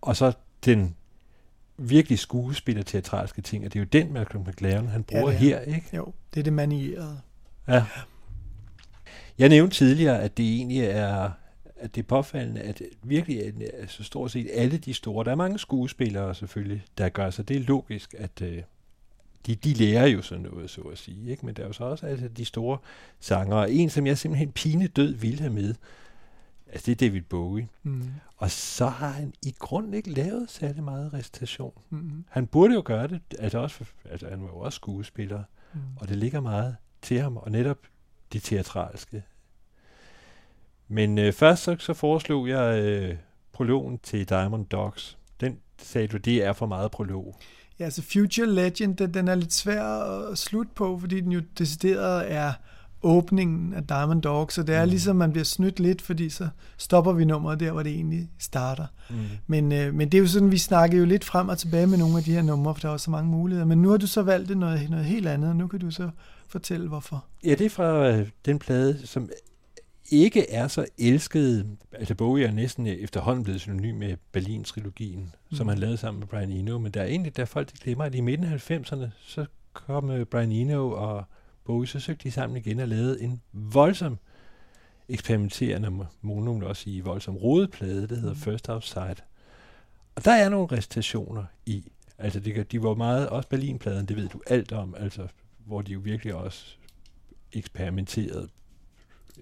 Og så den virkelig skuespiller teatralske ting, og det er jo den Malcolm McLaren, han bruger er. her, ikke? Jo, det er det manierede. Ja. Jeg nævnte tidligere, at det egentlig er at det er påfaldende, at virkelig altså stort set alle de store, der er mange skuespillere selvfølgelig, der gør sig. Det er logisk, at øh, de, de lærer jo sådan noget, så at sige. Ikke? Men der er jo så også altså, de store sanger. Og en, som jeg simpelthen pine død vil have med, altså det er David Bowie. Mm. Og så har han i grunden ikke lavet særlig meget recitation. Mhm. Han burde jo gøre det, altså, også, altså han var jo også skuespiller, Mm. og det ligger meget til ham, og netop det teatralske. Men øh, først så, så foreslog jeg øh, prologen til Diamond Dogs. Den sagde du, det er for meget prolog. Ja, altså Future Legend, den, den er lidt svær at slutte på, fordi den jo decideret er åbningen af Diamond Dog, så det er mm. ligesom, man bliver snydt lidt, fordi så stopper vi nummeret der, hvor det egentlig starter. Mm. Men, øh, men det er jo sådan, vi snakker jo lidt frem og tilbage med nogle af de her numre, for der er jo så mange muligheder. Men nu har du så valgt noget, noget helt andet, og nu kan du så fortælle, hvorfor. Ja, det er fra øh, den plade, som ikke er så elsket. Altså Bowie er næsten øh, efterhånden blevet synonym med Berlin-trilogien, mm. som han lavede sammen med Brian Eno. Men der er egentlig, der folk de glemmer, at i midten af 90'erne, så kom øh, Brian Eno og Bowie, så søgte de sammen igen og lavede en voldsom eksperimenterende, må nogen også sige, voldsom rodeplade, der hedder Mm. First Outside. Og der er nogle recitationer i. Altså, det, de var meget, også Berlinpladen, det ved du alt om, altså, hvor de jo virkelig også eksperimenterede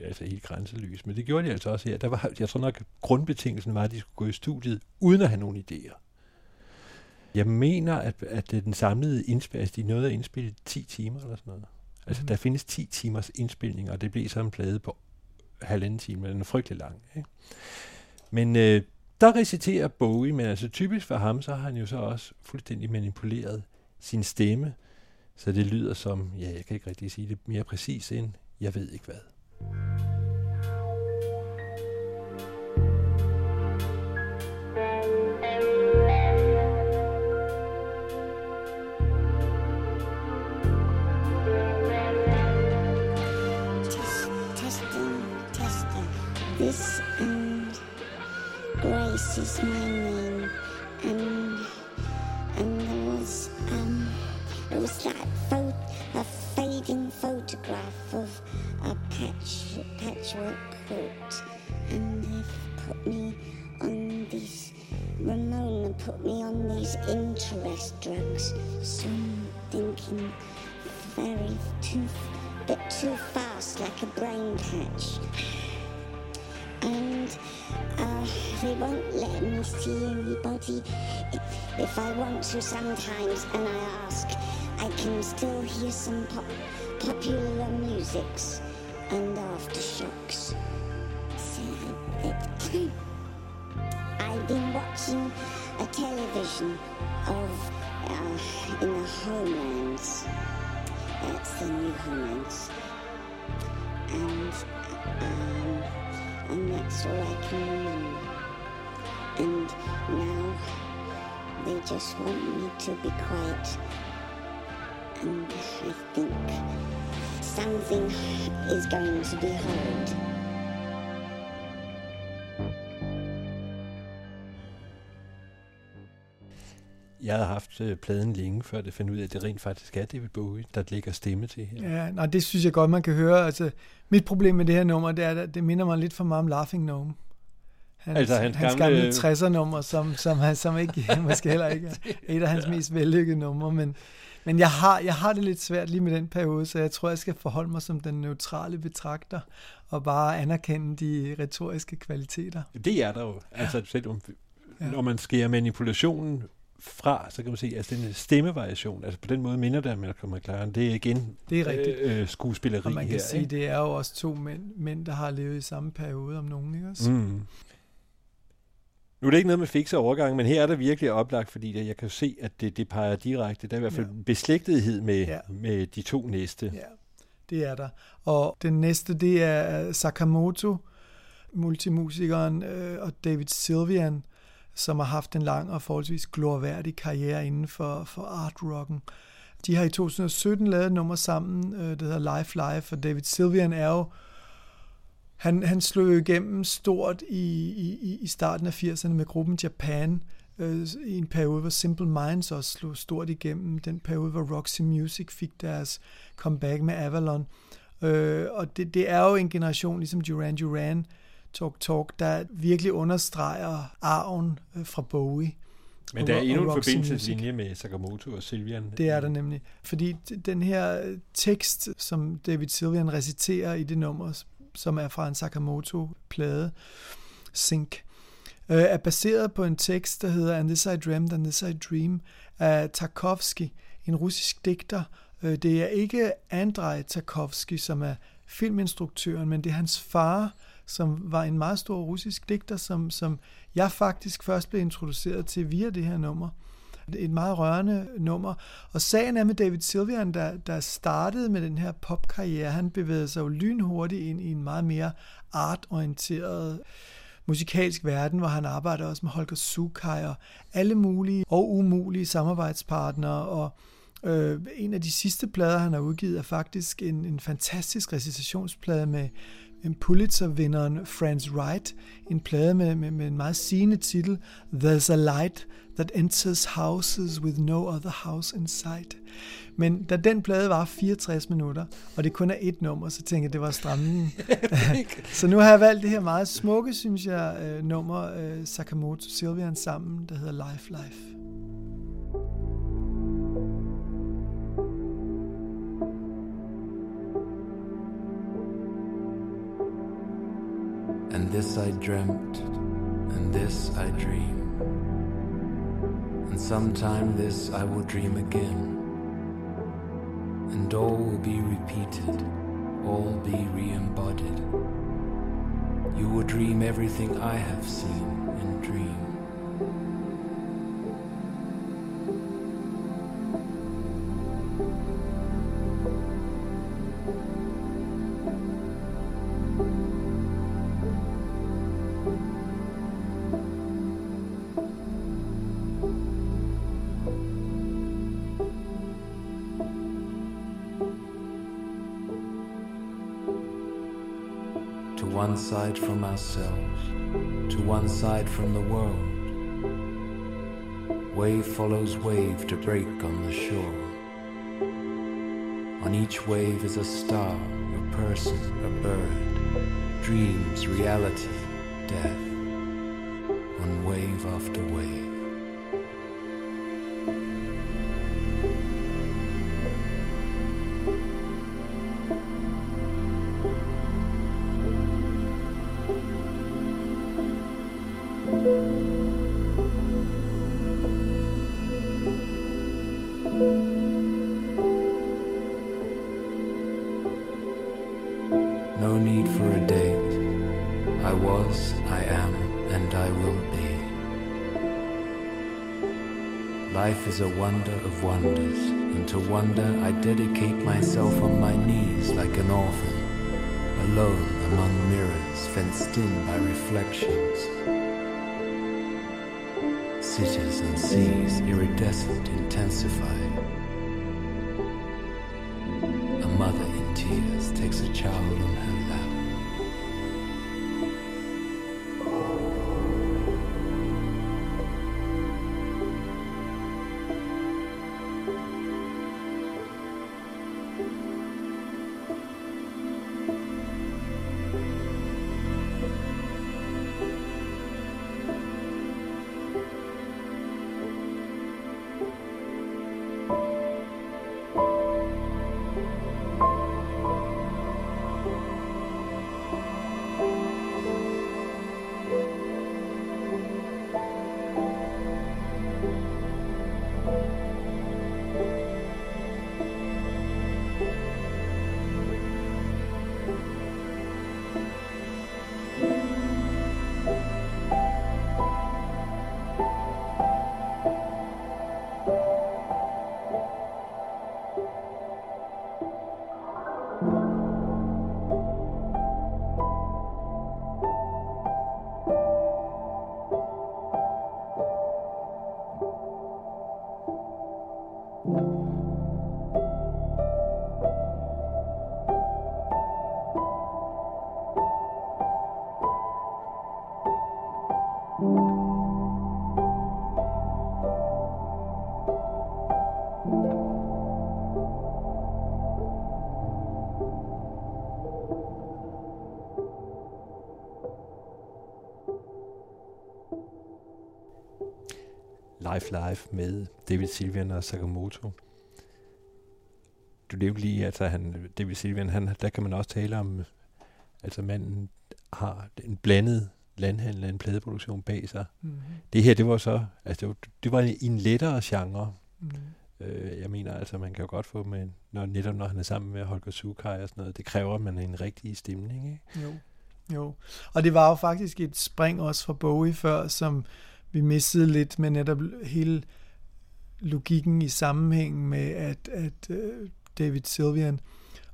altså helt grænseløst. Men det gjorde de altså også her. Der var, jeg tror nok, grundbetingelsen var, at de skulle gå i studiet, uden at have nogen idéer. Jeg mener, at, at den samlede indspil, altså de nåede at indspille i 10 timer eller sådan noget. Altså, Mhm. der findes 10 timers indspilning, og det blev så en plade på halvanden time, den er frygtelig lang. Ikke? Men øh, der reciterer Bowie, men altså typisk for ham, så har han jo så også fuldstændig manipuleret sin stemme, så det lyder som, ja, jeg kan ikke rigtig sige det mere præcis end, jeg ved ikke hvad. Is my name, and and there was um there was that photo, a fading photograph of a patch patchwork quilt, and they've put me on these. Ramona put me on these interest drugs, so I'm thinking very too bit too fast, like a brain catch. And uh, they won't let me see anybody. If I want to sometimes, and I ask, I can still hear some pop- popular musics and aftershocks. I've been watching a television of uh, in the homelands. That's the new homelands. And um, and that's all I can remember. And now they just want me to be quiet. And I think something is going to be heard. Jeg havde haft øh, pladen længe, før det fandt ud af, at det rent faktisk er David Bowie, der lægger stemme til her. Ja, nej, det synes jeg godt, man kan høre. Altså, mit problem med det her nummer, det er, at det minder mig lidt for meget om Laughing Gnome. Hans, Altså, hans hans gamle- gamle 60'er-nummer, som, som, han- som ikke, måske heller ikke er et af hans mest vellykkede numre, men, men jeg, har, jeg har det lidt svært lige med den periode, så jeg tror, jeg skal forholde mig som den neutrale betragter, og bare anerkende de retoriske kvaliteter. Det er der jo. Altså, selvom, Ja. når man skærer manipulationen fra, så kan man se, at altså, den stemmevariation, altså på den måde minder det om Malcolm McLaren. Det er igen Det er rigtigt. Øh, øh, skuespilleri Og man kan her. sige, ikke? det er jo også to mænd, mænd, der har levet i samme periode om nogen, ikke også? Mm. Nu er det ikke noget med fikse overgang, men her er der virkelig oplagt, fordi det, jeg kan se, at det, det peger direkte. Der er i hvert fald Ja. beslægtethed med, Ja. med de to næste. Ja, det er der. Og den næste, det er Sakamoto, multimusikeren, øh, og David Sylvian, som har haft en lang og forholdsvis glorværdig karriere inden for, for art-rocken. De har i 2017 lavet et nummer sammen, øh, hedder Life Life, og David Sylvian er jo han, han slog jo igennem stort i, i, i starten af 80'erne med gruppen Japan, øh, i en periode, hvor Simple Minds også slog stort igennem. Den periode, hvor Roxy Music fik deres comeback med Avalon. Øh, og det, det er jo en generation, ligesom Duran Duran, Talk Talk, der virkelig understreger arven øh, fra Bowie. Men der er endnu en forbindelseslinje med Sakamoto og Silvian. det er der nemlig. Fordi den her øh, tekst, som David Sylvian reciterer i det nummer, som er fra en Sakamoto-plade, Sync, øh, er baseret på en tekst, der hedder And This I Dreamed, And This I Dream, af Tarkovsky, en russisk digter. Det er ikke Andrei Tarkovsky, som er filminstruktøren, men det er hans far, som var en meget stor russisk digter, som, som jeg faktisk først blev introduceret til via det her nummer. Et meget rørende nummer. Og sagen er med David Sylvian, der, der startede med den her popkarriere, han bevægede sig jo lynhurtigt ind i en meget mere artorienteret musikalsk verden, hvor han arbejder også med Holger Sukai og alle mulige og umulige samarbejdspartnere. Og øh, en af de sidste plader, han har udgivet, er faktisk en, en fantastisk recitationsplade med Pulitzer-vinderen Franz Wright, en plade med, med, med en meget sigende titel, There's a light that enters houses with no other house in sight. Men da den plade var 64 minutter, og det kun er et nummer, så tænkte jeg, det var strammen. så nu har jeg valgt det her meget smukke, synes jeg, øh, nummer øh, Sakamoto Sylvian sammen, der hedder Life Life. And this I dreamt, and this I dream. And sometime this I will dream again. And all will be repeated, all be re embodied. You will dream everything I have seen in dream. Side from ourselves, to one side from the world. Wave follows wave to break on the shore. On each wave is a star, a person, a bird, dreams, reality, death, on wave after wave. Wonder I dedicate myself on my knees like an orphan, alone among mirrors fenced in by reflections. Cities and seas iridescent intensified. Life Life med David Silvian og Sakamoto. Du nævnte lige, altså han, David Silvian, han, der kan man også tale om, altså manden har en blandet landhandel en pladeproduktion bag sig. Mhm. Det her, det var så, altså det var, det var en lettere genre. Mhm. Øh, jeg mener altså, man kan jo godt få med, når, netop når han er sammen med Holger Sukai og sådan noget, det kræver, at man er en rigtig stemning, ikke? Jo. Jo. Og det var jo faktisk et spring også fra Bowie før, som vi missede lidt med netop hele logikken i sammenhængen med, at, at uh, David Sylvian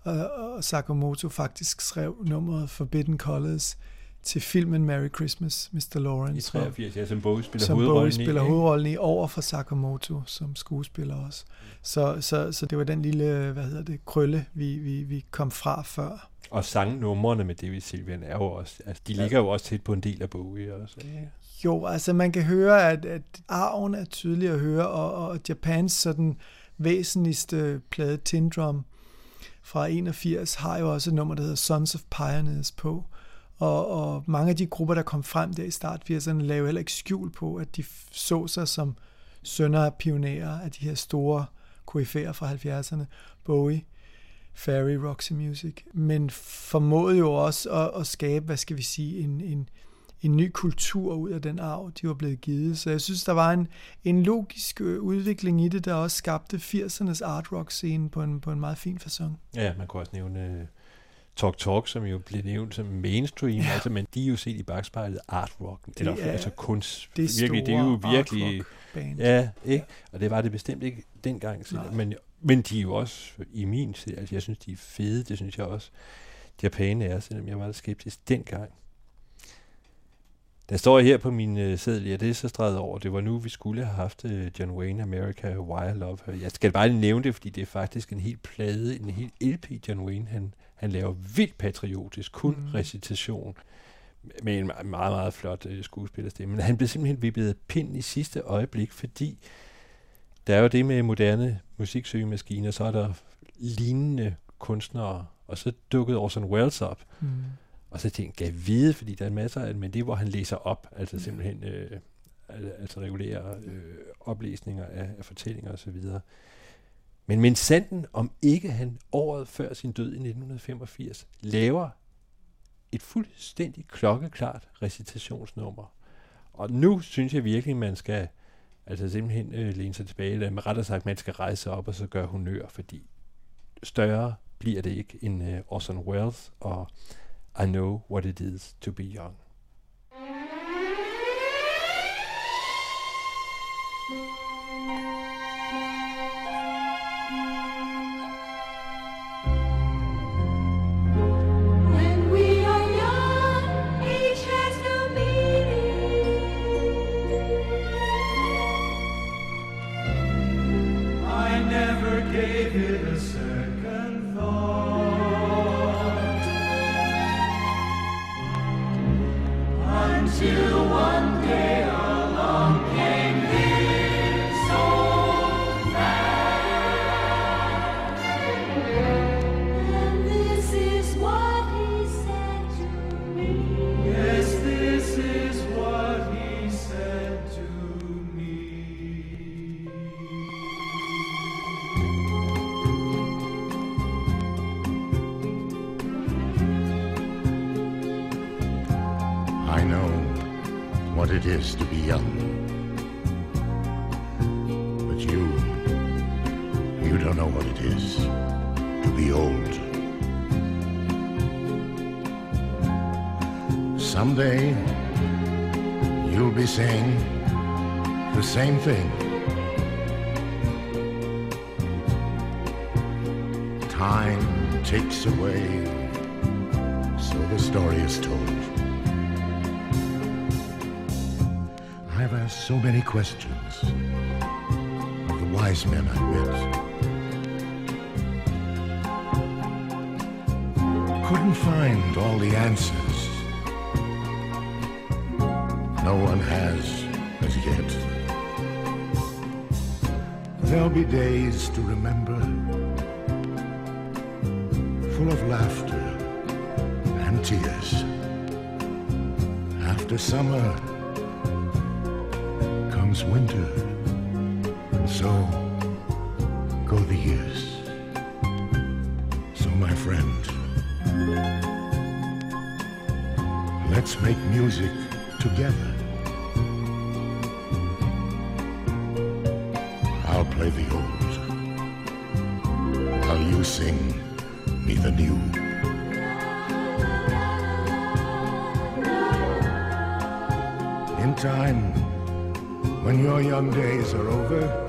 og, og Sakamoto faktisk skrev nummeret Forbidden Colors til filmen Merry Christmas, Mr. Lawrence. I 83, ja, som Bowie spiller som hovedrollen Bowie i, spiller ikke? hovedrollen i, over for Sakamoto som skuespiller også. Så, så, så det var den lille, hvad hedder det, krølle, vi, vi, vi kom fra før. Og sangnumrene med David Sylvian er jo også, altså de Ja. ligger jo også tæt på en del af Bowie også. Ikke? Jo, altså man kan høre, at, at arven er tydelig at høre, og, og Japans sådan væsentligste plade, Tindrum, fra 81, har jo også et nummer, der hedder Sons of Pioneers på. Og, og mange af de grupper, der kom frem der i start 80'erne, lavede heller ikke skjul på, at de så sig som sønner af pionerer af de her store koryfærer fra 70'erne. Bowie, Ferry, Roxy Music. Men formåede jo også at, at skabe, hvad skal vi sige, en, en, en ny kultur ud af den arv, de var blevet givet. Så jeg synes, der var en, en logisk øh, udvikling i det, der også skabte 80'ernes art rock scene på en, på en meget fin façon. Ja, man kunne også nævne uh, Talk Talk, som jo blev nævnt som mainstream, ja. altså, men de er jo set i bagspejlet art rock, Det eller er altså kunst. det virkelig, det er jo virkelig, band. ja, ikke? Og det var det bestemt ikke dengang, Nej. men, men de er jo også i min tid, altså jeg synes, de er fede, det synes jeg også, Japan er, selvom jeg var lidt skeptisk dengang. Der står her på min øh, seddel, ja, det er så streget over. Det var nu, vi skulle have haft øh, John Wayne, America, Why I Love Her. Jeg skal bare lige nævne det, fordi det er faktisk en helt plade, en helt LP, John Wayne, han, han laver vildt patriotisk, kun mm. recitation med en meget, meget, flot øh, skuespillerstemme. Men han blev simpelthen vippet af pinden i sidste øjeblik, fordi der er jo det med moderne musiksøgemaskiner, så er der lignende kunstnere, og så dukkede Orson Welles op. Mm. Og så tænkte jeg, vide, fordi der er masser af men det hvor han læser op, altså mm. simpelthen øh, altså regulerer øh, oplæsninger af, af fortællinger osv. Men men sanden, om ikke han året før sin død i 1985 laver et fuldstændig klokkeklart recitationsnummer. Og nu synes jeg virkelig, man skal altså simpelthen øh, læne sig tilbage, eller med rettere sagt, man skal rejse op og så gøre honør, fordi større bliver det ikke end øh, Orson Welles og I know what it is to be young. summer comes winter. your young days are over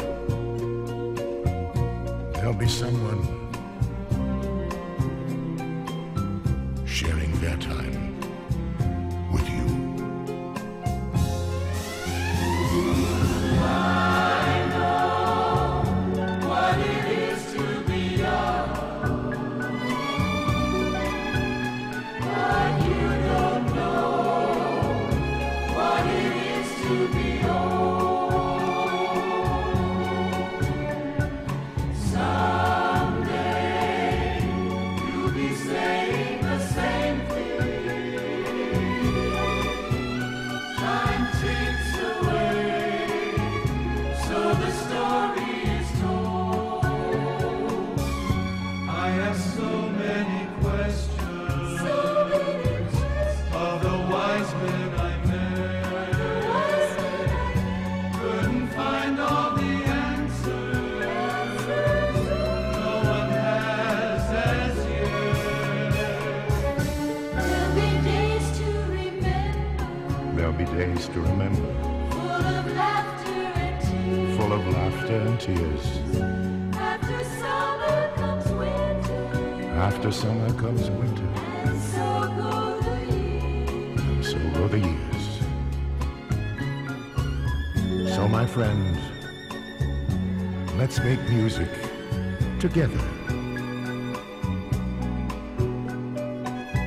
together.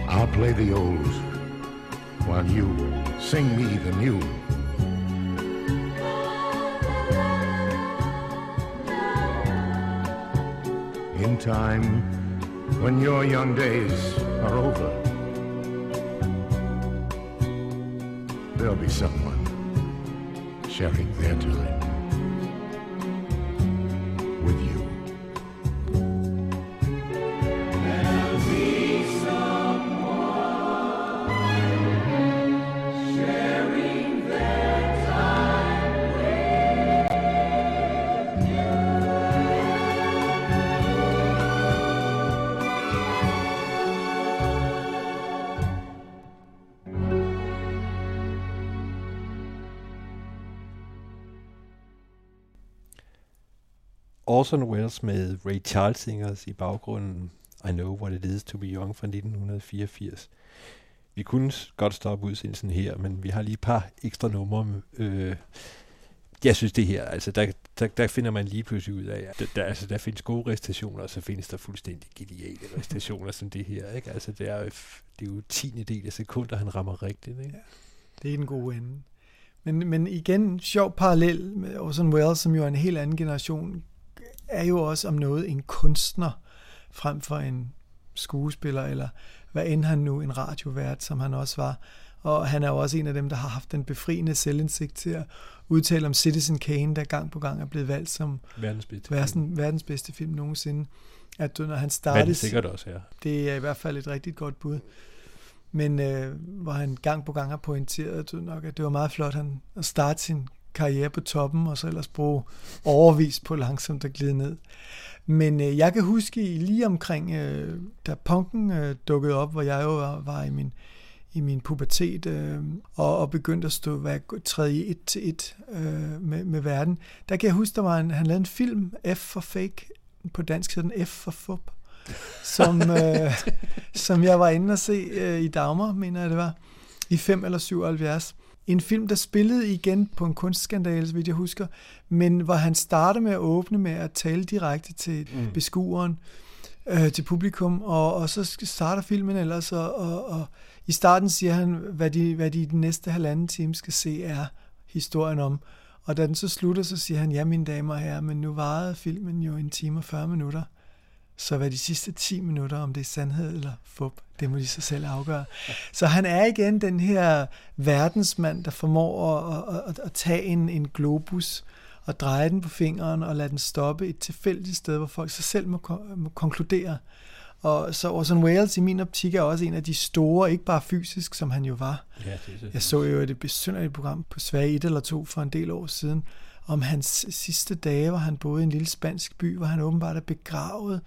I'll play the old, while you sing me the new. In time, when your young days med Ray Charles Singers i baggrunden. I Know What It Is To Be Young fra 1984. Vi kunne godt stoppe udsendelsen her, men vi har lige et par ekstra numre. Øh, jeg synes det her, altså der, der, der finder man lige pludselig ud af, at der, der, altså, der findes gode restationer, og så findes der fuldstændig geniale restationer som det her. Ikke? Altså det er, jo, det er jo tiende del af sekunder, han rammer rigtigt. Ikke? Ja, det er en god ende. Men, men igen, sjov parallel med Orson Welles, som jo er en helt anden generation, er jo også om noget en kunstner, frem for en skuespiller, eller hvad end han nu, en radiovært, som han også var. Og han er jo også en af dem, der har haft den befriende selvindsigt til at udtale om Citizen Kane, der gang på gang er blevet valgt som verdens bedste, verden, film. verdens bedste film nogensinde. At når han startede... det sikkert også, ja. Det er i hvert fald et rigtig godt bud. Men øh, hvor han gang på gang har pointeret nok, at det var meget flot han, at starte sin karriere på toppen, og så ellers bruge overvis på langsomt at glide ned. Men øh, jeg kan huske lige omkring, øh, da punken øh, dukkede op, hvor jeg jo var, var i min i min pubertet øh, og, og begyndte at stå hvad, træde et til et øh, med, med verden. Der kan jeg huske, der var en, han lavede en film, F for Fake, på dansk hedder den F for Fup, som, øh, som jeg var inde og se øh, i Dagmar, mener jeg det var, i 5 eller 77. En film, der spillede igen på en kunstskandale, så vidt jeg husker, men hvor han startede med at åbne med at tale direkte til mm. beskueren, øh, til publikum, og, og så starter filmen ellers, og, og, og i starten siger han, hvad de, hvad de i den næste halvanden time skal se, er historien om. Og da den så slutter, så siger han, ja mine damer og herrer, men nu varede filmen jo en time og 40 minutter. Så hvad de sidste 10 minutter, om det er sandhed eller fup, det må de sig selv afgøre. Så han er igen den her verdensmand, der formår at, at, at, tage en, en globus og dreje den på fingeren og lade den stoppe et tilfældigt sted, hvor folk sig selv må, må konkludere. Og så Orson Welles i min optik er også en af de store, ikke bare fysisk, som han jo var. Ja, det er jeg så jo et besynderligt program på Sverige 1 eller 2 for en del år siden, om hans sidste dage, hvor han boede i en lille spansk by, hvor han åbenbart er begravet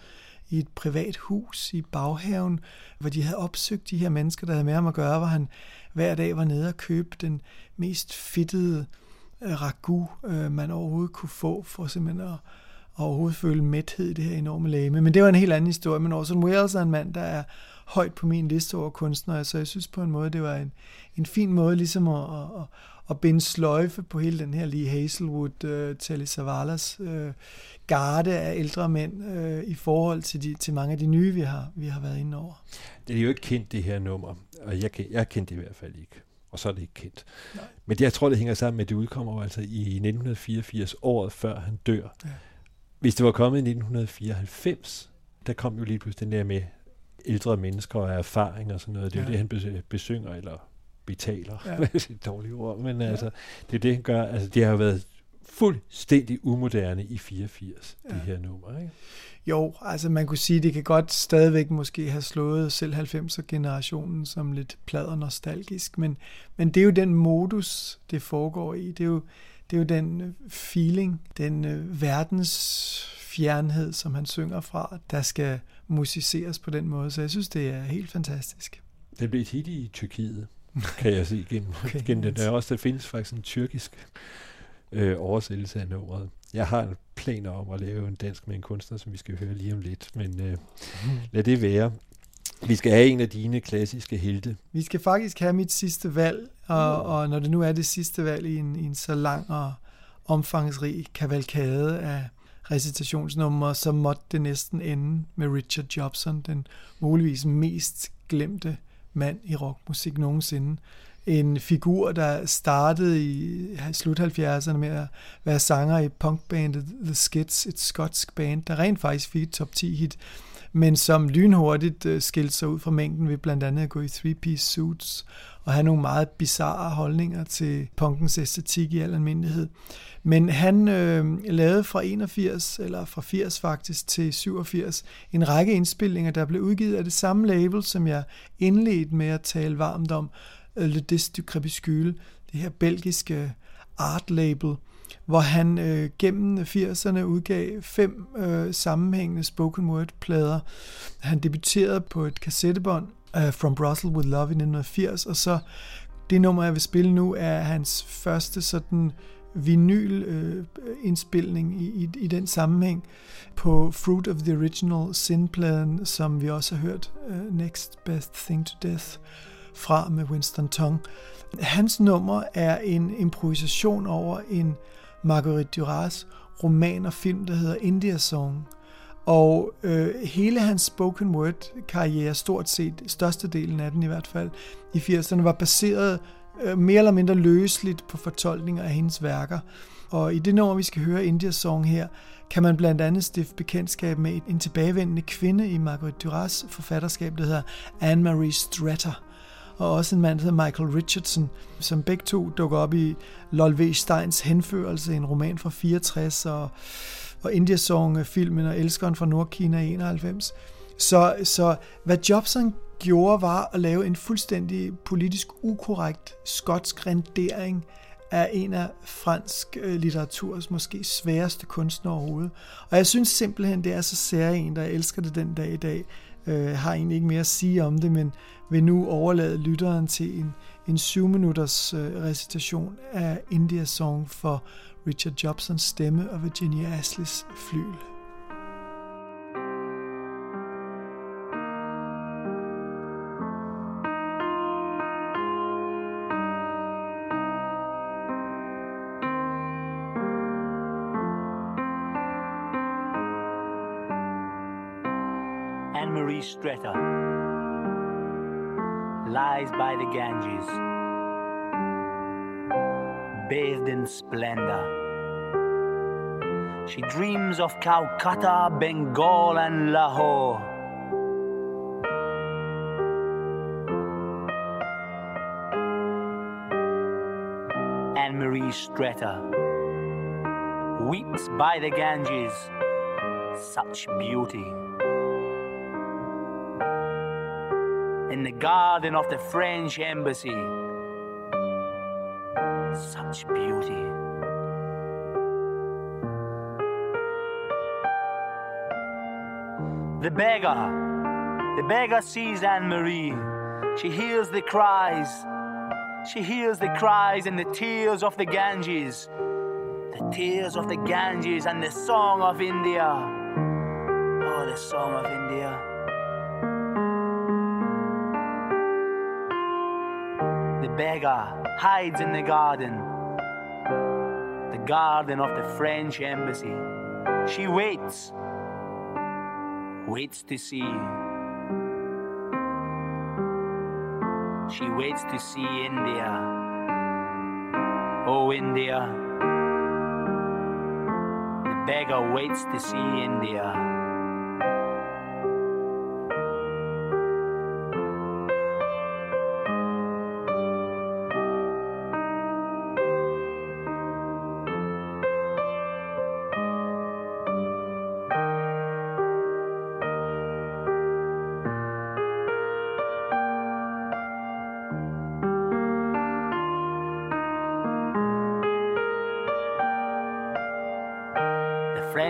i et privat hus i baghaven, hvor de havde opsøgt de her mennesker, der havde med ham at gøre, hvor han hver dag var nede og købe den mest fittede øh, ragu, øh, man overhovedet kunne få, for simpelthen at, overhovedet føle mæthed i det her enorme lame. Men det var en helt anden historie. Men Orson Welles er en mand, der er højt på min liste over kunstnere, så jeg synes på en måde, det var en, en fin måde ligesom at, at, at binde sløjfe på hele den her lige Hazelwood, uh, Telly Savalas uh, garde af ældre mænd uh, i forhold til, de, til mange af de nye, vi har, vi har været inde over. Det er jo ikke kendt, det her nummer, og jeg, jeg kendte det i hvert fald ikke og så er det ikke kendt. Nej. Men det, jeg tror, det hænger sammen med, at det udkommer altså i 1984, året før han dør. Ja. Hvis det var kommet i 1994, der kom jo lige pludselig den der med ældre mennesker og erfaring og sådan noget. Det er ja. jo det, han besynger, eller betaler. Ja. det er et dårligt ord, men ja. altså, det er det, han gør. Altså, det har jo været fuldstændig umoderne i 84, ja. det her nummer, ikke? Jo, altså man kunne sige, det kan godt stadigvæk måske have slået selv 90'er-generationen som lidt plader nostalgisk, men, men det er jo den modus, det foregår i. Det er jo, det er jo den øh, feeling, den øh, verdens fjernhed, som han synger fra, der skal musiceres på den måde. Så jeg synes, det er helt fantastisk. Det blev et hit i Tyrkiet, kan jeg se gennem, okay, gennem den. Der, også, der findes faktisk en tyrkisk øh, oversættelse af nummeret. Jeg har planer om at lave en dansk med en kunstner, som vi skal høre lige om lidt, men øh, mm. lad det være. Vi skal have en af dine klassiske helte. Vi skal faktisk have mit sidste valg, og, mm. og når det nu er det sidste valg i en, i en så lang og omfangsrig kavalkade af recitationsnumre, så måtte det næsten ende med Richard Jobson, den muligvis mest glemte mand i rockmusik nogensinde. En figur, der startede i slut 70'erne med at være sanger i punkbandet The Skids, et skotsk band, der rent faktisk fik et top 10 hit men som lynhurtigt øh, skilte sig ud fra mængden ved blandt andet at gå i three-piece suits og have nogle meget bizarre holdninger til punkens æstetik i al almindelighed. Men han øh, lavede fra 81, eller fra 80 faktisk, til 87, en række indspilninger, der blev udgivet af det samme label, som jeg indledte med at tale varmt om, øh, Le Disque du Crépuscule, det her belgiske art label, hvor han øh, gennem 80'erne udgav fem øh, sammenhængende spoken word plader. Han debuterede på et kassettebånd uh, From Brussels with Love i 1980, og så det nummer, jeg vil spille nu, er hans første sådan vinyl-indspilning øh, i, i, i den sammenhæng på Fruit of the Original Sin-pladen, som vi også har hørt uh, Next Best Thing to Death fra med Winston Tong. Hans nummer er en improvisation over en Marguerite Duras roman og film, der hedder India Song. Og øh, hele hans spoken word karriere, stort set, størstedelen af den i hvert fald, i 80'erne, var baseret øh, mere eller mindre løsligt på fortolkninger af hendes værker. Og i det nummer, vi skal høre, Indias Song her, kan man blandt andet stifte bekendtskab med en tilbagevendende kvinde i Margaret Duras forfatterskab, der hedder Anne-Marie Stratter og også en mand, der hedder Michael Richardson, som begge to dukker op i Lol Steins Henførelse, en roman fra 64, og, og Indiasong-filmen og Elskeren fra Nordkina i 91. Så, så hvad Jobson gjorde, var at lave en fuldstændig politisk ukorrekt skotsk rendering er en af fransk øh, litteraturs måske sværeste kunstnere overhovedet. Og jeg synes simpelthen, det er så særligt, der jeg elsker det den dag i dag. Øh, har egentlig ikke mere at sige om det, men vil nu overlade lytteren til en, en 7 minutters øh, recitation af India Song for Richard Jobsons stemme og Virginia Asleys flyl. Anne-Marie Stretter lies by the Ganges, bathed in splendor. She dreams of Calcutta, Bengal, and Lahore. Anne Marie Stretter weeps by the Ganges, such beauty. in the garden of the French embassy. Such beauty. The beggar, the beggar sees Anne Marie. She hears the cries. She hears the cries and the tears of the Ganges. The tears of the Ganges and the song of India. Oh, the song of India. Beggar hides in the garden, the garden of the French embassy. She waits, waits to see. She waits to see India. Oh, India. The beggar waits to see India.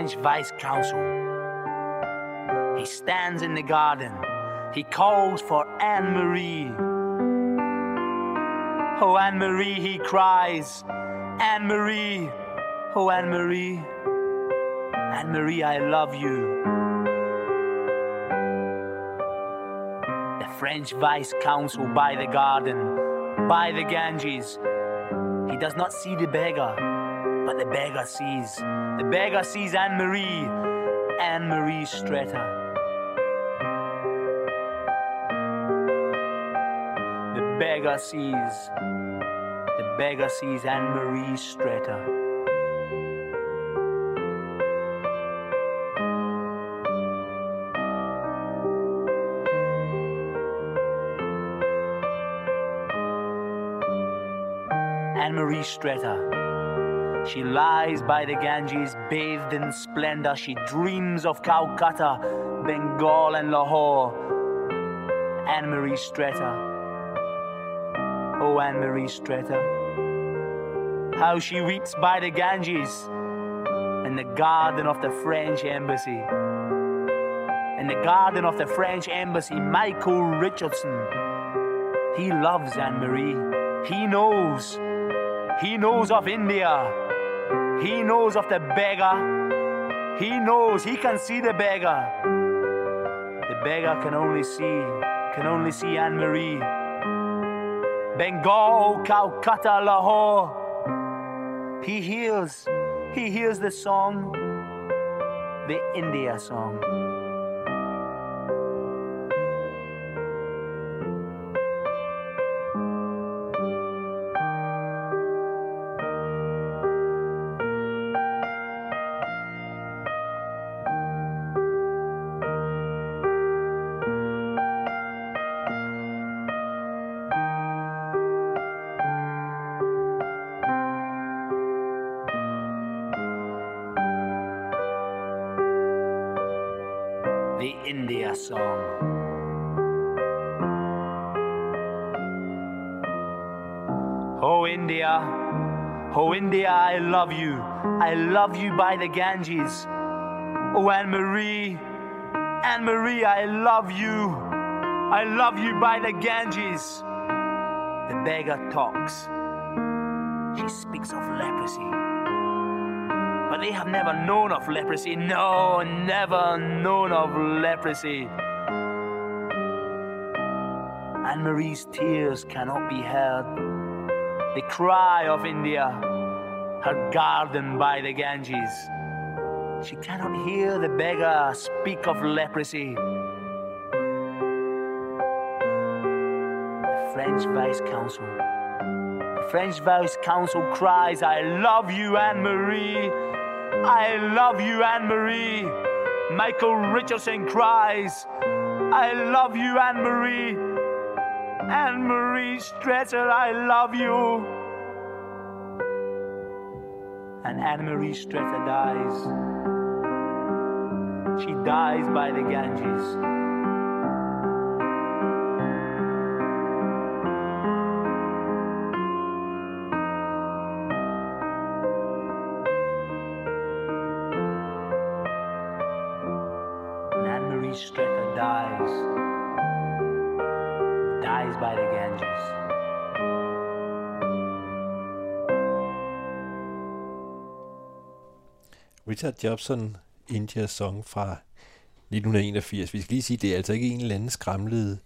French vice consul. He stands in the garden. He calls for Anne Marie. Oh, Anne Marie, he cries. Anne Marie. Oh, Anne Marie. Anne Marie, I love you. The French vice consul by the garden, by the Ganges. He does not see the beggar, Agassiz. The Agassiz Anne Marie, Anne Marie Stretta. The Agassiz, the Agassiz Anne Marie Stretta. Anne Marie Stretta. She lies by the Ganges, bathed in splendor. She dreams of Calcutta, Bengal, and Lahore. Anne Marie Stretter. Oh, Anne Marie Stretter. How she weeps by the Ganges in the garden of the French embassy. In the garden of the French embassy, Michael Richardson. He loves Anne Marie. He knows. He knows of India. He knows of the beggar. He knows. He can see the beggar. The beggar can only see, can only see Anne Marie. Bengal, Calcutta, Lahore. He hears, he hears the song, the India song. Love you. I love you by the Ganges. Oh, Anne Marie, Anne Marie, I love you. I love you by the Ganges. The beggar talks. She speaks of leprosy. But they have never known of leprosy. No, never known of leprosy. Anne Marie's tears cannot be heard. The cry of India, her garden by the Ganges. She cannot hear the beggar speak of leprosy. The French Vice Council. The French Vice Council cries, I love you, Anne Marie. I love you, Anne Marie. Michael Richardson cries, I love you, Anne Marie. Anne Marie Stretcher, I love you. And Anne Marie Stretcher dies. She dies by the Ganges. Richard Jobson, India Song fra 1981. Vi skal lige sige, det er altså ikke en eller anden skramlet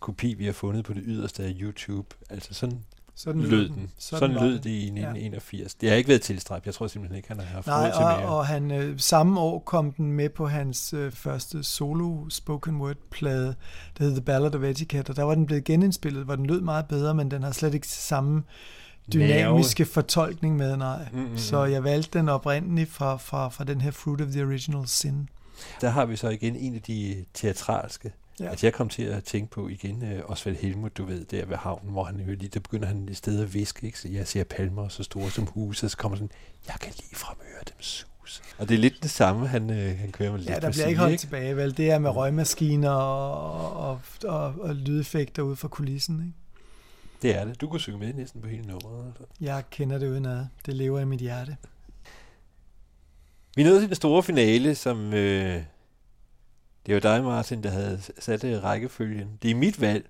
kopi, vi har fundet på det yderste af YouTube. Altså sådan, Sådan lød den. Sådan Sådan, lød det i Ja. 1981. Det har ikke været tilstræbt. Jeg tror simpelthen ikke, han har haft Nej, råd til og, mere. og han, øh, samme år kom den med på hans øh, første solo spoken word plade, der hed The Ballad of Etiquette, og der var den blevet genindspillet, hvor den lød meget bedre, men den har slet ikke samme dynamiske fortolkning med, nej. Mm, mm, mm. Så jeg valgte den oprindeligt fra, fra, fra den her Fruit of the Original Sin. Der har vi så igen en af de teatralske. Ja. Ja. At jeg kom til at tænke på igen uh, Osvald Helmut, du ved, der ved havnen, hvor han jo lige, der begynder han i stedet at viske, ikke? Så jeg ser palmer så store som huse, og så kommer sådan, jeg kan lige fremhøre dem sus. Og det er lidt det samme, han, uh, han kører med Ja, lidt der musik, bliver ikke holdt ikke? tilbage, vel? Det er med røgmaskiner og, og, og, og lydeffekter ude fra kulissen, ikke? Det er det. Du kunne synge med næsten på hele nummeret. Altså. Jeg kender det udenad. Det lever i mit hjerte. Vi nåede til den store finale, som... Øh, det var dig, Martin, der havde sat det i rækkefølgen. Det er mit valg,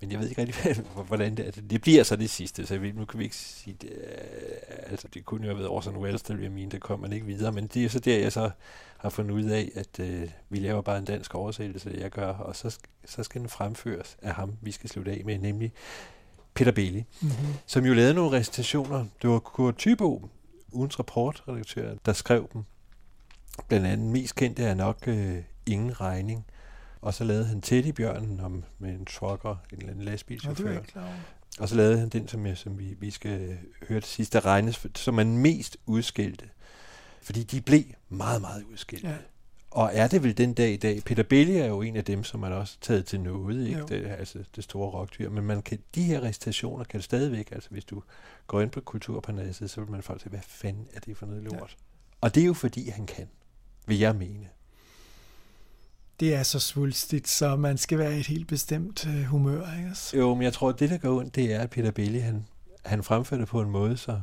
men jeg ved ikke rigtig, hvordan det er. Det bliver så det sidste, så vi, nu kan vi ikke sige det. øh, Altså, det kunne jo have været Orson Welles, der ville jeg mene, der kom man ikke videre. Men det er så der, jeg så har fundet ud af, at øh, vi laver bare en dansk oversættelse, jeg gør, og så, så skal den fremføres af ham, vi skal slutte af med, nemlig Peter Bailey, Mhm. som jo lavede nogle recitationer. Det var Kurt Thybo, ugens rapportredaktør, der skrev dem. Blandt andet mest kendte er nok øh, Ingen Regning. Og så lavede han Teddybjørnen om, med en trucker, en eller anden lastbilchauffør. over. Og så lavede han den, som, jeg, som vi, vi skal høre til sidst, der regnes som man mest udskilte. Fordi de blev meget, meget udskilte. Ja. Og er det vel den dag i dag? Peter Belli er jo en af dem, som man også taget til noget, ikke? Jo. Det, altså det store rockdyr. Men man kan, de her recitationer kan stadigvæk, altså hvis du går ind på Kulturparnasset, så vil man faktisk sige, hvad fanden er det for noget lort? Ja. Og det er jo fordi, han kan, vil jeg mene. Det er så svulstigt, så man skal være i et helt bestemt øh, humør, ikke? Jo, men jeg tror, at det, der går ondt, det er, at Peter Belli, han, han fremfører det på en måde, så,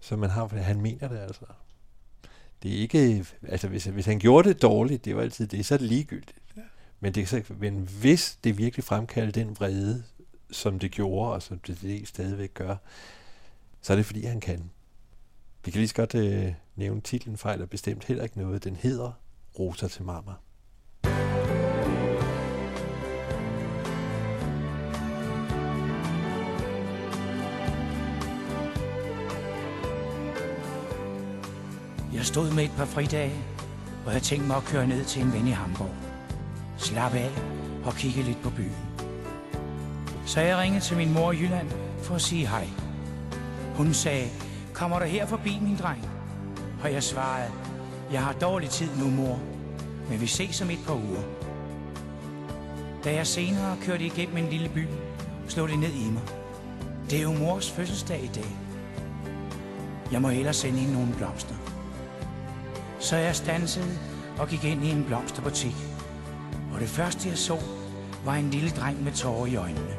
så man har, han mener det altså. Det er ikke, altså hvis, hvis han gjorde det dårligt, det var altid det, så er det ligegyldigt. Ja. Men, det, er så, men hvis det virkelig fremkaldte den vrede, som det gjorde, og som det, det stadigvæk gør, så er det fordi, han kan. Vi kan lige så godt øh, nævne titlen fejler bestemt heller ikke noget. Den hedder Rosa til mamma. Jeg stod med et par fridage, og jeg tænkte mig at køre ned til en ven i Hamburg. Slappe af og kigge lidt på byen. Så jeg ringede til min mor i Jylland for at sige hej. Hun sagde, kommer du her forbi, min dreng? Og jeg svarede, jeg har dårlig tid nu, mor, men vi ses om et par uger. Da jeg senere kørte igennem en lille by, slog det ned i mig. Det er jo mors fødselsdag i dag. Jeg må hellere sende hende nogle blomster. Så jeg stansede og gik ind i en blomsterbutik. Og det første jeg så, var en lille dreng med tårer i øjnene.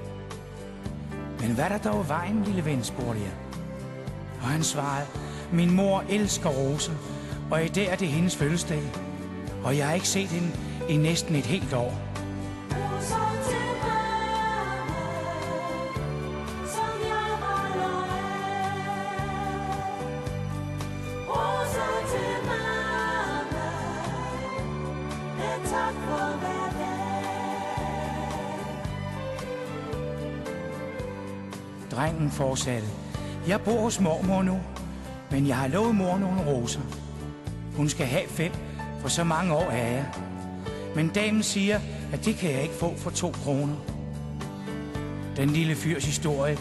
Men hvad er der dog i vejen, lille ven, spurgte jeg. Og han svarede, min mor elsker roser, og i dag er det hendes fødselsdag. Og jeg har ikke set hende i næsten et helt år. Drengen fortsatte. Jeg bor hos mormor nu, men jeg har lovet mor nogle roser. Hun skal have fem, for så mange år er jeg. Men damen siger, at det kan jeg ikke få for to kroner. Den lille fyrs historie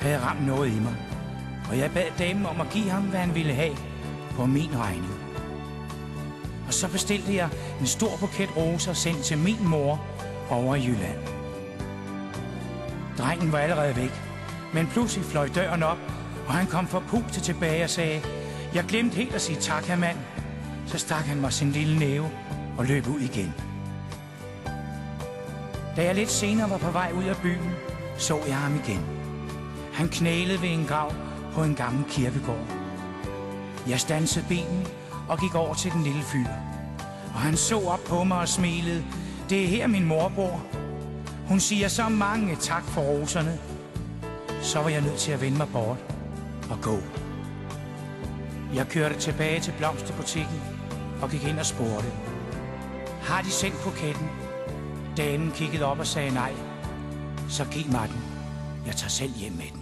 havde ramt noget i mig, og jeg bad damen om at give ham, hvad han ville have på min regning. Og så bestilte jeg en stor buket roser sendt til min mor over i Jylland. Drengen var allerede væk, men pludselig fløj døren op, og han kom forpustet tilbage og sagde, jeg glemte helt at sige tak, her mand. Så stak han mig sin lille næve og løb ud igen. Da jeg lidt senere var på vej ud af byen, så jeg ham igen. Han knælede ved en grav på en gammel kirkegård. Jeg stansede benen og gik over til den lille fyr. Og han så op på mig og smilede. Det er her min mor bor. Hun siger så mange tak for roserne. Så var jeg nødt til at vende mig bort og gå. Jeg kørte tilbage til blomsterbutikken og gik ind og spurgte. Har de sendt buketten? Damen kiggede op og sagde nej. Så giv mig den. Jeg tager selv hjem med den.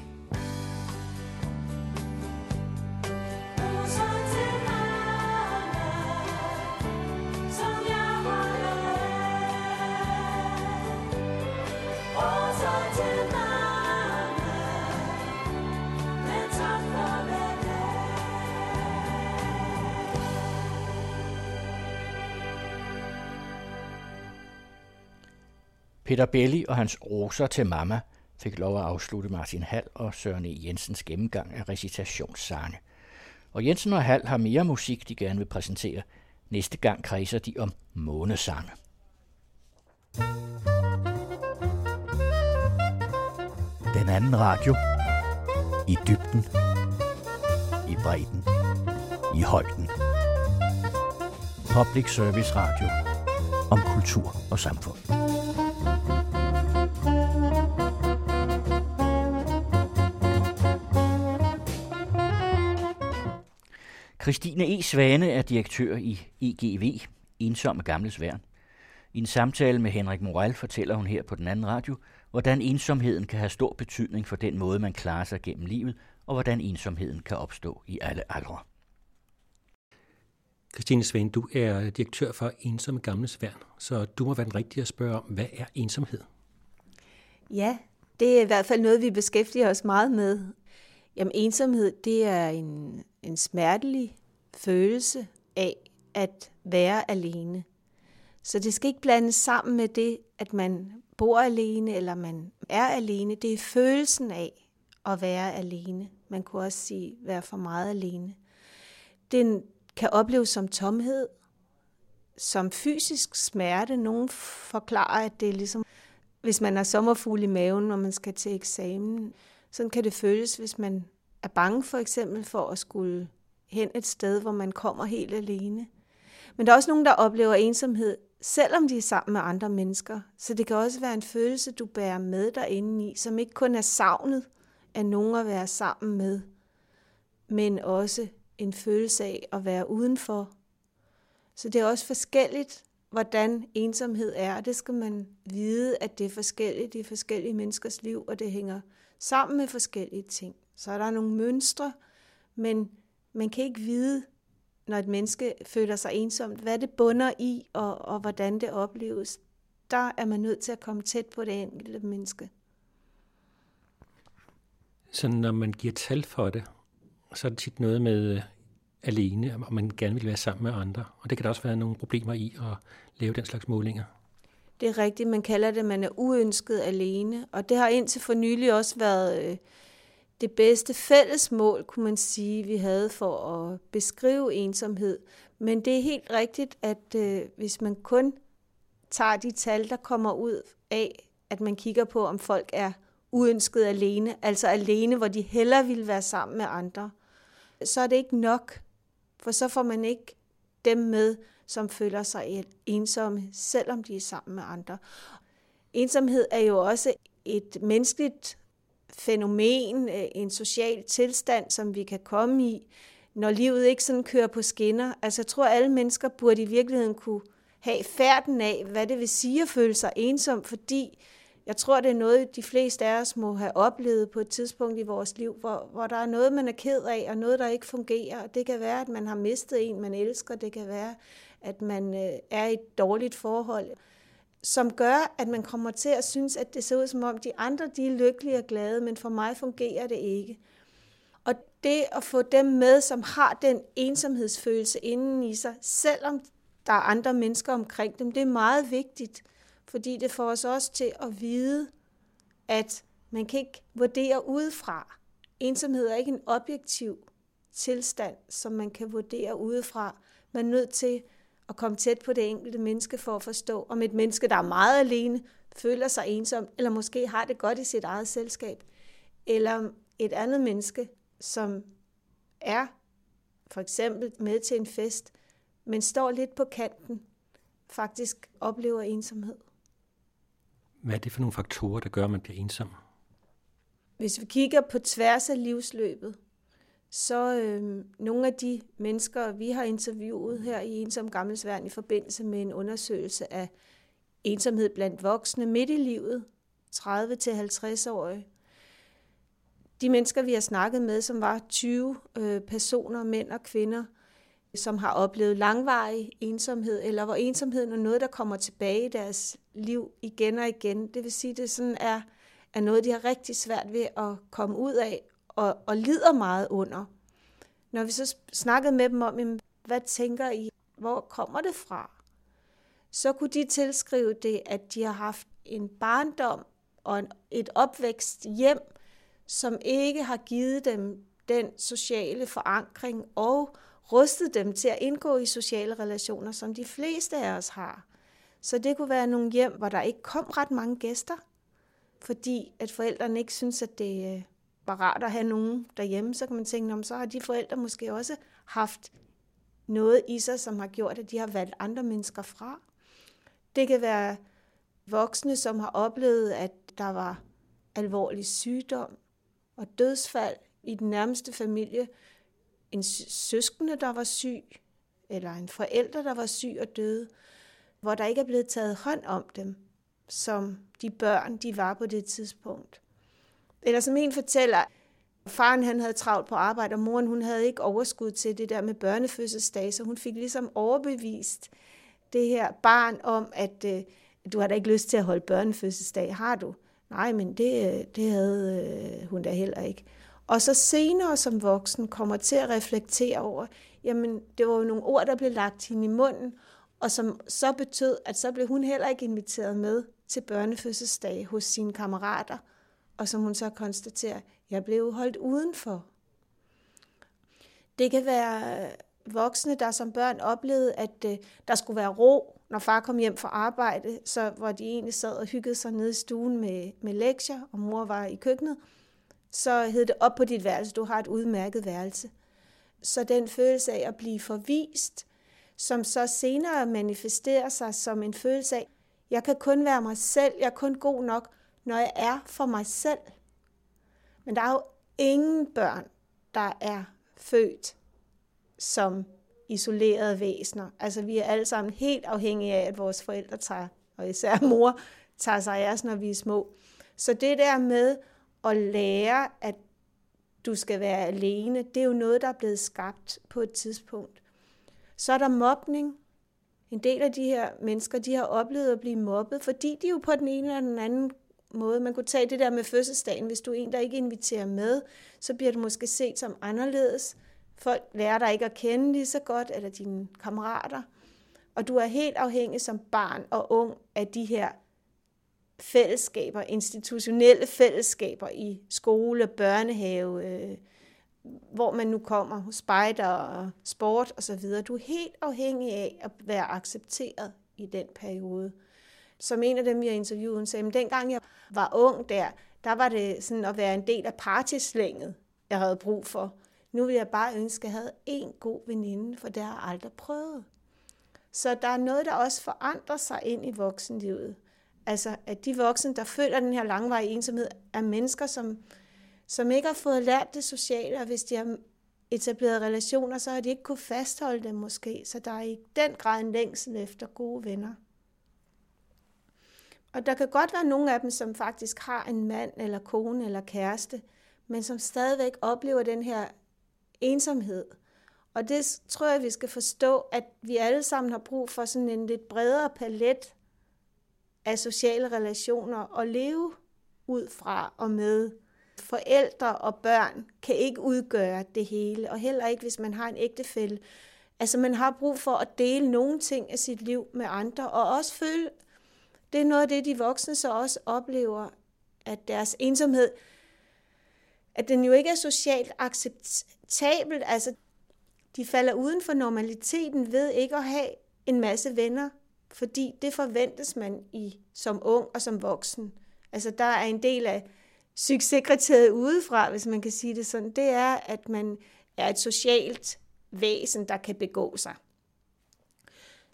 Peter Belli og hans roser til mamma fik lov at afslutte Martin Hall og Søren E. Jensens gennemgang af recitationssange. Og Jensen og Hall har mere musik, de gerne vil præsentere. Næste gang kredser de om månesange. Den anden radio. I dybden. I bredden. I højden. Public Service Radio. Om kultur og samfund. Christine E. Svane er direktør i EGV, Ensomme Gamles Værn. I en samtale med Henrik Morel fortæller hun her på den anden radio, hvordan ensomheden kan have stor betydning for den måde, man klarer sig gennem livet, og hvordan ensomheden kan opstå i alle aldre. Christine Svane, du er direktør for Ensomme Gamles Værn, så du må være den rigtige at spørge om, hvad er ensomhed? Ja, det er i hvert fald noget, vi beskæftiger os meget med. Jamen, ensomhed, det er en, en smertelig følelse af at være alene. Så det skal ikke blandes sammen med det, at man bor alene, eller man er alene. Det er følelsen af at være alene. Man kunne også sige, være for meget alene. Den kan opleves som tomhed, som fysisk smerte. Nogle forklarer, at det er ligesom, hvis man har sommerfugl i maven, når man skal til eksamen. Sådan kan det føles, hvis man er bange for eksempel for at skulle hen et sted, hvor man kommer helt alene. Men der er også nogen, der oplever ensomhed, selvom de er sammen med andre mennesker. Så det kan også være en følelse, du bærer med dig indeni, i, som ikke kun er savnet af nogen at være sammen med, men også en følelse af at være udenfor. Så det er også forskelligt, hvordan ensomhed er, og det skal man vide, at det er forskelligt i forskellige menneskers liv, og det hænger sammen med forskellige ting. Så er der nogle mønstre, men man kan ikke vide, når et menneske føler sig ensomt, hvad det bunder i, og, og hvordan det opleves. Der er man nødt til at komme tæt på det enkelte menneske. Så når man giver tal for det, så er det tit noget med øh, alene, og man gerne vil være sammen med andre. Og det kan der også være nogle problemer i at lave den slags målinger. Det er rigtigt, man kalder det, at man er uønsket alene. Og det har indtil for nylig også været øh, det bedste fælles mål, kunne man sige, vi havde for at beskrive ensomhed. Men det er helt rigtigt, at øh, hvis man kun tager de tal, der kommer ud af, at man kigger på, om folk er uønsket alene, altså alene, hvor de hellere ville være sammen med andre, så er det ikke nok, for så får man ikke dem med, som føler sig ensomme, selvom de er sammen med andre. Ensomhed er jo også et menneskeligt fænomen, øh, en social tilstand, som vi kan komme i, når livet ikke sådan kører på skinner. Altså jeg tror, at alle mennesker burde i virkeligheden kunne have færden af, hvad det vil sige at føle sig ensom, fordi jeg tror, det er noget, de fleste af os må have oplevet på et tidspunkt i vores liv, hvor, hvor der er noget, man er ked af, og noget, der ikke fungerer. Det kan være, at man har mistet en, man elsker. Det kan være, at man øh, er i et dårligt forhold, som gør, at man kommer til at synes, at det ser ud som om, de andre de er lykkelige og glade, men for mig fungerer det ikke. Og det at få dem med, som har den ensomhedsfølelse inden i sig, selvom der er andre mennesker omkring dem, det er meget vigtigt fordi det får os også til at vide, at man kan ikke vurdere udefra. Ensomhed er ikke en objektiv tilstand, som man kan vurdere udefra. Man er nødt til at komme tæt på det enkelte menneske for at forstå, om et menneske, der er meget alene, føler sig ensom, eller måske har det godt i sit eget selskab, eller et andet menneske, som er for eksempel med til en fest, men står lidt på kanten, faktisk oplever ensomhed. Hvad er det for nogle faktorer, der gør, at man bliver ensom? Hvis vi kigger på tværs af livsløbet, så øh, nogle af de mennesker, vi har interviewet her i Ensom Gammelsværn i forbindelse med en undersøgelse af ensomhed blandt voksne midt i livet, 30-50-årige, de mennesker, vi har snakket med, som var 20 øh, personer, mænd og kvinder, som har oplevet langvarig ensomhed, eller hvor ensomheden er noget, der kommer tilbage i deres liv igen og igen. Det vil sige, at det sådan er, er noget, de har rigtig svært ved at komme ud af, og, og lider meget under. Når vi så snakkede med dem om, hvad tænker I, hvor kommer det fra? Så kunne de tilskrive det, at de har haft en barndom og et opvækst hjem, som ikke har givet dem den sociale forankring og rustet dem til at indgå i sociale relationer, som de fleste af os har. Så det kunne være nogle hjem, hvor der ikke kom ret mange gæster, fordi at forældrene ikke synes, at det øh, var rart at have nogen derhjemme. Så kan man tænke, om så har de forældre måske også haft noget i sig, som har gjort, at de har valgt andre mennesker fra. Det kan være voksne, som har oplevet, at der var alvorlig sygdom og dødsfald i den nærmeste familie, en søskende, der var syg, eller en forælder, der var syg og døde, hvor der ikke er blevet taget hånd om dem, som de børn, de var på det tidspunkt. Eller som en fortæller, faren han havde travlt på arbejde, og moren hun havde ikke overskud til det der med børnefødselsdag, så hun fik ligesom overbevist det her barn om, at øh, du har da ikke lyst til at holde børnefødselsdag, har du? Nej, men det, øh, det havde øh, hun da heller ikke og så senere som voksen kommer til at reflektere over, jamen det var jo nogle ord, der blev lagt hende i munden, og som så betød, at så blev hun heller ikke inviteret med til børnefødselsdag hos sine kammerater, og som hun så konstaterer, jeg blev holdt udenfor. Det kan være øh, voksne, der som børn oplevede, at øh, der skulle være ro, når far kom hjem fra arbejde, så hvor de egentlig sad og hyggede sig nede i stuen med, med lektier, og mor var i køkkenet, så hed det op på dit værelse, du har et udmærket værelse. Så den følelse af at blive forvist, som så senere manifesterer sig som en følelse af, jeg kan kun være mig selv, jeg er kun god nok, når jeg er for mig selv. Men der er jo ingen børn, der er født som isolerede væsener. Altså vi er alle sammen helt afhængige af, at vores forældre tager, og især mor, tager sig af os, når vi er små. Så det der med at lære, at du skal være alene, det er jo noget, der er blevet skabt på et tidspunkt. Så er der mobning. En del af de her mennesker, de har oplevet at blive mobbet, fordi de jo på den ene eller den anden måde, man kunne tage det der med fødselsdagen, hvis du er en, der ikke inviterer med, så bliver du måske set som anderledes. Folk lærer dig ikke at kende lige så godt, eller dine kammerater. Og du er helt afhængig som barn og ung af de her fællesskaber, institutionelle fællesskaber i skole, børnehave, øh, hvor man nu kommer, hos spejder og sport osv. Du er helt afhængig af at være accepteret i den periode. Som en af dem, vi har interviewet, hun sagde, at dengang jeg var ung der, der var det sådan at være en del af partislænget, jeg havde brug for. Nu vil jeg bare ønske, at jeg havde en god veninde, for det har jeg aldrig prøvet. Så der er noget, der også forandrer sig ind i voksenlivet. Altså, at de voksne, der føler den her langvarige ensomhed, er mennesker, som, som ikke har fået lært det sociale, og hvis de har etableret relationer, så har de ikke kunne fastholde dem måske. Så der er i den grad en længsel efter gode venner. Og der kan godt være nogle af dem, som faktisk har en mand eller kone eller kæreste, men som stadigvæk oplever den her ensomhed. Og det tror jeg, vi skal forstå, at vi alle sammen har brug for sådan en lidt bredere palet af sociale relationer at leve ud fra og med. Forældre og børn kan ikke udgøre det hele, og heller ikke, hvis man har en ægtefælle. Altså, man har brug for at dele nogle ting af sit liv med andre, og også føle, det er noget af det, de voksne så også oplever, at deres ensomhed, at den jo ikke er socialt acceptabel. Altså, de falder uden for normaliteten ved ikke at have en masse venner, fordi det forventes man i som ung og som voksen. Altså, der er en del af succeskriteriet udefra, hvis man kan sige det sådan, det er, at man er et socialt væsen, der kan begå sig.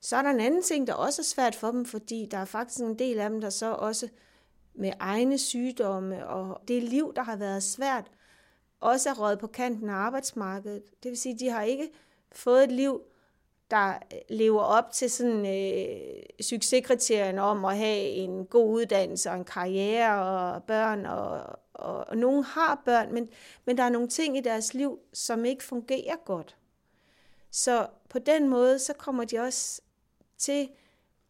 Så er der en anden ting, der også er svært for dem, fordi der er faktisk en del af dem, der så også med egne sygdomme og det liv, der har været svært, også er røget på kanten af arbejdsmarkedet. Det vil sige, at de har ikke fået et liv, der øh, lever op til sådan øh, succeskriterien om at have en god uddannelse og en karriere og børn, og, og, og nogen har børn, men, men der er nogle ting i deres liv, som ikke fungerer godt. Så på den måde, så kommer de også til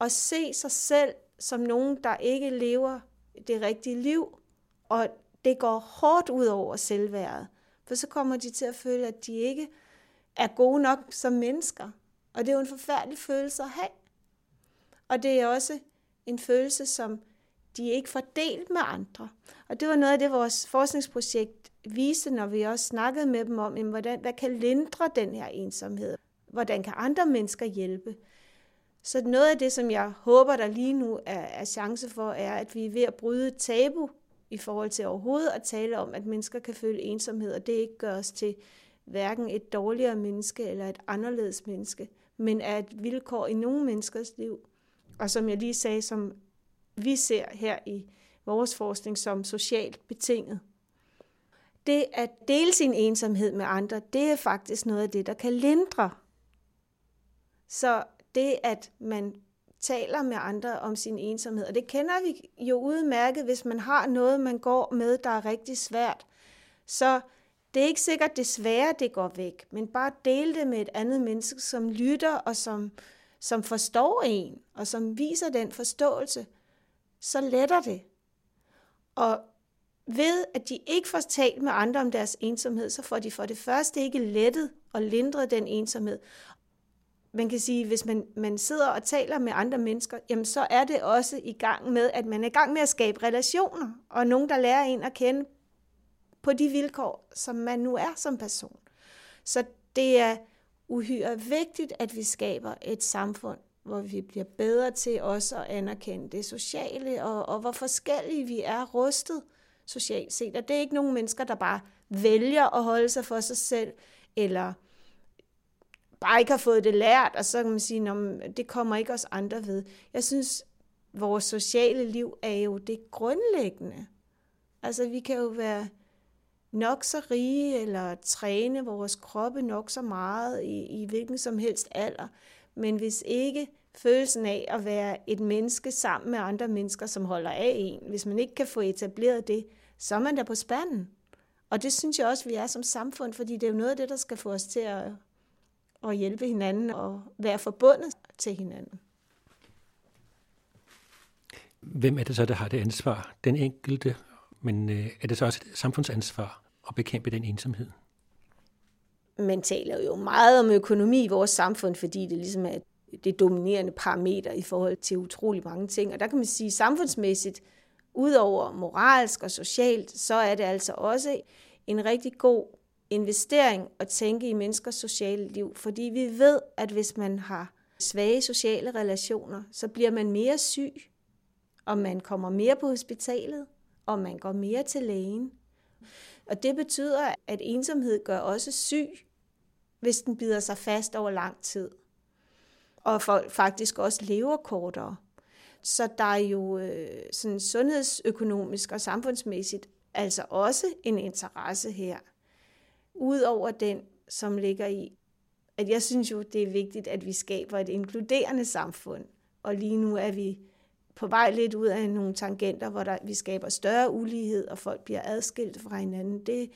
at se sig selv som nogen, der ikke lever det rigtige liv, og det går hårdt ud over selvværdet. For så kommer de til at føle, at de ikke er gode nok som mennesker. Og det er jo en forfærdelig følelse at have. Og det er også en følelse, som de ikke får delt med andre. Og det var noget af det, vores forskningsprojekt viste, når vi også snakkede med dem om, hvordan, hvad kan lindre den her ensomhed? Hvordan kan andre mennesker hjælpe? Så noget af det, som jeg håber, der lige nu er, er chance for, er, at vi er ved at bryde tabu i forhold til overhovedet at tale om, at mennesker kan føle ensomhed, og det ikke gør os til hverken et dårligere menneske eller et anderledes menneske, men er et vilkår i nogle menneskers liv. Og som jeg lige sagde, som vi ser her i vores forskning som socialt betinget. Det at dele sin ensomhed med andre, det er faktisk noget af det, der kan lindre. Så det, at man taler med andre om sin ensomhed, og det kender vi jo udmærket, hvis man har noget, man går med, der er rigtig svært, så det er ikke sikkert det svære, det går væk, men bare dele det med et andet menneske, som lytter og som, som forstår en, og som viser den forståelse, så letter det. Og ved at de ikke får talt med andre om deres ensomhed, så får de for det første ikke lettet og lindret den ensomhed man kan sige, hvis man, man sidder og taler med andre mennesker, jamen så er det også i gang med, at man er i gang med at skabe relationer, og nogen, der lærer en at kende på de vilkår, som man nu er som person. Så det er uhyre vigtigt, at vi skaber et samfund, hvor vi bliver bedre til også at anerkende det sociale, og, og hvor forskellige vi er rustet socialt set. Og det er ikke nogen mennesker, der bare vælger at holde sig for sig selv, eller bare ikke har fået det lært, og så kan man sige, at det kommer ikke os andre ved. Jeg synes, vores sociale liv er jo det grundlæggende. Altså, vi kan jo være nok så rige eller træne vores kroppe nok så meget i, i hvilken som helst alder. Men hvis ikke følelsen af at være et menneske sammen med andre mennesker, som holder af en, hvis man ikke kan få etableret det, så er man der på spanden. Og det synes jeg også, vi er som samfund, fordi det er jo noget af det, der skal få os til at, at hjælpe hinanden og være forbundet til hinanden. Hvem er det så, der har det ansvar? Den enkelte, men øh, er det så også et samfundsansvar at bekæmpe den ensomhed? Man taler jo meget om økonomi i vores samfund, fordi det ligesom er det dominerende parameter i forhold til utrolig mange ting. Og der kan man sige, samfundsmæssigt, udover moralsk og socialt, så er det altså også en rigtig god investering at tænke i menneskers sociale liv, fordi vi ved, at hvis man har svage sociale relationer, så bliver man mere syg, og man kommer mere på hospitalet, og man går mere til lægen. Og det betyder, at ensomhed gør også syg, hvis den bider sig fast over lang tid. Og folk faktisk også lever kortere. Så der er jo øh, sådan sundhedsøkonomisk og samfundsmæssigt altså også en interesse her. Udover den, som ligger i, at jeg synes jo, det er vigtigt, at vi skaber et inkluderende samfund. Og lige nu er vi på vej lidt ud af nogle tangenter, hvor der, vi skaber større ulighed, og folk bliver adskilt fra hinanden. Det,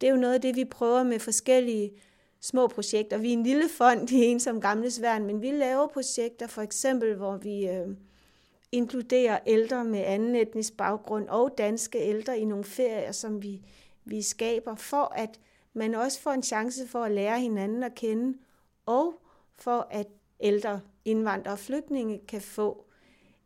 det er jo noget af det, vi prøver med forskellige små projekter. Vi er en lille fond i en som Gamles Værn, men vi laver projekter, for eksempel, hvor vi øh, inkluderer ældre med anden etnisk baggrund og danske ældre i nogle ferier, som vi, vi skaber, for at men også får en chance for at lære hinanden at kende, og for at ældre indvandrere og flygtninge kan få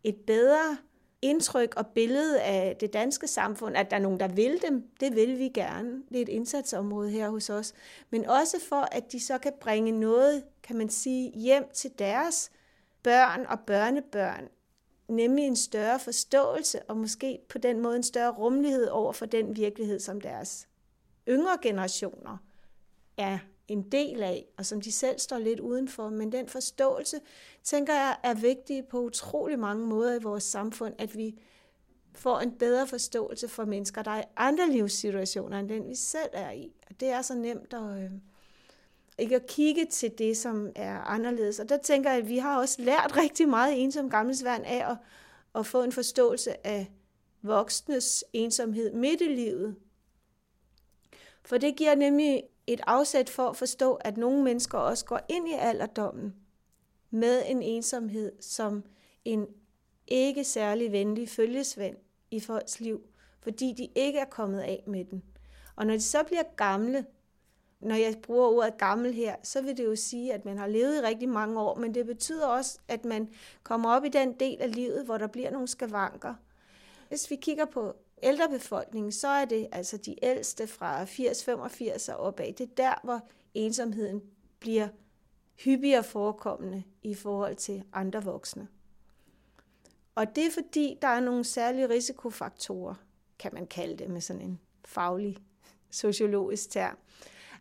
et bedre indtryk og billede af det danske samfund, at der er nogen, der vil dem. Det vil vi gerne. Det er et indsatsområde her hos os. Men også for, at de så kan bringe noget, kan man sige, hjem til deres børn og børnebørn. Nemlig en større forståelse og måske på den måde en større rummelighed over for den virkelighed, som deres yngre generationer er en del af, og som de selv står lidt udenfor. Men den forståelse, tænker jeg, er vigtig på utrolig mange måder i vores samfund, at vi får en bedre forståelse for mennesker, der er i andre livssituationer, end den vi selv er i. Og det er så nemt at, øh, ikke at kigge til det, som er anderledes. Og der tænker jeg, at vi har også lært rigtig meget i Ensom Gammelsværn af at, at få en forståelse af voksnes ensomhed midt i livet. For det giver nemlig et afsæt for at forstå, at nogle mennesker også går ind i alderdommen med en ensomhed som en ikke særlig venlig følgesvend i folks liv, fordi de ikke er kommet af med den. Og når de så bliver gamle, når jeg bruger ordet gammel her, så vil det jo sige, at man har levet i rigtig mange år, men det betyder også, at man kommer op i den del af livet, hvor der bliver nogle skavanker. Hvis vi kigger på ældrebefolkningen, så er det altså de ældste fra 80-85 og opad. Det er der, hvor ensomheden bliver hyppigere forekommende i forhold til andre voksne. Og det er fordi, der er nogle særlige risikofaktorer, kan man kalde det med sådan en faglig sociologisk term.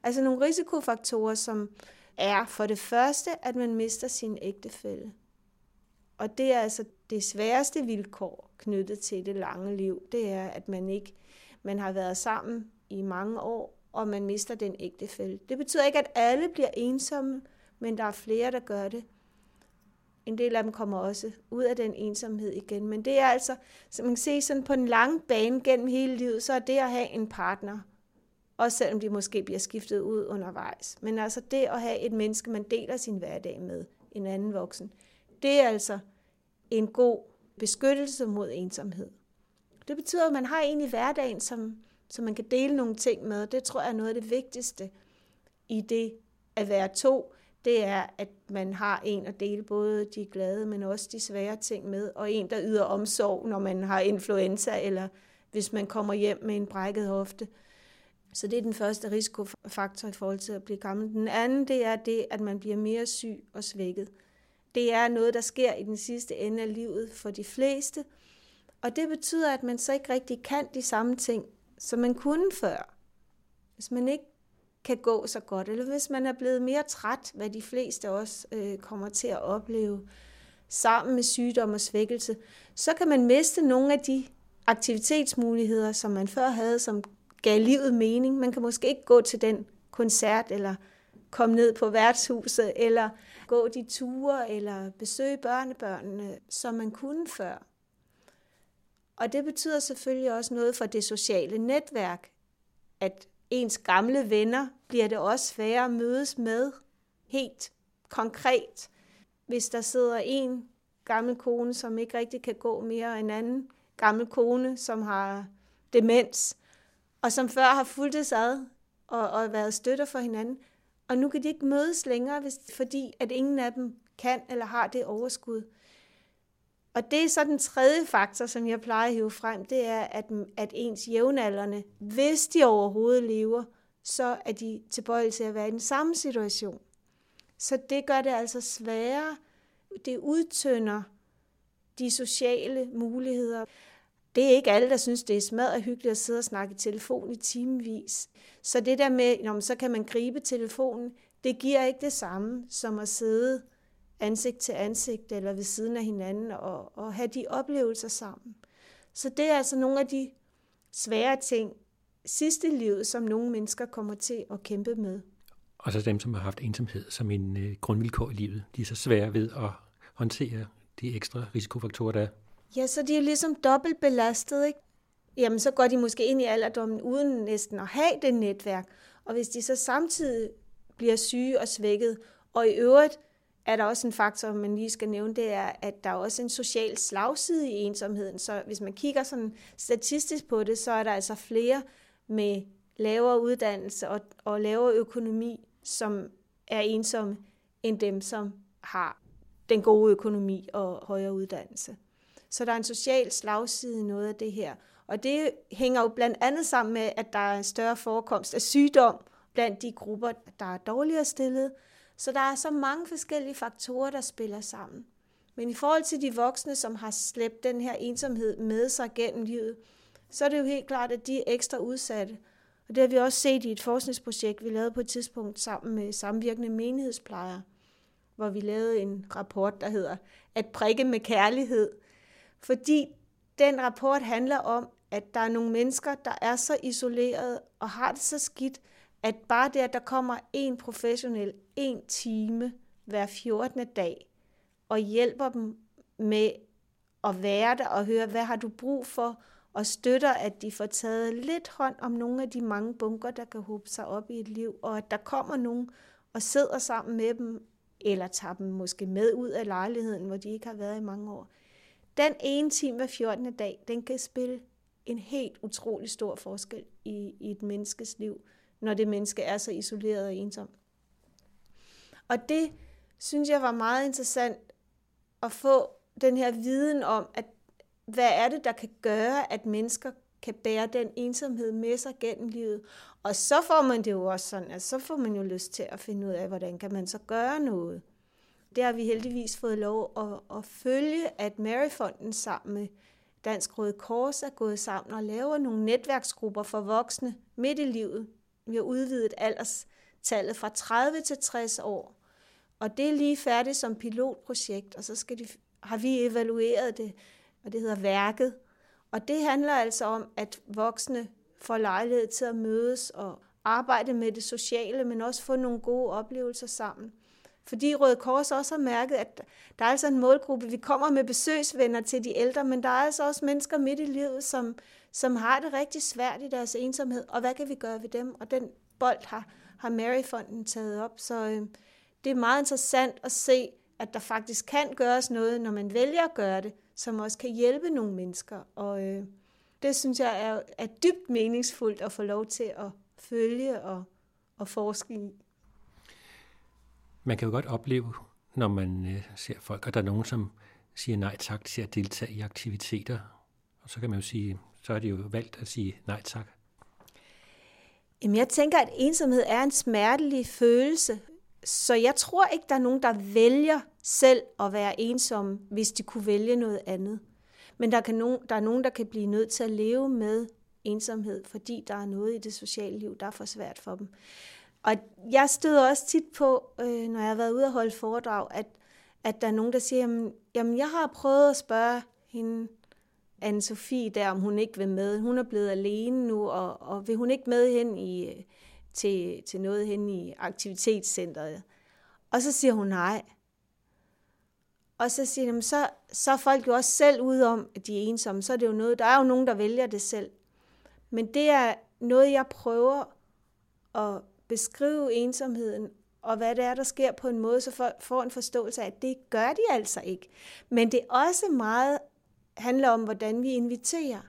Altså nogle risikofaktorer, som er for det første, at man mister sin ægtefælle. Og det er altså det sværeste vilkår knyttet til det lange liv, det er, at man ikke man har været sammen i mange år, og man mister den ægtefælle. Det betyder ikke, at alle bliver ensomme, men der er flere, der gør det. En del af dem kommer også ud af den ensomhed igen. Men det er altså, som man kan se sådan på en lang bane gennem hele livet, så er det at have en partner, også selvom de måske bliver skiftet ud undervejs. Men altså det at have et menneske, man deler sin hverdag med, en anden voksen, det er altså en god beskyttelse mod ensomhed. Det betyder, at man har en i hverdagen, som, som man kan dele nogle ting med. Det tror jeg er noget af det vigtigste i det at være to. Det er, at man har en at dele både de glade, men også de svære ting med, og en, der yder omsorg, når man har influenza, eller hvis man kommer hjem med en brækket hofte. Så det er den første risikofaktor i forhold til at blive gammel. Den anden, det er det, at man bliver mere syg og svækket. Det er noget, der sker i den sidste ende af livet for de fleste. Og det betyder, at man så ikke rigtig kan de samme ting, som man kunne før. Hvis man ikke kan gå så godt, eller hvis man er blevet mere træt, hvad de fleste også øh, kommer til at opleve sammen med sygdom og svækkelse, så kan man miste nogle af de aktivitetsmuligheder, som man før havde som gav livet mening. Man kan måske ikke gå til den koncert, eller komme ned på værtshuset, eller gå de ture, eller besøge børnebørnene, som man kunne før. Og det betyder selvfølgelig også noget for det sociale netværk, at ens gamle venner bliver det også sværere at mødes med helt konkret. Hvis der sidder en gammel kone, som ikke rigtig kan gå mere, en anden gammel kone, som har demens, og som før har fulgt ad og, og været støtter for hinanden, og nu kan de ikke mødes længere, hvis, fordi at ingen af dem kan eller har det overskud. Og det er så den tredje faktor, som jeg plejer at hive frem, det er, at, at ens jævnaldrende, hvis de overhovedet lever, så er de tilbøjelige til at være i den samme situation. Så det gør det altså sværere. Det udtønder de sociale muligheder. Det er ikke alle, der synes, det er smadret hyggeligt at sidde og snakke i telefon i timevis. Så det der med, når så kan man gribe telefonen, det giver ikke det samme som at sidde ansigt til ansigt eller ved siden af hinanden og, og have de oplevelser sammen. Så det er altså nogle af de svære ting sidste liv, livet, som nogle mennesker kommer til at kæmpe med. Og så dem, som har haft ensomhed som en øh, grundvilkår i livet, de er så svære ved at håndtere de ekstra risikofaktorer, der er. Ja, så de er ligesom dobbelt belastet, ikke? Jamen, så går de måske ind i alderdommen uden næsten at have det netværk. Og hvis de så samtidig bliver syge og svækket, og i øvrigt er der også en faktor, man lige skal nævne, det er, at der er også en social slagside i ensomheden. Så hvis man kigger sådan statistisk på det, så er der altså flere med lavere uddannelse og, og lavere økonomi, som er ensomme, end dem, som har den gode økonomi og højere uddannelse. Så der er en social slagside i noget af det her. Og det hænger jo blandt andet sammen med, at der er en større forekomst af sygdom blandt de grupper, der er dårligere stillet. Så der er så mange forskellige faktorer, der spiller sammen. Men i forhold til de voksne, som har slæbt den her ensomhed med sig gennem livet, så er det jo helt klart, at de er ekstra udsatte. Og det har vi også set i et forskningsprojekt, vi lavede på et tidspunkt sammen med samvirkende menighedsplejere, hvor vi lavede en rapport, der hedder At prikke med kærlighed. Fordi den rapport handler om, at der er nogle mennesker, der er så isoleret og har det så skidt, at bare det, at der kommer en professionel en time hver 14. dag og hjælper dem med at være der og høre, hvad har du brug for, og støtter, at de får taget lidt hånd om nogle af de mange bunker, der kan håbe sig op i et liv, og at der kommer nogen og sidder sammen med dem, eller tager dem måske med ud af lejligheden, hvor de ikke har været i mange år. Den ene time hver 14. dag, den kan spille en helt utrolig stor forskel i, i et menneskes liv, når det menneske er så isoleret og ensom. Og det synes jeg var meget interessant at få den her viden om, at hvad er det, der kan gøre, at mennesker kan bære den ensomhed med sig gennem livet. Og så får man det jo også sådan, at så får man jo lyst til at finde ud af, hvordan kan man så gøre noget. Det har vi heldigvis fået lov at, at følge, at Maryfonden sammen med Dansk Røde Kors er gået sammen og laver nogle netværksgrupper for voksne midt i livet. Vi har udvidet alderstallet fra 30 til 60 år. Og det er lige færdigt som pilotprojekt, og så skal de, har vi evalueret det, og det hedder Værket. Og det handler altså om, at voksne får lejlighed til at mødes og arbejde med det sociale, men også få nogle gode oplevelser sammen. Fordi Røde Kors også har mærket, at der er altså en målgruppe. Vi kommer med besøgsvenner til de ældre, men der er altså også mennesker midt i livet, som, som har det rigtig svært i deres ensomhed. Og hvad kan vi gøre ved dem? Og den bold har, har Maryfonden taget op. Så øh, det er meget interessant at se, at der faktisk kan gøres noget, når man vælger at gøre det, som også kan hjælpe nogle mennesker. Og øh, det synes jeg er, er dybt meningsfuldt at få lov til at følge og, og forske i. Man kan jo godt opleve, når man øh, ser folk, og der er nogen, som siger nej tak til at deltage i aktiviteter. Og så kan man jo sige, så er det jo valgt at sige nej tak. Jamen jeg tænker, at ensomhed er en smertelig følelse. Så jeg tror ikke, der er nogen, der vælger selv at være ensom, hvis de kunne vælge noget andet. Men der, kan nogen, der er nogen, der kan blive nødt til at leve med ensomhed, fordi der er noget i det sociale liv, der er for svært for dem. Og jeg støder også tit på, øh, når jeg har været ude og holde foredrag, at, at der er nogen, der siger, jamen, jamen jeg har prøvet at spørge hende, anne Sofie der, om hun ikke vil med. Hun er blevet alene nu, og, og vil hun ikke med hen i, til, til noget hen i aktivitetscenteret? Og så siger hun nej. Og så siger de, så, så er folk jo også selv ude om, at de er ensomme. Så er det jo noget, der er jo nogen, der vælger det selv. Men det er noget, jeg prøver at beskrive ensomheden, og hvad det er, der sker på en måde, så folk får en forståelse af, at det gør de altså ikke. Men det er også meget handler om, hvordan vi inviterer.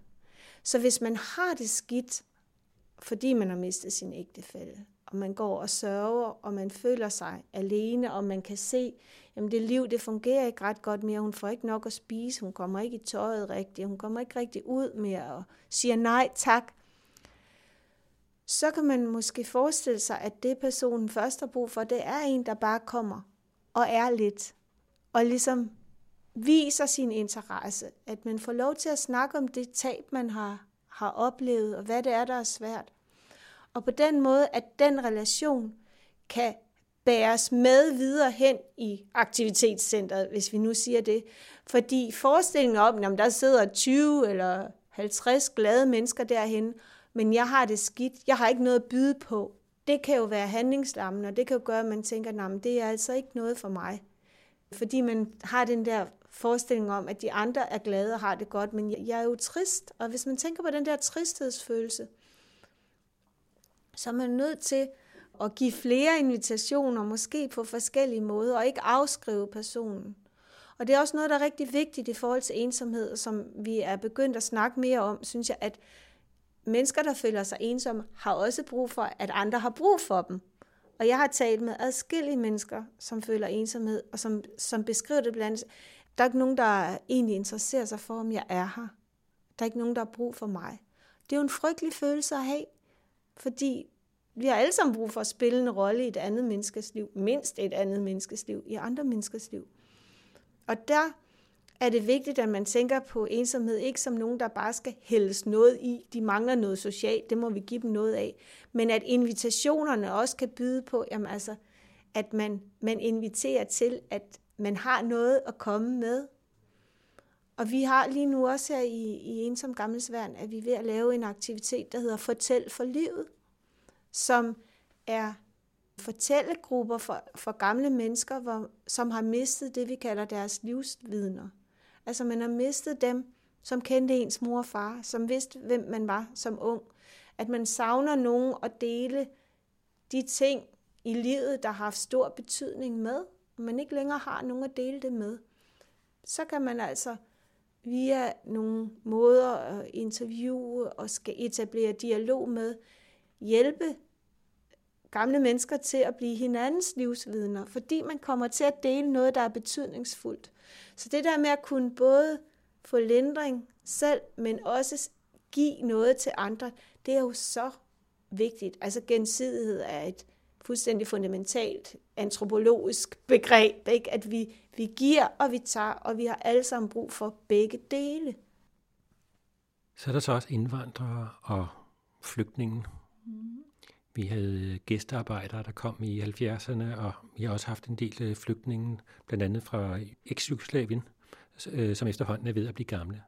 Så hvis man har det skidt, fordi man har mistet sin ægtefælle, og man går og sørger, og man føler sig alene, og man kan se, jamen det liv, det fungerer ikke ret godt mere, hun får ikke nok at spise, hun kommer ikke i tøjet rigtigt, hun kommer ikke rigtig ud mere, og siger nej tak, så kan man måske forestille sig, at det personen først har brug for, det er en, der bare kommer og er lidt, og ligesom viser sin interesse, at man får lov til at snakke om det tab, man har, har oplevet, og hvad det er, der er svært. Og på den måde, at den relation kan bæres med videre hen i aktivitetscentret, hvis vi nu siger det. Fordi forestillingen om, at der sidder 20 eller 50 glade mennesker derhen, men jeg har det skidt, jeg har ikke noget at byde på. Det kan jo være handlingslammen, og det kan jo gøre, at man tænker, at det er altså ikke noget for mig. Fordi man har den der forestilling om, at de andre er glade og har det godt, men jeg er jo trist. Og hvis man tænker på den der tristhedsfølelse, så er man nødt til at give flere invitationer, måske på forskellige måder, og ikke afskrive personen. Og det er også noget, der er rigtig vigtigt i forhold til ensomhed, som vi er begyndt at snakke mere om, synes jeg, at mennesker, der føler sig ensomme, har også brug for, at andre har brug for dem. Og jeg har talt med adskillige mennesker, som føler ensomhed, og som, som beskriver det blandt andet. Der er ikke nogen, der egentlig interesserer sig for, om jeg er her. Der er ikke nogen, der har brug for mig. Det er jo en frygtelig følelse at have, fordi vi har alle sammen brug for at spille en rolle i et andet menneskes liv, mindst et andet menneskes liv, i andre menneskers liv. Og der er det vigtigt, at man tænker på ensomhed ikke som nogen, der bare skal hældes noget i. De mangler noget socialt, det må vi give dem noget af. Men at invitationerne også kan byde på, jamen altså, at man, man inviterer til, at man har noget at komme med. Og vi har lige nu også her i, i Ensom Gammelsværn, at vi er ved at lave en aktivitet, der hedder Fortæl for livet, som er fortællegrupper for, for gamle mennesker, hvor, som har mistet det, vi kalder deres livsvidner. Altså man har mistet dem, som kendte ens mor og far, som vidste, hvem man var som ung. At man savner nogen at dele de ting i livet, der har haft stor betydning med, og man ikke længere har nogen at dele det med. Så kan man altså via nogle måder at interviewe og skal etablere dialog med, hjælpe gamle mennesker til at blive hinandens livsvidner, fordi man kommer til at dele noget, der er betydningsfuldt. Så det der med at kunne både få lindring selv, men også give noget til andre, det er jo så vigtigt. Altså gensidighed er et fuldstændig fundamentalt antropologisk begreb, ikke? at vi, vi giver og vi tager, og vi har alle sammen brug for begge dele. Så er der så også indvandrere og flygtninge. Mm. Vi havde øh, gæstearbejdere, der kom i 70'erne, og vi har også haft en del øh, flygtninge, blandt andet fra eks-Jugoslavien, øh, som efterhånden er ved at blive gamle.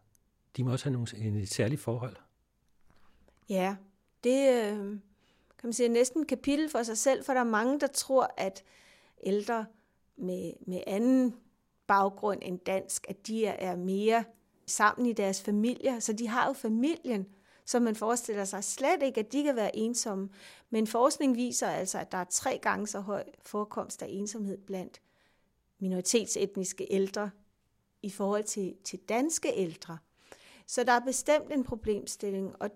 De må også have nogle, en særlige forhold. Ja, det kan man sige er næsten et kapitel for sig selv, for der er mange, der tror, at ældre med, med anden baggrund end dansk, at de er mere sammen i deres familier, så de har jo familien, så man forestiller sig slet ikke, at de kan være ensomme. Men forskning viser altså, at der er tre gange så høj forekomst af ensomhed blandt minoritetsetniske ældre i forhold til, til danske ældre. Så der er bestemt en problemstilling, og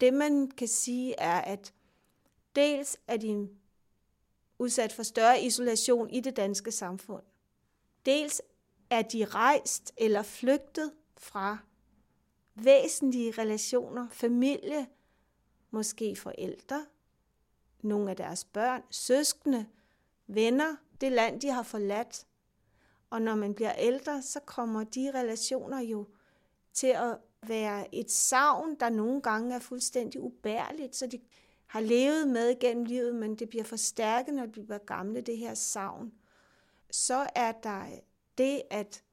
det man kan sige er, at dels er de udsat for større isolation i det danske samfund. Dels er de rejst eller flygtet fra væsentlige relationer, familie, måske forældre, nogle af deres børn, søskende, venner, det land, de har forladt. Og når man bliver ældre, så kommer de relationer jo til at være et savn, der nogle gange er fuldstændig ubærligt, så de har levet med gennem livet, men det bliver forstærket, når de bliver gamle, det her savn. Så er der det, at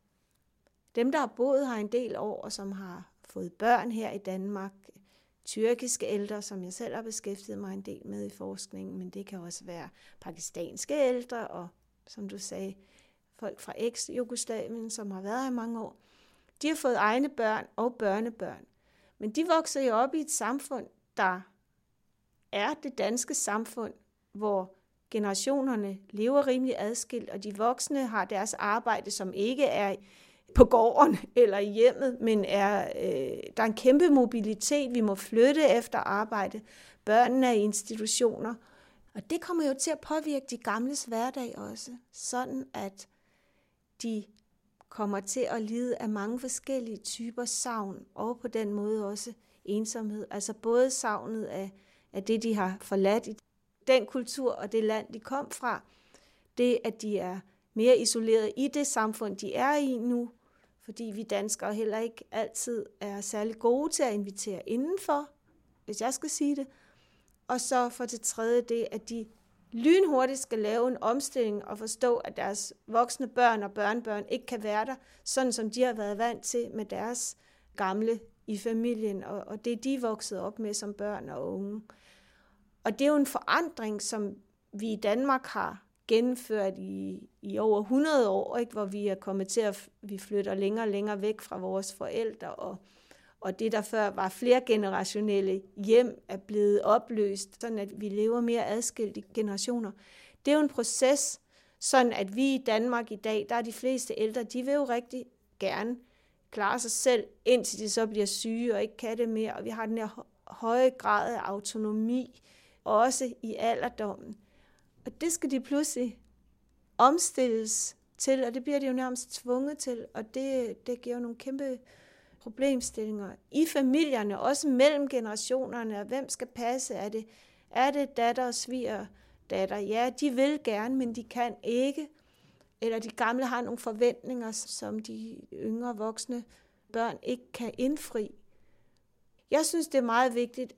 dem, der har boet her en del år, og som har fået børn her i Danmark, tyrkiske ældre, som jeg selv har beskæftiget mig en del med i forskningen, men det kan også være pakistanske ældre, og som du sagde, folk fra eks-Jugoslavien, som har været her i mange år. De har fået egne børn og børnebørn. Men de vokser jo op i et samfund, der er det danske samfund, hvor generationerne lever rimelig adskilt, og de voksne har deres arbejde, som ikke er på gården eller i hjemmet, men er, øh, der er en kæmpe mobilitet. Vi må flytte efter arbejde. Børnene er i institutioner. Og det kommer jo til at påvirke de gamles hverdag også, sådan at de kommer til at lide af mange forskellige typer savn, og på den måde også ensomhed. Altså både savnet af, af det, de har forladt i den kultur og det land, de kom fra, det, at de er mere isoleret i det samfund, de er i nu, fordi vi danskere heller ikke altid er særlig gode til at invitere indenfor, hvis jeg skal sige det. Og så for det tredje det, at de lynhurtigt skal lave en omstilling og forstå, at deres voksne børn og børnebørn ikke kan være der, sådan som de har været vant til med deres gamle i familien, og, og det de er vokset op med som børn og unge. Og det er jo en forandring, som vi i Danmark har gennemført i, i over 100 år, ikke? hvor vi er kommet til at vi flytter længere og længere væk fra vores forældre, og, og det, der før var flere generationelle hjem, er blevet opløst, sådan at vi lever mere adskilt i generationer. Det er jo en proces, sådan at vi i Danmark i dag, der er de fleste ældre, de vil jo rigtig gerne klare sig selv, indtil de så bliver syge og ikke kan det mere, og vi har den her høje grad af autonomi, også i alderdommen. Og det skal de pludselig omstilles til, og det bliver de jo nærmest tvunget til, og det, det giver jo nogle kæmpe problemstillinger i familierne, også mellem generationerne, og hvem skal passe? Er det, er det datter og sviger datter? Ja, de vil gerne, men de kan ikke. Eller de gamle har nogle forventninger, som de yngre voksne børn ikke kan indfri. Jeg synes, det er meget vigtigt,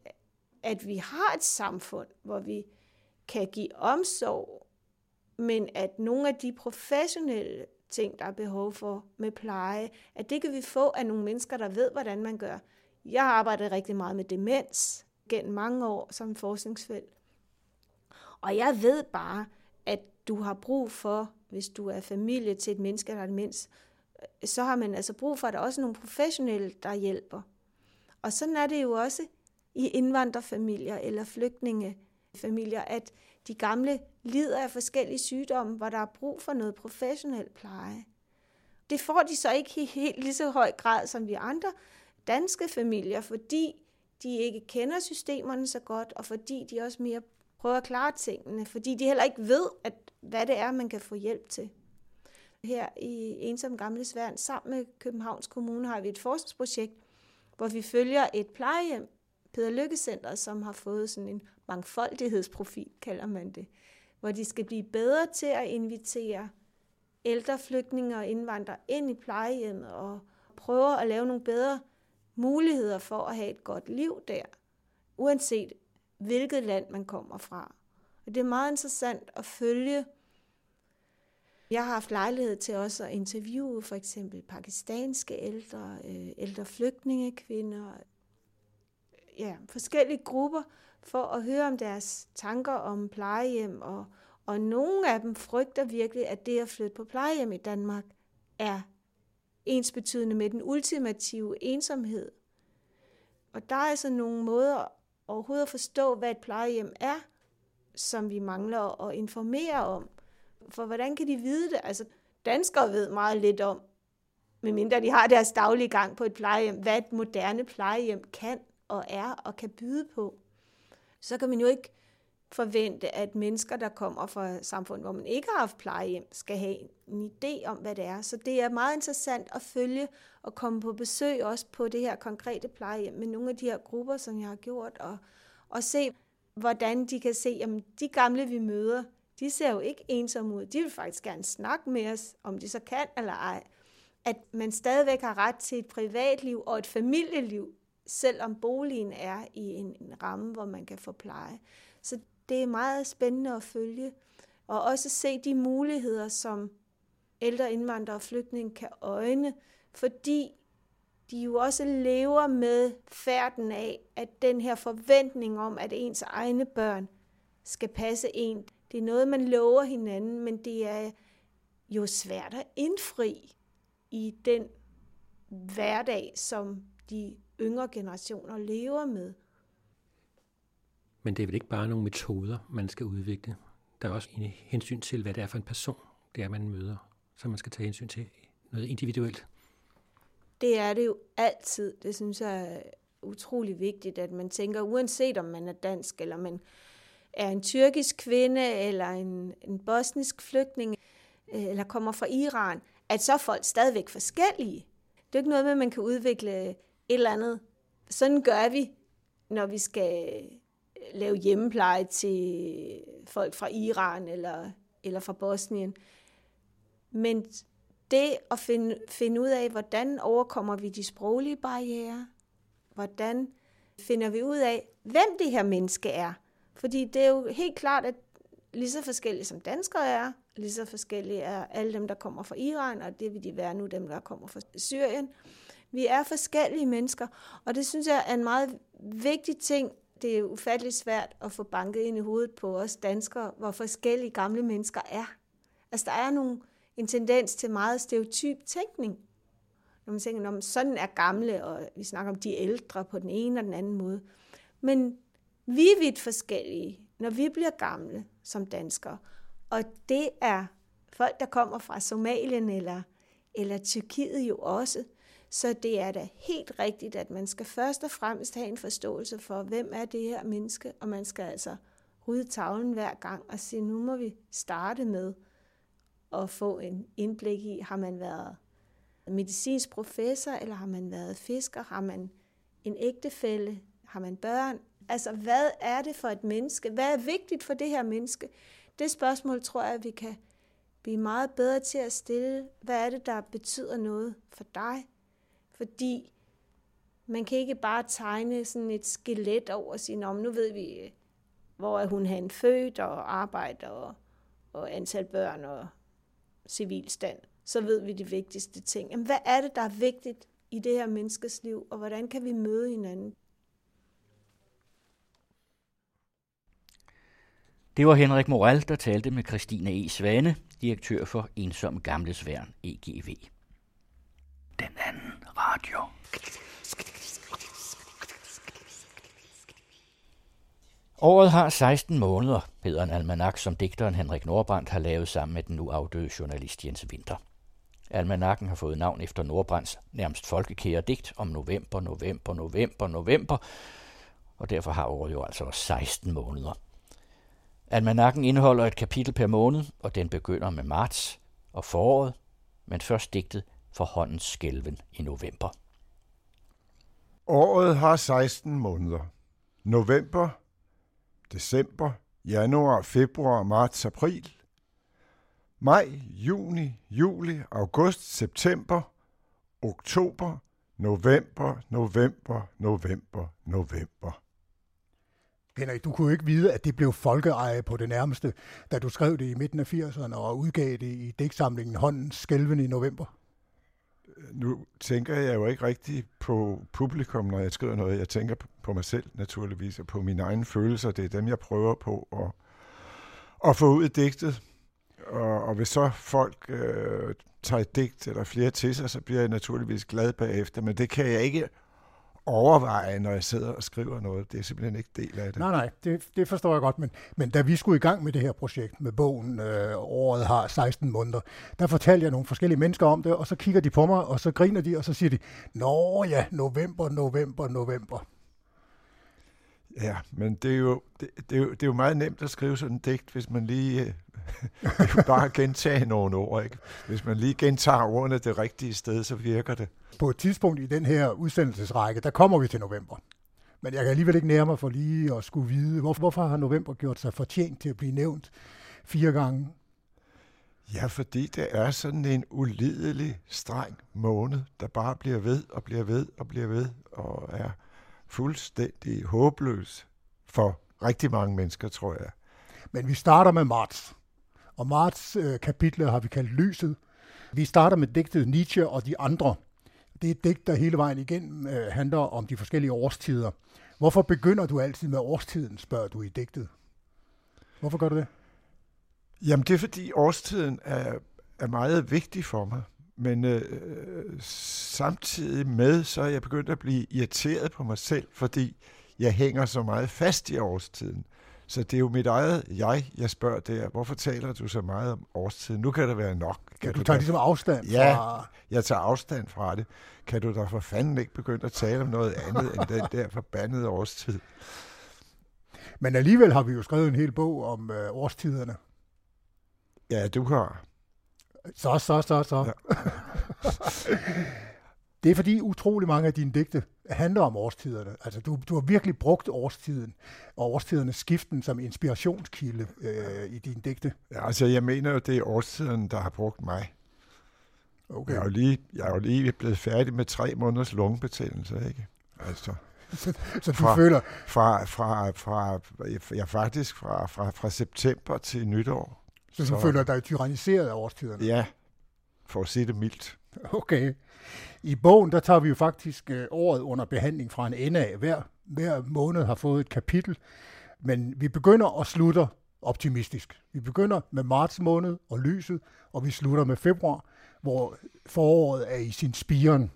at vi har et samfund, hvor vi kan give omsorg, men at nogle af de professionelle ting, der er behov for med pleje, at det kan vi få af nogle mennesker, der ved, hvordan man gør. Jeg har arbejdet rigtig meget med demens gennem mange år som forskningsfelt. Og jeg ved bare, at du har brug for, hvis du er familie til et menneske, der er demens, øh, så har man altså brug for, at der er også nogle professionelle, der hjælper. Og sådan er det jo også i indvandrerfamilier eller familier, at de gamle lider af forskellige sygdomme, hvor der er brug for noget professionel pleje. Det får de så ikke i helt lige så høj grad som vi andre danske familier, fordi de ikke kender systemerne så godt, og fordi de også mere prøver at klare tingene, fordi de heller ikke ved, at, hvad det er, man kan få hjælp til. Her i Ensom Gamle Sværen, sammen med Københavns Kommune, har vi et forskningsprojekt, hvor vi følger et plejehjem, Peder Lykke Center, som har fået sådan en mangfoldighedsprofil, kalder man det, hvor de skal blive bedre til at invitere ældre flygtninge og indvandrere ind i plejehjemmet og prøve at lave nogle bedre muligheder for at have et godt liv der, uanset hvilket land man kommer fra. Og det er meget interessant at følge. Jeg har haft lejlighed til også at interviewe for eksempel pakistanske ældre, øh, ældre flygtningekvinder, ja, forskellige grupper for at høre om deres tanker om plejehjem, og, og nogle af dem frygter virkelig, at det at flytte på plejehjem i Danmark er ensbetydende med den ultimative ensomhed. Og der er altså nogle måder overhovedet at forstå, hvad et plejehjem er, som vi mangler at informere om. For hvordan kan de vide det? Altså, danskere ved meget lidt om, medmindre de har deres daglige gang på et plejehjem, hvad et moderne plejehjem kan og er og kan byde på, så kan man jo ikke forvente, at mennesker, der kommer fra samfund, hvor man ikke har haft plejehjem, skal have en idé om, hvad det er. Så det er meget interessant at følge og komme på besøg også på det her konkrete plejehjem med nogle af de her grupper, som jeg har gjort, og, og se, hvordan de kan se, at de gamle, vi møder, de ser jo ikke ensomme ud. De vil faktisk gerne snakke med os, om de så kan eller ej. At man stadigvæk har ret til et privatliv og et familieliv, selvom boligen er i en, en ramme, hvor man kan få pleje. Så det er meget spændende at følge, og også se de muligheder, som ældre indvandrere og flygtninge kan øjne fordi de jo også lever med færden af, at den her forventning om, at ens egne børn skal passe en, det er noget, man lover hinanden, men det er jo svært at indfri i den hverdag, som de yngre generationer lever med. Men det er vel ikke bare nogle metoder, man skal udvikle. Der er også en hensyn til, hvad det er for en person, det er, man møder, som man skal tage hensyn til noget individuelt. Det er det jo altid. Det synes jeg er utrolig vigtigt, at man tænker, uanset om man er dansk, eller man er en tyrkisk kvinde, eller en, en bosnisk flygtning, øh, eller kommer fra Iran, at så er folk stadigvæk forskellige. Det er ikke noget med, at man kan udvikle et eller andet. Sådan gør vi, når vi skal øh, lave hjemmepleje til folk fra Iran eller, eller fra Bosnien. Men det at finde, finde ud af, hvordan overkommer vi de sproglige barriere, hvordan finder vi ud af, hvem det her menneske er. Fordi det er jo helt klart, at lige så forskellige som danskere er, lige så forskellige er alle dem, der kommer fra Iran, og det vil de være nu, dem, der kommer fra Syrien. Vi er forskellige mennesker, og det synes jeg er en meget vigtig ting. Det er ufatteligt svært at få banket ind i hovedet på os danskere, hvor forskellige gamle mennesker er. Altså, der er nogle, en tendens til meget stereotyp tænkning. Når man tænker, om sådan er gamle, og vi snakker om de ældre på den ene og den anden måde. Men vi er vidt forskellige, når vi bliver gamle som danskere. Og det er folk, der kommer fra Somalien eller, eller Tyrkiet jo også. Så det er da helt rigtigt, at man skal først og fremmest have en forståelse for, hvem er det her menneske, og man skal altså rydde tavlen hver gang og sige, nu må vi starte med at få en indblik i, har man været medicinsk professor, eller har man været fisker, har man en ægtefælle, har man børn? Altså, hvad er det for et menneske? Hvad er vigtigt for det her menneske? Det spørgsmål tror jeg, vi kan blive meget bedre til at stille. Hvad er det, der betyder noget for dig? Fordi man kan ikke bare tegne sådan et skelet over og sige, nu ved vi, hvor er hun han født og arbejder og, og antal børn og civilstand. Så ved vi de vigtigste ting. Jamen, hvad er det, der er vigtigt i det her menneskes liv, og hvordan kan vi møde hinanden? Det var Henrik Moral, der talte med Christine E. Svane, direktør for Ensom Gamles Værn, EGV. Den anden radio. Året har 16 måneder, hedder en almanak, som digteren Henrik Nordbrandt har lavet sammen med den nu afdøde journalist Jens Winter. Almanakken har fået navn efter Nordbrands nærmest folkekære digt om november, november, november, november, og derfor har året jo altså 16 måneder. Almanakken indeholder et kapitel per måned, og den begynder med marts og foråret, men først digtet for håndens skælven i november. Året har 16 måneder. November, december, januar, februar, marts, april. Maj, juni, juli, august, september, oktober, november, november, november, november. Henrik, du kunne jo ikke vide, at det blev folkeeje på det nærmeste, da du skrev det i midten af 80'erne og udgav det i digtsamlingen Håndens Skælven i november. Nu tænker jeg jo ikke rigtig på publikum, når jeg skriver noget. Jeg tænker på mig selv naturligvis, og på mine egne følelser. Det er dem, jeg prøver på at, at få ud i digtet. Og, og hvis så folk øh, tager et digt eller flere til sig, så bliver jeg naturligvis glad bagefter. Men det kan jeg ikke overveje, når jeg sidder og skriver noget. Det er simpelthen ikke del af det. Nej, nej, det, det forstår jeg godt, men, men da vi skulle i gang med det her projekt med bogen, øh, året har 16 måneder, der fortalte jeg nogle forskellige mennesker om det, og så kigger de på mig, og så griner de, og så siger de, Nå ja, november, november, november. Ja, men det er, jo, det, det, er jo, det er jo meget nemt at skrive sådan en digt, hvis man lige øh, bare gentage nogle ord. Ikke? Hvis man lige gentager ordene det rigtige sted, så virker det. På et tidspunkt i den her udsendelsesrække, der kommer vi til november. Men jeg kan alligevel ikke nære mig for lige at skulle vide, hvorfor, hvorfor har november gjort sig fortjent til at blive nævnt fire gange? Ja, fordi det er sådan en ulidelig streng måned, der bare bliver ved og bliver ved og bliver ved og er fuldstændig håbløs for rigtig mange mennesker, tror jeg. Men vi starter med marts. Og marts øh, kapitlet har vi kaldt Lyset. Vi starter med digtet Nietzsche og de andre. Det er et digt, der hele vejen igennem øh, handler om de forskellige årstider. Hvorfor begynder du altid med årstiden, spørger du i digtet. Hvorfor gør du det? Jamen, det er fordi årstiden er, er meget vigtig for mig. Men øh, samtidig med, så er jeg begyndt at blive irriteret på mig selv, fordi jeg hænger så meget fast i årstiden. Så det er jo mit eget jeg, jeg spørger der, hvorfor taler du så meget om årstiden? Nu kan det være nok. Kan du, du tager da- ligesom afstand Ja, fra... jeg tager afstand fra det. Kan du da for fanden ikke begynde at tale om noget andet end den der forbandede årstid? Men alligevel har vi jo skrevet en hel bog om øh, årstiderne. Ja, du har. Så, så, så, så. Ja. det er fordi utrolig mange af dine digte handler om årstiderne. Altså, du, du har virkelig brugt årstiden og årstidernes skiften som inspirationskilde øh, i dine digte. Ja, altså, jeg mener jo, det er årstiden, der har brugt mig. Okay. Jeg er jo lige, jeg er jo lige blevet færdig med tre måneders lungebetændelse, ikke? Altså, Så, så du føler... Fra, fra, fra, ja, faktisk fra, fra, fra september til nytår. Så du føler dig tyranniseret af årstiderne? Ja, for at sige det mildt. Okay. I bogen, der tager vi jo faktisk øh, året under behandling fra en ende af. Hver, hver måned har fået et kapitel, men vi begynder og slutter optimistisk. Vi begynder med marts måned og lyset, og vi slutter med februar, hvor foråret er i sin spiren.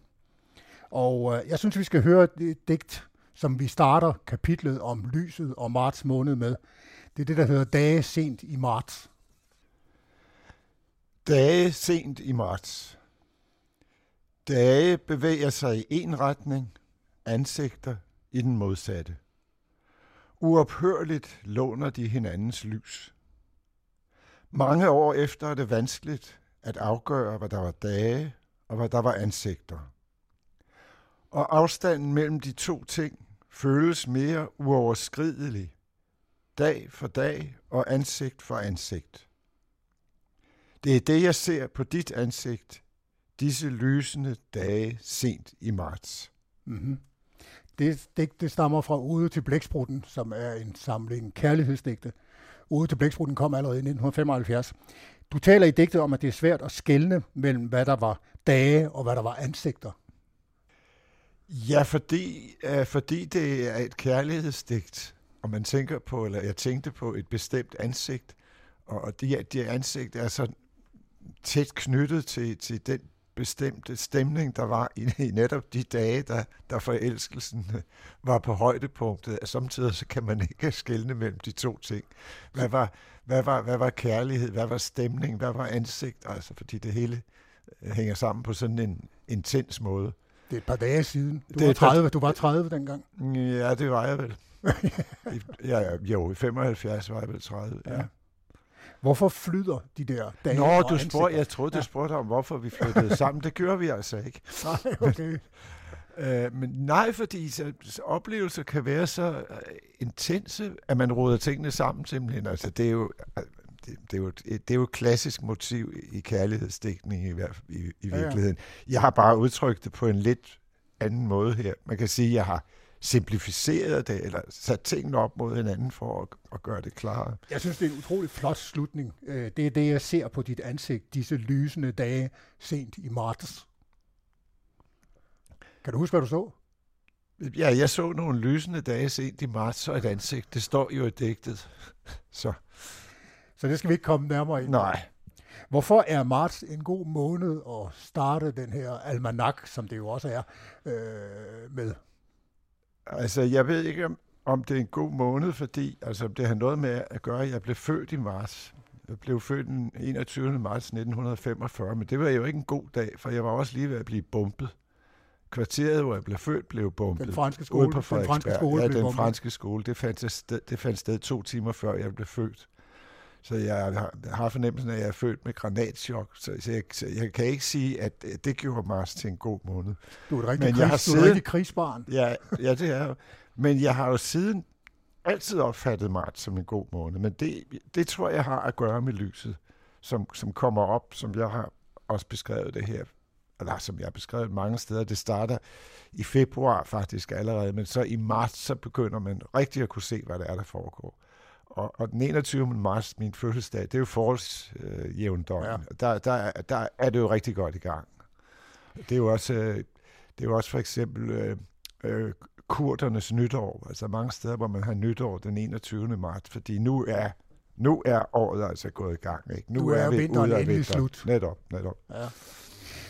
Og øh, jeg synes, vi skal høre det digt, som vi starter kapitlet om lyset og marts måned med. Det er det, der hedder Dage sent i marts. Dage sent i marts. Dage bevæger sig i en retning, ansigter i den modsatte. Uophørligt låner de hinandens lys. Mange år efter er det vanskeligt at afgøre, hvad der var dage og hvad der var ansigter. Og afstanden mellem de to ting føles mere uoverskridelig, dag for dag og ansigt for ansigt. Det er det, jeg ser på dit ansigt, disse lysende dage sent i marts. Mm-hmm. Det, det, det stammer fra Ode til Blæksprutten, som er en samling kærlighedsdigte. Ode til Blæksprutten kom allerede i 1975. Du taler i digtet om, at det er svært at skelne mellem, hvad der var dage og hvad der var ansigter. Ja, fordi, fordi det er et kærlighedsdigt, og man tænker på, eller jeg tænkte på et bestemt ansigt, og det, det ansigt er så tæt knyttet til, til den bestemte stemning, der var i, i netop de dage, der, der forelskelsen øh, var på højdepunktet. Samtidig så kan man ikke skelne mellem de to ting. Hvad var, hvad, var, hvad var kærlighed? Hvad var stemning? Hvad var ansigt? Altså, fordi det hele øh, hænger sammen på sådan en intens måde. Det er et par dage siden. Du, Det var, et par- 30, du var 30 dengang. Ja, det var jeg vel. Ja, jo, i 75 var jeg vel 30, ja. Ja. Hvorfor flyder de der dage Nå, du spurgte, jeg troede, du spurgte om, hvorfor vi flyttede sammen. Det gør vi altså ikke. Nej, okay. Øh, men nej, fordi så, så oplevelser kan være så øh, intense, at man råder tingene sammen simpelthen. Altså, det er jo, øh, det, det, er jo, et- det er jo et klassisk motiv i kærlighedsdækning i, i, i Ja, ja. virkeligheden. Jeg har bare udtrykt det på en lidt anden måde her. Man kan sige, at jeg har simplificeret det, eller sat tingene op mod hinanden for at, at gøre det klarere. Jeg synes, det er en utrolig flot slutning. Øh, Det er det, jeg ser på dit ansigt, disse lysende dage sent i marts. Kan du huske, hvad du så? Ja, jeg så nogle lysende dage sent i marts og et ansigt. Det står jo i digtet. Så Så det skal vi ikke komme nærmere ind. Nej. Hvorfor er marts en god måned at starte den her almanak, som det jo også er, øh, med? Altså, jeg ved ikke, om, om det er en god måned, fordi altså, det har noget med at gøre, at jeg blev født i marts. Jeg blev født den 21. marts 1945, men det var jo ikke en god dag, for jeg var også lige ved at blive bumpet. Kvarteret, hvor jeg blev født, blev bumpet. Den franske Ude skole- på den franske skole Ja, den franske skole. Det fandt, sted, det fandt sted to timer før jeg blev født. Så jeg har, har fornemmelsen af, at jeg er født med granatschok. Så, så, jeg, så jeg kan ikke sige, at øh, det gjorde marts til en god måned. Du er et rigtig, Men jeg har du er et rigtig krigsbarn. Ja, ja, det er. Men jeg har jo siden altid opfattet marts som en god måned. Men det, det tror jeg har at gøre med lyset, som, som kommer op, som jeg har også beskrevet det her. Eller som jeg har beskrevet mange steder. Det starter i februar faktisk allerede, men så i marts, så begynder man rigtig at kunne se, hvad det er, der foregår. Og, og den 21. marts, min fødselsdag, det er jo forårsjævndøgn. Øh, Ja. der, der, er- der er det jo rigtig godt i gang. Det er jo også... Øh, det er jo også for eksempel øh, øh, kurdernes nytår, altså mange steder, hvor man har nytår den 21. marts, fordi nu er nu er året altså gået i gang. Ikke? Nu, Nu er vi vinteren ude af endelig slut. Netop, netop. Ja.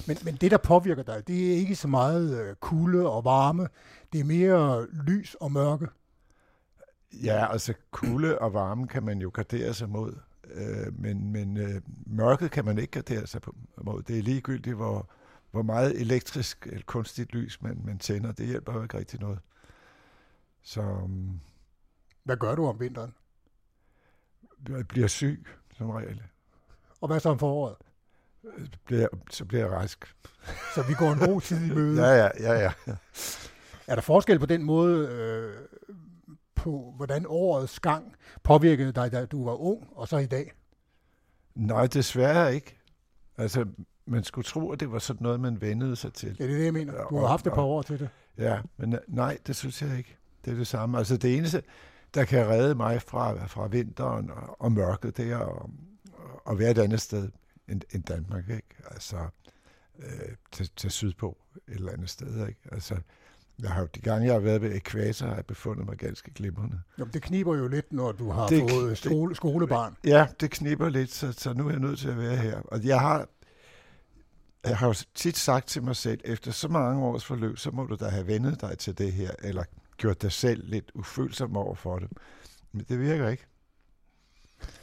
Men, men det, der påvirker dig, det er ikke så meget øh, kulde og varme. Det er mere lys og mørke. Ja, altså kulde og varme kan man jo gardere sig mod, øh, men, men øh, mørket kan man ikke gardere sig på, mod. Det er ligegyldigt, hvor, hvor meget elektrisk eller kunstigt lys man, man tænder. Det hjælper jo ikke rigtig noget. Så um, Hvad gør du om vinteren? jeg bliver syg, som regel. Og hvad så om foråret? Bliver, så bliver jeg rask. Så vi går en god tid i møde. Ja, ja, ja, ja. Er der forskel på den måde, øh, på hvordan årets gang påvirkede dig, da du var ung, og så i dag? Nej, desværre ikke. Altså, man skulle tro, at det var sådan noget, man vendede sig til. Ja, det er det, jeg mener. Du har haft et par år til det. Ja, men øh, nej, det synes jeg ikke. Det er det samme. Altså det eneste, der kan redde mig fra, fra vinteren og, og mørket, det er at, at være et andet sted end, end Danmark, ikke? Altså øh, til, til sydpå et eller andet sted, ikke? Altså, jeg har jo de gange, jeg har været ved ekvator, har jeg befundet mig ganske glimrende. Jamen, det kniber jo lidt, når du har Det- fået skole, skolebarn. Ja, det kniber lidt, så, så nu er jeg nødt til at være her. Og jeg har, jeg har jo tit sagt til mig selv, efter så mange års forløb, så må du da have vendet dig til det her, eller gjort dig selv lidt ufølsom over for det. Men det virker ikke.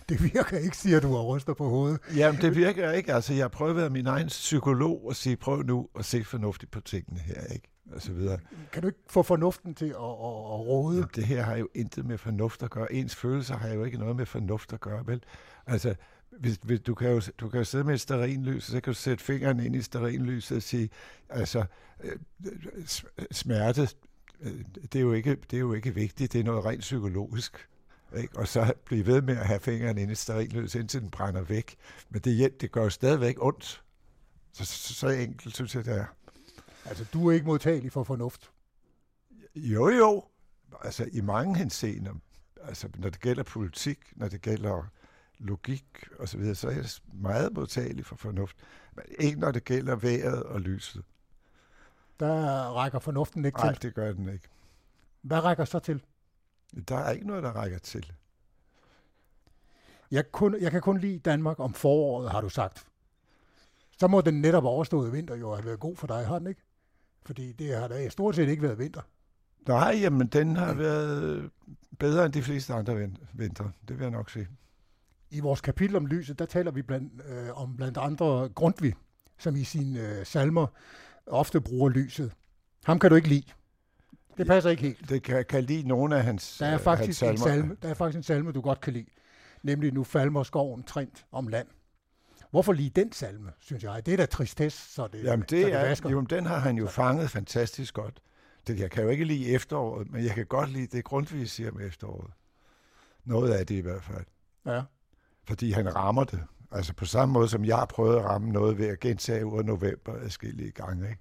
Det virker ikke, siger du, og ryster på hovedet. Jamen, det virker ikke. Altså, jeg har prøvet at være min egen psykolog og sige, prøv nu at se fornuftigt på tingene her, ikke? Og så videre. Kan du ikke få fornuften til at, at, at råde? Jamen, det her har jo intet med fornuft at gøre. Ens følelser har jo ikke noget med fornuft at gøre, vel? Altså, hvis, hvis, du, kan jo, du kan jo sidde med et stearinlys, og så kan du sætte fingeren ind i stearinlyset og sige, altså, øh, smerte, øh, det er, jo ikke, det er jo ikke vigtigt, det er noget rent psykologisk. Ikke? Og så blive ved med at have fingeren ind i stearinlys, indtil den brænder væk. Men det, hjælp, det gør jo stadigvæk ondt. Så, så, så enkelt synes jeg, det er. Altså, du er ikke modtagelig for fornuft. Jo, jo. Altså i mange henseender. Altså når det gælder politik, når det gælder logik og så videre, så er jeg meget modtagelig for fornuft. Men ikke når det gælder vejret og lyset. Der rækker fornuften ikke Nej, til. det gør den ikke. Hvad rækker så til? Der er ikke noget, der rækker til. Jeg, kun, jeg kan kun lide Danmark om foråret, har du sagt. Så må den netop overståede vinter jo have været god for dig, har den ikke? Fordi det har da stort set ikke været vinter. Nej, jamen den har været bedre end de fleste andre vin- vintre. Det vil jeg nok sige. I vores kapitel om lyset, der taler vi blandt, øh, om blandt andre Grundtvig, som i sine øh, salmer ofte bruger lyset. Ham kan du ikke lide. Det passer ikke helt. Det kan, kan lide nogle af hans Der er øh, faktisk hans en salme, der er faktisk en salme, du godt kan lide. Nemlig Nu falmer skoven trint om land. Hvorfor lige den salme, synes jeg? Det er da tristesse, så det, Jamen så det er, vasker. jo, den har han jo fanget fantastisk godt. Det, jeg kan jo ikke lide efteråret, men jeg kan godt lide det Grundtvig siger om efteråret. Noget af det i hvert fald. Ja. Fordi han rammer det. Altså på samme måde, som jeg har prøvet at ramme noget ved at gentage ud af november adskillige gange. Ikke?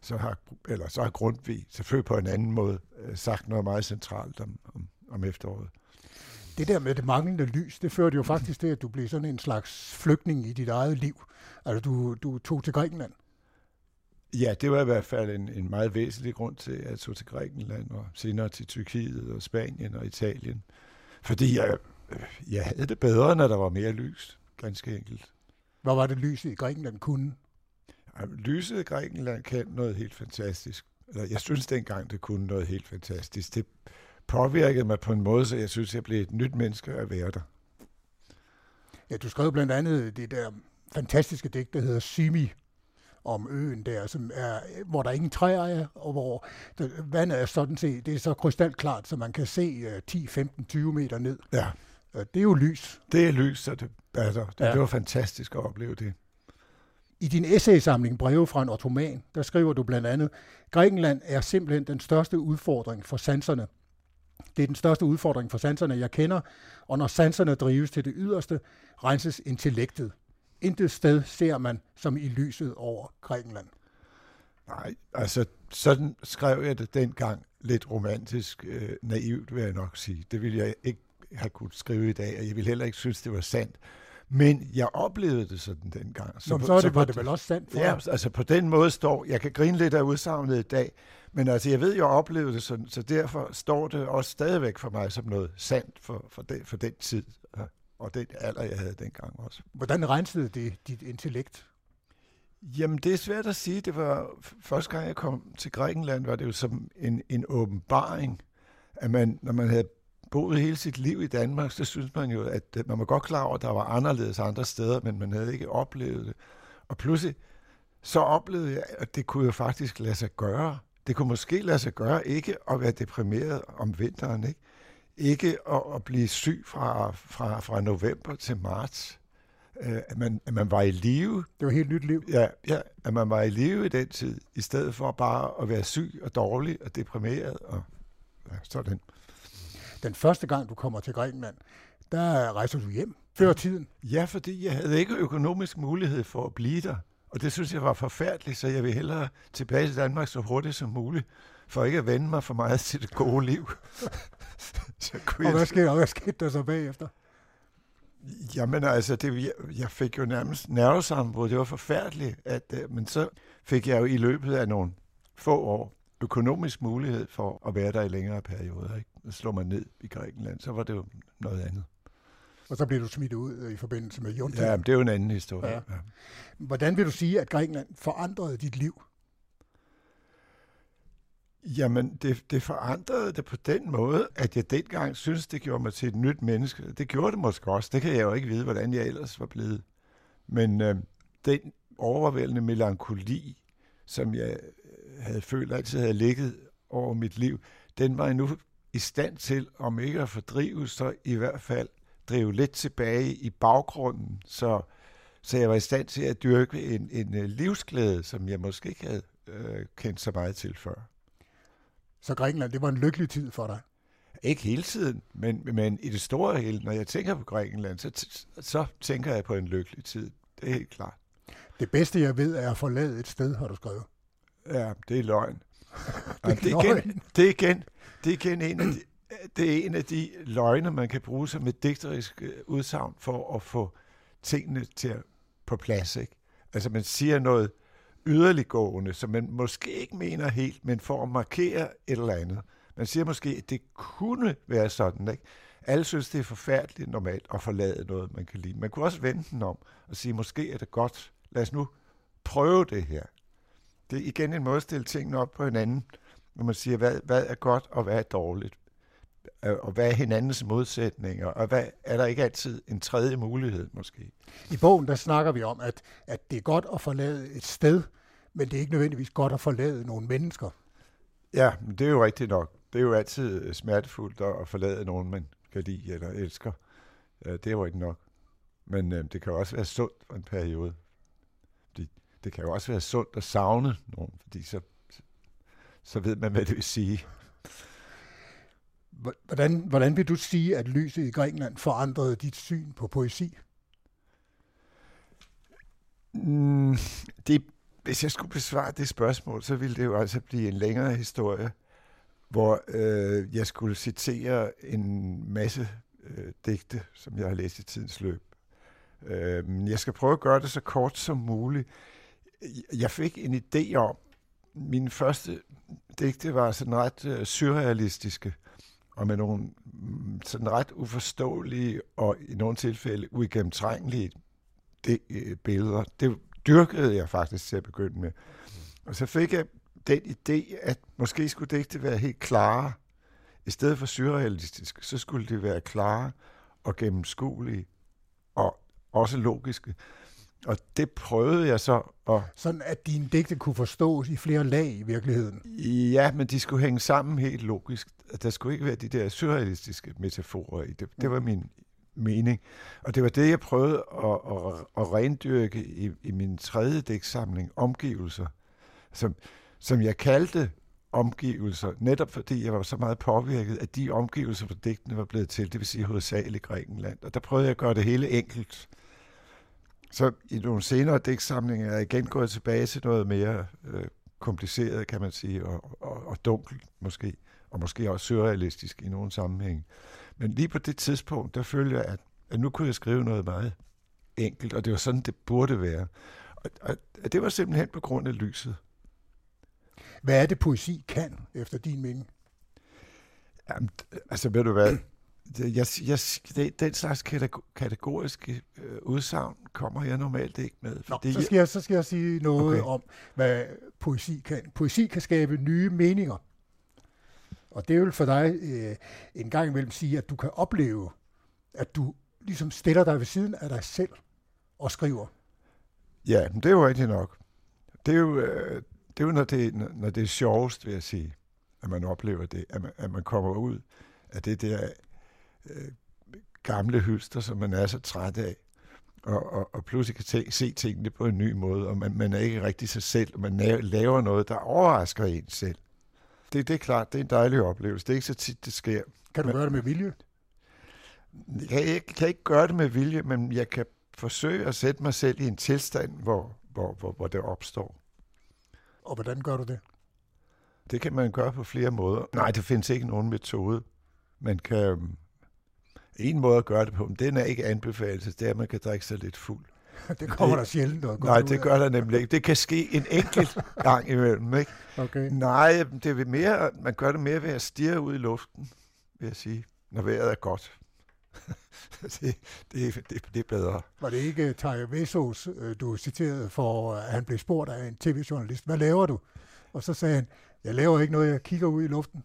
Så, har, eller så har Grundtvig selvfølgelig på en anden måde øh, sagt noget meget centralt om, om, om efteråret. Det der med det manglende lys, det førte jo faktisk til, at du blev sådan en slags flygtning i dit eget liv. Altså, du, du tog til Grækenland. Ja, det var i hvert fald en, en meget væsentlig grund til, at jeg tog til Grækenland og senere til Tyrkiet og Spanien og Italien. Fordi jeg, øh, jeg havde det bedre, når der var mere lys, ganske enkelt. Hvad var det lyset i Grækenland kunne? Lyset i Grækenland kan noget helt fantastisk. Eller jeg synes dengang, det kunne noget helt fantastisk. Det påvirkede mig på en måde, så jeg synes, jeg blev et nyt menneske at være der. Ja, du skrev blandt andet det der fantastiske digt, der hedder Simi, om øen der, som er, hvor der ingen træer er, og hvor der, vandet er sådan set, det er så krystalklart, så man kan se øh, 10, 15, 20 meter ned. Ja. Øh, Det er jo lys. Det er lys, så det batter. Det, ja. det var fantastisk at opleve det. I din essaysamling Breve fra en ottoman, der skriver du blandt andet, Grækenland er simpelthen den største udfordring for sanserne. Det er den største udfordring for sanserne, jeg kender, og når sanserne drives til det yderste, renses intellektet. Intet sted ser man som i lyset over Grækenland. Nej, altså sådan skrev jeg det dengang. Lidt romantisk, øh, naivt vil jeg nok sige. Det ville jeg ikke have kunnet skrive i dag, og jeg ville heller ikke synes, det var sandt. Men jeg oplevede det sådan dengang. Nå, så er det- var det vel også sandt for Ja, altså på den måde står, jeg kan grine lidt af udsagnet i dag, men altså jeg ved, jeg oplevede det sådan, så derfor står det også stadigvæk for mig som noget sandt for, for, den, for den tid, og den alder, jeg havde dengang også. Hvordan rensede det dit intellekt? Jamen, det er svært at sige. Det var første gang, jeg kom til Grækenland, var det jo som en, en åbenbaring, at man, når man havde boet hele sit liv i Danmark, så synes man jo, at man var godt klar over, at der var anderledes andre steder, men man havde ikke oplevet det. Og pludselig, så oplevede jeg, at det kunne jo faktisk lade sig gøre. Det kunne måske lade sig gøre ikke at være deprimeret om vinteren, ikke? Ikke at, at blive syg fra, fra, fra november til marts. Øh, at, man, at man var i live. Det var et helt nyt liv. Ja, ja, at man var i live i den tid, i stedet for bare at være syg og dårlig og deprimeret. Og, ja, sådan. Den første gang, du kommer til Grækenland, der rejser du hjem før tiden. Ja, fordi jeg havde ikke økonomisk mulighed for at blive der. Og det synes jeg var forfærdeligt, så jeg vil hellere tilbage til Danmark så hurtigt som muligt, for ikke at vende mig for meget til det gode liv. så kunne Og hvad skete, og hvad skete der så bagefter? Jamen altså, det, jeg, jeg fik jo nærmest nervesammenbrud. Det var forfærdeligt. At, øh, men så fik jeg jo i løbet af nogle få år økonomisk mulighed for at være der i længere perioder. Ikke? Slå mig ned i Grækenland, så var det jo noget andet. Og så blev du smidt ud øh, i forbindelse med juntaen. Ja, men det er jo en anden historie. Ja. Ja. Hvordan vil du sige, at Grækenland forandrede dit liv? Jamen, det, det forandrede det på den måde, at jeg dengang synes, det gjorde mig til et nyt menneske. Det gjorde det måske også. Det kan jeg jo ikke vide, hvordan jeg ellers var blevet. Men øh, den overvældende melankoli, som jeg øh, havde følt altid havde ligget over mit liv, den var jeg nu i stand til, om ikke at fordrive, så i hvert fald drive lidt tilbage i baggrunden, så, så jeg var i stand til at dyrke en, en øh, livsglæde, som jeg måske ikke havde øh, kendt så meget til før. Så Grækenland, det var en lykkelig tid for dig. Ikke hele tiden, men, men i det store hele, når jeg tænker på Grækenland, så, så tænker jeg på en lykkelig tid. Det er helt klart. Det bedste, jeg ved, er at forlade et sted, har du skrevet. Ja, det er løgn. Det er igen, det, er igen, det er igen en af de, det er en af de løgne, man kan bruge som et digterisk øh, udsagn for at få tingene til at, på plads. Ikke? Altså man siger noget yderliggående, som man måske ikke mener helt, men for at markere et eller andet. Man siger måske, at det kunne være sådan. Ikke? Alle synes, det er forfærdeligt normalt at forlade noget, man kan lide. Man kunne også vende den om og sige, måske er det godt. Lad os nu prøve det her. Det er igen en måde at stille tingene op på hinanden, når man siger, hvad, hvad er godt og hvad er dårligt. Og hvad er hinandens modsætninger, og hvad, er der ikke altid en tredje mulighed måske? I bogen, der snakker vi om, at, at det er godt at forlade et sted, men det er ikke nødvendigvis godt at forlade nogle mennesker. Ja, men det er jo rigtigt nok. Det er jo altid øh, smertefuldt at forlade nogen, man kan lide eller elsker. Det er jo ikke nok. Men øh, det kan jo også være sundt for en periode. Fordi det kan jo også være sundt at savne nogen, fordi så, så ved man, hvad det vil sige. Hvordan, hvordan vil du sige, at lyset i Grækenland forandrede dit syn på poesi? Mm, det, hvis jeg skulle besvare det spørgsmål, så ville det jo altså blive en længere historie, hvor øh, jeg skulle citere en masse øh, digte, som jeg har læst i tidens løb. Øh, men jeg skal prøve at gøre det så kort som muligt. Jeg fik en idé om, min første digte var sådan ret øh, surrealistiske, og med nogle mm, sådan ret uforståelige og i nogle tilfælde uigennemtrængelige det, øh, billeder. Det dyrkede jeg faktisk til at begynde med. Og så fik jeg den idé, at måske skulle digte være helt klare. I stedet for surrealistiske, så skulle det være klare og gennemskuelige og også logiske. Og det prøvede jeg så at... Sådan at dine digte kunne forstås i flere lag i virkeligheden. Ja, men de skulle hænge sammen helt logisk. Der skulle ikke være de der surrealistiske metaforer i det. Det var min mening. Og det var det, jeg prøvede at, at, at rendyrke i, i min tredje digtsamling, Omgivelser, som, som jeg kaldte omgivelser, netop fordi jeg var så meget påvirket, at de omgivelser, hvor digtene var blevet til, det vil sige hovedsageligt Grækenland. Og der prøvede jeg at gøre det hele enkelt. Så i nogle senere digtsamlinger er jeg igen gået tilbage til noget mere øh, kompliceret, kan man sige, og, og, og dunkelt måske, og måske også surrealistisk i nogle sammenhænge. Men lige på det tidspunkt, der følte jeg, at, at nu kunne jeg skrive noget meget enkelt, og det var sådan, det burde være. Og, og, det var simpelthen på grund af lyset. Hvad er det, poesi kan, efter din mening? Jamen, altså ved du hvad, jeg, jeg, det, den slags kategoriske øh, udsagn kommer jeg normalt ikke med. Nå, så, skal jeg, så skal jeg sige noget okay. om, hvad poesi kan. Poesi kan skabe nye meninger. Og det vil for dig øh, en gang imellem sige, at du kan opleve, at du ligesom stiller dig ved siden af dig selv og skriver. Ja, men det er jo rigtigt nok. Det er jo, øh, det er jo når, det, når det er sjovest, vil jeg sige, at man oplever det, at man, at man kommer ud af det der øh, gamle hylster, som man er så træt af, og, og, og pludselig kan te, se tingene på en ny måde, og man, man er ikke rigtig sig selv, og man laver noget, der overrasker en selv. Det, det er klart, det er en dejlig oplevelse. Det er ikke så tit, det sker. Kan du men, gøre det med vilje? Jeg, jeg kan ikke gøre det med vilje, men jeg kan forsøge at sætte mig selv i en tilstand, hvor, hvor, hvor, hvor det opstår. Og hvordan gør du det? Det kan man gøre på flere måder. Nej, der findes ikke nogen metode. Man kan... En måde at gøre det på, men den er ikke anbefalet, det er, at man kan drikke sig lidt fuld. Det kommer det, der sjældent noget Nej, det gør der nemlig ikke. Det kan ske en enkelt gang imellem, ikke? Okay. Nej, det er mere, man gør det mere ved at stirre ud i luften, vil jeg sige, når vejret er godt. det, det, det, det er bedre. Var det ikke Taja Vesos, øh, du citerede for, at han blev spurgt af en tv-journalist, hvad laver du? Og så sagde han, jeg laver ikke noget, jeg kigger ud i luften.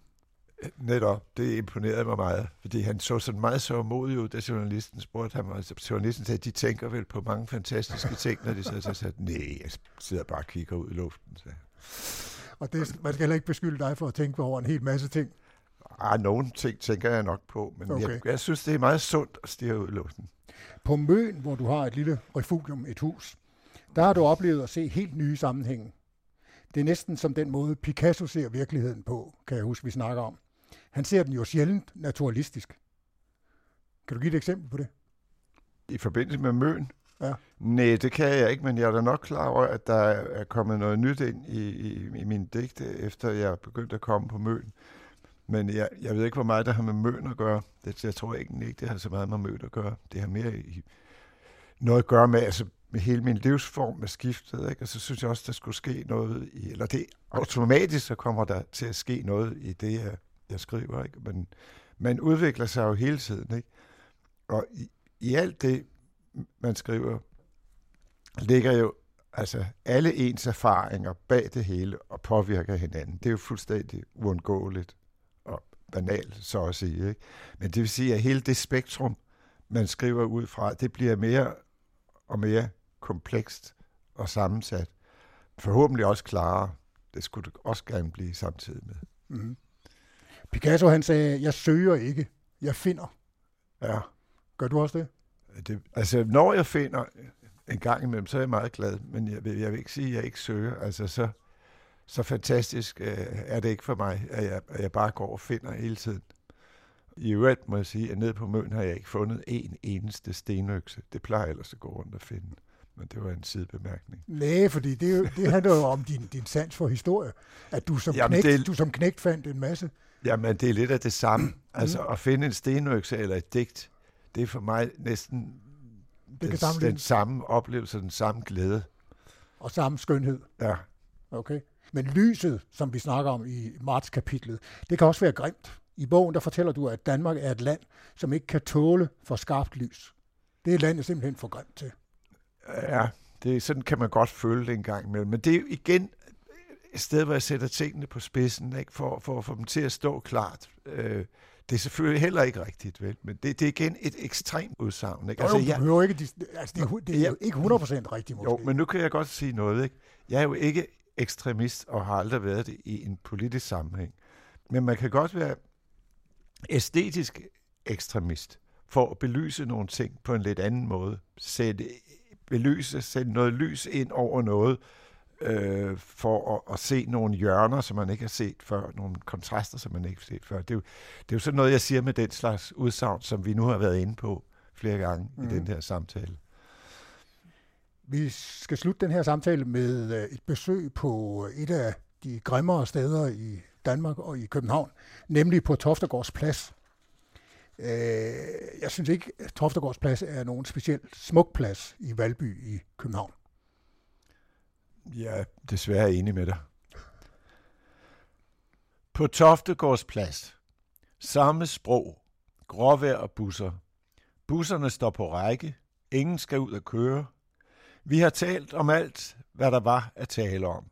Netop, det imponerede mig meget, fordi han så sådan meget så modig ud, da journalisten spurgte ham, og journalisten sagde, de tænker vel på mange fantastiske ting, når de så sagde, nej, jeg sidder bare og kigger ud i luften. Så. Og det, man skal heller ikke beskylde dig for at tænke over en hel masse ting. Ah, nogle ting tænker jeg nok på, men okay. jeg, jeg synes, det er meget sundt at stige ud i luften. På Møn, hvor du har et lille refugium, et hus, der har du oplevet at se helt nye sammenhænge. Det er næsten som den måde, Picasso ser virkeligheden på, kan jeg huske, vi snakker om. Han ser den jo sjældent naturalistisk. Kan du give et eksempel på det? I forbindelse med Møn? Ja. Nej, det kan jeg ikke, men jeg er da nok klar over, at der er kommet noget nyt ind i, i, i min digte, efter jeg begyndte at komme på Møn. Men jeg, jeg ved ikke, hvor meget der har med Møn at gøre. Det, jeg tror ikke, ikke, det har så meget med Møn at gøre. Det har mere i, noget at gøre med, altså, med hele min livsform med skiftet. Ikke? Og så synes jeg også, der skulle ske noget, i, eller det automatisk, så kommer der til at ske noget i det, jeg jeg skriver. Ikke? Men man udvikler sig jo hele tiden. Ikke? Og i, i alt det, man skriver, ligger jo altså alle ens erfaringer bag det hele og påvirker hinanden. Det er jo fuldstændig uundgåeligt og banalt, så at sige. Ikke? Men det vil sige, at hele det spektrum, man skriver ud fra, det bliver mere og mere komplekst og sammensat. Forhåbentlig også klarere. Det skulle det også gerne blive samtidig med. Mm-hmm. Picasso han sagde, jeg søger ikke, jeg finder. Ja. Gør du også det? det altså, når jeg finder en gang imellem, så er jeg meget glad, men jeg vil, jeg vil ikke sige, at jeg ikke søger. Altså, så, så fantastisk øh, er det ikke for mig, at jeg, at jeg bare går og finder hele tiden. I øvrigt må jeg sige, at nede på Møn har jeg ikke fundet en eneste stenøkse. Det plejer jeg ellers at gå rundt og finde. Men det var en sidebemærkning. Nej, fordi det, det handler jo om din, din sans for historie. At du som, Jamen, knægt, det... du som knægt fandt en masse Jamen, det er lidt af det samme. Mm. Altså, at finde en stenøkse eller et digt, det er for mig næsten det den, den samme oplevelse, den samme glæde. Og samme skønhed. Ja. Okay. Men lyset, som vi snakker om i marts-kapitlet, det kan også være grimt. I bogen der fortæller du, at Danmark er et land, som ikke kan tåle for skarpt lys. Det er landet simpelthen for grimt til. Ja, det, sådan kan man godt føle det en gang imellem. Men det er igen et sted, hvor jeg sætter tingene på spidsen, ikke? For, for at få dem til at stå klart. Øh, det er selvfølgelig heller ikke rigtigt, vel? men det, det er igen et ekstremt udsagn. Ikke? Altså, jeg, jo ikke, altså, det, er, det er jo ikke 100% rigtigt måske. Jo, men nu kan jeg godt sige noget. Ikke? Jeg er jo ikke ekstremist og har aldrig været det i en politisk sammenhæng. Men man kan godt være æstetisk ekstremist for at belyse nogle ting på en lidt anden måde. Sætte, belyse, sætte noget lys ind over noget, øh, for at, at se nogle hjørner, som man ikke har set før, nogle kontraster, som man ikke har set før. Det er, jo, det er jo sådan noget, jeg siger med den slags udsagn, som vi nu har været inde på flere gange mm. i den her samtale. Vi skal slutte den her samtale med øh, et besøg på et af de grimmere steder i Danmark og i København, nemlig på Toftegårds Plads. Øh, jeg synes ikke, at Toftegårds plads er nogen specielt smuk plads i Valby i København. Jeg er desværre enig med dig. På Toftegårdsplads. Samme sprog. Gråvejr og busser. Busserne står på række. Ingen skal ud at køre. Vi har talt om alt, hvad der var at tale om.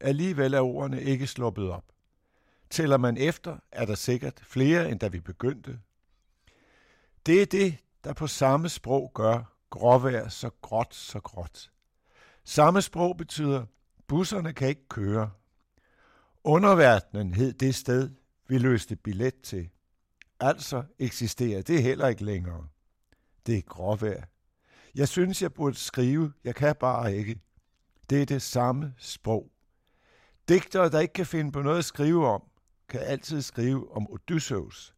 Alligevel er ordene ikke sluppet op. Tæller man efter, er der sikkert flere, end da vi begyndte. Det er det, der på samme sprog gør gråvejr så gråt, så gråt. Samme sprog betyder, busserne kan ikke køre. Underverdenen hed det sted, vi løste billet til. Altså eksisterer det heller ikke længere. Det er gråvejr. Jeg synes, jeg burde skrive, jeg kan bare ikke. Det er det samme sprog. Digtere, der ikke kan finde på noget at skrive om, kan altid skrive om Odysseus.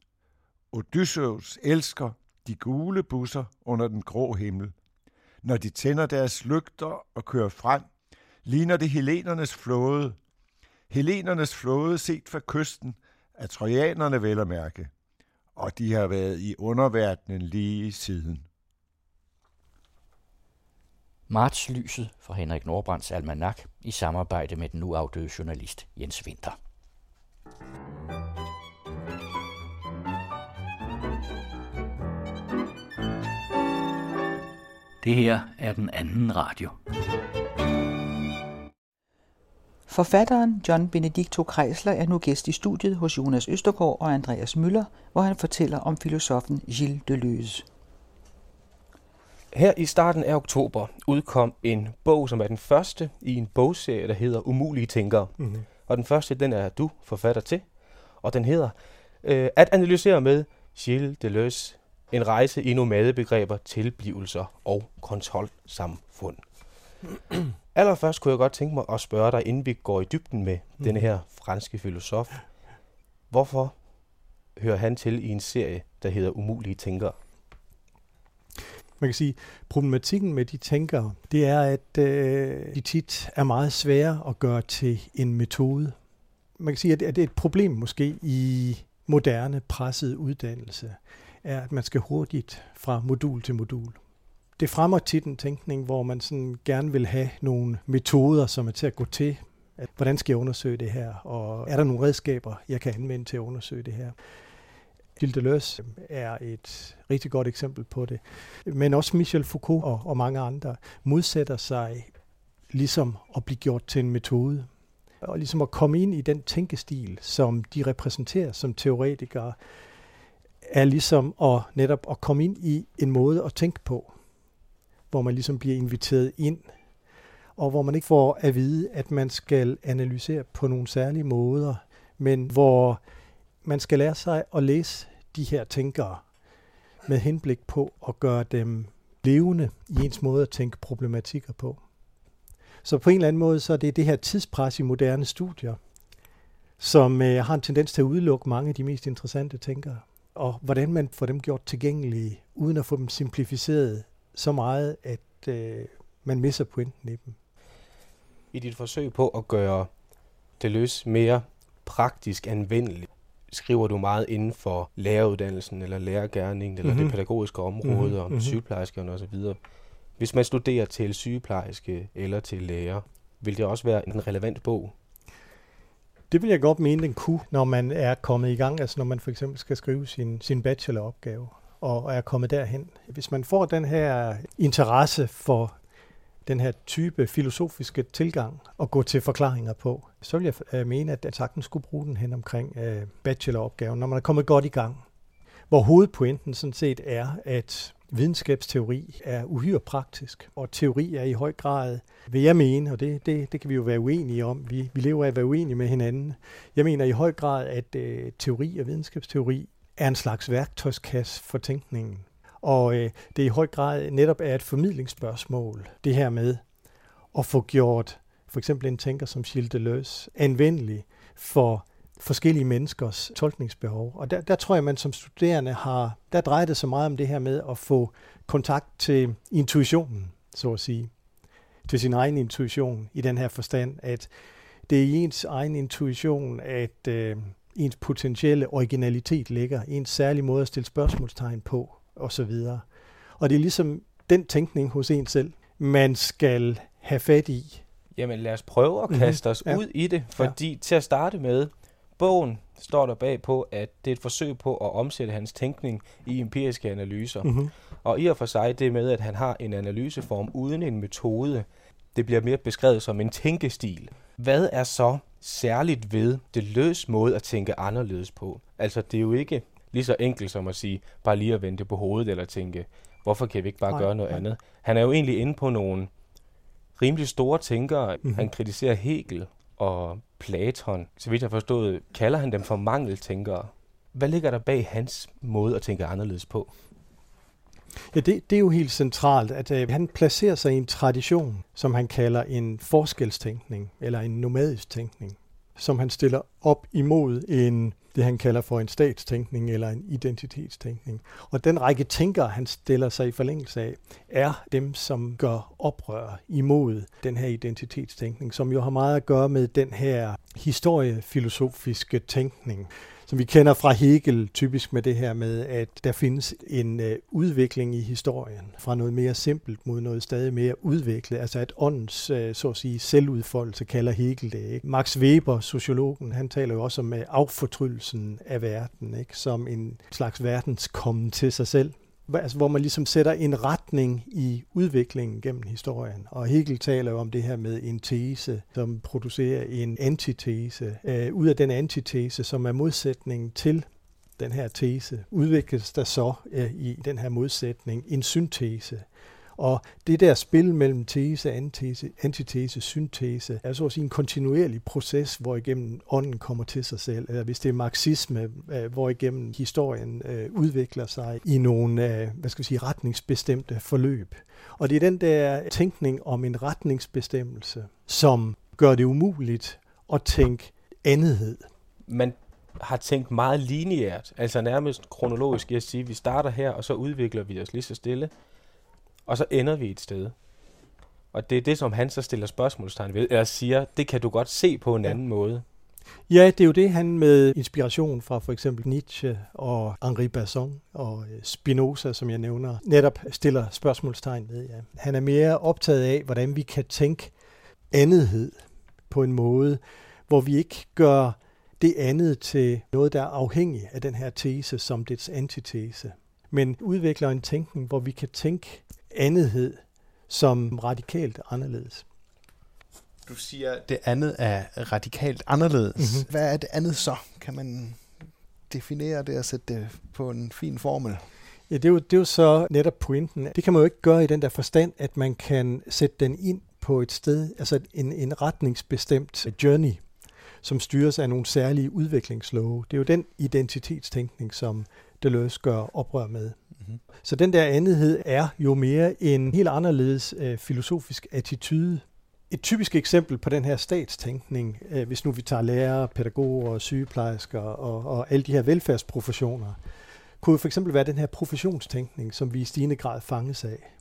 Odysseus elsker de gule busser under den grå himmel. Når de tænder deres lygter og kører frem, ligner det helenernes flåde. Helenernes flåde set fra kysten af trojanerne vel at mærke. Og de har været i underverdenen lige siden. Martslyset fra Henrik Nordbrands almanak i samarbejde med den nu afdøde journalist Jens Winter. Det her er den anden radio. Forfatteren John Benedicto Kreisler er nu gæst i studiet hos Jonas Østergaard og Andreas Møller, hvor han fortæller om filosofen Gilles Deleuze. Her i starten af oktober udkom en bog, som er den første i en bogserie, der hedder Umulige Tænkere. Mm-hmm. Og den første, den er du forfatter til, og den hedder øh, At analysere med Gilles Deleuze, en rejse i nomadebegreber, tilblivelser og kontrolsamfund. Allerførst kunne jeg godt tænke mig at spørge dig, inden vi går i dybden med mm. denne her franske filosof. Hvorfor hører han til i en serie, der hedder Umulige Tænkere? Man kan sige, problematikken med de tænkere, det er, at øh, de tit er meget svære at gøre til en metode. Man kan sige, at det er et problem måske i moderne presset uddannelse, er, at man skal hurtigt fra modul til modul. Det fremmer tit en tænkning, hvor man sådan gerne vil have nogle metoder, som er til at gå til. At, hvordan skal jeg undersøge det her? Og er der nogle redskaber, jeg kan anvende til at undersøge det her? Gilles Deleuze er et rigtig godt eksempel på det. Men også Michel Foucault og, og mange andre modsætter sig ligesom at blive gjort til en metode. Og ligesom at komme ind i den tænkestil, som de repræsenterer som teoretikere, er ligesom at netop at komme ind i en måde at tænke på, hvor man ligesom bliver inviteret ind, og hvor man ikke får at vide, at man skal analysere på nogle særlige måder, men hvor man skal lære sig at læse de her tænkere med henblik på at gøre dem levende i ens måde at tænke problematikker på. Så på en eller anden måde, så er det det her tidspres i moderne studier, som øh, har en tendens til at udelukke mange af de mest interessante tænkere. Og hvordan man får dem gjort tilgængelige, uden at få dem simplificeret så meget, at øh, man misser pointen i dem. I dit forsøg på at gøre det løs mere praktisk anvendeligt, skriver du meget inden for læreruddannelsen, eller lærergærningen, eller mm-hmm. det pædagogiske område, mm-hmm. og mm-hmm. sygeplejerskerne osv. Hvis man studerer til sygeplejerske eller til lærer, vil det også være en relevant bog? Det vil jeg godt mene, den kunne, når man er kommet i gang, altså når man for eksempel skal skrive sin, sin bacheloropgave og er kommet derhen. Hvis man får den her interesse for den her type filosofiske tilgang og gå til forklaringer på, så vil jeg øh, mene, at jeg sagtens skulle bruge den hen omkring øh, bacheloropgaven, når man er kommet godt i gang. Hvor hovedpointen sådan set er, at videnskabsteori er uhyre praktisk, og teori er i høj grad, vil jeg mene, og det, det, det kan vi jo være uenige om, vi, vi lever af at være uenige med hinanden. Jeg mener i høj grad, at øh, teori og videnskabsteori er en slags værktøjskasse for tænkningen. Og øh, det i høj grad netop er et formidlingsspørgsmål, det her med at få gjort for eksempel en tænker som Gilles Deleuze anvendelig for forskellige menneskers tolkningsbehov. Og der, der tror jeg, man som studerende har, der drejer det så meget om det her med at få kontakt til intuitionen, så at sige. Til sin egen intuition i den her forstand, at det er i ens egen intuition, at øh, ens potentielle originalitet ligger, ens særlige måde at stille spørgsmålstegn på, osv. Og det er ligesom den tænkning hos en selv, man skal have fat i. Jamen lad os prøve at kaste os Mhm. Ja. ud i det, fordi til at starte med, bogen står der bag på, at det er et forsøg på at omsætte hans tænkning i empiriske analyser. Mhm. Og i og for sig det med, at han har en analyseform uden en metode, det bliver mere beskrevet som en tænkestil. Hvad er så særligt ved det løs måde at tænke anderledes på? Altså det er jo ikke lige så enkelt som at sige, bare lige at vente på hovedet, eller tænke, hvorfor kan vi ikke bare Nej, gøre noget nej. andet? Han er jo egentlig inde på nogle rimelig store tænkere. Mhm. Mm-hmm. Han kritiserer Hegel og Platon. Så vidt jeg forstået, kalder han dem for mangeltænkere. Hvad ligger der bag hans måde at tænke anderledes på? Ja, det, det er jo helt centralt, at øh, han placerer sig i en tradition, som han kalder en forskelstænkning, eller en nomadisk tænkning, som han stiller op imod en, det han kalder for en statstænkning eller en identitetstænkning. Og den række tænkere, han stiller sig i forlængelse af, er dem, som gør oprør imod den her identitetstænkning, som jo har meget at gøre med den her historiefilosofiske tænkning, som vi kender fra Hegel, typisk med det her med, at der findes en øh, udvikling i historien fra noget mere simpelt mod noget stadig mere udviklet, altså at åndens, øh, så at sige, selvudfoldelse kalder Hegel det. Ikke? Max Weber, sociologen, han taler jo også om øh, af verden, ikke? som en slags verdenskommen til sig selv altså, hvor man ligesom sætter en retning i udviklingen gennem historien. Og Hegel taler jo om det her med en tese, som producerer en antitese. Øh, ud af den antitese, som er modsætningen til den her tese, udvikles der så øh, i den her modsætning en syntese. Og det der spil mellem tese, antitese, antitese, syntese, er så at sige en kontinuerlig proces, hvor igennem ånden kommer til sig selv. Eller hvis det er marxisme, øh, hvor igennem historien øh, udvikler sig i nogle, øh, hvad skal vi sige, retningsbestemte forløb. Og det er den der tænkning om en retningsbestemmelse, som gør det umuligt at tænke andethed. Man har tænkt meget lineært, altså nærmest kronologisk, jeg siger, vi starter her, og så udvikler vi os lige så stille, og så ender vi et sted. Og det er det, som han så stiller spørgsmålstegn ved, eller siger, det kan du godt se på en ja. anden måde. Ja, det er jo det, han med inspiration fra for eksempel Nietzsche og Henri Bergson og øh, Spinoza, som jeg nævner, netop stiller spørgsmålstegn ved. Ja. Han er mere optaget af, hvordan vi kan tænke andethed på en måde, hvor vi ikke gør det andet til noget, der er afhængigt af den her tese som dets antitese, men udvikler en tænkning, hvor vi kan tænke andethed som radikalt anderledes. Du siger, at det andet er radikalt anderledes. Mhm. Mm-hmm. Hvad er det andet så? Kan man definere det og sætte det på en fin formel? Ja, det er, jo, det er jo så netop pointen. Det kan man jo ikke gøre i den der forstand, at man kan sætte den ind på et sted, altså en, en retningsbestemt journey, som styres af nogle særlige udviklingslove. Det er jo den identitetstænkning, som Deleuze gør oprør med. Mm-hmm. Så den der andethed er jo mere en helt anderledes øh, filosofisk attitude. Et typisk eksempel på den her statstænkning, øh, hvis nu vi tager lærere, pædagoger, sygeplejersker og, og alle de her velfærdsprofessioner, kunne jo for eksempel være den her professionstænkning, som vi i stigende grad fanges af.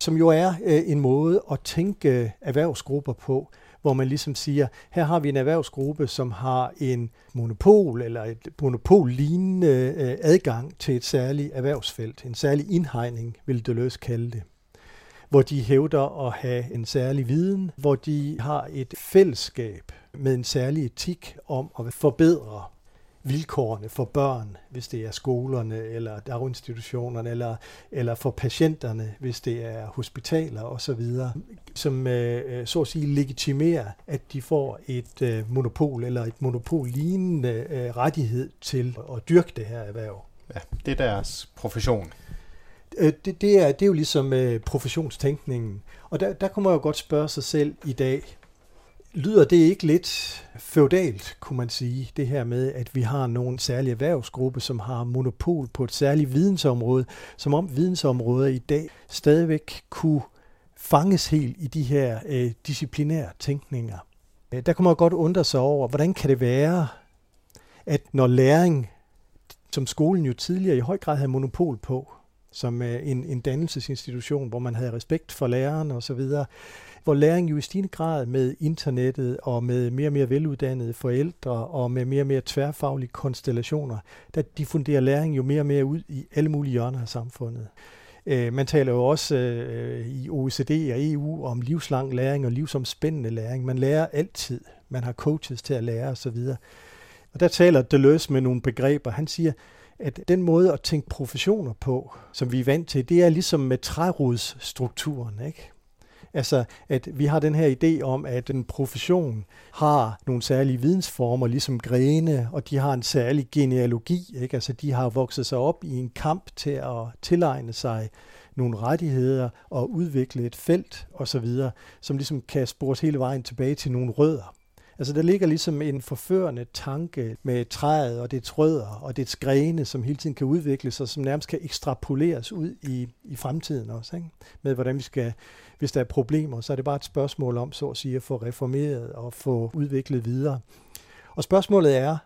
Som jo er øh, en måde at tænke erhvervsgrupper på, hvor man ligesom siger, her har vi en erhvervsgruppe, som har en monopol eller et monopol-lignende øh, adgang til et særligt erhvervsfelt, en særlig indhegning, vil Deleuze kalde det. Hvor de hævder at have en særlig viden, hvor de har et fællesskab med en særlig etik om at forbedre vilkårene for børn, hvis det er skolerne eller daginstitutionerne, eller, eller for patienterne, hvis det er hospitaler osv., som øh, så at sige legitimerer, at de får et øh, monopol eller et monopol-lignende øh, rettighed til at dyrke det her erhverv. Ja, det er deres profession. Øh, Det, det, er, det er jo ligesom øh, professionstænkningen. Og der, der kunne man jo godt spørge sig selv i dag, lyder det ikke lidt feudalt, kunne man sige, det her med, at vi har nogle særlige erhvervsgruppe, som har monopol på et særligt vidensområde, som om vidensområder i dag stadigvæk kunne fanges helt i de her øh, disciplinære tænkninger. Øh, der kunne man godt undre sig over, hvordan kan det være, at når læring, som skolen jo tidligere i høj grad havde monopol på, som øh, en, en dannelsesinstitution, hvor man havde respekt for læreren og så videre, hvor læring jo i stigende grad med internettet og med mere og mere veluddannede forældre og med mere og mere tværfaglige konstellationer, der diffunderer læring jo mere og mere ud i alle mulige hjørner af samfundet. Øh, man taler jo også øh, i OECD og EU om livslang læring og livsomspændende læring. Man lærer altid. Man har coaches til at lære osv. Og der taler Deleuze med nogle begreber. Han siger, at den måde at tænke professioner på, som vi er vant til, det er ligesom med trærodsstrukturen. Ikke? Altså, at vi har den her idé om, at en profession har nogle særlige vidensformer, ligesom grene, og de har en særlig genealogi. Ikke? Altså, de har vokset sig op i en kamp til at tilegne sig nogle rettigheder og udvikle et felt osv., som ligesom kan spores hele vejen tilbage til nogle rødder. Altså der ligger ligesom en forførende tanke med træet og dets rødder og dets grene, som hele tiden kan udvikle sig, som nærmest kan ekstrapoleres ud i, i fremtiden også. Ikke? Med hvordan vi skal, hvis der er problemer, så er det bare et spørgsmål om, så at sige, at få reformeret og få udviklet videre. Og spørgsmålet er,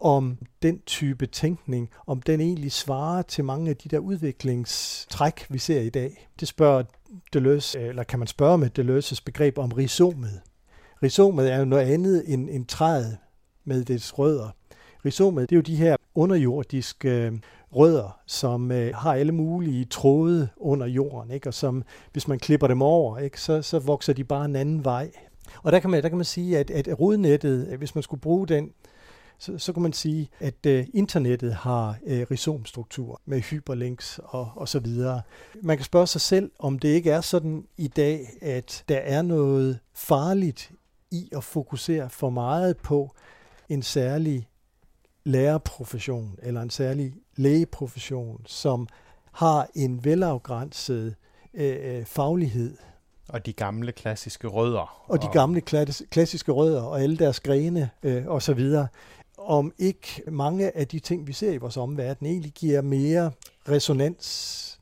om den type tænkning, om den egentlig svarer til mange af de der udviklingstræk, vi ser i dag. Det spørger Deleuze, eller kan man spørge med Deleuze's begreb om rhizomet. Rhizomet er jo noget andet end, en træet med dets rødder. Rhizomet, det er jo de her underjordiske øh, rødder, som øh, har alle mulige tråde under jorden, ikke? og som, hvis man klipper dem over, ikke? Så, så vokser de bare en anden vej. Og der kan man, der kan man sige, at, at rodnettet, øh, hvis man skulle bruge den, så, så kan man sige, at øh, internettet har øh, rhizomstruktur med hyperlinks og, og så videre. Man kan spørge sig selv, om det ikke er sådan i dag, at der er noget farligt i at fokusere for meget på en særlig lærerprofession eller en særlig lægeprofession, som har en velafgrænset øh, faglighed. Og de gamle klassiske rødder. Og de gamle klassiske rødder og alle deres grene øh, osv. Om ikke mange af de ting, vi ser i vores omverden, egentlig giver mere resonans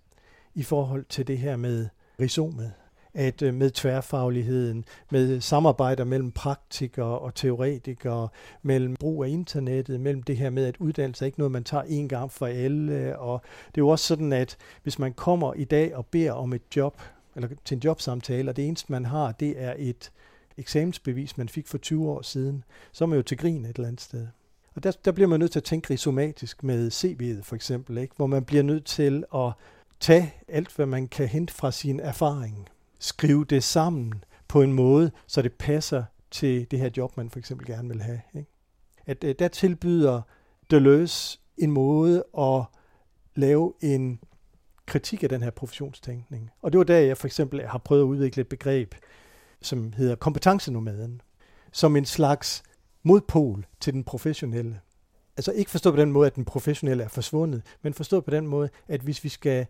i forhold til det her med rhizomet at øh, med tværfagligheden, med samarbejder mellem praktikere og teoretikere, mellem brug af internettet, mellem det her med, at uddannelse er ikke noget, man tager en gang for alle. Og det er jo også sådan, at hvis man kommer i dag og beder om et job, eller til en jobsamtale, og det eneste, man har, det er et eksamensbevis, man fik for 20 år siden, så er man jo til grin et eller andet sted. Og der, der bliver man nødt til at tænke rhizomatisk med CV'et for eksempel, ikke? hvor man bliver nødt til at tage alt, hvad man kan hente fra sin erfaring, skrive det sammen på en måde, så det passer til det her job, man for eksempel gerne vil have. Ikke? At øh, der tilbyder Deleuze en måde at lave en kritik af den her professionstænkning. Og det var der, jeg for eksempel har prøvet at udvikle et begreb, som hedder kompetencenomaden, som en slags modpol til den professionelle. Altså ikke forstå på den måde, at den professionelle er forsvundet, men forstå på den måde, at hvis vi skal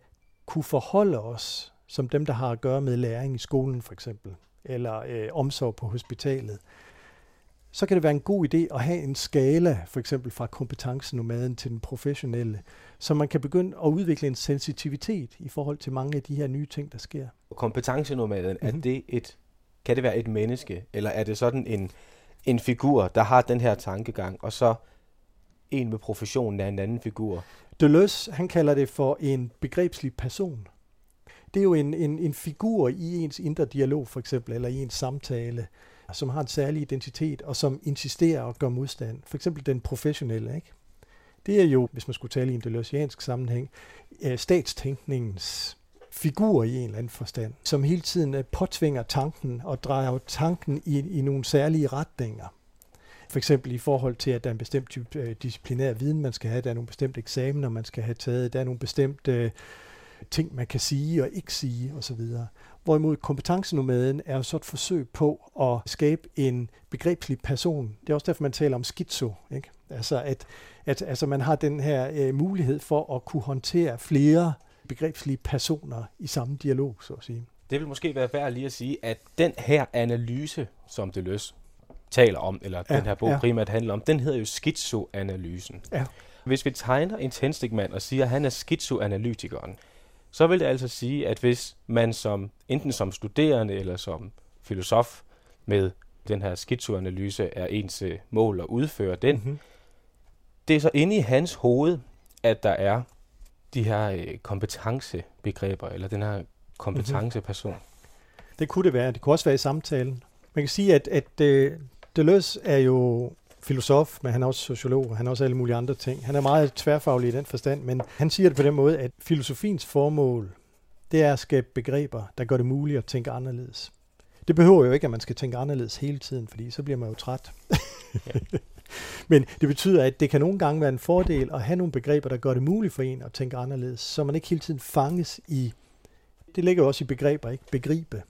kunne forholde os som dem, der har at gøre med læring i skolen for eksempel, eller øh, omsorg på hospitalet, så kan det være en god idé at have en skala, for eksempel fra kompetencenomaden til den professionelle, så man kan begynde at udvikle en sensitivitet i forhold til mange af de her nye ting, der sker. Kompetencenomaden, mm-hmm. er det et, kan det være et menneske, eller er det sådan en, en figur, der har den her tankegang, og så en med professionen er en anden figur? Deleuze, han kalder det for en begrebslig person det er jo en, en, en figur i ens indre dialog for eksempel, eller i ens samtale, som har en særlig identitet, og som insisterer og gør modstand. For eksempel den professionelle, ikke? Det er jo, hvis man skulle tale i en deleuziansk sammenhæng, øh, statstænkningens figur i en eller anden forstand, som hele tiden øh, påtvinger tanken og drejer tanken i, i nogle særlige retninger. For eksempel i forhold til, at der er en bestemt type øh, disciplinær viden, man skal have, der er nogle bestemte eksamener, man skal have taget, der er nogle bestemte øh, ting, man kan sige og ikke sige osv. Hvorimod kompetencenomaden er jo så et forsøg på at skabe en begrebslig person. Det er også derfor, man taler om skizo. Ikke? Altså, at, at altså, man har den her øh, mulighed for at kunne håndtere flere begrebslige personer i samme dialog, så at sige. Det vil måske være værd lige at sige, at den her analyse, som Deleuze taler om, eller ja, den her bog ja. primært handler om, den hedder jo skizoanalysen. Ja. Hvis vi tegner en tændstikmand og siger, at han er skizoanalytikeren, så vil det altså sige, at hvis man som enten som studerende eller som filosof med den her skizoanalyse er ens øh, mål at udføre den, mm-hmm. det er så inde i hans hoved, at der er de her øh, kompetencebegreber, eller den her kompetenceperson. Det kunne det være. Det kunne også være i samtalen. Man kan sige, at, at uh, Deleuze er jo filosof, men han er også sociolog, og han er også alle mulige andre ting. Han er meget tværfaglig i den forstand, men han siger det på den måde, at filosofiens formål, det er at skabe begreber, der gør det muligt at tænke anderledes. Det behøver jo ikke, at man skal tænke anderledes hele tiden, fordi så bliver man jo træt. Men det betyder, at det kan nogle gange være en fordel at have nogle begreber, der gør det muligt for en at tænke anderledes, så man ikke hele tiden fanges i, det ligger jo også i begreber, ikke? Begribe,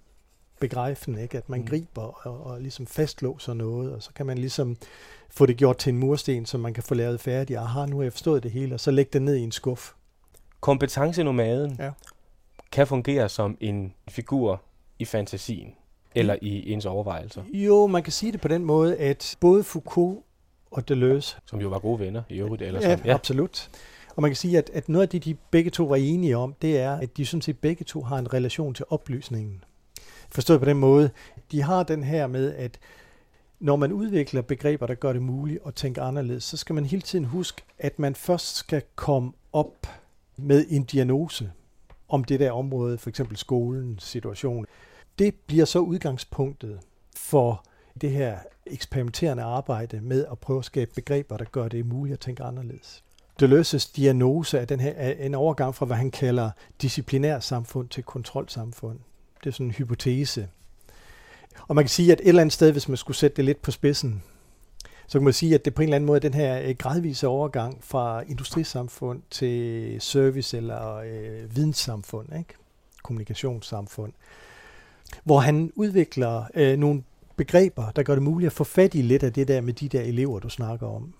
begreifen, ikke? At man mm. griber og, og ligesom fastlåser noget, og så kan man ligesom få det gjort til en mursten, som man kan få lavet færdig. Aha, nu har jeg forstået det hele, og så lægge det ned i en skuff. Kompetencenomaden ja. kan fungere som en figur i fantasien, eller i ens overvejelser. Jo, man kan sige det på den måde, at både Foucault og Deleuze... Som jo var gode venner i øvrigt. Eller ja, ja, absolut. Og man kan sige, at, at noget af det, de begge to var enige om, det er, at de sådan set begge to har en relation til oplysningen. Forstået på den måde, de har den her med, at når man udvikler begreber, der gør det muligt at tænke anderledes, så skal man hele tiden huske, at man først skal komme op med en diagnose om det der område, for eksempel skolens situation. Det bliver så udgangspunktet for det her eksperimenterende arbejde med at prøve at skabe begreber, der gør det muligt at tænke anderledes. Deleuze's diagnose er, den her, er en overgang fra, hvad han kalder disciplinær samfund til kontrolsamfund. Det er sådan en hypotese. Og man kan sige, at et eller andet sted, hvis man skulle sætte det lidt på spidsen, så kan man sige, at det på en eller anden måde er den her øh, gradvise overgang fra industrisamfund til service- eller øh, videnssamfund, ikke? kommunikationssamfund, hvor han udvikler øh, nogle begreber, der gør det muligt at få fat i lidt af det der med de der elever, du snakker om.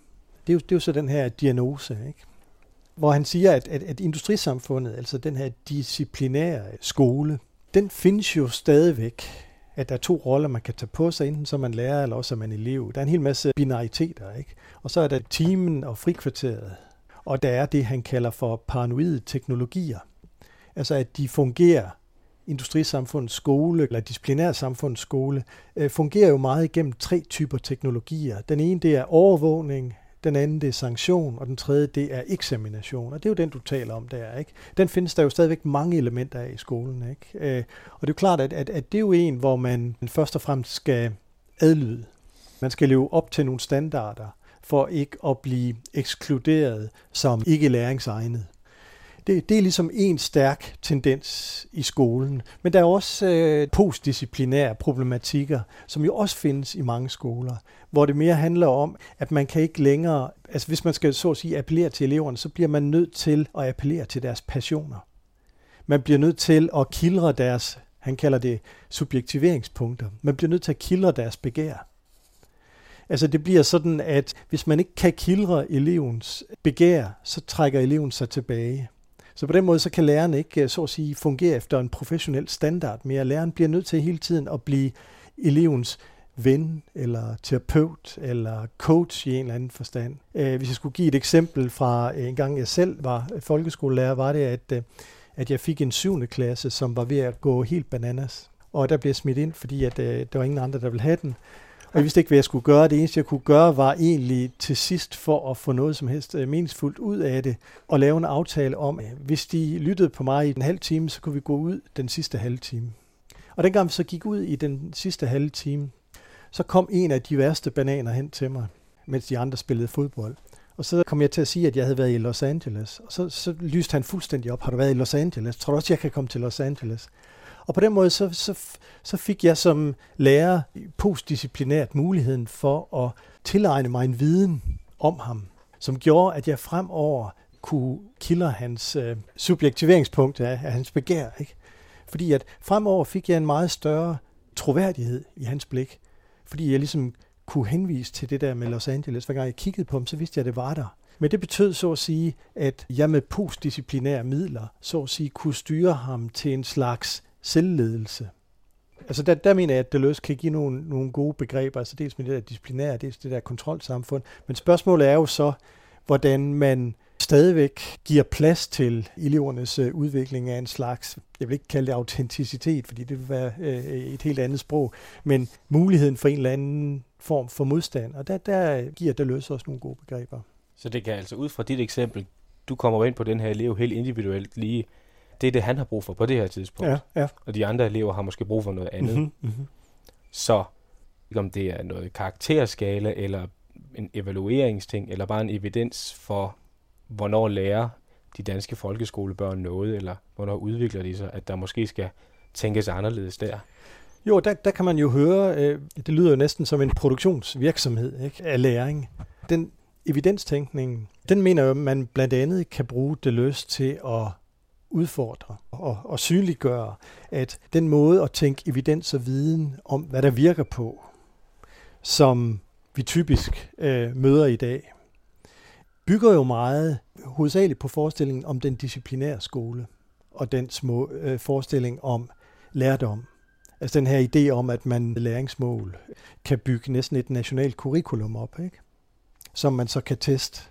Det er jo, det er jo så den her diagnose, ikke? hvor han siger, at, at, at industrisamfundet, altså den her disciplinære skole, den findes jo stadigvæk, at der er to roller, man kan tage på sig, enten som man lærer, eller også som man elev. Der er en hel masse binariteter, ikke? Og så er der timen og frikvarteret. Og der er det, han kalder for paranoide teknologier. Altså at de fungerer industrisamfundets skole, eller disciplinærsamfundets skole, øh, fungerer jo meget igennem tre typer teknologier. Den ene, det er overvågning, den anden, det er sanktion, og den tredje, det er eksamination. Og det er jo den, du taler om der, ikke? Den findes der jo stadigvæk mange elementer af i skolen, ikke? Øh, og det er jo klart, at, at, at det er jo en, hvor man først og fremmest skal adlyde. Man skal leve op til nogle standarder, for ikke at blive ekskluderet som ikke læringsegnet det, det er ligesom en stærk tendens i skolen. Men der er også øh, postdisciplinære problematikker, som jo også findes i mange skoler, hvor det mere handler om, at man kan ikke længere, altså hvis man skal så at sige appellere til eleverne, så bliver man nødt til at appellere til deres passioner. Man bliver nødt til at kildre deres, han kalder det subjektiveringspunkter. Man bliver nødt til at kildre deres begær. Altså det bliver sådan, at hvis man ikke kan kildre elevens begær, så trækker eleven sig tilbage. Så på den måde, så kan læreren ikke, øh, så at sige, fungere efter en professionel standard mere. Læreren bliver nødt til hele tiden at blive elevens ven, eller terapeut, eller coach i en eller anden forstand. Øh, hvis jeg skulle give et eksempel fra øh, en gang jeg selv var folkeskolelærer, var det, at, at jeg fik en syvende klasse, som var ved at gå helt bananas. Og der blev smidt ind, fordi at, der var ingen andre, der ville have den. Og jeg vidste ikke, hvad jeg skulle gøre. Det eneste, jeg kunne gøre, var egentlig til sidst for at få noget som helst øh, meningsfuldt ud af det, og lave en aftale om, at hvis de lyttede på mig i en halv time, så kunne vi gå ud den sidste halve time. Og dengang vi så gik ud i den sidste halve time, så kom en af de værste bananer hen til mig, mens de andre spillede fodbold. Og så kom jeg til at sige, at jeg havde været i Los Angeles. Og så, så lyste han fuldstændig op. Har du været i Los Angeles? Tror du også, jeg kan komme til Los Angeles? Og på den måde så, så, så fik jeg som lærer postdisciplinært muligheden for at tilegne mig en viden om ham, som gjorde, at jeg fremover kunne kilde hans øh, subjektiveringspunkt af, af hans begær. Ikke? Fordi at fremover fik jeg en meget større troværdighed i hans blik, fordi jeg ligesom kunne henvise til det der med Los Angeles. Hver gang jeg kiggede på ham, så vidste jeg, at det var der. Men det betød så at sige, at jeg med postdisciplinære midler, så at sige, kunne styre ham til en slags selvledelse. Altså der, der mener jeg, at Deleuze kan give nogle, nogle gode begreber, altså dels med det der disciplinære, dels det der kontrolsamfund. Men spørgsmålet er jo så, hvordan man stadigvæk giver plads til elevernes øh, udvikling af en slags, jeg vil ikke kalde det autenticitet, fordi det vil være øh, et helt andet sprog, men muligheden for en eller anden form for modstand. Og der, der giver Deleuze også nogle gode begreber. Så det kan altså ud fra dit eksempel du kommer ind på den her elev helt individuelt lige. Det er det, han har brug for på det her tidspunkt. Ja, ja. Og de andre elever har måske brug for noget andet. Mhm, mhm. Så ikke om det er noget karakterskala, eller en evalueringsting, eller bare en evidens for, hvornår lærer de danske folkeskolebørn noget, eller hvornår udvikler de sig, at der måske skal tænkes anderledes der. Jo, der, der kan man jo høre, øh, det lyder jo næsten som en produktionsvirksomhed ikke, af læring. Den evidenstænkning, den mener jeg, man blandt andet kan bruge det løst til at udfordre og, og synliggøre, at den måde at tænke evidens og viden om, hvad der virker på, som vi typisk øh, møder i dag, bygger jo meget hovedsageligt på forestillingen om den disciplinære skole og den små øh, forestilling om lærdom. Altså den her idé om, at man læringsmål kan bygge næsten et nationalt curriculum op, ikke? som man så kan teste.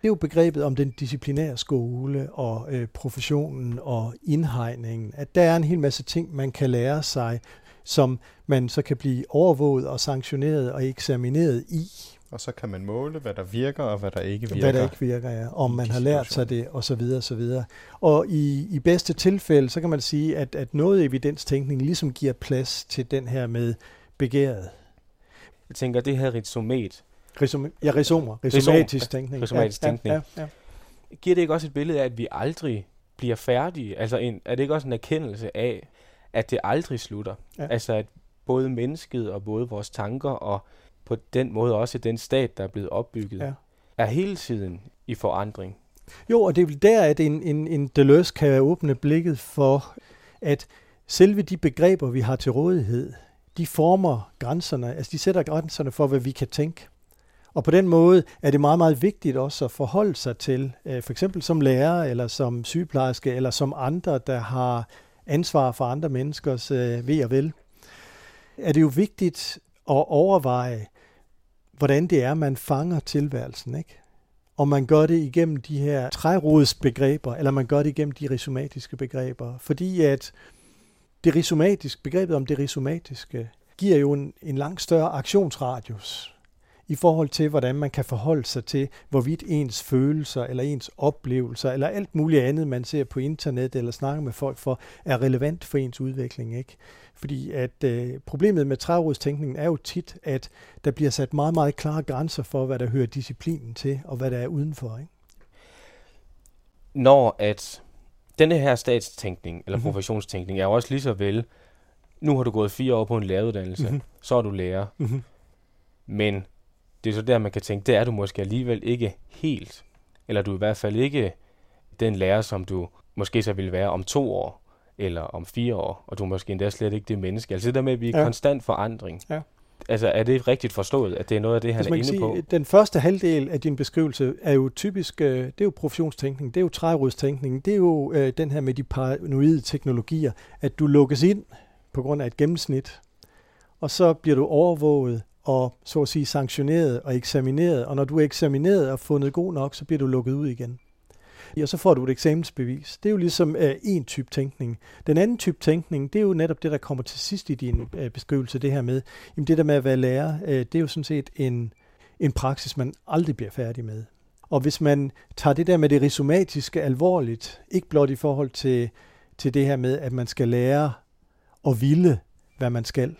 Det er jo begrebet om den disciplinære skole og øh, professionen og indhegningen, at der er en hel masse ting, man kan lære sig, som man så kan blive overvåget og sanktioneret og eksamineret i. Og så kan man måle, hvad der virker og hvad der ikke virker. Hvad der ikke virker, ja. Om man har lært sig det, og så videre, og så videre. Og i, i bedste tilfælde, så kan man sige, at, at noget evidenstænkning ligesom giver plads til den her med begæret. Jeg tænker, det her rhizomet. Rizom, ja, rhizomer. Rhizomatisk tænkning. Rhizomatisk ja, tænkning. Ja, ja, ja. Giver det ikke også et billede af, at vi aldrig bliver færdige? Altså en, er det ikke også en erkendelse af, at det aldrig slutter? Ja. Altså at både mennesket og både vores tanker og på den måde også den stat, der er blevet opbygget, Ja. er hele tiden i forandring. Jo, og det er vel der, at en, en, en Deleuze kan åbne blikket for, at selve de begreber, vi har til rådighed, de former grænserne, altså de sætter grænserne for, hvad vi kan tænke. Og på den måde er det meget, meget vigtigt også at forholde sig til, øh, for eksempel som lærer, eller som sygeplejerske, eller som andre, der har ansvar for andre menneskers øh, ved og vel. Er det jo vigtigt at overveje, hvordan det er, man fanger tilværelsen, ikke? Om man gør det igennem de her trærodsbegreber, eller man gør det igennem de rhizomatiske begreber. Fordi at det rhizomatiske, begrebet om det rhizomatiske, giver jo en, en langt større aktionsradius i forhold til, hvordan man kan forholde sig til, hvorvidt ens følelser, eller ens oplevelser, eller alt muligt andet, man ser på internet, eller snakker med folk for, er relevant for ens udvikling. Ikke? Fordi at øh, problemet med trærodstænkningen er jo tit, at der bliver sat meget, meget klare grænser for, hvad der hører disciplinen til, og hvad der er udenfor. Ikke? Når at denne her statstænkning, eller Mhm. professionstænkning, er jo også lige så vel, nu har du gået fire år på en læreruddannelse, Mhm. så er du lærer. Mhm. Men det er så der, man kan tænke, det er du måske alligevel ikke helt. Eller du er i hvert fald ikke den lærer, som du måske så vil være om to år, eller om fire år, og du er måske endda slet ikke det menneske. Altså det der med, at vi er Ja. konstant forandring. Ja. Altså er det rigtigt forstået, at det er noget af det, han er inde kan på? sige, Den første halvdel af din beskrivelse er jo typisk, øh, det er jo professionstænkning, det er jo trærodstænkning, det er jo øh, den her med de paranoide teknologier, at du lukkes ind på grund af et gennemsnit, og så bliver du overvåget og så at sige sanktioneret og eksamineret, og når du er eksamineret og fundet god nok, så bliver du lukket ud igen. Og så får du et eksamensbevis. Det er jo ligesom øh, en type tænkning. Den anden type tænkning, det er jo netop det, der kommer til sidst i din øh, beskrivelse, det her med, jamen det der med at være lærer, øh, det er jo sådan set en, en praksis, man aldrig bliver færdig med. Og hvis man tager det der med det rhizomatiske alvorligt, ikke blot i forhold til, til det her med, at man skal lære og ville, hvad man skal.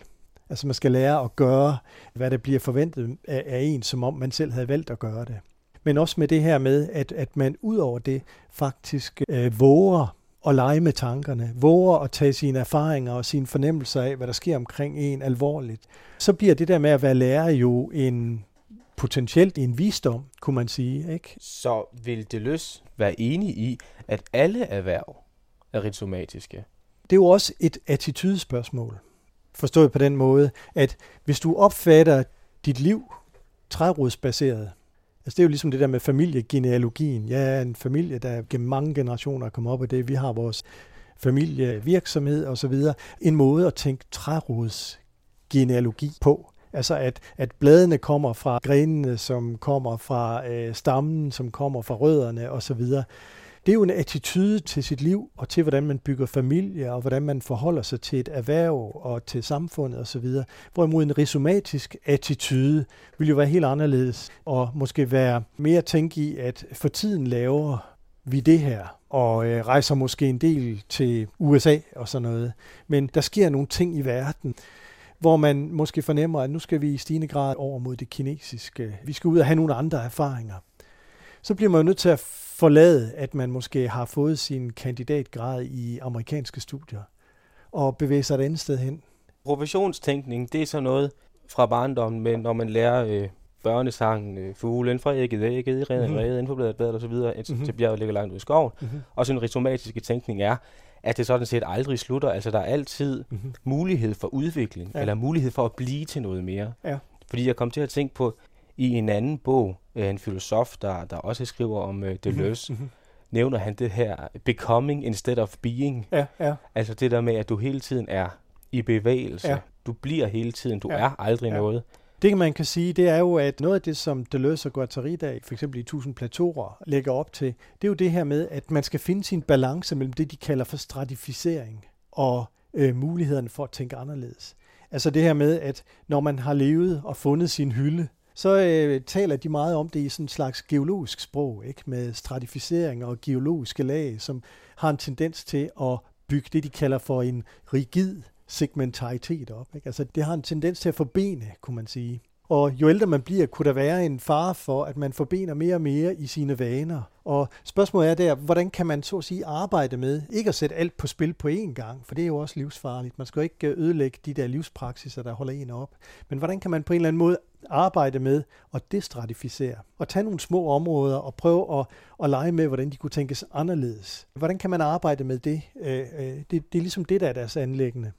Altså man skal lære at gøre, hvad der bliver forventet af, af en, som om man selv havde valgt at gøre det. Men også med det her med, at, at man ud over det faktisk øh, våger at lege med tankerne, våger at tage sine erfaringer og sine fornemmelser af, hvad der sker omkring en alvorligt. Så bliver det der med at være lærer jo en potentielt en visdom, kunne man sige. Ikke? Så vil Deleuze være enig i, at alle erhverv er rhizomatiske? Det er jo også et attitydespørgsmål. Forstået på den måde, at hvis du opfatter dit liv trærodsbaseret, altså det er jo ligesom det der med familiegenealogien. Jeg er en familie, der gennem mange generationer er kommet op af det. Vi har vores familievirksomhed osv. En måde at tænke trærodsgenealogi på. Altså at, at bladene kommer fra grenene, som kommer fra øh, stammen, som kommer fra rødderne osv. Det er jo en attitude til sit liv og til, hvordan man bygger familie og hvordan man forholder sig til et erhverv og til samfundet osv. Hvorimod en rhizomatisk attitude vil jo være helt anderledes og måske være mere tænke i, at for tiden laver vi det her, og øh, rejser måske en del til USA og sådan noget. Men der sker nogle ting i verden, hvor man måske fornemmer, at nu skal vi i stigende grad over mod det kinesiske. Vi skal ud og have nogle andre erfaringer. Så bliver man jo nødt til at forlade, at man måske har fået sin kandidatgrad i amerikanske studier, og bevæge sig et andet sted hen. Professionstænkning, det er så noget fra barndommen, men når man lærer øh, børnesangen, øh, fuglen fra ægget, ægget redden, Mhm. mm-hmm. inden for bladet, bladet og så videre, indtil Mhm. til bjerget ligger langt ude i skoven. Mhm. Og så den ritualistiske tænkning er, at det sådan set aldrig slutter. Altså der er altid Mhm. mulighed for udvikling, Ja. eller mulighed for at blive til noget mere. Ja. Fordi jeg kom til at tænke på, i en anden bog, øh, en filosof, der, der også skriver om øh, Deleuze, Mhm. nævner han det her becoming instead of being. Ja, ja. Altså det der med, at du hele tiden er i bevægelse. Ja. Du bliver hele tiden, du Ja. er aldrig Ja. noget. Det man kan sige, det er jo, at noget af det, som Deleuze og Guattari for eksempel i 1000 plateauer, lægger op til, det er jo det her med, at man skal finde sin balance mellem det, de kalder for stratificering og øh, mulighederne for at tænke anderledes. Altså det her med, at når man har levet og fundet sin hylde, så øh, taler de meget om det i sådan en slags geologisk sprog, ikke? med stratificering og geologiske lag, som har en tendens til at bygge det, de kalder for en rigid segmentaritet op. Ikke? Altså det har en tendens til at forbene, kunne man sige. Og jo ældre man bliver, kunne der være en fare for, at man forbener mere og mere i sine vaner. Og spørgsmålet er der, hvordan kan man så at sige arbejde med, ikke at sætte alt på spil på én gang, for det er jo også livsfarligt. Man skal jo ikke øh, ødelægge de der livspraksiser, der holder en op. Men hvordan kan man på en eller anden måde arbejde med at destratificere, og tage nogle små områder og prøve at, at lege med, hvordan de kunne tænkes anderledes. Hvordan kan man arbejde med det? Øh, øh, det, det er ligesom det, der er deres anlæggende.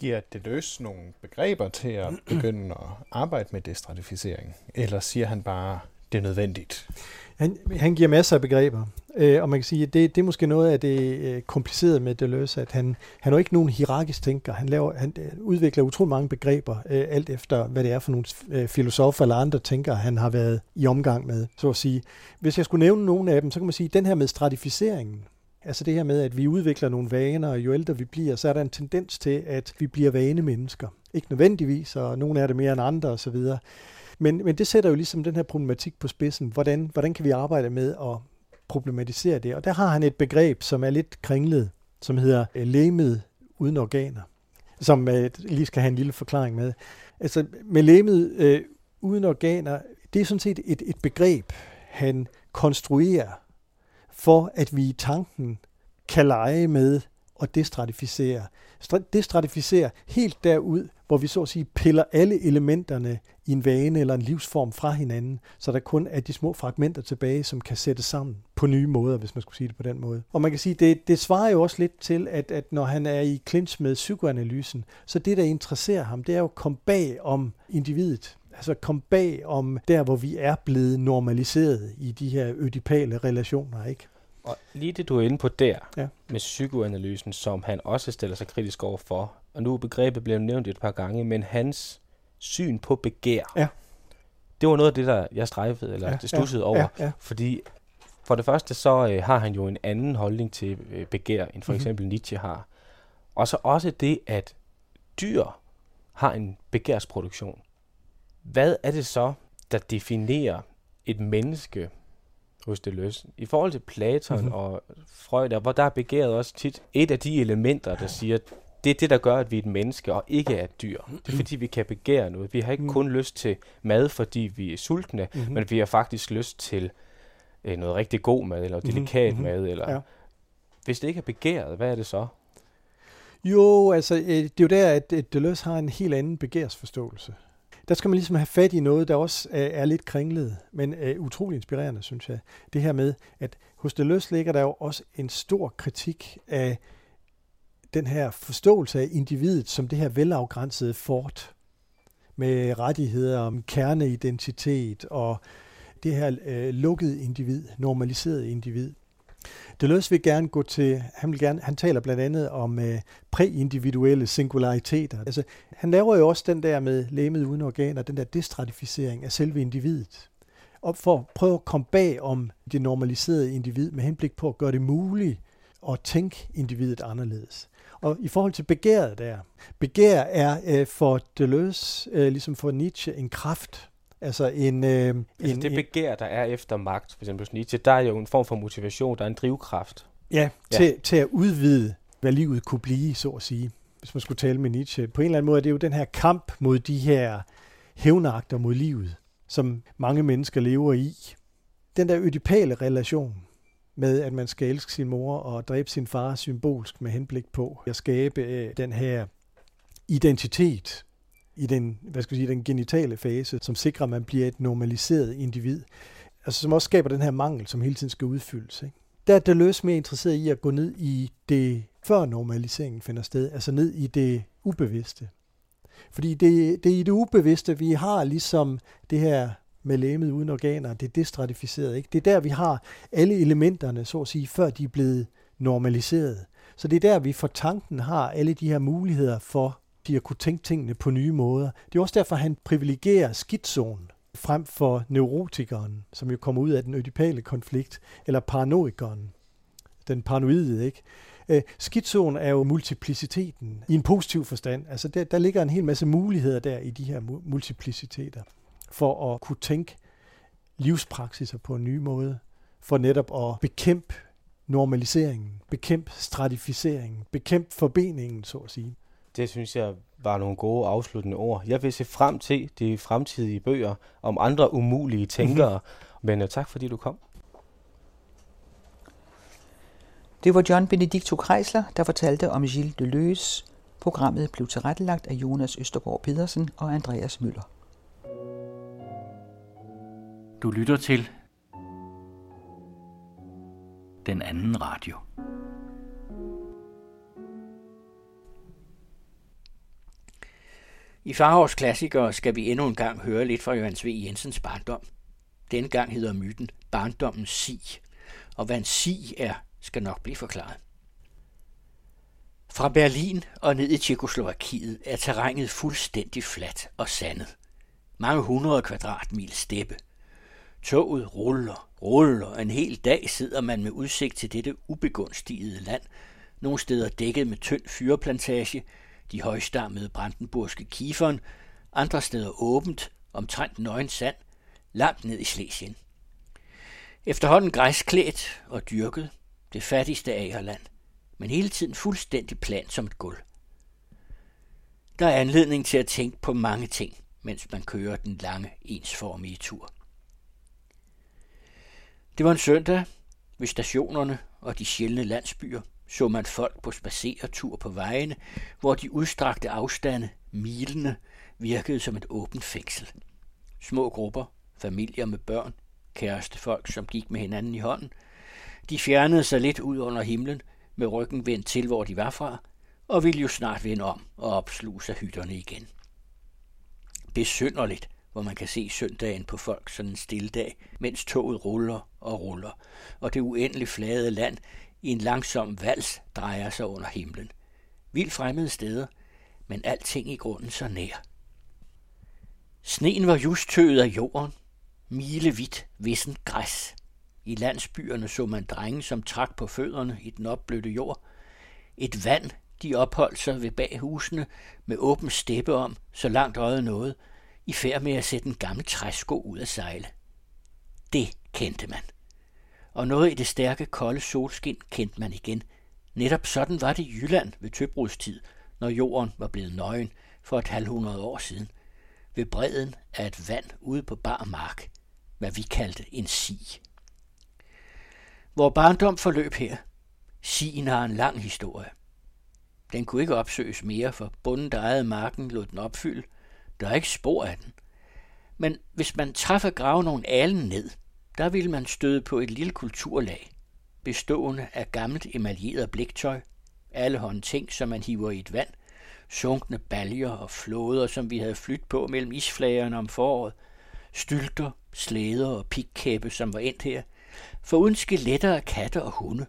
Giver Deleuze nogle begreber til at begynde at arbejde med destratificering? Eller siger han bare, det er nødvendigt? Han, han giver masser af begreber, øh, og man kan sige, at det, det er måske noget af det øh, komplicerede med Deleuze, at han, han er ikke nogen hierarkisk tænker. Han, laver, han øh, udvikler utrolig mange begreber, øh, alt efter hvad det er for nogle øh, filosofer eller andre tænkere, han har været i omgang med, så at sige. Hvis jeg skulle nævne nogle af dem, så kan man sige, at den her med stratificeringen, Altså det her med, at vi udvikler nogle vaner, og jo ældre vi bliver, så er der en tendens til, at vi bliver vanemennesker. Ikke nødvendigvis, og nogle er det mere end andre osv. Men, men det sætter jo ligesom den her problematik på spidsen. Hvordan, hvordan kan vi arbejde med at problematisere det? Og der har han et begreb, som er lidt kringlet, som hedder øh, lemet uden organer, som øh, lige skal have en lille forklaring med. Altså med lemet øh, uden organer, det er sådan set et, et begreb, han konstruerer for at vi i tanken kan lege med og destratificere. Destratificere helt derud, hvor vi så at sige piller alle elementerne i en vane eller en livsform fra hinanden, så der kun er de små fragmenter tilbage, som kan sættes sammen på nye måder, hvis man skulle sige det på den måde. Og man kan sige, det, det svarer jo også lidt til, at, at når han er i clinch med psykoanalysen, så det, der interesserer ham, det er jo at komme bag om individet. Altså komme bag om der, hvor vi er blevet normaliseret i de her ødipale relationer, ikke? Og lige det, du er inde på der, Ja. med psykoanalysen, som han også stiller sig kritisk over for, og nu er begrebet blevet nævnt et par gange, men hans syn på begær, Ja. det var noget af det, der jeg strejfede, eller Ja, det stussede ja, over, ja, ja. fordi for det første så øh, har han jo en anden holdning til øh, begær, end for Mhm. eksempel Nietzsche har. Og så også det, at dyr har en begærsproduktion. Hvad er det så, der definerer et menneske hos Deleuze? I forhold til Platon Mhm. mm-hmm. og Freud, hvor der er begæret også tit et af de elementer, der siger, det er det, der gør, at vi er et menneske og ikke er et dyr. Det er fordi, vi kan begære noget. Vi har ikke Mm. kun lyst til mad, fordi vi er sultne, Mhm. mm-hmm. men vi har faktisk lyst til øh, noget rigtig god mad, eller Mhm, delikat mhm. mad. Eller... Ja. Hvis det ikke er begæret, hvad er det så? Jo, altså øh, det er jo der, at at Deleuze har en helt anden begærsforståelse. Der skal man ligesom have fat i noget, der også er, er lidt kringlet, men øh, utrolig inspirerende, synes jeg. Det her med, at hos Deleuze ligger der jo også en stor kritik af den her forståelse af individet som det her velafgrænsede fort med rettigheder om kerneidentitet og det her øh, lukkede individ, normaliserede individ. Deleuze vil gerne gå til, han, vil gerne, han taler blandt andet om øh, præindividuelle singulariteter. Altså, han laver jo også den der med læmet uden organer, den der destratificering af selve individet. Og for at prøve at komme bag om det normaliserede individ med henblik på at gøre det muligt at tænke individet anderledes. Og i forhold til begæret der, begær er øh, for Deleuze, øh, ligesom for Nietzsche, en kraft, Altså en... Øh, altså en, det begær, der er efter magt, for eksempel hos Nietzsche, der er jo en form for motivation, der er en drivkraft. Ja, til, ja. til at udvide, hvad livet kunne blive, så at sige. Hvis man skulle tale med Nietzsche. På en eller anden måde er det jo den her kamp mod de her hævnagter mod livet, som mange mennesker lever i. Den der ødipale relation med, at man skal elske sin mor og dræbe sin far symbolsk med henblik på at skabe øh, den her identitet i den, hvad skal jeg sige, den genitale fase, som sikrer, at man bliver et normaliseret individ. Altså som også skaber den her mangel, som hele tiden skal udfyldes. Ikke? Der er Deleuze mere interesseret i at gå ned i det, før normaliseringen finder sted, altså ned i det ubevidste. Fordi det, det er i det ubevidste, vi har ligesom det her med lægemet uden organer, det er destratificeret. Ikke? Det er der, vi har alle elementerne, så at sige, før de er blevet normaliseret. Så det er der, vi for tanken har alle de her muligheder for de at kunne tænke tingene på nye måder. Det er også derfor, han privilegerer skitsonen frem for neurotikeren, som jo kommer ud af den ødipale konflikt, eller paranoikeren, den paranoide, ikke? Øh, er jo multipliciteten i en positiv forstand. Altså der, der ligger en hel masse muligheder der i de her multipliciteter for at kunne tænke livspraksiser på en ny måde, for netop at bekæmpe normaliseringen, bekæmpe stratificeringen, bekæmpe forbeningen, så at sige. Det synes jeg var nogle gode afsluttende ord. Jeg vil se frem til de fremtidige bøger om andre umulige tænkere, mm-hmm. men uh, tak fordi du kom. Det var John Benedicto Kreisler, der fortalte om Gilles Deleuze. Programmet blev tilrettelagt af Jonas Østergaard Pedersen og Andreas Møller. Du lytter til den anden radio. I Farhavs klassikere skal vi endnu en gang høre lidt fra Johannes V. Jensens barndom. Denne gang hedder myten Barndommens sig, og hvad en sig er, skal nok blive forklaret. Fra Berlin og ned i Tjekoslovakiet er terrænet fuldstændig fladt og sandet. Mange hundrede kvadratmil steppe. Toget ruller, ruller. En hel dag sidder man med udsigt til dette ubegunstigede land. Nogle steder dækket med tynd fyreplantage, de højstammede brandenburgske kiferen, andre steder åbent, omtrent nøgen sand, langt ned i Slesien. Efterhånden græsklædt og dyrket, det fattigste agerland, men hele tiden fuldstændig plan som et gulv. Der er anledning til at tænke på mange ting, mens man kører den lange, ensformige tur. Det var en søndag. Ved stationerne og de sjældne landsbyer så man folk på spaceretur på vejene, hvor de udstrakte afstande, milene, virkede som et åbent fængsel. Små grupper, familier med børn, kærestefolk, som gik med hinanden i hånden, de fjernede sig lidt ud under himlen, med ryggen vendt til, hvor de var fra, og ville jo snart vende om og opsluge sig hytterne igen. Besynderligt, hvor man kan se søndagen på folk sådan en stille dag, mens toget ruller og ruller, og det uendelig flade land i en langsom vals drejer sig under himlen. Vildt fremmede steder, men alting i grunden så nær. Sneen var just tøet af jorden, milevidt vissen græs. I landsbyerne så man drenge, som trak på fødderne i den opblødte jord. Et vand, de opholdt sig ved bag husene med åben steppe om, så langt øjet nåede, i færd med at sætte en gammel træsko ud af sejle. Det kendte man. Og noget i det stærke, kolde solskin kendte man igen. Netop sådan var det i Jylland ved tøbrudstid, når jorden var blevet nøgen for et halvhundrede år siden. Ved bredden af et vand ude på bar mark, hvad vi kaldte en si. Hvor barndom forløb her. Sien har en lang historie. Den kunne ikke opsøges mere, for bunden, der ejede marken, lod den opfylde. Der er ikke spor af den. Men hvis man træffer grave nogle alen ned, der ville man støde på et lille kulturlag, bestående af gammelt emaljeret bliktøj, alle ting, som man hiver i et vand, sunkne baljer og flåder, som vi havde flyttet på mellem isflagerne om foråret, stylter, slæder og pikkæppe, som var endt her, uden skeletter af katte og hunde,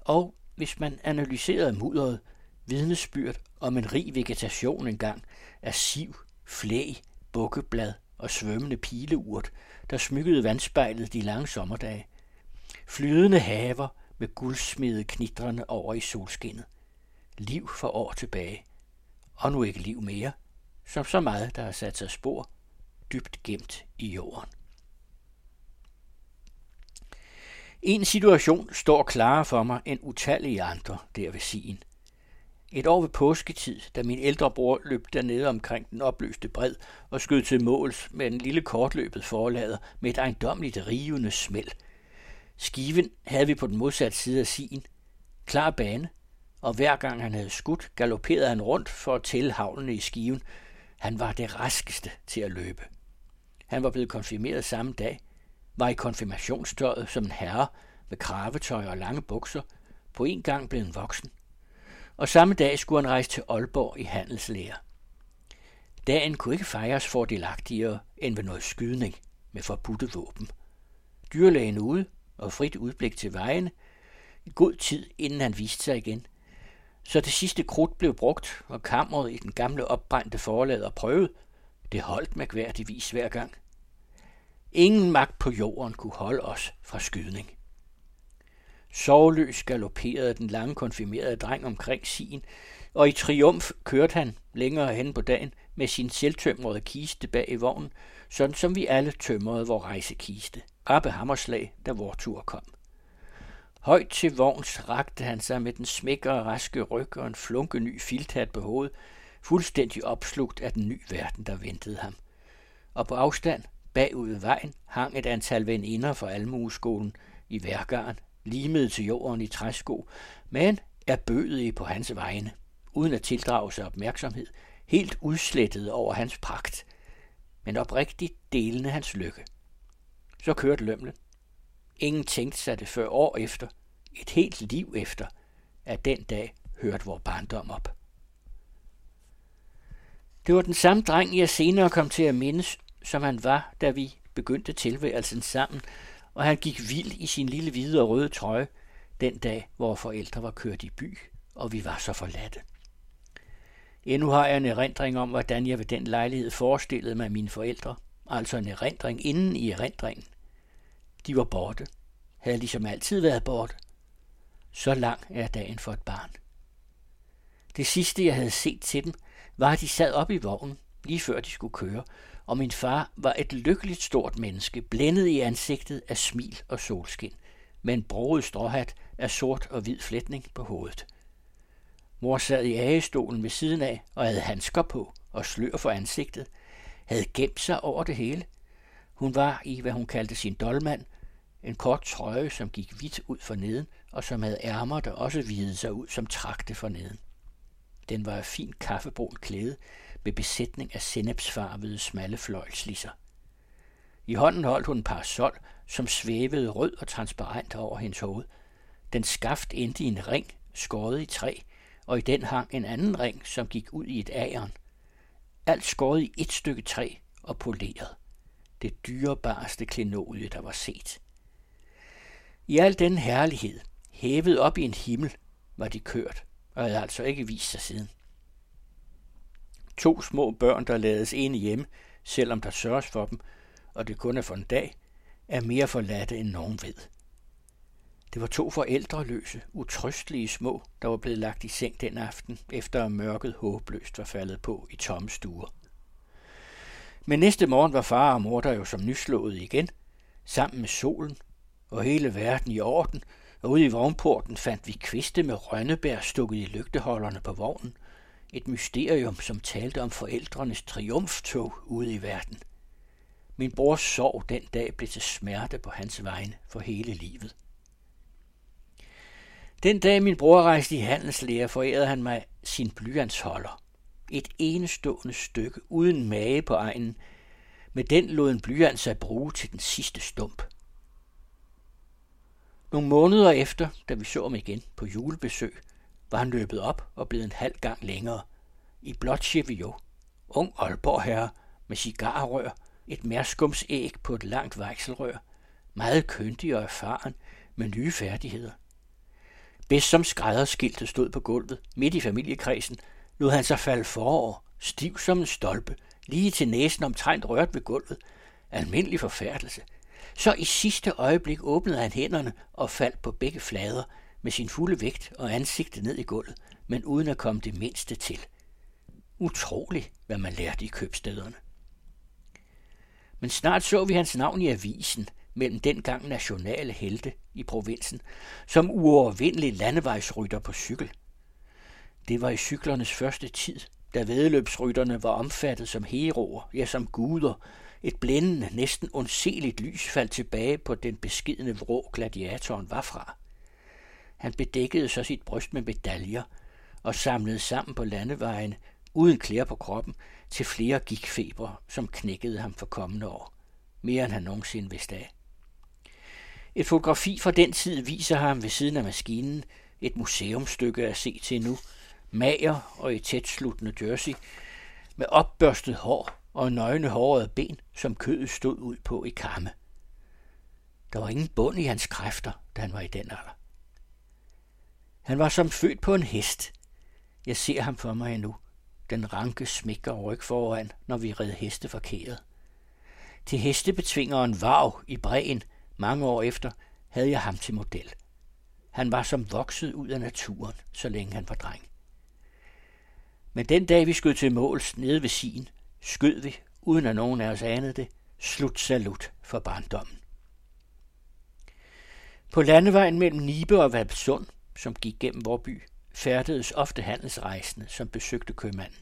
og, hvis man analyserede mudderet, vidnesbyrd om en rig vegetation engang af siv, flæg, bukkeblad og svømmende pileurt, der smykkede vandspejlet de lange sommerdage. Flydende haver med guldsmede knitrende over i solskinnet. Liv for år tilbage. Og nu ikke liv mere, som så meget, der har sat sig spor. dybt gemt i jorden. En situation står klarere for mig end utallige andre der ved Sien. Et år ved påsketid, da min ældre bror løb dernede omkring den opløste bred og skød til måls med en lille kortløbet forlader med et ejendomligt rivende smæld. Skiven havde vi på den modsatte side af Sien. Klar bane, og hver gang han havde skudt, galopperede han rundt for at tælle havlene i skiven. Han var det raskeste til at løbe. Han var blevet konfirmeret samme dag, var i konfirmationstøjet som en herre med kravetøj og lange bukser, på en gang blev en voksen. Og samme dag skulle han rejse til Aalborg i handelslære. Dagen kunne ikke fejres fordelagtigere end ved noget skydning med forbudte våben. Dyrlægen ude og frit udblik til vejen, i god tid inden han viste sig igen. Så det sidste krudt blev brugt, og kammeret i den gamle opbrændte forlader prøvet. Det holdt mærkværdigvis hver gang. Ingen magt på jorden kunne holde os fra skydning. Sovløs galopperede den lange konfirmerede dreng omkring sin, og i triumf kørte han længere hen på dagen med sin selvtømrede kiste bag i vognen, sådan som vi alle tømrede vor rejsekiste. Rappe Hammerslag, da vor tur kom. Højt til vogns rakte han sig med den smækkere raske ryg og en flunke ny filthat på hovedet, fuldstændig opslugt af den nye verden, der ventede ham. Og på afstand, bagud vejen, hang et antal veninder fra almueskolen i værgaren, limede til jorden i træsko, men er bødige på hans vegne, uden at tildrage sig opmærksomhed, helt udslettet over hans pragt, men oprigtigt delende hans lykke. Så kørte lømlen. Ingen tænkte sig det før år efter, et helt liv efter, at den dag hørte vor barndom op. Det var den samme dreng, jeg senere kom til at mindes, som han var, da vi begyndte tilværelsen sammen, og han gik vild i sin lille hvide og røde trøje, den dag, hvor forældre var kørt i by, og vi var så forladte. Endnu har jeg en erindring om, hvordan jeg ved den lejlighed forestillede mig mine forældre, altså en erindring inden i erindringen. De var borte, havde ligesom altid været borte. Så lang er dagen for et barn. Det sidste, jeg havde set til dem, var, at de sad op i vognen, lige før de skulle køre, og min far var et lykkeligt stort menneske, blændet i ansigtet af smil og solskin, med en broget stråhat af sort og hvid flætning på hovedet. Mor sad i agestolen ved siden af og havde handsker på og slør for ansigtet, havde gemt sig over det hele. Hun var i, hvad hun kaldte sin dolmand, en kort trøje, som gik hvidt ud for neden, og som havde ærmer, der også videde sig ud som trakte for neden. Den var af fin kaffebrun klæde, med besætning af sennepsfarvede smalle fløjlslisser. I hånden holdt hun en parasol, som svævede rød og transparent over hendes hoved. Den skaft endte i en ring, skåret i træ, og i den hang en anden ring, som gik ud i et æren. Alt skåret i et stykke træ og poleret. Det dyrebarste klenodie, der var set. I al den herlighed, hævet op i en himmel, var de kørt, og havde altså ikke vist sig siden. To små børn, der lades ene hjemme, selvom der sørges for dem, og det kun er for en dag, er mere forladte end nogen ved. Det var to forældreløse, utrøstelige små, der var blevet lagt i seng den aften, efter at mørket håbløst var faldet på i tomme stuer. Men næste morgen var far og mor der jo som nyslået igen, sammen med solen og hele verden i orden, og ude i vognporten fandt vi kviste med rønnebær stukket i lygteholderne på vognen. Et mysterium, som talte om forældrenes triumftog ude i verden. Min brors sorg den dag blev til smerte på hans vegne for hele livet. Den dag min bror rejste i handelslære, forærede han mig sin blyantsholder. Et enestående stykke uden mage på egnen. Med den lod en blyant sig bruge til den sidste stump. Nogle måneder efter, da vi så ham igen på julebesøg, var han løbet op og blevet en halv gang længere. I blåt chevio, ung Aalborg herre med cigarrør, et mærskumsæg på et langt vejselrør, meget køndig og erfaren med nye færdigheder. Bedst som skrædderskiltet stod på gulvet, midt i familiekredsen, lod han sig falde forover, stiv som en stolpe, lige til næsen omtrent rørt ved gulvet. Almindelig forfærdelse – så i sidste øjeblik åbnede han hænderne og faldt på begge flader med sin fulde vægt og ansigtet ned i gulvet, men uden at komme det mindste til. Utroligt, hvad man lærte i købstederne. Men snart så vi hans navn i avisen, mellem dengang nationale helte i provinsen, som uovervindelig landevejsrytter på cykel. Det var i cyklernes første tid, da vedløbsrytterne var omfattet som heroer, ja som guder. Et blændende, næsten ondseligt lys faldt tilbage på den beskidende vrå gladiatoren var fra. Han bedækkede så sit bryst med medaljer og samlede sammen på landevejen, uden klæder på kroppen, til flere gikfeber, som knækkede ham for kommende år. Mere end han nogensinde vidste af. Et fotografi fra den tid viser ham ved siden af maskinen, et museumstykke at se til nu, mager og i tæt sluttende jersey, med opbørstet hår og nøgne hårede ben, som kødet stod ud på i kamme. Der var ingen bund i hans kræfter, da han var i den alder. Han var som født på en hest. Jeg ser ham for mig endnu. Den ranke smækker ryg foran, når vi red heste forkeret. Til hestebetvingeren Vav i Breen, mange år efter, havde jeg ham til model. Han var som vokset ud af naturen, så længe han var dreng. Men den dag vi skød til måls nede ved sin, skød vi, uden at nogen af os anede det, slut salut for barndommen. På landevejen mellem Nibe og Valpsund, som gik gennem vor by, færdedes ofte handelsrejsende, som besøgte købmanden.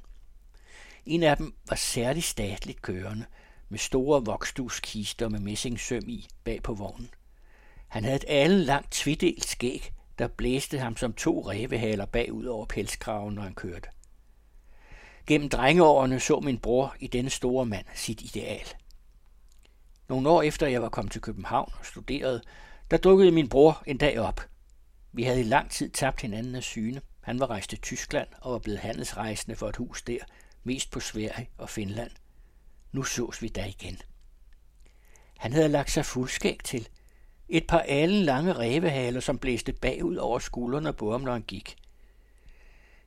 En af dem var særligt statligt kørende, med store voksduskister med messingsøm i bag på vognen. Han havde et alle langt tvidelt skæg, der blæste ham som to rævehaler bagud over pelskraven, når han kørte. Gennem drengeårene så min bror i denne store mand sit ideal. Nogle år efter jeg var kommet til København og studerede, der dukkede min bror en dag op. Vi havde i lang tid tabt hinanden af syne. Han var rejst til Tyskland og var blevet handelsrejsende for et hus der, mest på Sverige og Finland. Nu sås vi der igen. Han havde lagt sig fuldskæg til. Et par alen lange rævehaler, som blæste bagud over skuldrene på ham, når han gik.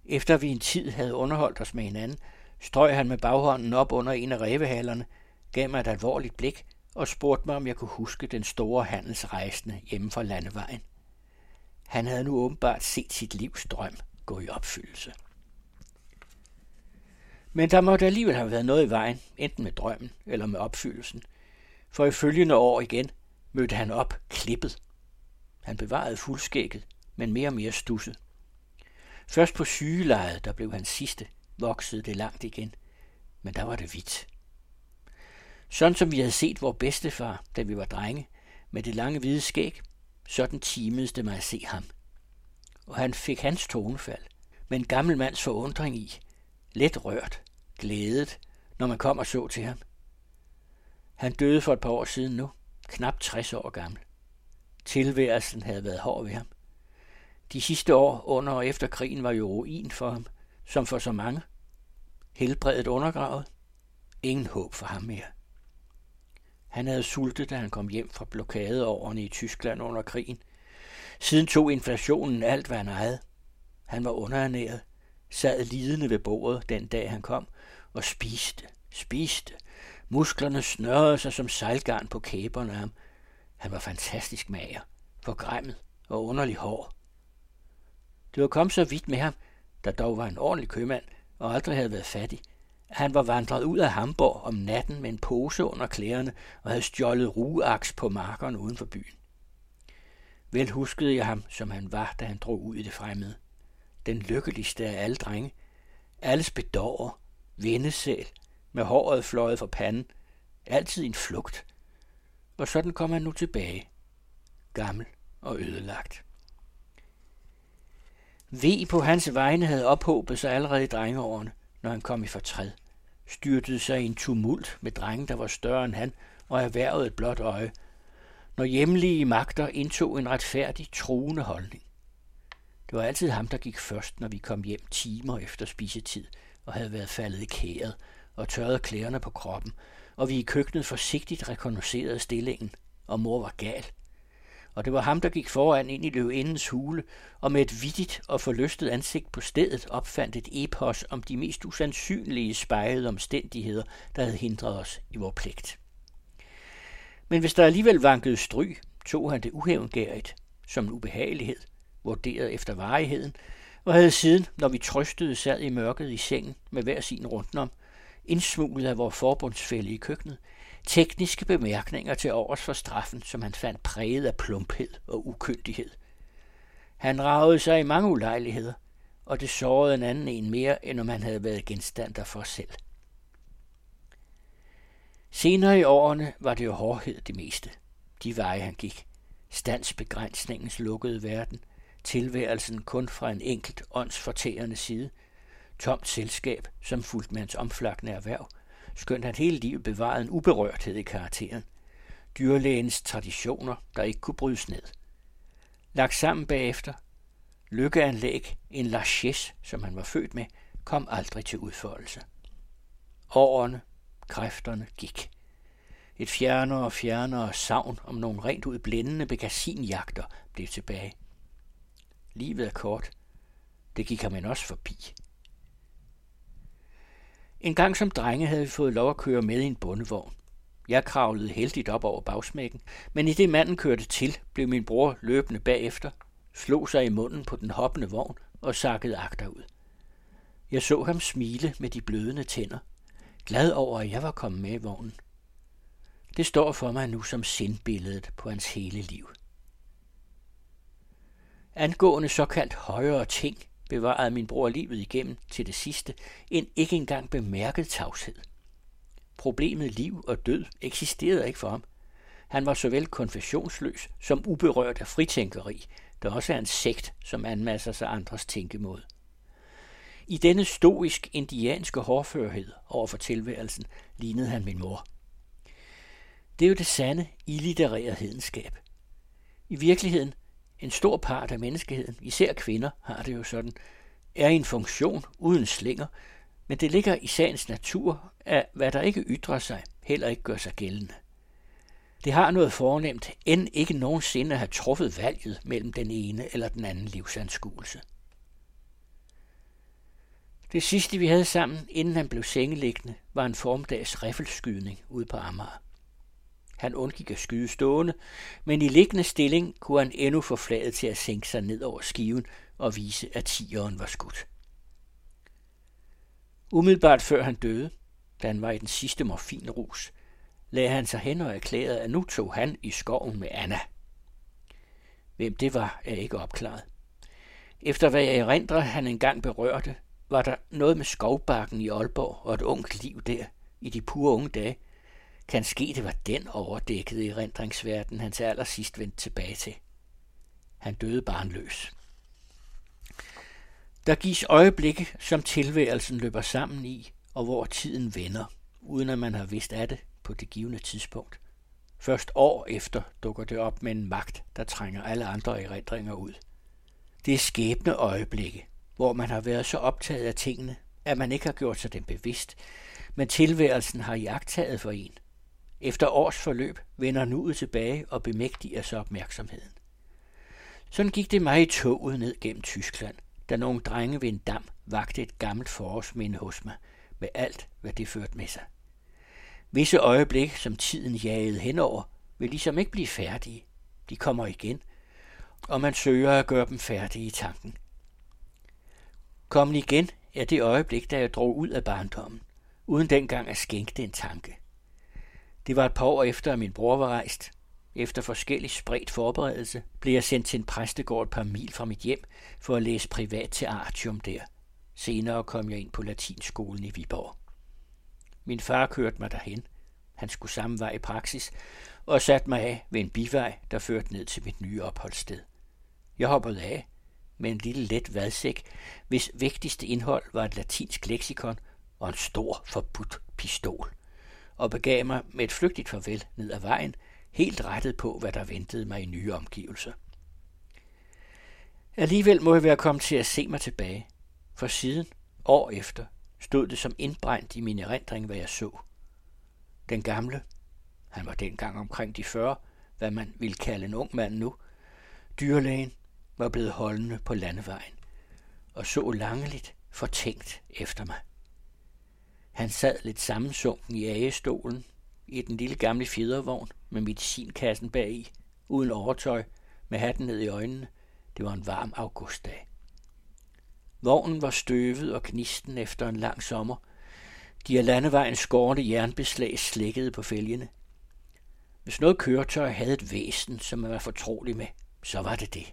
Efter vi en tid havde underholdt os med hinanden, strøg han med baghånden op under en af rævehalerne, gav mig et alvorligt blik og spurgte mig, om jeg kunne huske den store handelsrejsende hjemme fra landevejen. Han havde nu åbenbart set sit livs drøm gå i opfyldelse. Men der måtte alligevel have været noget i vejen, enten med drømmen eller med opfyldelsen. For i følgende år igen mødte han op klippet. Han bevarede fuldskægget, men mere og mere stusset. Først på sygelejet, der blev hans sidste, voksede det langt igen, men der var det hvidt. Sådan som vi havde set vor bedstefar, da vi var drenge, med det lange hvide skæg, sådan timedes det mig at se ham. Og han fik hans tonefald, med en gammel mands forundring i, let rørt, glædet, når man kom og så til ham. Han døde for et par år siden nu, knap 60 år gammel. Tilværelsen havde været hård ved ham. De sidste år under og efter krigen var jo ruin for ham, som for så mange. Helbredet undergravet. Ingen håb for ham mere. Han havde sultet, da han kom hjem fra blokadeårene i Tyskland under krigen. Siden tog inflationen alt, hvad han havde. Han var underernæret, sad lidende ved bordet den dag han kom, og spiste, spiste. Musklerne snørrede sig som sejlgarn på kæberne af ham. Han var fantastisk mager, forgræmmet og underlig hår. Det var kommet så vidt med ham, der dog var en ordentlig købmand og aldrig havde været fattig, han var vandret ud af Hamburg om natten med en pose under klæderne og havde stjålet rugeaks på markerne uden for byen. Vel huskede jeg ham, som han var, da han drog ud i det fremmede. Den lykkeligste af alle drenge. Alles bedårer, vendesæl, med håret fløjet for panden. Altid en flugt. Og sådan kom han nu tilbage. Gammel og ødelagt. V på hans vegne havde ophobet sig allerede i drengeårene, når han kom i fortræd. Styrtede sig i en tumult med drenge, der var større end han, og erhvervede et blåt øje, når hjemlige magter indtog en retfærdig, truende holdning. Det var altid ham, der gik først, når vi kom hjem timer efter spisetid og havde været faldet i kæret og tørret klæderne på kroppen, og vi i køkkenet forsigtigt rekognoserede stillingen, og mor var gal – og det var ham, der gik foran ind i løvindens hule, og med et vittigt og forlystet ansigt på stedet opfandt et epos om de mest usandsynlige spejlede omstændigheder, der havde hindret os i vores pligt. Men hvis der alligevel vankede stry, tog han det uhævngærigt, som en ubehagelighed, vurderet efter varigheden, og havde siden, når vi trøstede, sad i mørket i sengen med hver sin rundtom, indsmuglet af vores forbundsfælde i køkkenet, tekniske bemærkninger til overs for straffen, som han fandt præget af plumphed og ukyndighed. Han ragede sig i mange ulejligheder, og det sårede en anden en mere, end om han havde været genstand for selv. Senere i årene var det jo hårdhed det meste. De veje han gik. Standsbegrænsningens lukkede verden. Tilværelsen kun fra en enkelt åndsfortærende side. Tomt selskab, som fulgte med hans omflakkende erhverv. Skønt han hele livet bevarede en uberørthed i karakteren. Dyrlægens traditioner, der ikke kunne brydes ned. Lagt sammen bagefter. Lykkeanlæg, en largesse, som han var født med, kom aldrig til udfoldelse. Årene, kræfterne gik. Et fjernere og fjernere savn om nogle rent ud blændende begasinjagter blev tilbage. Livet er kort. Det gik ham også forbi. En gang som drenge havde vi fået lov at køre med i en bondevogn. Jeg kravlede heldigt op over bagsmækken, men i det manden kørte til, blev min bror løbende bagefter, slog sig i munden på den hoppende vogn og sakkede agterud. Jeg så ham smile med de blødende tænder, glad over, at jeg var kommet med i vognen. Det står for mig nu som sindbilledet på hans hele liv. Angående såkaldt højere ting, bevarede min bror livet igennem til det sidste en ikke engang bemærket tavshed. Problemet liv og død eksisterede ikke for ham. Han var såvel konfessionsløs som uberørt af fritænkeri, der også er en sekt, som anmasser sig andres tænkemåde. I denne stoisk-indianske hårdførhed over for tilværelsen lignede han min mor. Det er jo det sande, illitterære hedenskab. I virkeligheden, en stor part af menneskeheden, især kvinder, har det jo sådan, er en funktion uden slinger, men det ligger i sagens natur, at hvad der ikke ytrer sig, heller ikke gør sig gældende. Det har noget fornemt, end ikke nogensinde at have truffet valget mellem den ene eller den anden livsanskuelse. Det sidste, vi havde sammen, inden han blev sengeliggende, var en formdags riffelskydning ude på Amager. Han undgik at skyde stående, men i liggende stilling kunne han endnu få flaget til at sænke sig ned over skiven og vise, at tigeren var skudt. Umiddelbart før han døde, da han var i den sidste morfinrus, lagde han sig hen og erklærede, at nu tog han i skoven med Anna. Hvem det var, er ikke opklaret. Efter hvad jeg erindrer, han engang berørte, var der noget med skovbakken i Aalborg og et ungt liv der i de pure unge dage. Kan ske, det var den overdækkede i han til allersidst vendte tilbage til. Han døde barnløs. Der gives øjeblikke, som tilværelsen løber sammen i, og hvor tiden vender, uden at man har vidst af det på det givende tidspunkt. Først år efter dukker det op med en magt, der trænger alle andre erindringer ud. Det er skæbne øjeblikke, hvor man har været så optaget af tingene, at man ikke har gjort sig dem bevidst, men tilværelsen har jagttaget for en. Efter års forløb vender nuet tilbage og bemægtiger sig opmærksomheden. Sådan gik det mig i toget ned gennem Tyskland, da nogle drenge ved en dam vagte et gammelt forårsminde hos mig, med alt, hvad det førte med sig. Visse øjeblik, som tiden jagede henover, vil ligesom ikke blive færdige. De kommer igen, og man søger at gøre dem færdige i tanken. Kommen igen er det øjeblik, da jeg drog ud af barndommen, uden dengang at skænke den en tanke. Det var et par år efter, at min bror var rejst. Efter forskellig spredt forberedelse blev jeg sendt til en præstegård et par mil fra mit hjem for at læse privat til Artium der. Senere kom jeg ind på latinskolen i Viborg. Min far kørte mig derhen. Han skulle samme vej i praksis, og satte mig af ved en bivej, der førte ned til mit nye opholdssted. Jeg hoppede af med en lille let vadsæk, hvis vigtigste indhold var et latinsk leksikon og en stor forbudt pistol, og begav mig med et flygtigt farvel ned ad vejen, helt rettet på, hvad der ventede mig i nye omgivelser. Alligevel må jeg være kommet til at se mig tilbage, for siden, år efter, stod det som indbrændt i min erindring, hvad jeg så. Den gamle, han var dengang omkring de 40, hvad man ville kalde en ung mand nu, dyrlægen, var blevet holdende på landevejen og så langeligt fortænkt efter mig. Han sad lidt sammensunken i agestolen i den lille gamle fjedervogn med medicinkassen bagi, uden overtøj, med hatten ned i øjnene. Det var en varm augustdag. Vognen var støvet og knisten efter en lang sommer. De af landevejens skårne jernbeslag slækkede på fælgene. Hvis noget køretøj havde et væsen, som man var fortrolig med, så var det det.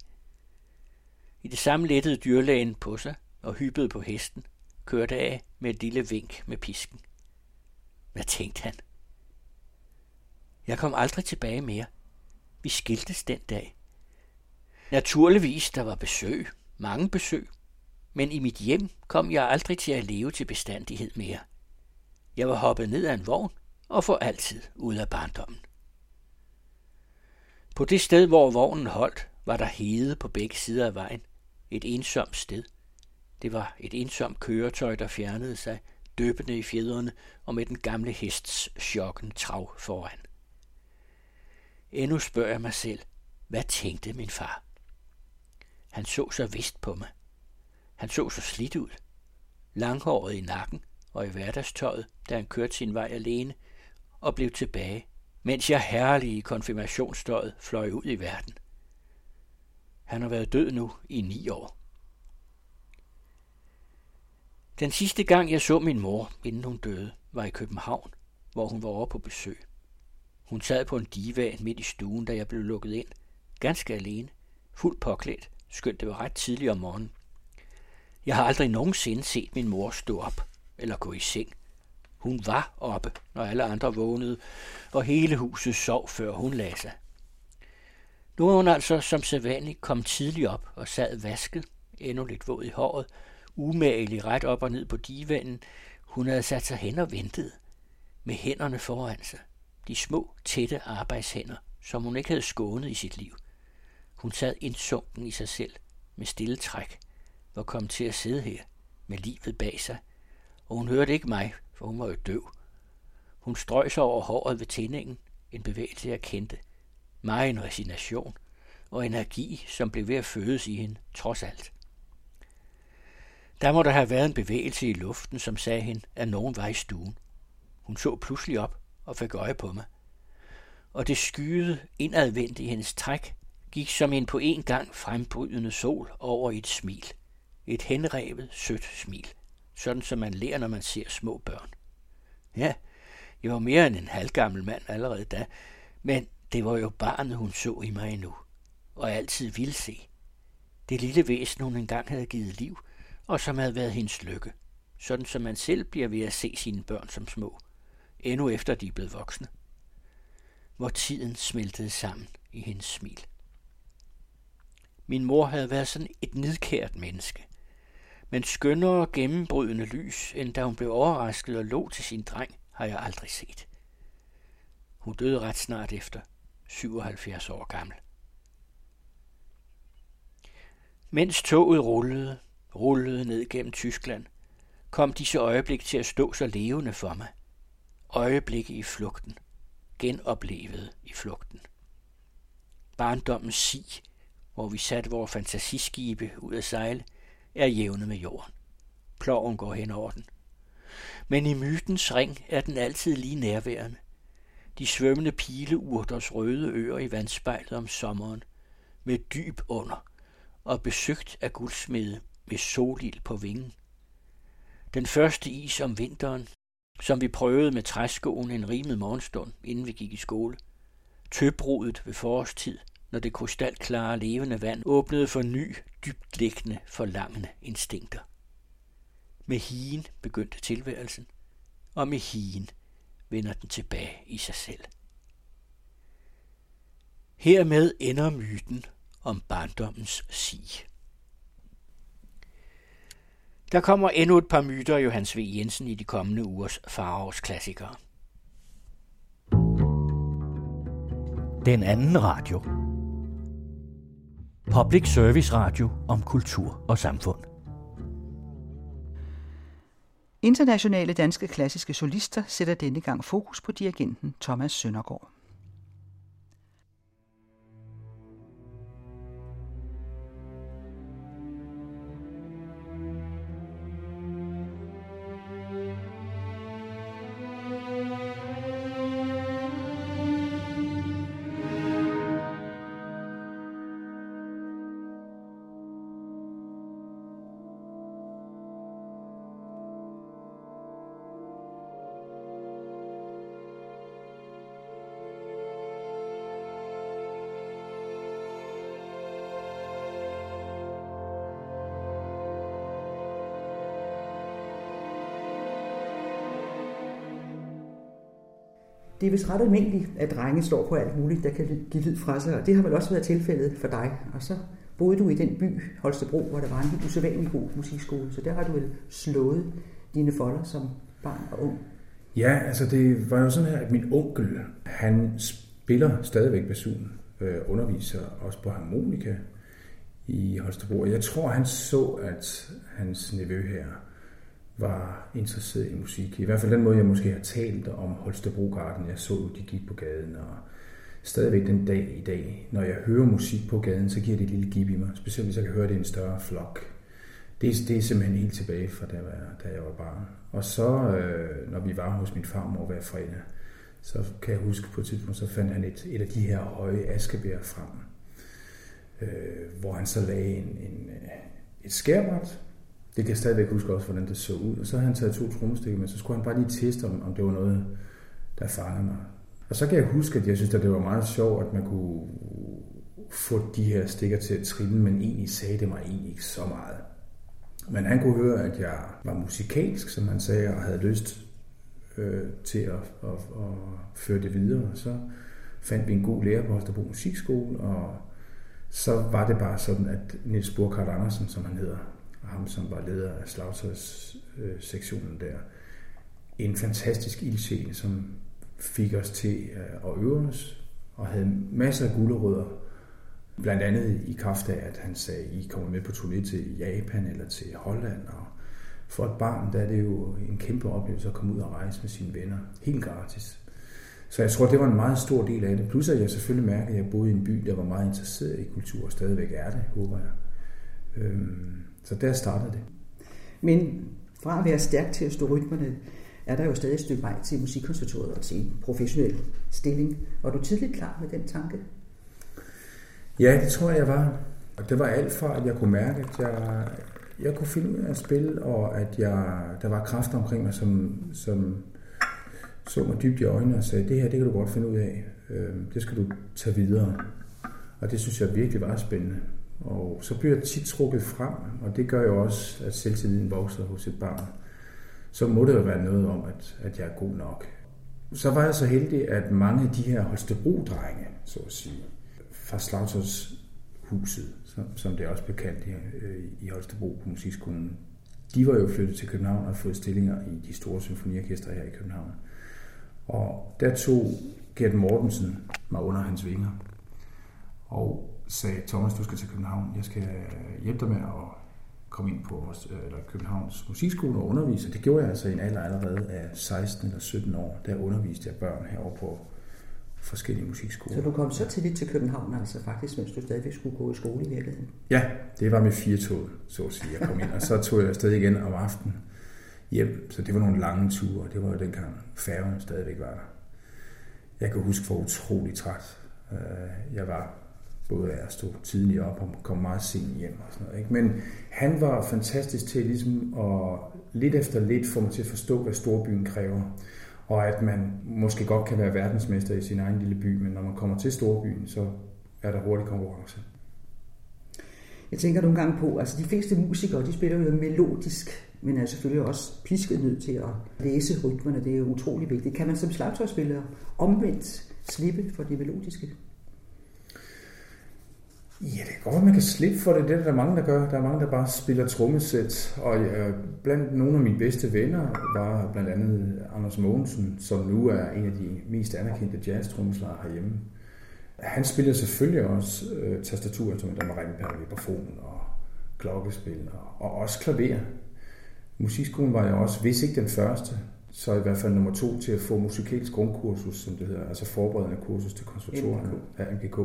I det samme lettede dyrlægen på sig og hyppede på hesten, kørte af med et lille vink med pisken. Hvad tænkte han? Jeg kom aldrig tilbage mere. Vi skiltes den dag. Naturligvis, der var besøg, mange besøg, men i mit hjem kom jeg aldrig til at leve til bestandighed mere. Jeg var hoppet ned af en vogn og for altid ud af barndommen. På det sted, hvor vognen holdt, var der hede på begge sider af vejen. Et ensomt sted. Det var et ensomt køretøj, der fjernede sig, døbende i fjederne og med den gamle hests chokken trav foran. Endnu spørger jeg mig selv, hvad tænkte min far? Han så så vist på mig. Han så så slidt ud. Langhåret i nakken og i hverdagstøjet, da han kørte sin vej alene og blev tilbage, mens jeg herlige konfirmationsstøjet fløj ud i verden. Han har været død nu i ni år. Den sidste gang, jeg så min mor, inden hun døde, var i København, hvor hun var over på besøg. Hun sad på en divan midt i stuen, da jeg blev lukket ind. Ganske alene. Fuldt påklædt, skønt det var ret tidligt om morgenen. Jeg har aldrig nogensinde set min mor stå op eller gå i seng. Hun var oppe, når alle andre vågnede, og hele huset sov, før hun lagde sig. Nu er hun altså som sædvanligt kom tidligt op og sad vasket, endnu lidt våd i håret, umagelig ret op og ned på divanen. Hun havde sat sig hen og ventet, med hænderne foran sig. De små, tætte arbejdshænder, som hun ikke havde skånet i sit liv. Hun sad indsunken i sig selv, med stille træk, var kommet til at sidde her, med livet bag sig, og hun hørte ikke mig, for hun var jo døv. Hun strøg sig over håret ved tændingen, en bevægelse jeg kendte. Mig en resignation og energi, som blev ved at fødes i hende, trods alt. Der må der have været en bevægelse i luften, som sagde hende, at nogen var i stuen. Hun så pludselig op og fik øje på mig. Og det skyede indadvendt i hendes træk, gik som en på en gang frembrydende sol over i et smil. Et henrevet, sødt smil. Sådan som man lærer, når man ser små børn. Ja, jeg var mere end en halvgammel mand allerede da, men det var jo barnet, hun så i mig endnu, og altid ville se. Det lille væsen, hun engang havde givet liv, og som havde været hendes lykke. Sådan som man selv bliver ved at se sine børn som små, endnu efter de er blevet voksne. Hvor tiden smeltede sammen i hendes smil. Min mor havde været sådan et nidkært menneske, men skønnere gennembrydende lys, end da hun blev overrasket og lå til sin dreng, har jeg aldrig set. Hun døde ret snart efter, 77 år gammel. Mens toget rullede, rullede ned gennem Tyskland, kom disse øjeblik til at stå så levende for mig. Øjeblikke i flugten, genoplevet i flugten. Barndommens si, hvor vi satte vores fantasiskibe ud af sejle, er jævne med jorden. Ploven går hen over den. Men i mytens ring er den altid lige nærværende. De svømmende pileurters røde øer i vandspejlet om sommeren, med dyb under og besøgt af guldsmede med solild på vingen. Den første is om vinteren, som vi prøvede med træskoen en rimet morgenstund, inden vi gik i skole. Tøbrudet ved forårstid, når det krystalklare levende vand åbnede for ny, dybtliggende, forlangende instinkter. Med hien begyndte tilværelsen, og med hien vender den tilbage i sig selv. Hermed ender myten om barndommens sig. Der kommer endnu et par myter af Johannes V. Jensen i de kommende ugers Farovs klassikere. Den anden radio. Public Service Radio om kultur og samfund. Internationale danske klassiske solister sætter denne gang fokus på dirigenten Thomas Søndergaard. Det er vist ret almindeligt, at drenge står på alt muligt, der kan give lyd fra sig, og det har vel også været tilfældet for dig. Og så boede du i den by, Holstebro, hvor der var en helt usædvanlig god musikskole, så der har du vel slået dine folder som barn og ung. Ja, altså det var jo sådan her, at min onkel, han spiller stadigvæk basun, øh, underviser også på harmonika i Holstebro. Jeg tror, han så, at hans nevø her var interesseret i musik. I hvert fald den måde, jeg måske har talt om Holstebro Garden. Jeg så, de gik på gaden, og stadigvæk den dag i dag, når jeg hører musik på gaden, så giver det et lille gib i mig. Specielt hvis jeg kan høre det i en større flok. Det, er- det er simpelthen helt tilbage fra da jeg var, da jeg var barn. Og så, øh, når vi var hos min farmor hver fredag, så kan jeg huske på et tidspunkt, så fandt han et, et af de her høje askebær frem, øh, hvor han så lagde en, en, øh, et skærbræt. Det kan jeg stadigvæk huske også, hvordan det så ud. Og så havde han taget to trommestikker med, så skulle han bare lige teste, om, om det var noget, der fangede mig. Og så kan jeg huske, at jeg synes, at det var meget sjovt, at man kunne få de her stikker til at trille, men egentlig sagde det mig egentlig ikke så meget. Men han kunne høre, at jeg var musikalsk, som han sagde, og havde lyst øh, til at, at, at føre det videre. Så fandt vi en god lærer på Holstebro Musikskole, og så var det bare sådan, at Niels Burkhardt Andersen, som han hedder, ham som var leder af slagtøjssektionen der, en fantastisk ildsjæl, som fik os til at øve os, og havde masser af gulerødder, blandt andet i kraft af, at han sagde, I kommer med på turné til Japan eller til Holland, og for et barn, der er det jo en kæmpe oplevelse at komme ud og rejse med sine venner, helt gratis. Så jeg tror, det var en meget stor del af det. Plus at jeg selvfølgelig mærkede, at jeg boede i en by, der var meget interesseret i kultur, og stadigvæk er det, håber jeg. Øhm, så der startede det. Men fra at være stærk til at stå rytmerne, er der jo stadig et stykke vej til musikkonservatoriet og til en professionel stilling. Var du tidligt klar med den tanke? Ja, det tror jeg, jeg var. Og det var alt fra, at jeg kunne mærke, at jeg, jeg kunne finde ud af at spille, og at jeg, der var kræfter omkring mig, som, som så mig dybt i øjnene og sagde, det her, det kan du godt finde ud af. Øh, Det skal du tage videre. Og det synes jeg virkelig var spændende. Og så bliver jeg tit trukket frem, og det gør jo også, at selvtilliden vokser hos et barn. Så må det jo være noget om, at, at jeg er god nok. Så var jeg så heldig, at mange af de her Holstebro-drenge, så at sige, fra Slagtøjshuset, som, som det er også bekendt her i, øh, i Holstebro på musikskolen, de var jo flyttet til København og fået stillinger i de store symfoniorkestre her i København. Og der tog Gert Mortensen mig under hans vinger og sagde, Thomas, du skal til København. Jeg skal hjælpe dig med at komme ind på vores, øh, eller Københavns musikskole og undervise. Det gjorde jeg altså i en alder allerede af 16 eller 17 år. Der underviste jeg børn herovre på forskellige musikskoler. Så du kom så tidligt til København, altså faktisk, mens du stadigvæk skulle gå i skole i virkeligheden? Ja, det var med fire tog, så at sige. Jeg kom ind, og så tog jeg afsted igen om aftenen hjem. Så det var nogle lange ture. Det var jo dengang færgen stadigvæk var der. Jeg kan huske, hvor utrolig træt øh, jeg var. Både af at stå tidligt op og komme meget sent hjem og sådan noget. Ikke? Men han var fantastisk til ligesom at lidt efter lidt få mig til at forstå, hvad storbyen kræver. Og at man måske godt kan være verdensmester i sin egen lille by, men når man kommer til storbyen, så er der hurtig konkurrence. Jeg tænker nogle gange på, altså de fleste musikere, de spiller jo melodisk, men er selvfølgelig også pisket nødt til at læse rytmerne. Det er jo utrolig vigtigt. Kan man som slagtøjsspiller omvendt slippe for det melodiske? Ja, det kan godt være, man kan slippe for det. Det er der mange, der gør. Der er mange, der bare spiller trommesæt. Og øh, blandt nogle af mine bedste venner var blandt andet Anders Mogensen, som nu er en af de mest anerkendte jazz-trommeslagere herhjemme. Han spillede selvfølgelig også øh, tastaturinstrumenter med ringperle, vibrafon og klokkespil og, og også klaver. Musikskolen var jeg også, hvis ikke den første, så i hvert fald nummer to til at få musikalsk grundkursus, som det hedder, altså forberedende kursus til konservatorerne af MGK.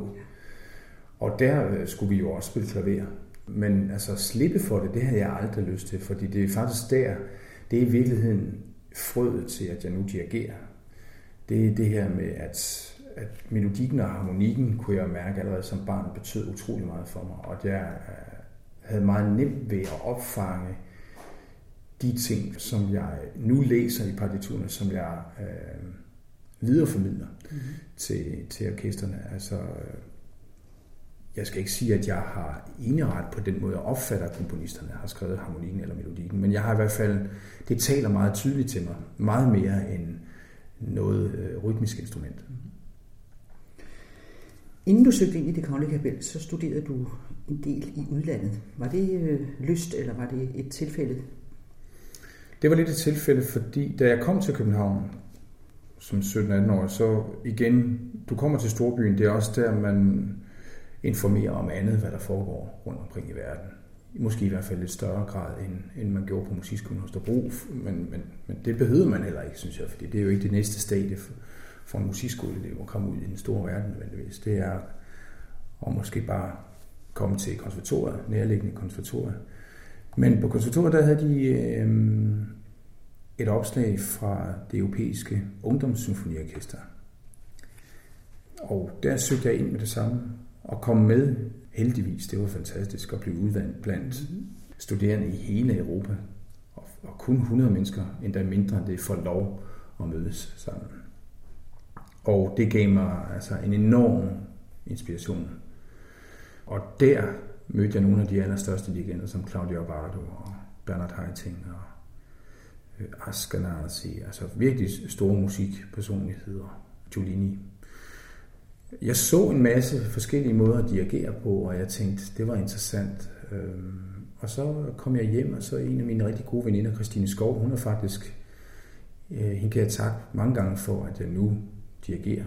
Og der øh, skulle vi jo også spille klaver. Men altså slippe for det, det havde jeg aldrig lyst til, fordi det er faktisk der, det er i virkeligheden frøet til, at jeg nu dirigerer. Det er det her med, at, at melodikken og harmonikken, kunne jeg mærke allerede som barn, betød utrolig meget for mig. Og jeg øh, havde meget nemt ved at opfange de ting, som jeg nu læser i partiturerne, som jeg øh, videreformidler mm-hmm. til, til orkesterne. Altså, øh, jeg skal ikke sige, at jeg har eneret på den måde, jeg opfatter, at komponisterne har skrevet harmonikken eller melodikken, men jeg har i hvert fald, det taler meget tydeligt til mig, meget mere end noget øh, rytmisk instrument. Inden du søgte ind i det kongelige kapel, så studerede du en del i udlandet. Var det øh, lyst, eller var det et tilfælde? Det var lidt et tilfælde, fordi da jeg kom til København som 17-18 år, så igen, du kommer til storbyen, det er også der, man informere om andet, hvad der foregår rundt omkring i verden. Måske i hvert fald lidt større grad, end, end man gjorde på Musikskolen Hostebro, men, men, men det behøvede man heller ikke, synes jeg, fordi det er jo ikke det næste stadie for, for en musikskoleelev at komme ud i den store verden nødvendigvis. Det er at måske bare komme til konservatoriet, nærliggende konservatoriet. Men på konservatoriet, der havde de øh, et opslag fra det europæiske ungdomssymfoniorkester. Og der søgte jeg ind med det samme og kom med heldigvis. Det var fantastisk at blive udvalgt blandt studerende i hele Europa. Og, og kun 100 mennesker, endda mindre end det, får lov at mødes sammen. Og det gav mig altså en enorm inspiration. Og der mødte jeg nogle af de allerstørste legender, som Claudio Abbado og Bernard Haitink og øh, Ascanasi, altså virkelig store musikpersonligheder, Giulini. Jeg så en masse forskellige måder at dirigere på, og jeg tænkte, det var interessant. Øhm, og så kom jeg hjem, og så en af mine rigtig gode veninder, Christine Skov, hun er faktisk, øh, hende kan jeg takke mange gange for, at jeg nu dirigerer.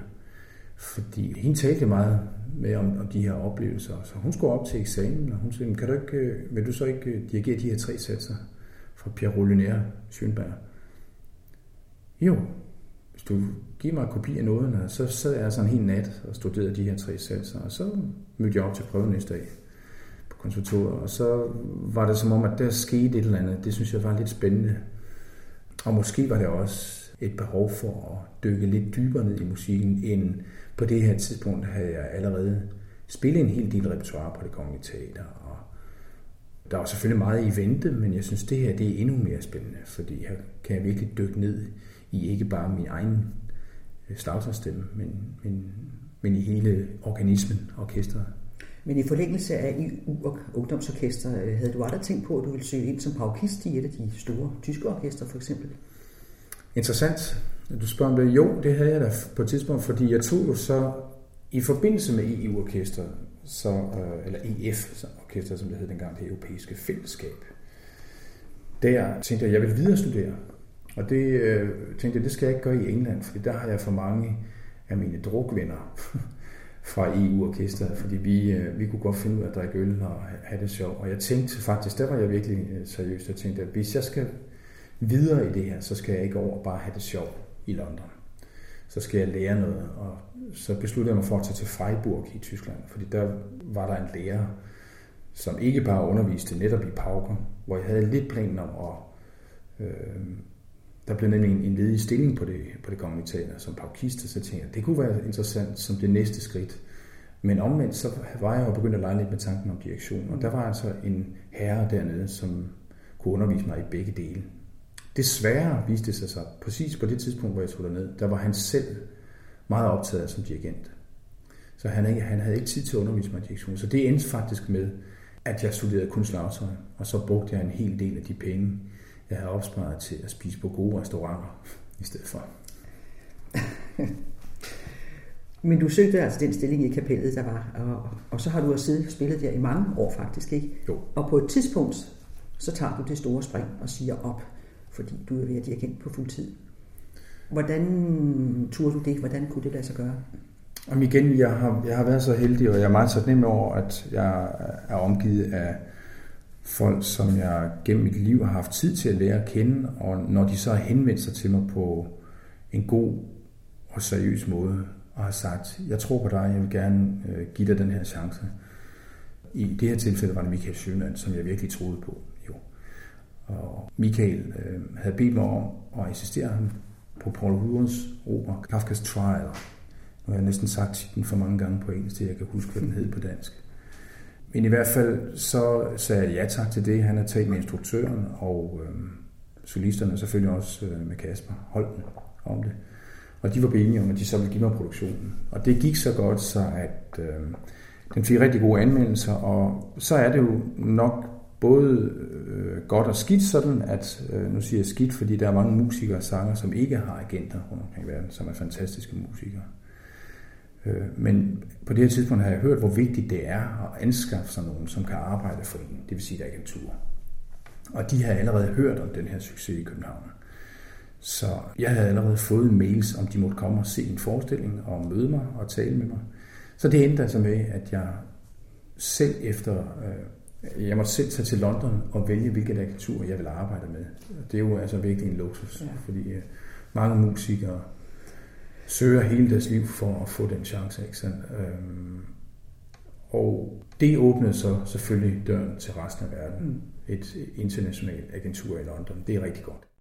Fordi hende talte meget med om, om de her oplevelser. Så hun skulle op til eksamen, og hun sagde, kan du ikke, øh, vil du så ikke øh, dirigere de her tre satser fra Pierre Rollinaire Schönberg? Jo, hvis du giver mig en kopi af nåderne, så sad jeg sådan en hel nat og studerede de her tre satser, og så mødte jeg op til prøven næste dag på konservatoriet, og så var det som om, at der skete et eller andet. Det synes jeg var lidt spændende. Og måske var det også et behov for at dykke lidt dybere ned i musikken, end på det her tidspunkt havde jeg allerede spillet en hel del repertoire på det kongelige teater. Og der var selvfølgelig meget i vente, men jeg synes, det her det er endnu mere spændende, fordi her kan jeg virkelig dykke ned i ikke bare min egen slagterstemme, men, men, men i hele organismen, orkestret. Men i forlængelse af EU og ungdomsorkester, havde du aldrig tænkt på, at du ville søge ind som paukist i et af de store tyske orkester, for eksempel? Interessant, at du spørger om det. Jo, det havde jeg da på et tidspunkt, fordi jeg tog jo så i forbindelse med EU-orkester, så, øh, eller EF-orkester, som det hed dengang, det europæiske fællesskab. Der tænkte jeg, at jeg ville videre studere. Og det øh, tænkte jeg, det skal jeg ikke gøre i England, for der har jeg for mange af mine drukvenner fra EU-orkester, fordi vi, øh, vi kunne godt finde ud af at drikke øl og have det sjovt. Og jeg tænkte faktisk, der var jeg virkelig øh, seriøst, seriøs, jeg tænkte, at hvis jeg skal videre i det her, så skal jeg ikke over bare have det sjovt i London. Så skal jeg lære noget, og så besluttede jeg mig for at tage til Freiburg i Tyskland, fordi der var der en lærer, som ikke bare underviste netop i pauker, hvor jeg havde lidt planer om at... Øh, der blev nemlig en, en ledig stilling på det, på det kongelige teater som paukister, så tænkte det kunne være interessant som det næste skridt. Men omvendt, så var jeg jo begyndt at lege lidt med tanken om direktion, og der var altså en herre dernede, som kunne undervise mig i begge dele. Desværre viste det sig så, præcis på det tidspunkt, hvor jeg tog ned, der var han selv meget optaget som dirigent. Så han, ikke, han havde ikke tid til at undervise mig i direktion. Så det endte faktisk med, at jeg studerede kun slagtøj, og så brugte jeg en hel del af de penge, jeg havde opsparet til at spise på gode restauranter i stedet for. Men du søgte altså den stilling i kapellet, der var, og, og så har du også siddet og spillet der i mange år faktisk, ikke? Jo. Og på et tidspunkt, så tager du det store spring og siger op, fordi du er ved at dirigent på fuld tid. Hvordan turde du det? Hvordan kunne det lade sig gøre? Om igen, jeg har, jeg har været så heldig, og jeg er meget taknemmelig over, at jeg er omgivet af folk, som jeg gennem mit liv har haft tid til at lære at kende, og når de så har henvendt sig til mig på en god og seriøs måde, og har sagt, jeg tror på dig, jeg vil gerne øh, give dig den her chance. I det her tilfælde var det Michael Sjøland, som jeg virkelig troede på. Jo. Og Michael øh, havde bedt mig om at assistere ham på Paul Ruders opera Kafkas Trial. Nu har jeg næsten sagt titlen for mange gange på engelsk, til jeg kan huske, hvad den hed på dansk. Men i hvert fald så sagde jeg ja tak til det. Han har talt med instruktøren og øh, solisterne, selvfølgelig også øh, med Kasper Holten om det. Og de var enige om, at de så ville give mig produktionen. Og det gik så godt, så at øh, den fik rigtig gode anmeldelser, og så er det jo nok både øh, godt og skidt sådan, at øh, nu siger jeg skidt, fordi der er mange musikere og sanger, som ikke har agenter rundt omkring i verden, som er fantastiske musikere. Øh, men på det her tidspunkt har jeg hørt, hvor vigtigt det er at anskaffe sig nogen, som kan arbejde for en, det vil sige et agentur. Og de har allerede hørt om den her succes i København. Så jeg havde allerede fået mails, om de måtte komme og se en forestilling og møde mig og tale med mig. Så det endte altså med, at jeg selv efter, øh, jeg måtte selv tage til London og vælge, hvilket agentur jeg ville arbejde med. Det er jo altså virkelig en luksus, ja. fordi øh, mange musikere søger hele deres liv for at få den chance. Ikke sandt? Øhm, og det åbnede så selvfølgelig døren til resten af verden. Mm. Et internationalt agentur i London. Det er rigtig godt.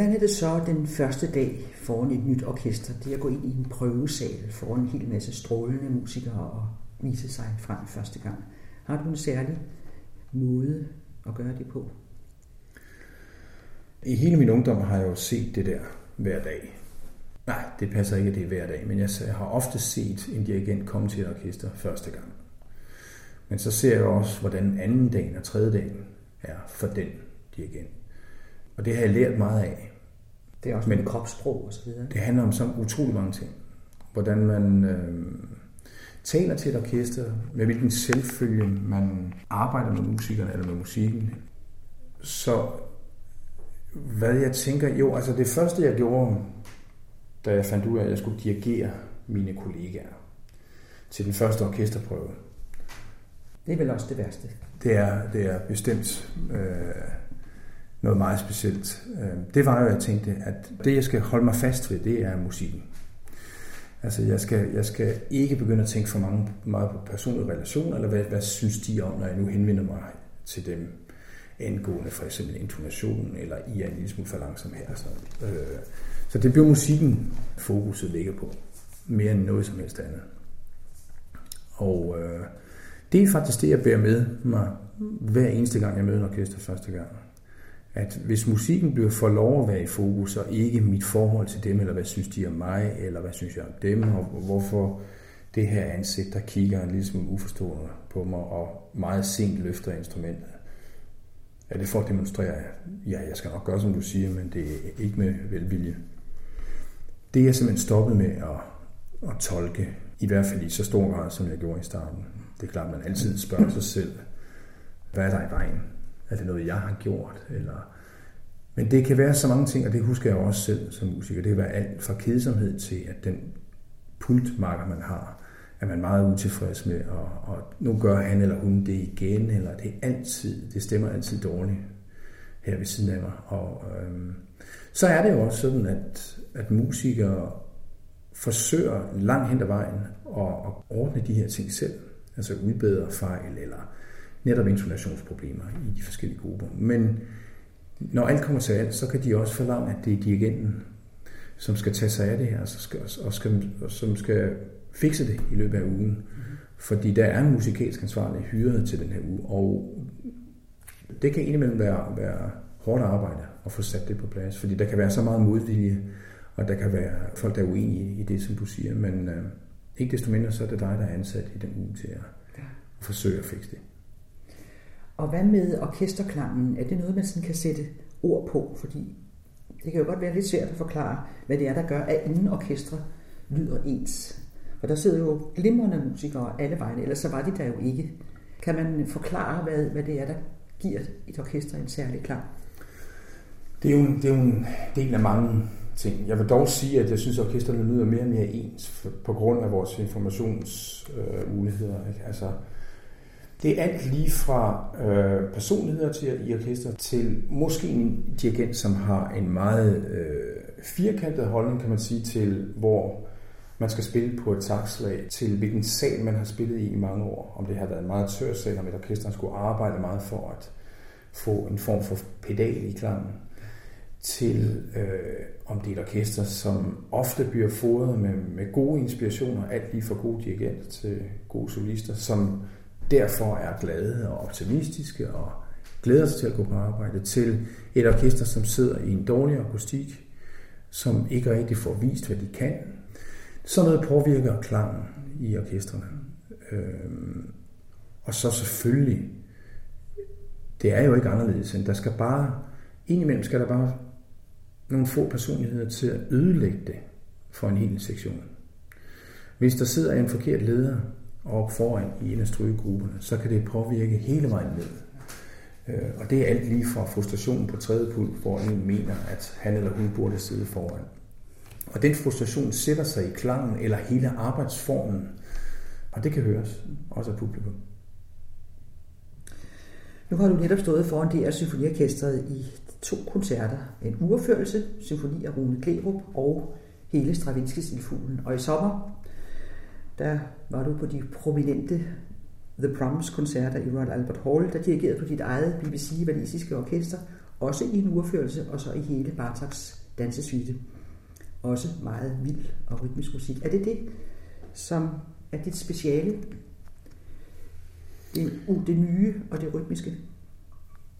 Hvordan er det så den første dag foran et nyt orkester? Det at gå ind i en prøvesal foran en hel masse strålende musikere og vise sig frem første gang. Har du en særlig måde at gøre det på? I hele min ungdom har jeg jo set det der hver dag. Nej, det passer ikke, at det er hver dag, men jeg har ofte set en dirigent komme til et orkester første gang. Men så ser jeg også, hvordan anden dagen og tredje dagen er for den dirigent. Og det har jeg lært meget af. Det er også med kropssprog og så videre. Det handler om så utrolig mange ting. Hvordan man øh, taler til et orkester, med hvilken selvfølge man arbejder med musikerne eller med musikken. Så hvad jeg tænker, jo, altså det første jeg gjorde, da jeg fandt ud af, at jeg skulle dirigere mine kollegaer til den første orkesterprøve. Det er vel også det værste. Det er, det er bestemt øh, noget meget specielt. Øh, det var jo, at jeg tænkte, at det jeg skal holde mig fast ved, det er musikken. Altså, jeg skal, jeg skal ikke begynde at tænke for mange, meget på personlige relationer, eller hvad, hvad synes de om, når jeg nu henvender mig til dem angående for eksempel intonation, eller I er en lille smule for langsom her. Så, øh, så det bliver musikken, fokuset ligger på, mere end noget som helst andet. Og øh, det er faktisk det, jeg bærer med mig hver eneste gang, jeg møder en orkester første gang. At hvis musikken bliver for lov at være i fokus, og ikke mit forhold til dem, eller hvad synes de om mig, eller hvad synes jeg om dem, og hvorfor det her ansigt, der kigger en lille smule uforstående på mig, og meget sent løfter instrumentet. Er det for at demonstrere, ja, jeg skal nok gøre, som du siger, men det er ikke med velvilje. Det er jeg simpelthen stoppet med at, at tolke, i hvert fald i så stor grad, som jeg gjorde i starten. Det er klart, man altid spørger sig selv, hvad er der i vejen? Er det noget, jeg har gjort? Eller... Men det kan være så mange ting, og det husker jeg også selv som musiker. Det kan være alt fra kedsomhed til, at den pultmarker, man har, er man meget utilfreds med, og, og nu gør han eller hun det igen, eller det er altid, det stemmer altid dårligt her ved siden af mig. Og øhm, så er det jo også sådan, at, at musikere forsøger langt hen ad vejen at, at ordne de her ting selv, altså udbedre fejl, eller netop intonationsproblemer i de forskellige grupper. Men når alt kommer til alt, så kan de også forlange, at det er dirigenten, som skal tage sig af det her, og, skal, og, skal, og som skal fikse det i løbet af ugen. Mm-hmm. Fordi der er en musikalsk ansvarlig hyret til den her uge, og det kan indimellem være, være hårdt arbejde at få sat det på plads, fordi der kan være så meget modvilje, og der kan være folk, der er uenige i det, som du siger, men øh, ikke desto mindre, så er det dig, der er ansat i den uge til at, at forsøge at fikse det. Og hvad med orkesterklangen? Er det noget, man sådan kan sætte ord på? Fordi det kan jo godt være lidt svært at forklare, hvad det er, der gør, at ingen orkestre lyder ens. For der sidder jo glimrende musikere alle vegne, ellers så var de der jo ikke. Kan man forklare, hvad, hvad det er, der giver et orkester en særlig klang? Det er, jo, det er jo en del af mange ting. Jeg vil dog sige, at jeg synes, at orkesterne lyder mere og mere ens på grund af vores informationsmuligheder. Øh, altså, det er alt lige fra øh, personligheder til i orkester til måske en dirigent, som har en meget øh, firkantet holdning, kan man sige, til hvor man skal spille på et takslag, til hvilken sal man har spillet i i mange år. Om det har været en meget tør sal, om et orkester skulle arbejde meget for at få en form for pedal i klangen, til øh, om det er et orkester, som ofte bliver fodret med, med gode inspirationer, alt lige fra gode dirigenter til gode solister, som derfor er glade og optimistiske og glæder sig til at gå på arbejde, til et orkester, som sidder i en dårlig akustik, som ikke rigtig får vist, hvad de kan. Sådan noget påvirker klangen i orkestrene. Øhm, og så selvfølgelig, det er jo ikke anderledes, end der skal bare, indimellem skal der bare nogle få personligheder til at ødelægge det for en hel sektion. Hvis der sidder en forkert leder, og foran i en af strygegrupperne, så kan det påvirke hele vejen ned. Øh, og det er alt lige fra frustrationen på tredje pult, hvor en mener, at han eller hun burde sidde foran. Og den frustration sætter sig i klangen eller hele arbejdsformen, og det kan høres, også af publikum. Nu har du netop stået foran DR Symfoniorkestret i to koncerter. En uafførelse, symfoni af Rune Klerup og hele Stravinskis Ildfuglen. Og i sommer der var du på de prominente The Proms-koncerter i Royal Albert Hall, der dirigerede på dit eget BBC-valisiske orkester, også i en urførelse, og så i hele Bartoks dansesuite. Også meget vild og rytmisk musik. Er det det, som er dit speciale? Det, uh, det nye og det rytmiske?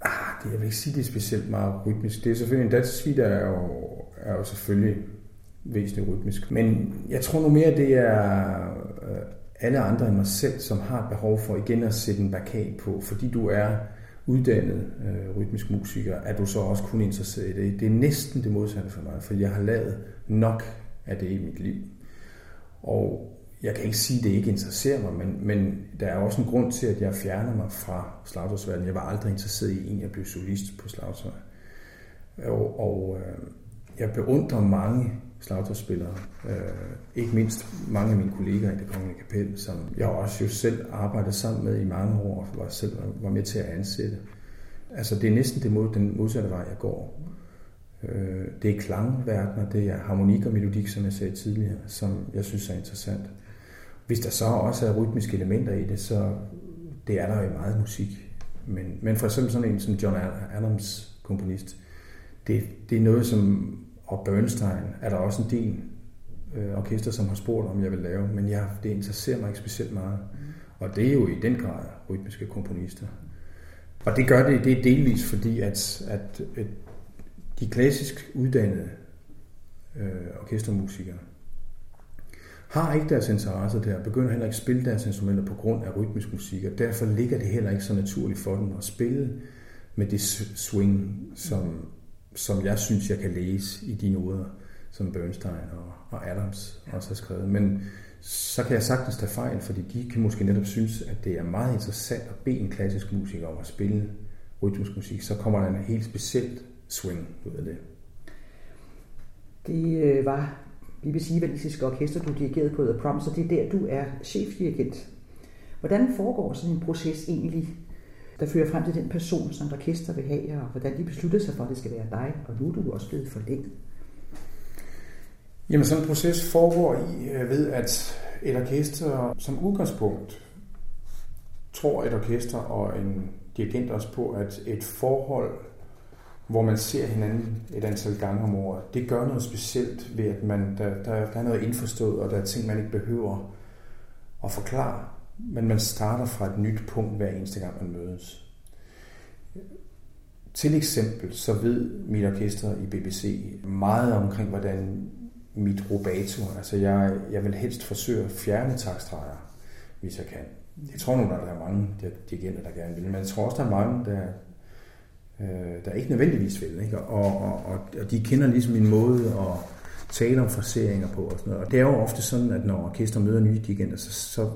Ah, det, jeg vil ikke sige, det er specielt meget rytmisk. Det er selvfølgelig en dansesuite, er jo, er jo selvfølgelig væsentligt rytmisk. Men jeg tror nu mere, det er øh, alle andre end mig selv, som har et behov for igen at sætte en bakat på, fordi du er uddannet øh, rytmisk musiker, er du så også kun interesseret i det. Det er næsten det modsatte for mig, for jeg har lavet nok af det i mit liv. Og jeg kan ikke sige, at det ikke interesserer mig, men, men der er også en grund til, at jeg fjerner mig fra slagtøjsverdenen. Jeg var aldrig interesseret i en, jeg blev solist på slagtøj. Og, og øh, jeg beundrer mange slagtøjsspillere. Øh, ikke mindst mange af mine kollegaer i det kongelige kapel, som jeg også jo selv arbejdede sammen med i mange år, og var selv var med til at ansætte. Altså det er næsten det mod, den modsatte vej, jeg går. Øh, det er klangverdener, det er harmonik og melodik, som jeg sagde tidligere, som jeg synes er interessant. Hvis der så også er rytmiske elementer i det, så det er der jo meget musik. Men, men for eksempel sådan en som John Adams, komponist, det, det er noget som, og Bernstein, er der også en del øh, orkester, som har spurgt, om jeg vil lave, men jeg, det interesserer mig ikke specielt meget. Og det er jo i den grad rytmiske komponister. Og det gør det, det er delvis fordi, at, at, at de klassisk uddannede øh, orkestermusikere har ikke deres interesse der, begynder heller ikke at spille deres instrumenter på grund af rytmisk musik, og derfor ligger det heller ikke så naturligt for dem at spille med det swing, som, som jeg synes, jeg kan læse i de noder, som Bernstein og, og Adams også har skrevet. Men så kan jeg sagtens tage fejl, fordi de kan måske netop synes, at det er meget interessant at bede en klassisk musiker om at spille rytmisk musik. Så kommer der en helt specielt swing ud af det. Det øh, var BBC Valisiske Orkester, du dirigerede på The Prom, så det er der, du er chefdirigent. Hvordan foregår sådan en proces egentlig, der fører frem til den person, som orkester vil have, og hvordan de beslutter sig for, at det skal være dig, og nu er du også blevet forlænget? Jamen sådan en proces foregår i øh, ved, at et orkester som udgangspunkt tror et orkester og en dirigent også på, at et forhold hvor man ser hinanden et antal gange om året. Det gør noget specielt ved, at man, der, der, der er noget indforstået, og der er ting, man ikke behøver at forklare. Men man starter fra et nyt punkt hver eneste gang, man mødes. Til eksempel så ved mit orkester i BBC meget omkring, hvordan mit rubato, altså jeg, jeg vil helst forsøge at fjerne takstreger, hvis jeg kan. Jeg tror nu, der er mange dirigenter, der gerne vil, men jeg tror også, der er mange, der, øh, der ikke nødvendigvis vil. Ikke? Og, og, og, og de kender ligesom min måde at tale om fraseringer på og sådan noget. Og det er jo ofte sådan, at når orkester møder nye dirigenter, så, så,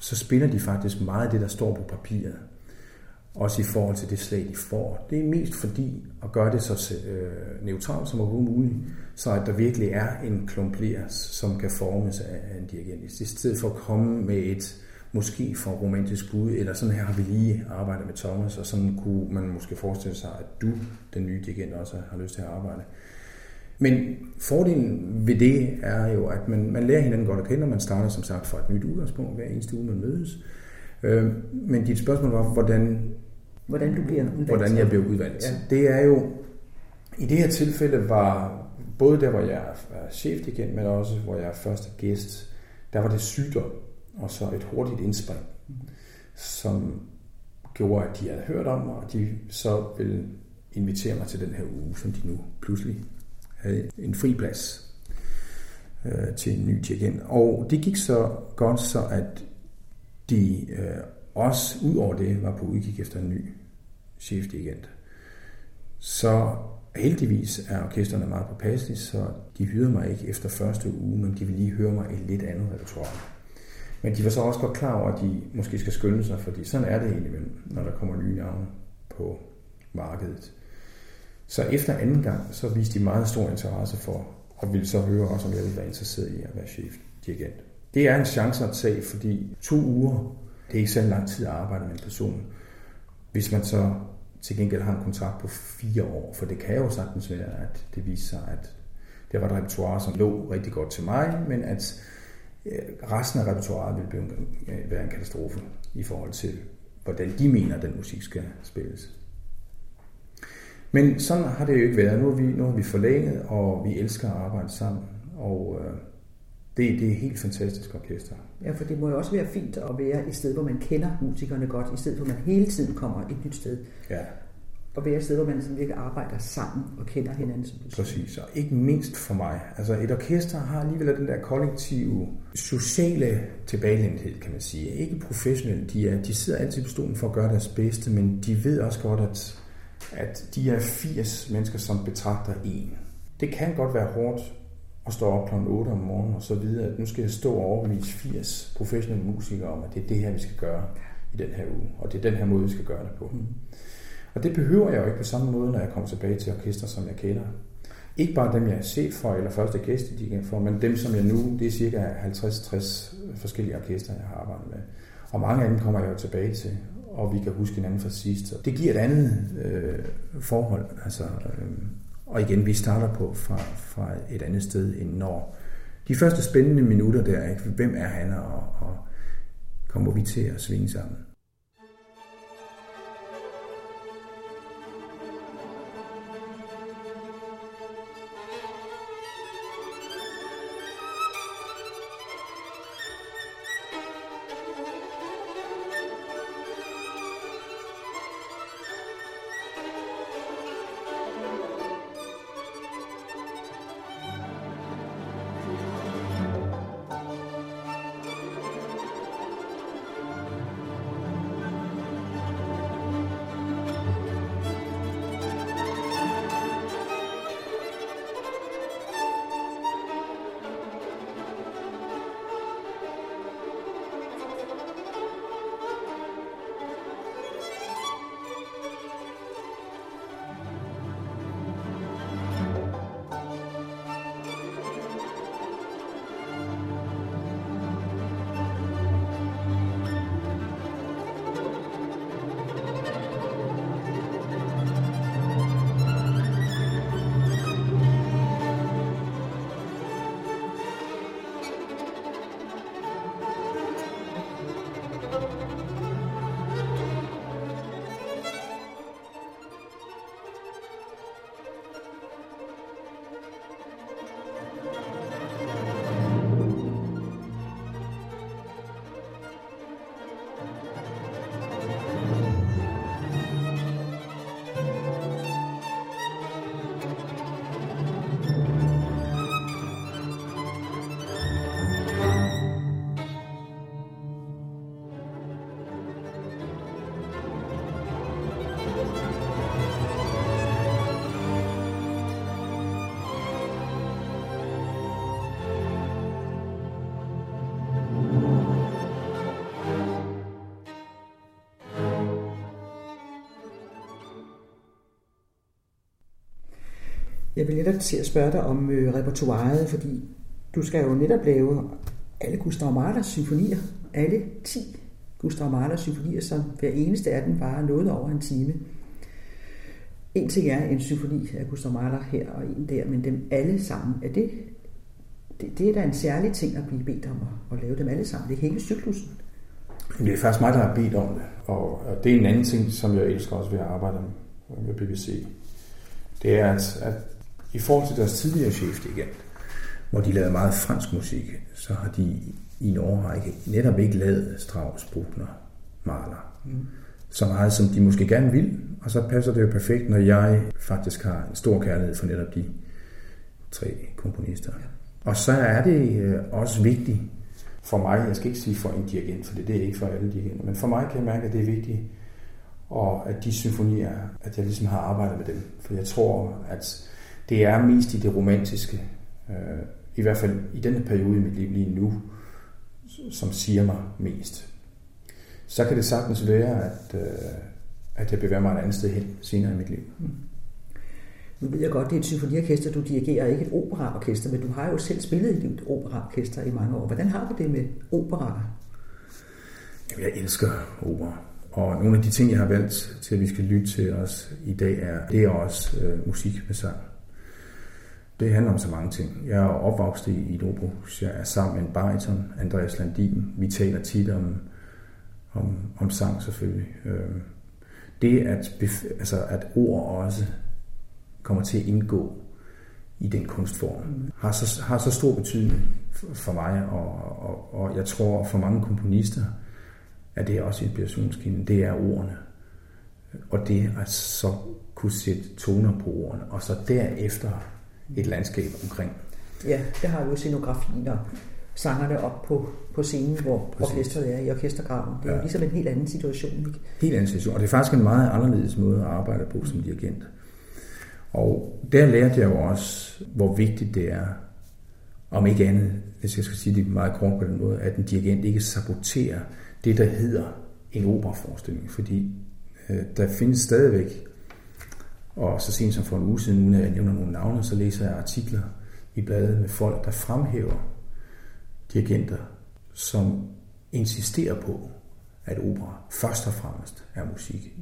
så spiller de faktisk meget af det, der står på papiret. Også i forhold til det slag, de får. Det er mest fordi at gøre det så øh, neutralt som overhovedet muligt, så at der virkelig er en klump som kan formes af en dirigent. I stedet for at komme med et måske for romantisk bud, eller sådan her har vi lige arbejdet med Thomas, og sådan kunne man måske forestille sig, at du, den nye dirigent, også har lyst til at arbejde. Men fordelen ved det er jo, at man, man lærer hinanden godt at kende, og man starter som sagt fra et nyt udgangspunkt hver eneste uge, man mødes. Øh, men dit spørgsmål var, hvordan, hvordan du bliver udvalgt. Hvordan jeg bliver udvalgt. Ja. Det er jo, i det her tilfælde var både der, hvor jeg er chef igen, men også hvor jeg er første gæst, der var det sygdom og så et hurtigt indspring, som gjorde, at de havde hørt om mig, og de så ville invitere mig til den her uge, som de nu pludselig havde en fri plads øh, til en ny igen. Og det gik så godt, så at de øh, også ud over det var på udkig efter en ny chefdirigent. Så heldigvis er orkesterne meget påpasselige, så de hyrede mig ikke efter første uge, men de vil lige høre mig et lidt andet repertoire. Men de var så også godt klar over, at de måske skal skynde sig, fordi sådan er det egentlig, når der kommer nye navne på markedet. Så efter anden gang, så viste de meget stor interesse for, og ville så høre også, om jeg ville være interesseret i at være chef dirigent. Det er en chance at tage, fordi to uger, det er ikke så lang tid at arbejde med en person. Hvis man så til gengæld har en kontrakt på fire år, for det kan jo sagtens være, at det viser sig, at det var et repertoire, som lå rigtig godt til mig, men at øh, resten af repertoireet ville blive, øh, være en katastrofe i forhold til, hvordan de mener, at den musik skal spilles. Men sådan har det jo ikke været. Nu har vi, nu har vi forlænget, og vi elsker at arbejde sammen. Og øh, det, det er et helt fantastisk orkester. Ja, for det må jo også være fint at være et sted, hvor man kender musikerne godt, i stedet for at man hele tiden kommer et nyt sted. Ja, at være et sted, hvor man sådan virkelig arbejder sammen og kender hinanden. Som Præcis, og ikke mindst for mig. Altså et orkester har alligevel den der kollektive, sociale tilbagelændthed, kan man sige. Ikke professionelle, de, er, de sidder altid på stolen for at gøre deres bedste, men de ved også godt, at, at de er 80 mennesker, som betragter en. Det kan godt være hårdt at stå op kl. 8 om morgenen og så videre, at nu skal jeg stå og overbevise 80 professionelle musikere om, at det er det her, vi skal gøre i den her uge, og det er den her måde, vi skal gøre det på. Mm. Og det behøver jeg jo ikke på samme måde, når jeg kommer tilbage til orkester, som jeg kender. Ikke bare dem, jeg er set for, eller første gæst i for, men dem, som jeg nu, det er cirka 50-60 forskellige orkester, jeg har arbejdet med. Og mange af dem kommer jeg jo tilbage til, og vi kan huske hinanden fra sidst. Så det giver et andet øh, forhold. Altså, øh, Og igen, vi starter på fra, fra et andet sted end når. De første spændende minutter der, ikke? hvem er han, og, og kommer vi til at svinge sammen? Jeg vil netop til at spørge dig om øh, repertoiret, fordi du skal jo netop lave alle Gustav Mahlers symfonier, alle 10 Gustav Mahlers symfonier, som hver eneste af dem bare noget over en time. En ting er en symfoni af Gustav Mahler her og en der, men dem alle sammen, er det, det, det er da en særlig ting at blive bedt om at, at lave dem alle sammen. Det er hele cyklusen. Det er faktisk mig, der har bedt om det, og, og det er en anden ting, som jeg elsker også ved at arbejde med BBC. Det er, at, at i forhold til deres tidligere chef igen, hvor de lavede meget fransk musik, så har de i en årrække netop ikke lavet Strauss, Bruckner, Mahler. Mm. Så meget som de måske gerne vil, og så passer det jo perfekt, når jeg faktisk har en stor kærlighed for netop de tre komponister. Og så er det øh, også vigtigt for mig, jeg skal ikke sige for en dirigent, for det er ikke for alle dirigenter, men for mig kan jeg mærke, at det er vigtigt, og at de symfonier, at jeg ligesom har arbejdet med dem. For jeg tror, at det er mest i det romantiske, øh, i hvert fald i denne periode i mit liv lige nu, som siger mig mest. Så kan det sagtens være, at, øh, at jeg bevæger mig et andet sted hen senere i mit liv. Mm. Nu ved jeg godt, det er et symfoniorkester, du dirigerer, ikke et operaorkester, men du har jo selv spillet i et operaorkester i mange år. Hvordan har du det med opera? Jamen, jeg elsker opera. Og nogle af de ting, jeg har valgt til, at vi skal lytte til os i dag, er, det er også øh, musik med sang. Det handler om så mange ting. Jeg er opvokset i, i. Jeg er sammen med en bariton, Andreas Landin. Vi taler tit om, om, om sang selvfølgelig. Øh, det, at, altså, at ord også kommer til at indgå i den kunstform, har så, har så stor betydning for mig, og, og, og jeg tror for mange komponister, at det er også inspirationskilden, det er ordene. Og det at så kunne sætte toner på ordene, og så derefter et landskab omkring. Ja, det har jo scenografien og sangerne op på, på scenen, hvor Præcis. orkestret er i orkestergraven. Det er jo Ja. ligesom en helt anden situation. Ikke? Helt anden situation. Og det er faktisk en meget anderledes måde at arbejde på som dirigent. Og der lærte jeg jo også, hvor vigtigt det er, om ikke andet, hvis jeg skal sige det meget kort på den måde, at en dirigent ikke saboterer det, der hedder en operaforestilling. Fordi øh, der findes stadigvæk, og så sent som for en uge siden, uden at jeg nævner nogle navne, så læser jeg artikler i bladet med folk, der fremhæver dirigenter, som insisterer på, at opera først og fremmest er musik.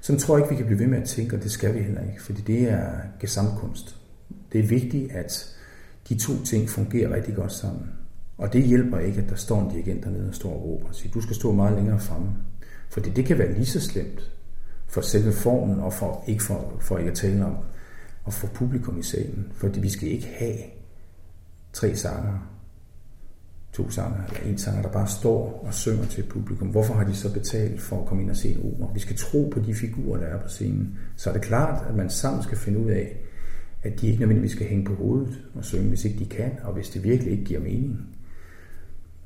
så tror jeg ikke, vi kan blive ved med at tænke, og det skal vi heller ikke, fordi det er gesamtkunst. Det er vigtigt, at de to ting fungerer rigtig godt sammen. Og det hjælper ikke, at der står en dirigent dernede og står og råber og siger, du skal stå meget længere fremme. Fordi det kan være lige så slemt for selve formen, og for, ikke for, for ikke at tale om, og for publikum i salen. Fordi vi skal ikke have tre sanger, to sanger eller en sanger, der bare står og synger til publikum. Hvorfor har de så betalt for at komme ind og se en opera? Vi skal tro på de figurer, der er på scenen. Så er det klart, at man sammen skal finde ud af, at de ikke nødvendigvis skal hænge på hovedet og synge, hvis ikke de kan, og hvis det virkelig ikke giver mening.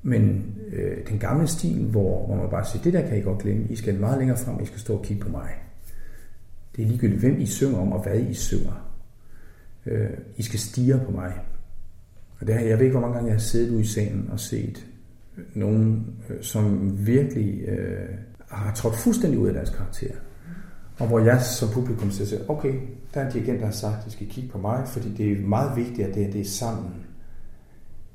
Men øh, den gamle stil, hvor, hvor man bare siger, det der kan I godt glemme, I skal meget længere frem, I skal stå og kigge på mig. Det er ligegyldigt, hvem I synger om, og hvad I synger. Øh, I skal stige på mig. Og det her, jeg ved ikke, hvor mange gange jeg har siddet ude i salen og set nogen, øh, som virkelig øh, har trådt fuldstændig ud af deres karakter. Og hvor jeg som publikum siger, okay, der er en dirigent, der har sagt, at I skal kigge på mig, fordi det er meget vigtigt, at det, det er sammen,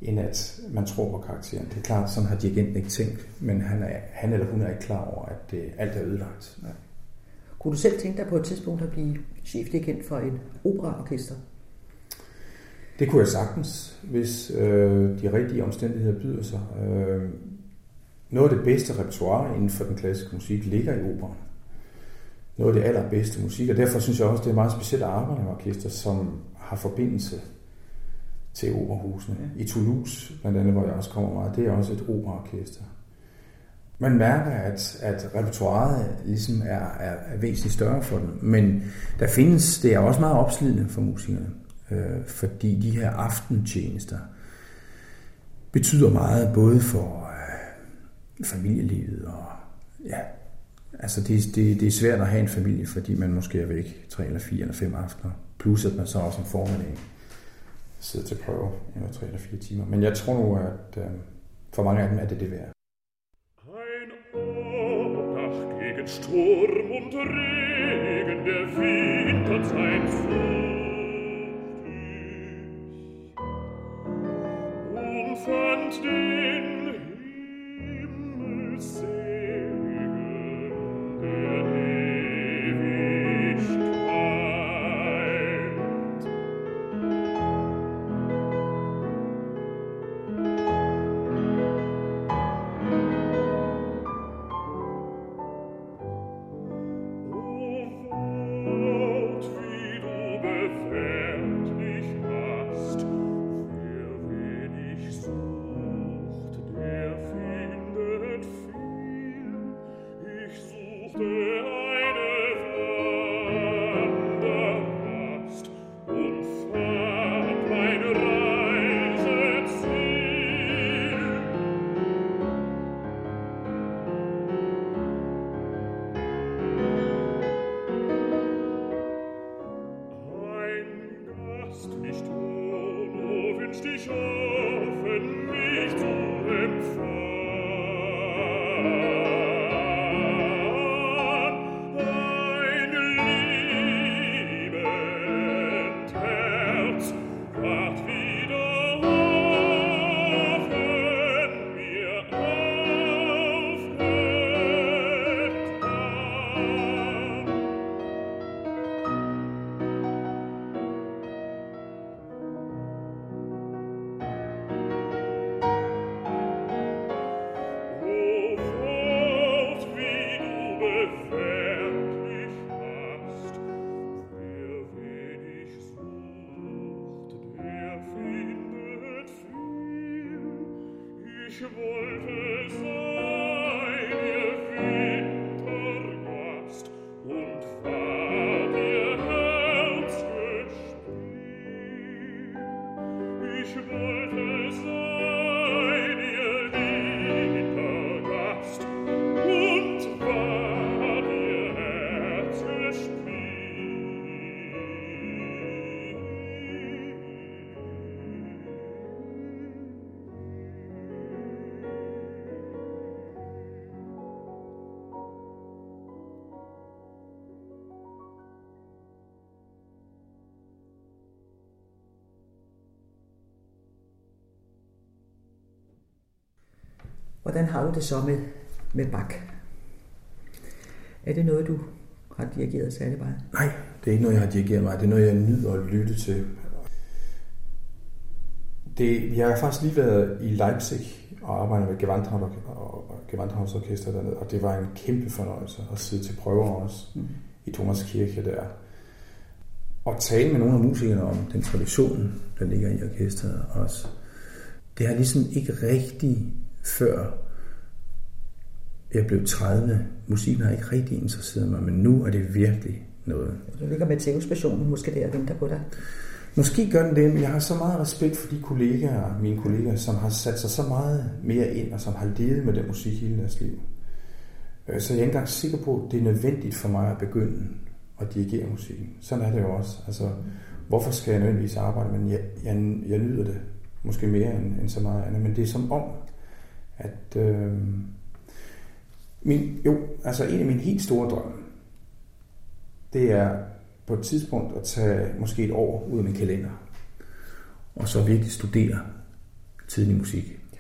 end at man tror på karakteren. Det er klart, sådan har dirigenten ikke tænkt, men han, er, han eller hun er ikke klar over, at det, alt er ødelagt. Ja. Kunne du selv tænke dig på et tidspunkt at blive chefdirigent for et operaorkester? Det kunne jeg sagtens, hvis øh, de rigtige omstændigheder byder sig. Øh, noget af det bedste repertoire inden for den klassiske musik ligger i operaen. Noget af det allerbedste musik, og derfor synes jeg også, det er meget specielt at arbejde med orkester, som har forbindelse til operahusene. I Toulouse, blandt andet, hvor jeg også kommer meget, det er også et operaorkester. Man mærker, at, at repertoireet ligesom er, er, er væsentligt større for dem, men der findes, det er også meget opslidende for musikerne øh, fordi de her aftentjenester betyder meget både for øh, familielivet og ja, altså det, det, det er svært at have en familie, fordi man måske er væk tre eller fire eller fem aftener, plus at man så også om formiddagen sidde til prøve eller 3 eller 4 timer. Men jeg tror nu, at øh, for mange af dem er det det værd. Ein Obdach gegen Sturm und Regen der Winterzeit Und fand den Himmelssegen der Ewigkeit. Hvordan har du det så med, med Bach? Er det noget, du har dirigeret særlig meget? Nej, det er ikke noget, jeg har dirigeret mig. Det er noget, jeg nyder at lytte til. Det, jeg har faktisk lige været i Leipzig og arbejdet med Gewandhaus Orkester dernede, og det var en kæmpe fornøjelse at sidde til prøver også mm. i Thomas Kirke der. Og tale med nogle af musikerne om den tradition, der ligger i orkestret også. Det har ligesom ikke rigtig før jeg blev 30. Musikken har ikke rigtig interesseret mig, men nu er det virkelig noget. Du ligger med TV-stationen måske der og venter på dig. Måske gør den det, men jeg har så meget respekt for de kollegaer, mine kollegaer, som har sat sig så meget mere ind, og som har levet med den musik hele deres liv. Øh, så jeg er ikke engang sikker på, at det er nødvendigt for mig at begynde at dirigere musikken. Sådan er det jo også. Altså, hvorfor skal jeg nødvendigvis arbejde, men jeg, jeg, jeg nyder det måske mere end, end så meget andet. Men det er som om, at øh, min, jo, altså en af mine helt store drømme, det er på et tidspunkt at tage måske et år ud af min kalender, og så virkelig studere tidlig musik. Ja.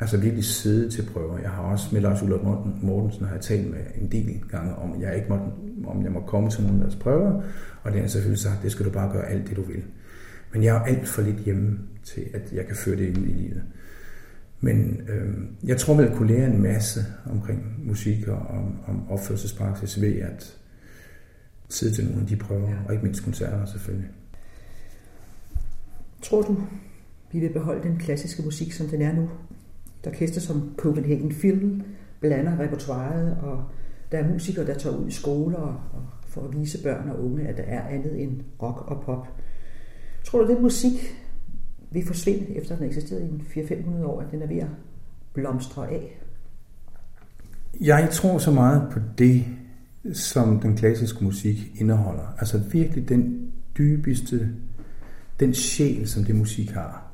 Altså virkelig sidde til prøver. Jeg har også med Lars Ulrik Mortensen har jeg talt med en del gange om, jeg ikke måtte, om jeg må komme til nogle af deres prøver, og det har jeg selvfølgelig sagt, det skal du bare gøre alt det, du vil. Men jeg er alt for lidt hjemme til, at jeg kan føre det ud i livet. Men øh, jeg tror at kunne lære en masse omkring musik og om, om opførselspraksis ved at sidde til nogle af de prøver, ja. og ikke mindst koncerter selvfølgelig. Tror du, vi vil beholde den klassiske musik, som den er nu? Der orkester som Copenhagen Phil blander repertoireet, og der er musikere, der tager ud i skoler og for at vise børn og unge, at der er andet end rock og pop. Tror du, den musik vil forsvinde, efter den har eksisteret i 400-500 år, at den er ved at blomstre af? Jeg tror så meget på det, som den klassiske musik indeholder. Altså virkelig den dybeste, den sjæl, som det musik har.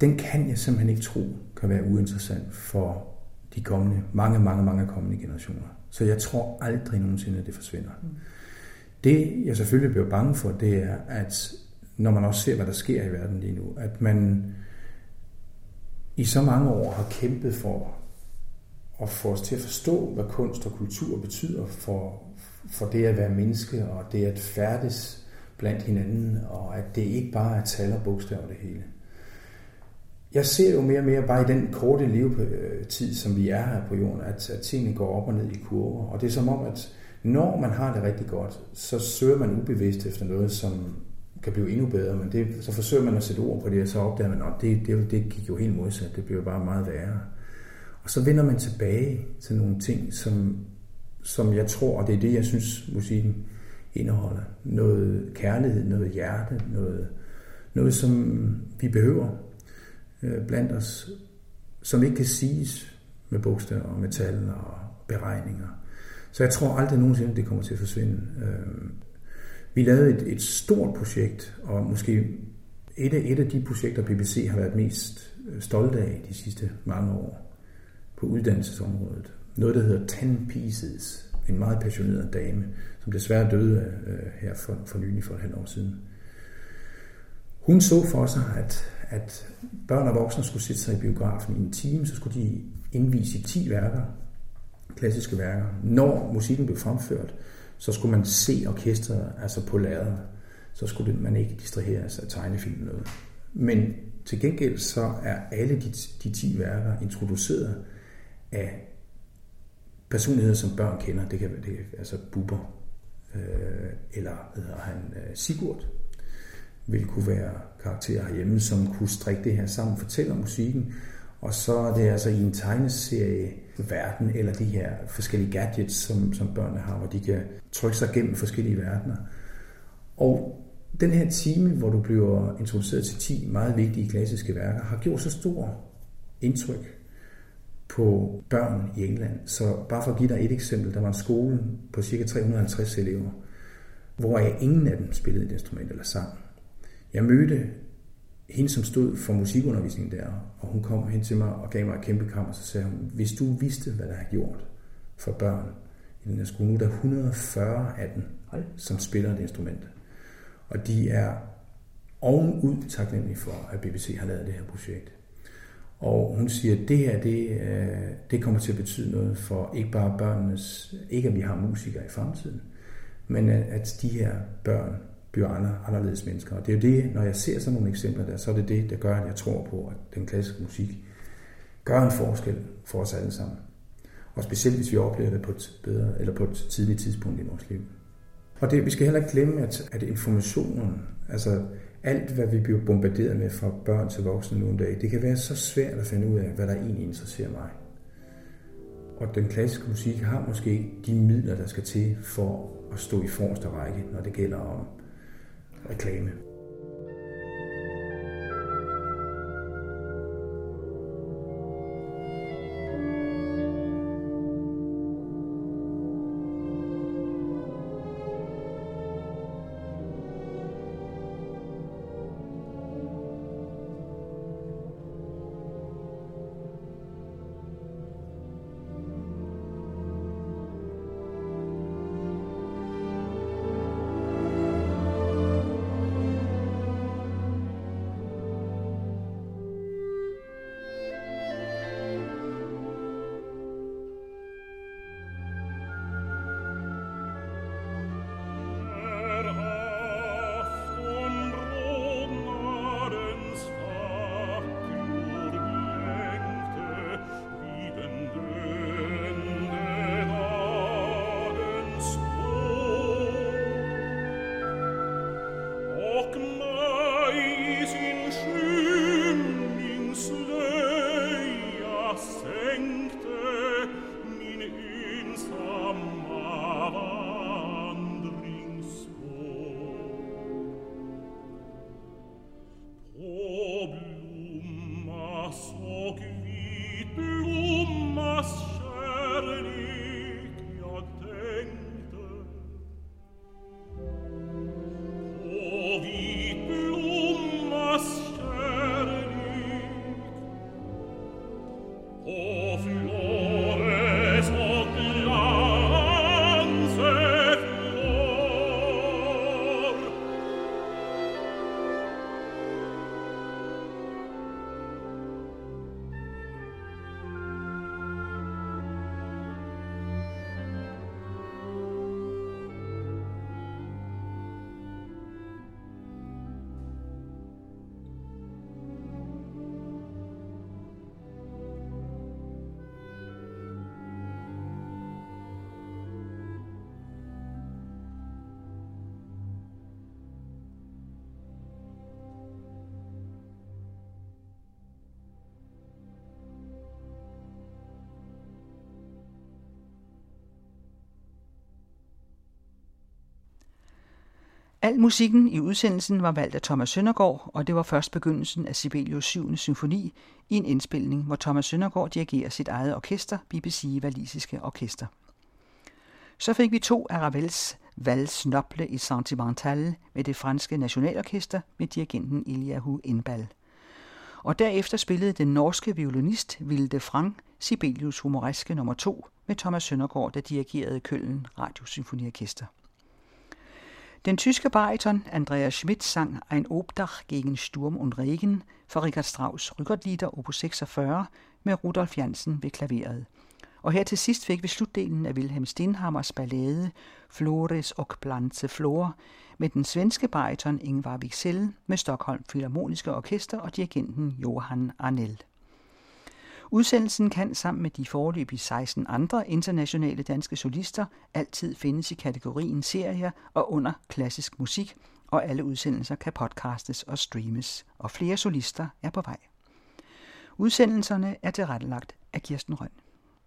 Den kan jeg simpelthen ikke tro kan være uinteressant for de kommende, mange, mange, mange kommende generationer. Så jeg tror aldrig nogensinde, at det forsvinder. Mm. Det, jeg selvfølgelig bliver bange for, det er, at når man også ser, hvad der sker i verden lige nu, at man i så mange år har kæmpet for at få os til at forstå, hvad kunst og kultur betyder for, for det at være menneske, og det at færdes blandt hinanden, og at det ikke bare er tal og bogstaver det hele. Jeg ser jo mere og mere bare i den korte levetid, som vi er her på jorden, at, at tingene går op og ned i kurver. Og det er som om, at når man har det rigtig godt, så søger man ubevidst efter noget, som kan blive endnu bedre, men det, så forsøger man at sætte ord på det, og så opdager man, at det, det, det gik jo helt modsat, det blev bare meget værre. Og så vender man tilbage til nogle ting, som, som jeg tror, og det er det, jeg synes, musikken indeholder. Noget kærlighed, noget hjerte, noget, noget som vi behøver øh, blandt os, som ikke kan siges med bogstaver og metal og beregninger. Så jeg tror aldrig nogensinde, det kommer til at forsvinde. Øh, vi lavede et, et stort projekt, og måske et af, et af de projekter, BBC har været mest øh, stolte af de sidste mange år på uddannelsesområdet. Noget, der hedder Ten Pieces. En meget passioneret dame, som desværre døde øh, her for, for nylig for et halvt år siden. Hun så for sig, at, at børn og voksne skulle sætte sig i biografen i en time, så skulle de indvise 10 værker, klassiske værker. Når musikken blev fremført, så skulle man se orkestret altså på lærredet. Så skulle man ikke distraheres altså, af tegnefilm noget. Men til gengæld så er alle de, de 10 værker introduceret af personligheder, som børn kender. Det kan være det, altså Bubber, øh, eller hedder han, øh, Sigurd, vil kunne være karakterer herhjemme, som kunne strikke det her sammen, fortælle om musikken, og så er det altså i en tegneserie verden, eller de her forskellige gadgets, som, som børnene har, hvor de kan trykke sig gennem forskellige verdener. Og den her time, hvor du bliver introduceret til 10 meget vigtige klassiske værker, har gjort så stor indtryk på børn i England. Så bare for at give dig et eksempel, der var en skole på ca. 350 elever, hvor ingen af dem spillede et instrument eller sang. Jeg mødte hende, som stod for musikundervisningen der, og hun kom hen til mig og gav mig et kæmpe kram, og så sagde hun, hvis du vidste, hvad der har gjort for børn i den her skole, nu er der 140 af dem, som spiller et instrument. Og de er ovenud taknemmelige for, at BBC har lavet det her projekt. Og hun siger, at det her, det, øh, det kommer til at betyde noget for ikke bare børnenes, ikke at vi har musikere i fremtiden, men at de her børn bliver andre, anderledes mennesker. Og det er jo det, når jeg ser sådan nogle eksempler der, så er det det, der gør, at jeg tror på, at den klassiske musik gør en forskel for os alle sammen. Og specielt hvis vi oplever det på et, bedre, eller på et tidligt tidspunkt i vores liv. Og det, vi skal heller ikke glemme, at, at informationen, altså alt hvad vi bliver bombarderet med fra børn til voksne nu en dag, det kan være så svært at finde ud af, hvad der egentlig interesserer mig. Og den klassiske musik har måske de midler, der skal til for at stå i forreste række, når det gælder om reklame. Al musikken i udsendelsen var valgt af Thomas Søndergaard, og det var først begyndelsen af Sibelius 7. symfoni i en indspilning, hvor Thomas Søndergaard dirigerer sit eget orkester, BBC Walisiske Orkester. Så fik vi to af Ravels Vals Noble i Sentimental med det franske nationalorkester med dirigenten Eliahu Indbal. Og derefter spillede den norske violinist Vilde Frank Sibelius humoreske nummer 2 med Thomas Søndergaard, der dirigerede Køllen Radiosymfoniorkester. Den tyske bariton Andreas Schmidt sang Ein Obdach gegen Sturm und Regen for Richard Strauss Rückertlieder opus 46 med Rudolf Jansen ved klaveret. Og her til sidst fik vi slutdelen af Wilhelm Stenhammers ballade Flores og Blanze Flor med den svenske bariton Ingvar Wicksell med Stockholm Philharmoniske Orkester og dirigenten Johan Arnell. Udsendelsen kan sammen med de foreløbige 16 andre internationale danske solister altid findes i kategorien serier og under klassisk musik, og alle udsendelser kan podcastes og streames, og flere solister er på vej. Udsendelserne er tilrettelagt af Kirsten Røn.